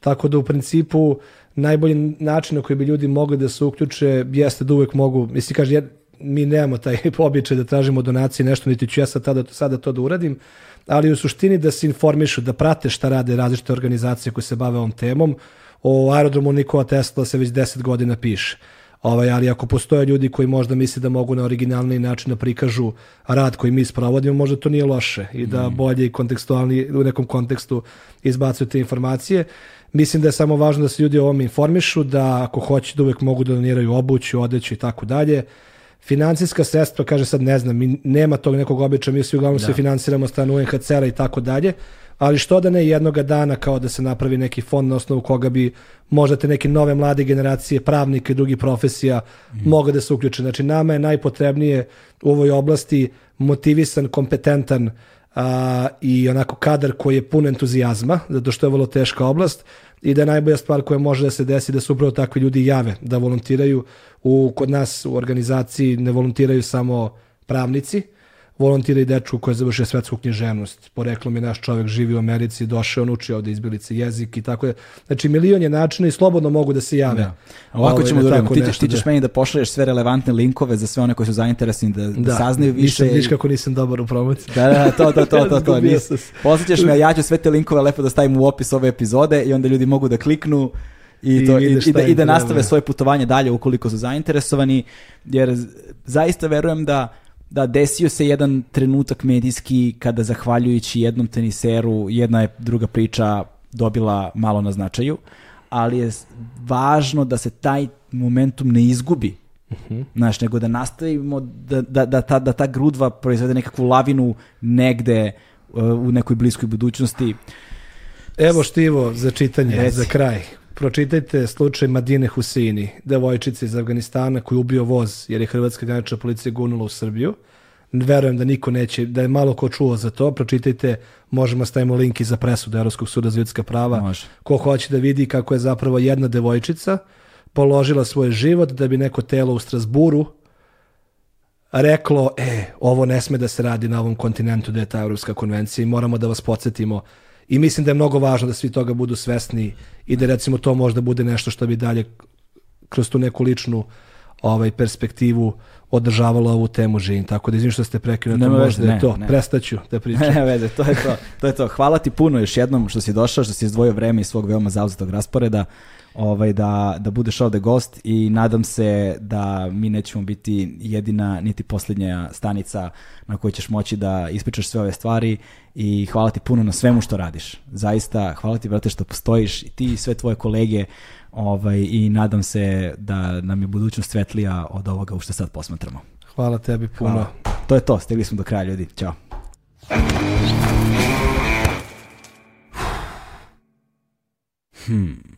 Tako da u principu najbolji način na koji bi ljudi mogli da se uključe jeste da uvek mogu, mislim kaže, jer mi nemamo taj običaj da tražimo donacije, nešto niti ću ja sad tada, sada to da uradim, ali u suštini da se informišu, da prate šta rade različite organizacije koje se bave ovom temom. O aerodromu Nikola Tesla se već 10 godina piše. Ovaj, ali ako postoje ljudi koji možda misle da mogu na originalni način da prikažu rad koji mi sprovodimo, možda to nije loše i da bolje i kontekstualni u nekom kontekstu izbacuju te informacije. Mislim da je samo važno da se ljudi o ovom informišu, da ako hoće da uvek mogu da doniraju obuću, odeću i tako dalje. Financijska sredstva, kaže sad ne znam, nema tog nekog običaja, mi svi uglavnom se finansiramo od strane UNHCR-a i tako dalje, ali što da ne jednoga dana kao da se napravi neki fond na osnovu koga bi možda te neke nove mlade generacije pravnika i drugih profesija mogle da se uključe. Znači nama je najpotrebnije u ovoj oblasti motivisan, kompetentan a, i onako kadar koji je pun entuzijazma, zato što je vrlo teška oblast i da je najbolja stvar koja može da se desi da se upravo takvi ljudi jave, da volontiraju. U, kod nas u organizaciji ne volontiraju samo pravnici, volontira i dečko koji je završio svetsku književnost. Poreklom je naš čovjek, živi u Americi, došao, naučio ovde izbilice jezik i tako je. Znači, milion je načina i slobodno mogu da se jave. Da. Ovako Ovaj, ćemo da Ti, nešto ti ćeš da- meni da pošalješ sve relevantne linkove za sve one koji su zainteresni da, da, saznaju više. Nisam, i- viš kako nisam dobar u promociji. Da, da, to, to, to, to, to. Posjećaš me, a ja ću sve te linkove lepo da stavim u opis ove epizode i onda ljudi mogu da kliknu i, I to, i, i, šta da, i da nastave svoje putovanje dalje ukoliko su zainteresovani, jer zaista verujem da da desio se jedan trenutak medijski kada zahvaljujući jednom teniseru jedna je druga priča dobila malo na značaju, ali je važno da se taj momentum ne izgubi. Znaš, nego da nastavimo da, da, da, ta, da ta grudva proizvede nekakvu lavinu negde uh, u nekoj bliskoj budućnosti. Evo štivo za čitanje, Reci. za kraj. Pročitajte slučaj Madine Husini, devojčice iz Afganistana koji je ubio voz jer je Hrvatska granična policija gunula u Srbiju. Verujem da niko neće, da je malo ko čuo za to. Pročitajte, možemo stavimo link i za presudu Evropskog suda za ljudska prava. Može. Ko hoće da vidi kako je zapravo jedna devojčica položila svoj život da bi neko telo u Strasburu reklo, e, ovo ne sme da se radi na ovom kontinentu da je ta Evropska konvencija i moramo da vas podsjetimo. I mislim da je mnogo važno da svi toga budu svesni i da recimo to možda bude nešto što bi dalje kroz tu neku ličnu ovaj perspektivu održavalo ovu temu živim. Tako da izvim što ste prekinuli, to možda je ne, to. ne. Prestaću da pričam. Ne veze, to je to. To je to. Hvala ti puno još jednom što si došao, što si izdvojio vreme iz svog veoma zauzetog rasporeda ovaj, da, da budeš ovde gost i nadam se da mi nećemo biti jedina niti posljednja stanica na kojoj ćeš moći da ispričaš sve ove stvari i hvala ti puno na svemu što radiš. Zaista, hvala ti brate što postojiš i ti i sve tvoje kolege ovaj, i nadam se da nam je budućnost svetlija od ovoga u što sad posmatramo. Hvala tebi puno. Hvala. To je to, stigli smo do kraja ljudi. Ćao. Hmm.